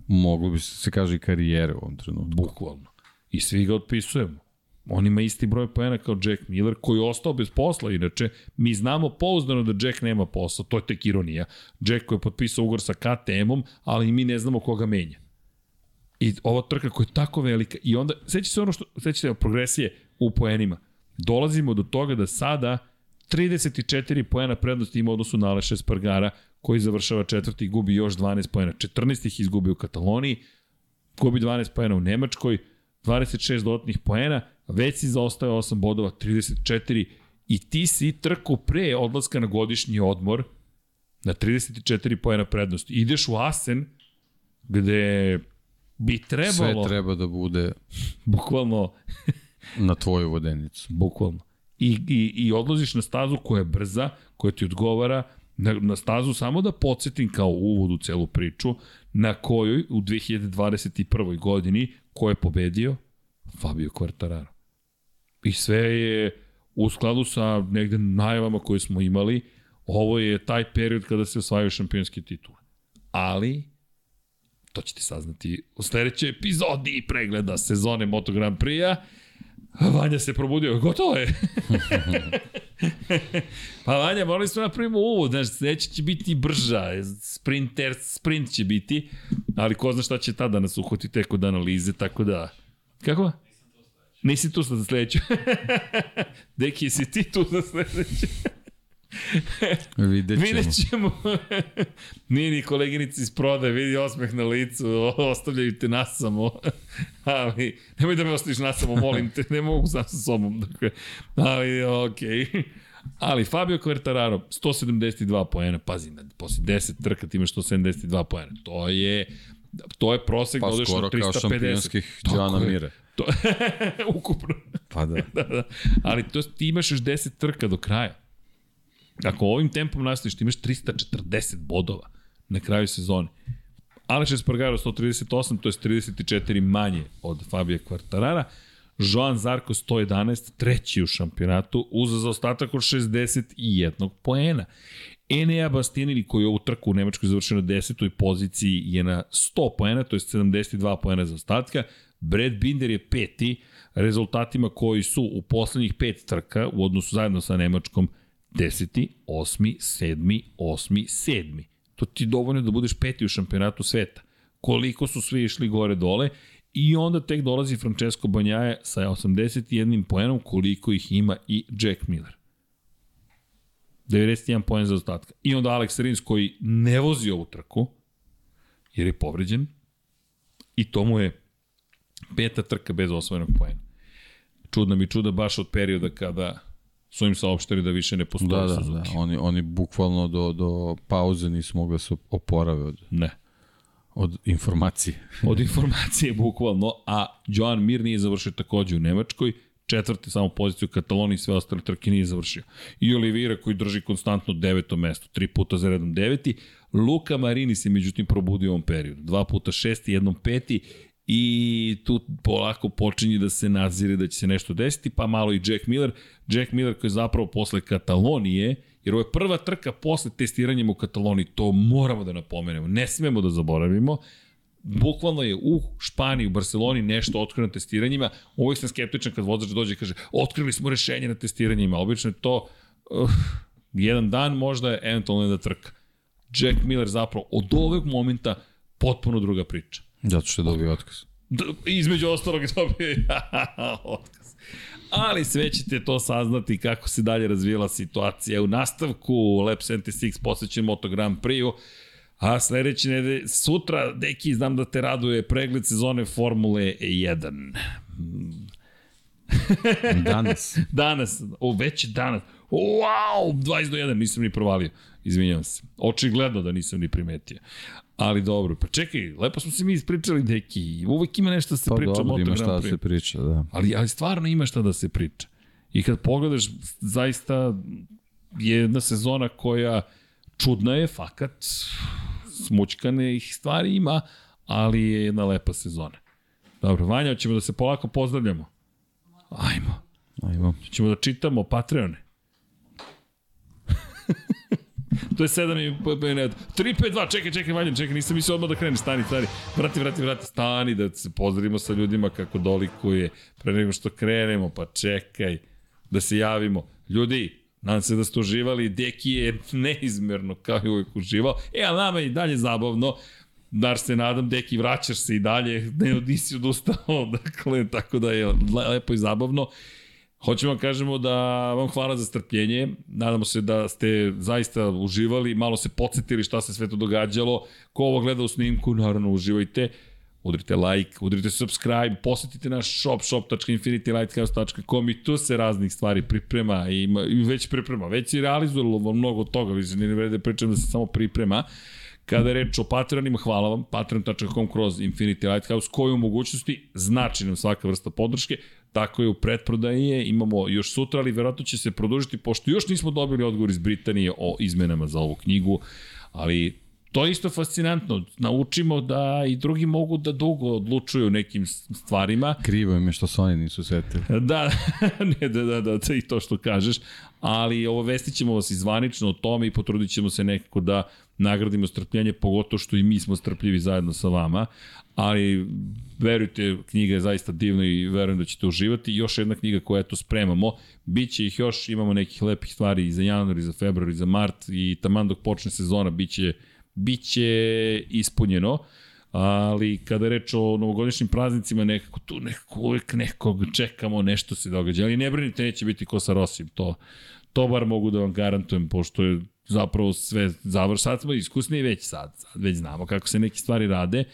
moglo bi se kaže i karijere u ovom trenutku. Bukvalno. I svi ga otpisujemo. On ima isti broj poena kao Jack Miller, koji je ostao bez posla, inače, mi znamo pouzdano da Jack nema posla, to je tek ironija. Jack koji je potpisao ugor sa KTM-om, ali mi ne znamo koga menja. I ova trka koja je tako velika, i onda, seća se ono što, seća se progresije u poenima. Dolazimo do toga da sada 34 poena prednosti ima odnosu na Aleša Spargara, koji završava četvrti i gubi još 12 poena. 14 ih izgubi u Kataloniji, gubi 12 poena u Nemačkoj, 26 dodatnih poena, već si zaostao 8 bodova, 34 i ti si trku pre odlaska na godišnji odmor na 34 pojena prednost. Ideš u Asen gde bi trebalo... Sve treba da bude bukvalno (laughs) na tvoju vodenicu. Bukvalno. i, i, i odlaziš na stazu koja je brza, koja ti odgovara, na, na stazu samo da podsjetim kao uvod u celu priču, na kojoj u 2021. godini ko je pobedio? Fabio Quartararo. I sve je u skladu sa negde najavama koje smo imali, ovo je taj period kada se osvajaju šampionski titul. Ali, to ćete saznati u sledećoj epizodi pregleda sezone Moto Grand Prix-a. Vanja se probudio, gotovo je. (laughs) pa Vanja, morali smo napravimo uvod, znaš, sledeće će biti brža, sprinter, sprint će biti, ali ko zna šta će tada nas uhoti tek od analize, tako da... Kako? Nisi tu za sledeću. (laughs) Deki, si ti tu za sledeću. (laughs) Vidjet ćemo. Vidjet ćemo. (laughs) Nije ni koleginici iz prodaje, vidi osmeh na licu, ostavljaju te nasamo. (laughs) Ali, nemoj da me ostaviš nasamo, molim te, ne mogu sam sa sobom. Dakle, ali, okej. Okay. Ali Fabio Quartararo, 172 poena, pazi, posle 10 trka ti imaš 172 poena. To je, to je prosek pa, da odeš na 350. Pa skoro kao šampionskih Joana Mire. To, ukupno. Pa da. da, da. Ali to, ti imaš još 10 trka do kraja. Ako ovim tempom nastaviš, ti imaš 340 bodova na kraju sezone. Aleš Espargaro 138, to je 34 manje od Fabija Kvartarara. Joan Zarko 111, treći u šampionatu, uz zaostatak od 61 poena. Enea Bastianini koji je ovu trku u Nemačkoj završio na 10. poziciji je na 100 poena, to je 72 poena za ostatka. Brad Binder je peti, rezultatima koji su u poslednjih pet trka u odnosu zajedno sa Nemačkom 10. 8. 7. 8. 7. To ti dovoljno da budeš peti u šampionatu sveta. Koliko su svi išli gore dole i onda tek dolazi Francesco Banjaje sa 81 poenom koliko ih ima i Jack Miller. 91 poen za ostatka. I onda Alex Rins koji ne vozi ovu trku jer je povređen i to mu je peta trka bez osvojenog poena. Čudno mi čuda baš od perioda kada su im saopštili da više ne postoje da, da, Suzuki. Da, oni, oni bukvalno do, do pauze nisu mogli da se oporave od, ne. od informacije. (laughs) od informacije, bukvalno. A Joan Mir nije završio takođe u Nemačkoj, četvrti samo poziciju u Kataloniji, sve ostale trke nije završio. I Olivira koji drži konstantno deveto mesto, tri puta za redom deveti. Luka Marini se međutim probudio u ovom periodu. Dva puta šesti, jednom peti i tu polako počinje da se nazire da će se nešto desiti, pa malo i Jack Miller. Jack Miller koji je zapravo posle Katalonije, jer ovo je prva trka posle testiranja u Kataloniji, to moramo da napomenemo, ne smemo da zaboravimo, bukvalno je u Španiji, u Barceloni nešto otkreno testiranjima. Uvijek sam skeptičan kad vozač dođe i kaže otkrili smo rešenje na testiranjima. Obično je to uh, jedan dan možda je eventualno jedna trka. Jack Miller zapravo od ovog momenta potpuno druga priča. Zato što je dobio otkaz. D između ostalog je dobio (laughs) otkaz. Ali sve ćete to saznati kako se dalje razvijela situacija. U nastavku Lab 76 posvećen Moto Grand Prix-u. A sledeće nedelje, sutra, deki, znam da te raduje pregled sezone Formule 1. danas. (laughs) danas, o, već danas. Wow, 20 do 1, nisam ni provalio. Izvinjavam se. Očigledno da nisam ni primetio. Ali dobro, pa čekaj, lepo smo se mi ispričali, deki, uvek ima nešto da se pa priča. Pa dobro, ima šta da se priča, da. Ali, ali stvarno ima šta da se priča. I kad pogledaš, zaista je jedna sezona koja čudna je, fakat, smućkane ih stvari ima, ali je jedna lepa sezona. Dobro, Vanja, ćemo da se polako pozdravljamo. Ajmo. Ajmo. Ćemo da čitamo Patreone. To je 7 i 3 5 2 čekaj čekaj Valjan čekaj nisam mislio odmah da krene stani stani vrati vrati vrati stani da se pozdravimo sa ljudima kako dolikuje pre nego što krenemo pa čekaj da se javimo ljudi Nadam se da ste uživali, Deki je neizmerno kao i uvijek uživao. E, a nama je i dalje zabavno. Dar se nadam, Deki, vraćaš se i dalje, ne, nisi odustao, (laughs) dakle, tako da je lepo i zabavno. Hoćemo vam kažemo da vam hvala za strpljenje, nadamo se da ste zaista uživali, malo se podsjetili šta se sve to događalo. Ko ovo gleda u snimku, naravno uživajte. Udrite like, udrite subscribe, posetite naš shop, shop.infinitylighthouse.com i tu se raznih stvari priprema i, ima, i već priprema, već i realizujemo mnogo toga, vi se ne vrede pričam da se samo priprema. Kada je reč o Patreonima, hvala vam, patreon.com kroz Infinity Lighthouse, koju mogućnosti znači nam svaka vrsta podrške, tako je u pretprodaji je, imamo još sutra, ali verovatno će se produžiti, pošto još nismo dobili odgovor iz Britanije o izmenama za ovu knjigu, ali to je isto fascinantno. Naučimo da i drugi mogu da dugo odlučuju nekim stvarima. Krivo im je što se oni nisu setili. Da, (laughs) ne, da, da, da, da, i to što kažeš. Ali ovo vestit ćemo vas izvanično o tome i potrudit ćemo se nekako da nagradimo strpljenje, pogotovo što i mi smo strpljivi zajedno sa vama. Ali verujte, knjiga je zaista divna i verujem da ćete uživati. Još jedna knjiga koja eto spremamo, Biće ih još, imamo nekih lepih stvari i za januar, i za februar, i za mart i taman dok počne sezona biće biće ispunjeno, ali kada je reč o novogodišnjim praznicima, nekako tu nekako uvek nekog čekamo, nešto se događa, ali ne brinite, neće biti ko sa Rosim, to, to bar mogu da vam garantujem, pošto je zapravo sve završ, sad smo iskusni već sad, sad već znamo kako se neke stvari rade,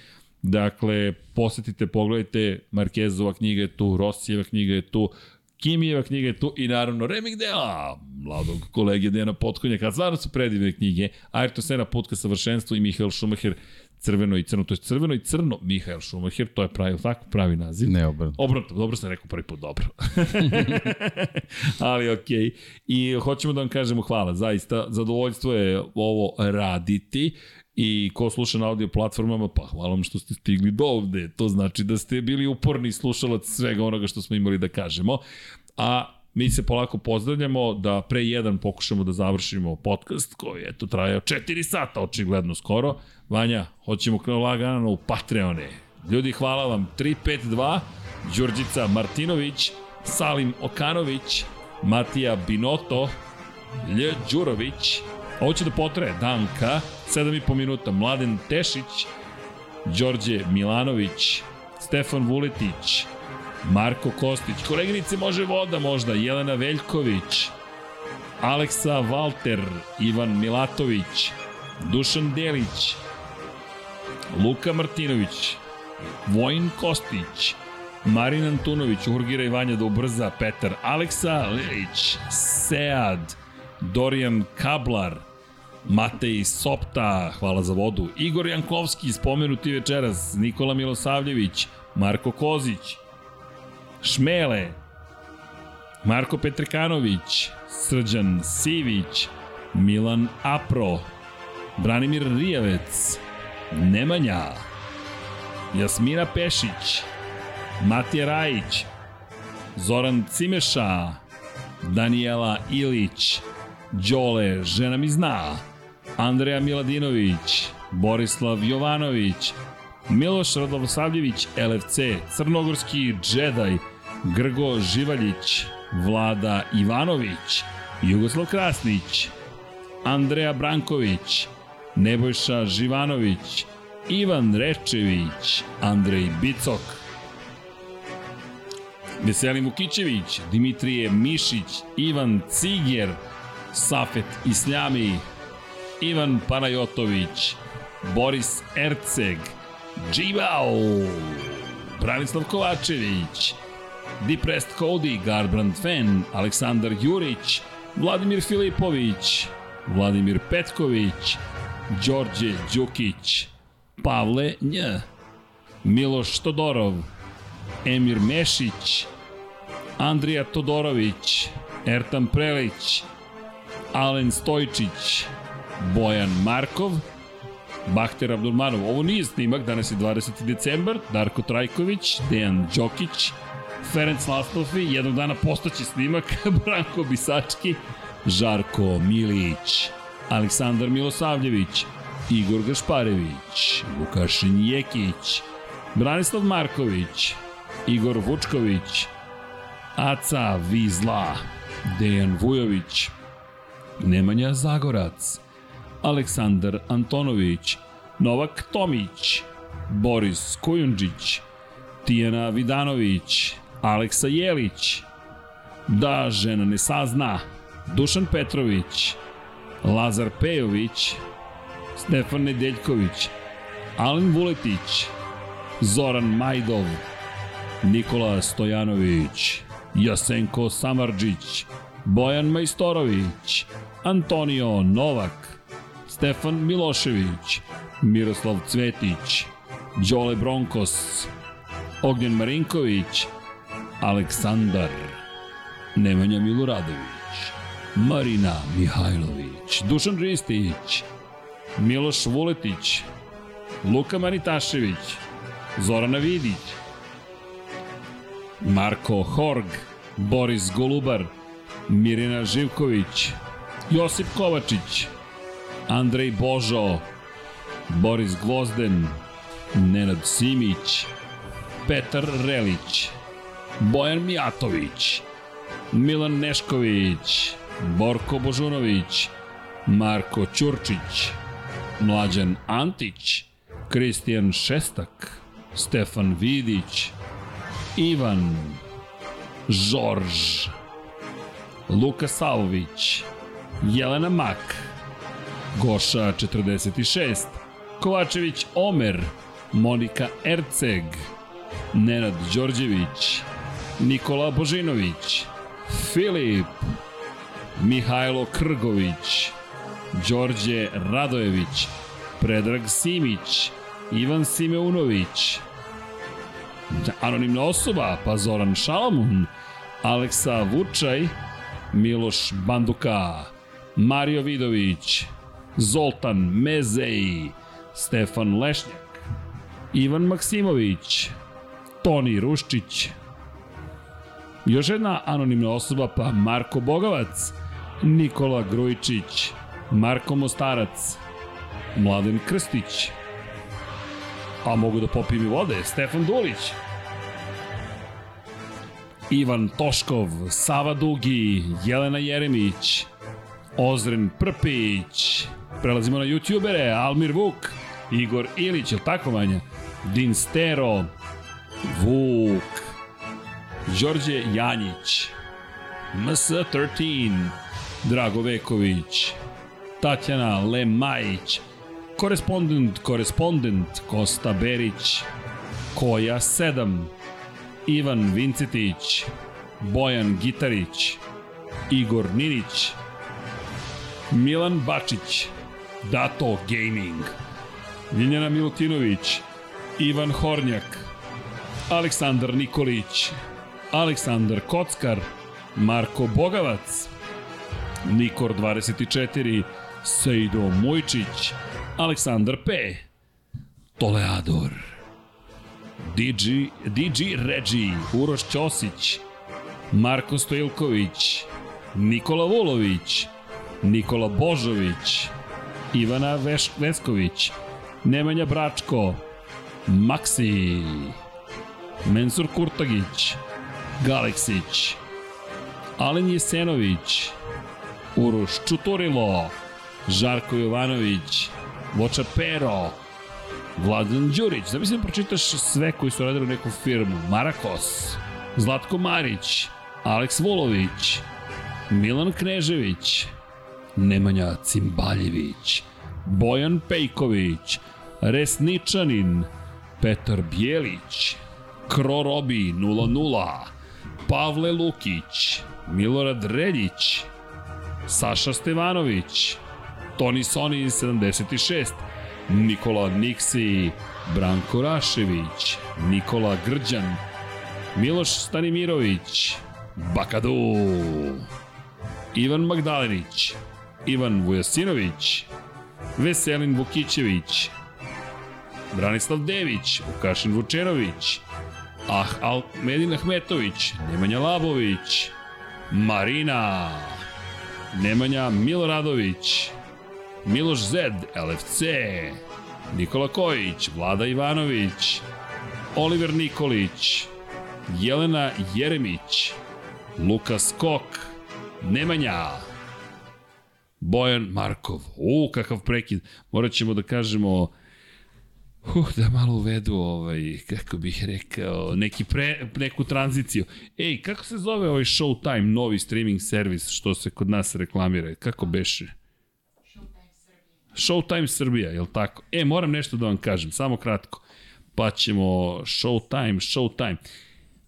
Dakle, posetite, pogledajte, Markezova knjiga je tu, Rosijeva knjiga je tu, Kimijeva knjiga je tu i naravno Remik Dela, mladog kolege Dejana Potkonjaka. Stvarno su predivne knjige. Ayrton Senna, Put ka savršenstvu i Mihael Schumacher, crveno i crno, to je crveno i crno Mihael Schumacher, to je pravi, tako pravi naziv. Ne obrnuto. Obrnuto, dobro sam rekao prvi put, dobro. (laughs) Ali okej. Okay. I hoćemo da vam kažemo hvala, zaista, zadovoljstvo je ovo raditi I ko sluša na audio platformama, pa hvala vam što ste stigli do ovde. To znači da ste bili uporni slušalac svega onoga što smo imali da kažemo. A mi se polako pozdravljamo da pre jedan pokušamo da završimo podcast koji je to trajao 4 sata očigledno skoro. Vanja, hoćemo krenuo lagano u Patreone. Ljudi, hvala vam. 352, Đurđica Martinović, Salim Okanović, Matija Binoto, Lj. Đurović, Ovo će da potraje Danka, 7,5 minuta, Mladen Tešić, Đorđe Milanović, Stefan Vuletić, Marko Kostić, koleginice može voda možda, Jelena Veljković, Aleksa Valter, Ivan Milatović, Dušan Delić, Luka Martinović, Vojin Kostić, Marin Antunović, Urgira i Vanja da ubrza, Petar Aleksa Lilić, Sead, Dorijan Kablar, Matej Sopta, hvala za vodu, Igor Jankovski, spomenuti večeras, Nikola Milosavljević, Marko Kozić, Šmele, Marko Petrekanović, Srđan Sivić, Milan Apro, Branimir Rijavec, Nemanja, Jasmina Pešić, Matija Rajić, Zoran Cimeša, Daniela Ilić, Đole, žena mi zna, Andreja Miladinović, Borislav Jovanović, Miloš Radovosavljević, LFC, Crnogorski džedaj, Grgo Živaljić, Vlada Ivanović, Jugoslav Krasnić, Andreja Branković, Nebojša Živanović, Ivan Rečević, Andrej Bicok, Veselin Vukićević, Dimitrije Mišić, Ivan Ciger, Safet Isljami, Ivan Panajotović, Boris Erceg, Džibao, Branislav Kovačević, Depressed Cody, Garbrand Fen, Aleksandar Jurić, Vladimir Filipović, Vladimir Petković, Đorđe Đukić, Pavle Nj, Miloš Todorov, Emir Mešić, Andrija Todorović, Ertan Prelić, Alen Stojčić, Bojan Markov, Bahter Abdurmanov. Ovo nije snimak, danas je 20. decembar, Darko Trajković, Dejan Đokić, Ferenc Laslofi, jednog dana postaće snimak, (laughs) Branko Bisački, Žarko Milić, Aleksandar Milosavljević, Igor Gašparević, Lukaš Njekić, Branislav Marković, Igor Vučković, Aca Vizla, Dejan Vujović, Nemanja Zagorac, Aleksandar Antonović, Novak Tomić, Boris Kojundžić, Tijana Vidanović, Aleksa Jelić, Da žena ne sazna, Dušan Petrović, Lazar Pejović, Stefan Nedeljković, Alen Vuletić, Zoran Majdov, Nikola Stojanović, Jasenko Samarđić, Bojan Majstorović, Antonio Novak, Stefan Milošević, Miroslav Cvetić, Đole Bronkos, Ognjen Marinković, Aleksandar, Nemanja Miloradović, Marina Mihajlović, Dušan Ristić, Miloš Vuletić, Luka Manitašević, Zorana Vidić, Marko Horg, Boris Golubar, Mirina Živković, Josip Kovačić, Andrej Božo, Boris Gvozden, Nenad Simić, Petar Relić, Bojan Mijatović, Milan Nešković, Borko Božunović, Marko Ćurčić, Mlađan Antić, Kristijan Šestak, Stefan Vidić, Ivan, Žorž, Luka Savović, Jelena Mak, Goša 46, Kovačević Omer, Monika Erceg, Nenad Đorđević, Nikola Božinović, Filip, Mihajlo Krgović, Đorđe Radojević, Predrag Simić, Ivan Simeunović, anonimna osoba, pa Zoran Šalamun, Aleksa Vučaj, Miloš Banduka, Mario Vidović, Zoltan Mezej, Stefan Lešnjak, Ivan Maksimović, Toni Ruščić, još jedna anonimna osoba, pa Marko Bogavac, Nikola Grujičić, Marko Mostarac, Mladen Krstić, a mogu da popijem i vode, Stefan Dulić, Ivan Toškov, Sava Dugi, Jelena Jeremić, Ozren Prpić, prelazimo na youtubere, Almir Vuk, Igor Ilić, je tako Vanja? Din Stero, Vuk, Đorđe Janjić, MS13, Drago Veković, Tatjana Lemajić, korespondent, korespondent, Kosta Berić, Koja 7, Ivan Vincetić, Bojan Gitarić, Igor Ninić, Milan Bačić, Dato Gaming, Ljiljana Milutinović, Ivan Hornjak, Aleksandar Nikolić, Aleksandar Kockar, Marko Bogavac, Nikor 24, Sejdo Mujčić, Aleksandar P, Toleador, DG, DG Regi, Uroš Ćosić, Marko Stojilković, Nikola Vulović, Nikola Božović, Ivana Veš Vesković, Nemanja Bračko, Maksi, Mensur Kurtagić, Galeksić, Alen Jesenović, Uroš Čuturilo, Žarko Jovanović, Voča Pero, Vladan Đurić, da mislim pročitaš sve koji su radili u neku firmu, Marakos, Zlatko Marić, Aleks Volović, Milan Knežević, Nemanja Cimbaljević, Bojan Pejković, Resničanin, Petar Bijelić, Kro Robi 00, Pavle Lukić, Milorad Reljić, Saša Stevanović, Toni Soni 76, Nikola Niksi, Branko Rašević, Nikola Grđan, Miloš Stanimirović, Bakadu, Ivan Magdalenić, Ivan Vujasinović, Veselin Vukićević, Branislav Dević, Vukašin Vučenović, Ah, Al Medin Ahmetović, Nemanja Labović, Marina, Nemanja Miloradović, Miloš Zed, LFC, Nikola Kojić, Vlada Ivanović, Oliver Nikolić, Jelena Jeremić, Lukas Kok, Nemanja, Bojan Markov. U, kakav prekid. Morat ćemo da kažemo Uh, da malo uvedu ovaj, kako bih rekao, neki pre, neku tranziciju. Ej, kako se zove ovaj Showtime, novi streaming servis što se kod nas reklamira? Kako beše? Showtime Srbija, je li tako? E, moram nešto da vam kažem, samo kratko. Pa ćemo Showtime, Showtime.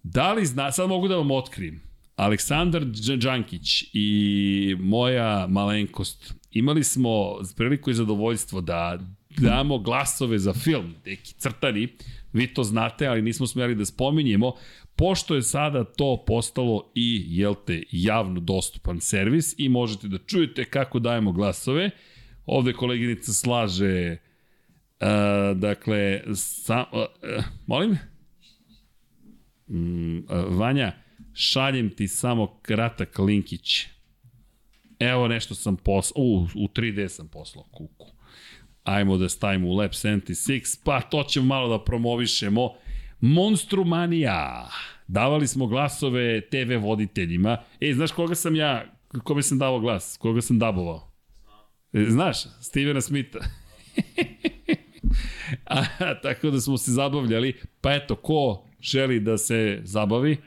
Da li zna, sad mogu da vam otkrijem, Aleksandar Đankić i moja malenkost imali smo priliku i zadovoljstvo da damo glasove za film, neki crtani, vi to znate, ali nismo smeli da spominjemo, pošto je sada to postalo i, jel te, javno dostupan servis i možete da čujete kako dajemo glasove, ovde koleginica slaže, uh, dakle, sa, uh, uh, molim? Mm, uh, Vanja, šaljem ti samo kratak linkić. Evo nešto sam poslao, u, u 3D sam poslao kuku. Ajmo da stavimo u Lab 76, pa to ćemo malo da promovišemo. Monstrumanija. Davali smo glasove TV voditeljima. E, znaš koga sam ja, kome sam davao glas? Koga sam dabovao? E, znaš, Stevena Smitha. (laughs) A, tako da smo se zabavljali. Pa eto, ko želi da se zabavi?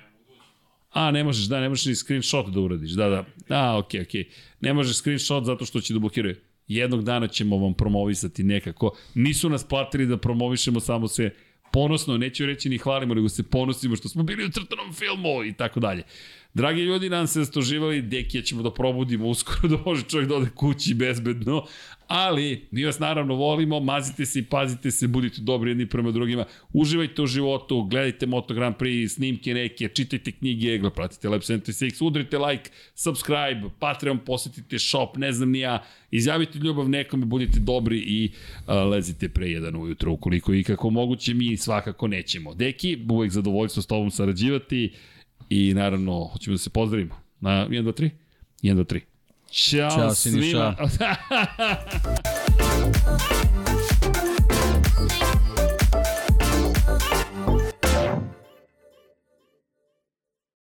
A, ne možeš, da, ne možeš ni screenshot da uradiš, da, da. A, okej, okay, okej. Okay. Ne možeš screenshot zato što će da blokiraju. Jednog dana ćemo vam promovisati nekako. Nisu nas platili da promovišemo samo se ponosno, neću reći ni hvalimo, nego se ponosimo što smo bili u crtanom filmu i tako dalje. Dragi ljudi, nam se zastoživali, Dekija ćemo da probudimo uskoro da može čovjek da ode kući bezbedno, ali mi vas naravno volimo, mazite se i pazite se, budite dobri jedni prema drugima, uživajte u životu, gledajte Moto Grand Prix, snimke neke, čitajte knjige, pratite Lab 76, udrite like, subscribe, Patreon, posetite shop, ne znam ni ja, izjavite ljubav nekome, budite dobri i uh, lezite pre jedan ujutro ukoliko i kako moguće mi svakako nećemo. Deki, uvek zadovoljstvo s tobom sarađivati i naravno hoćemo da se pozdravimo. Na 1, 2, 3? 1, 2, 3. Ćao, Ćao svima. (laughs)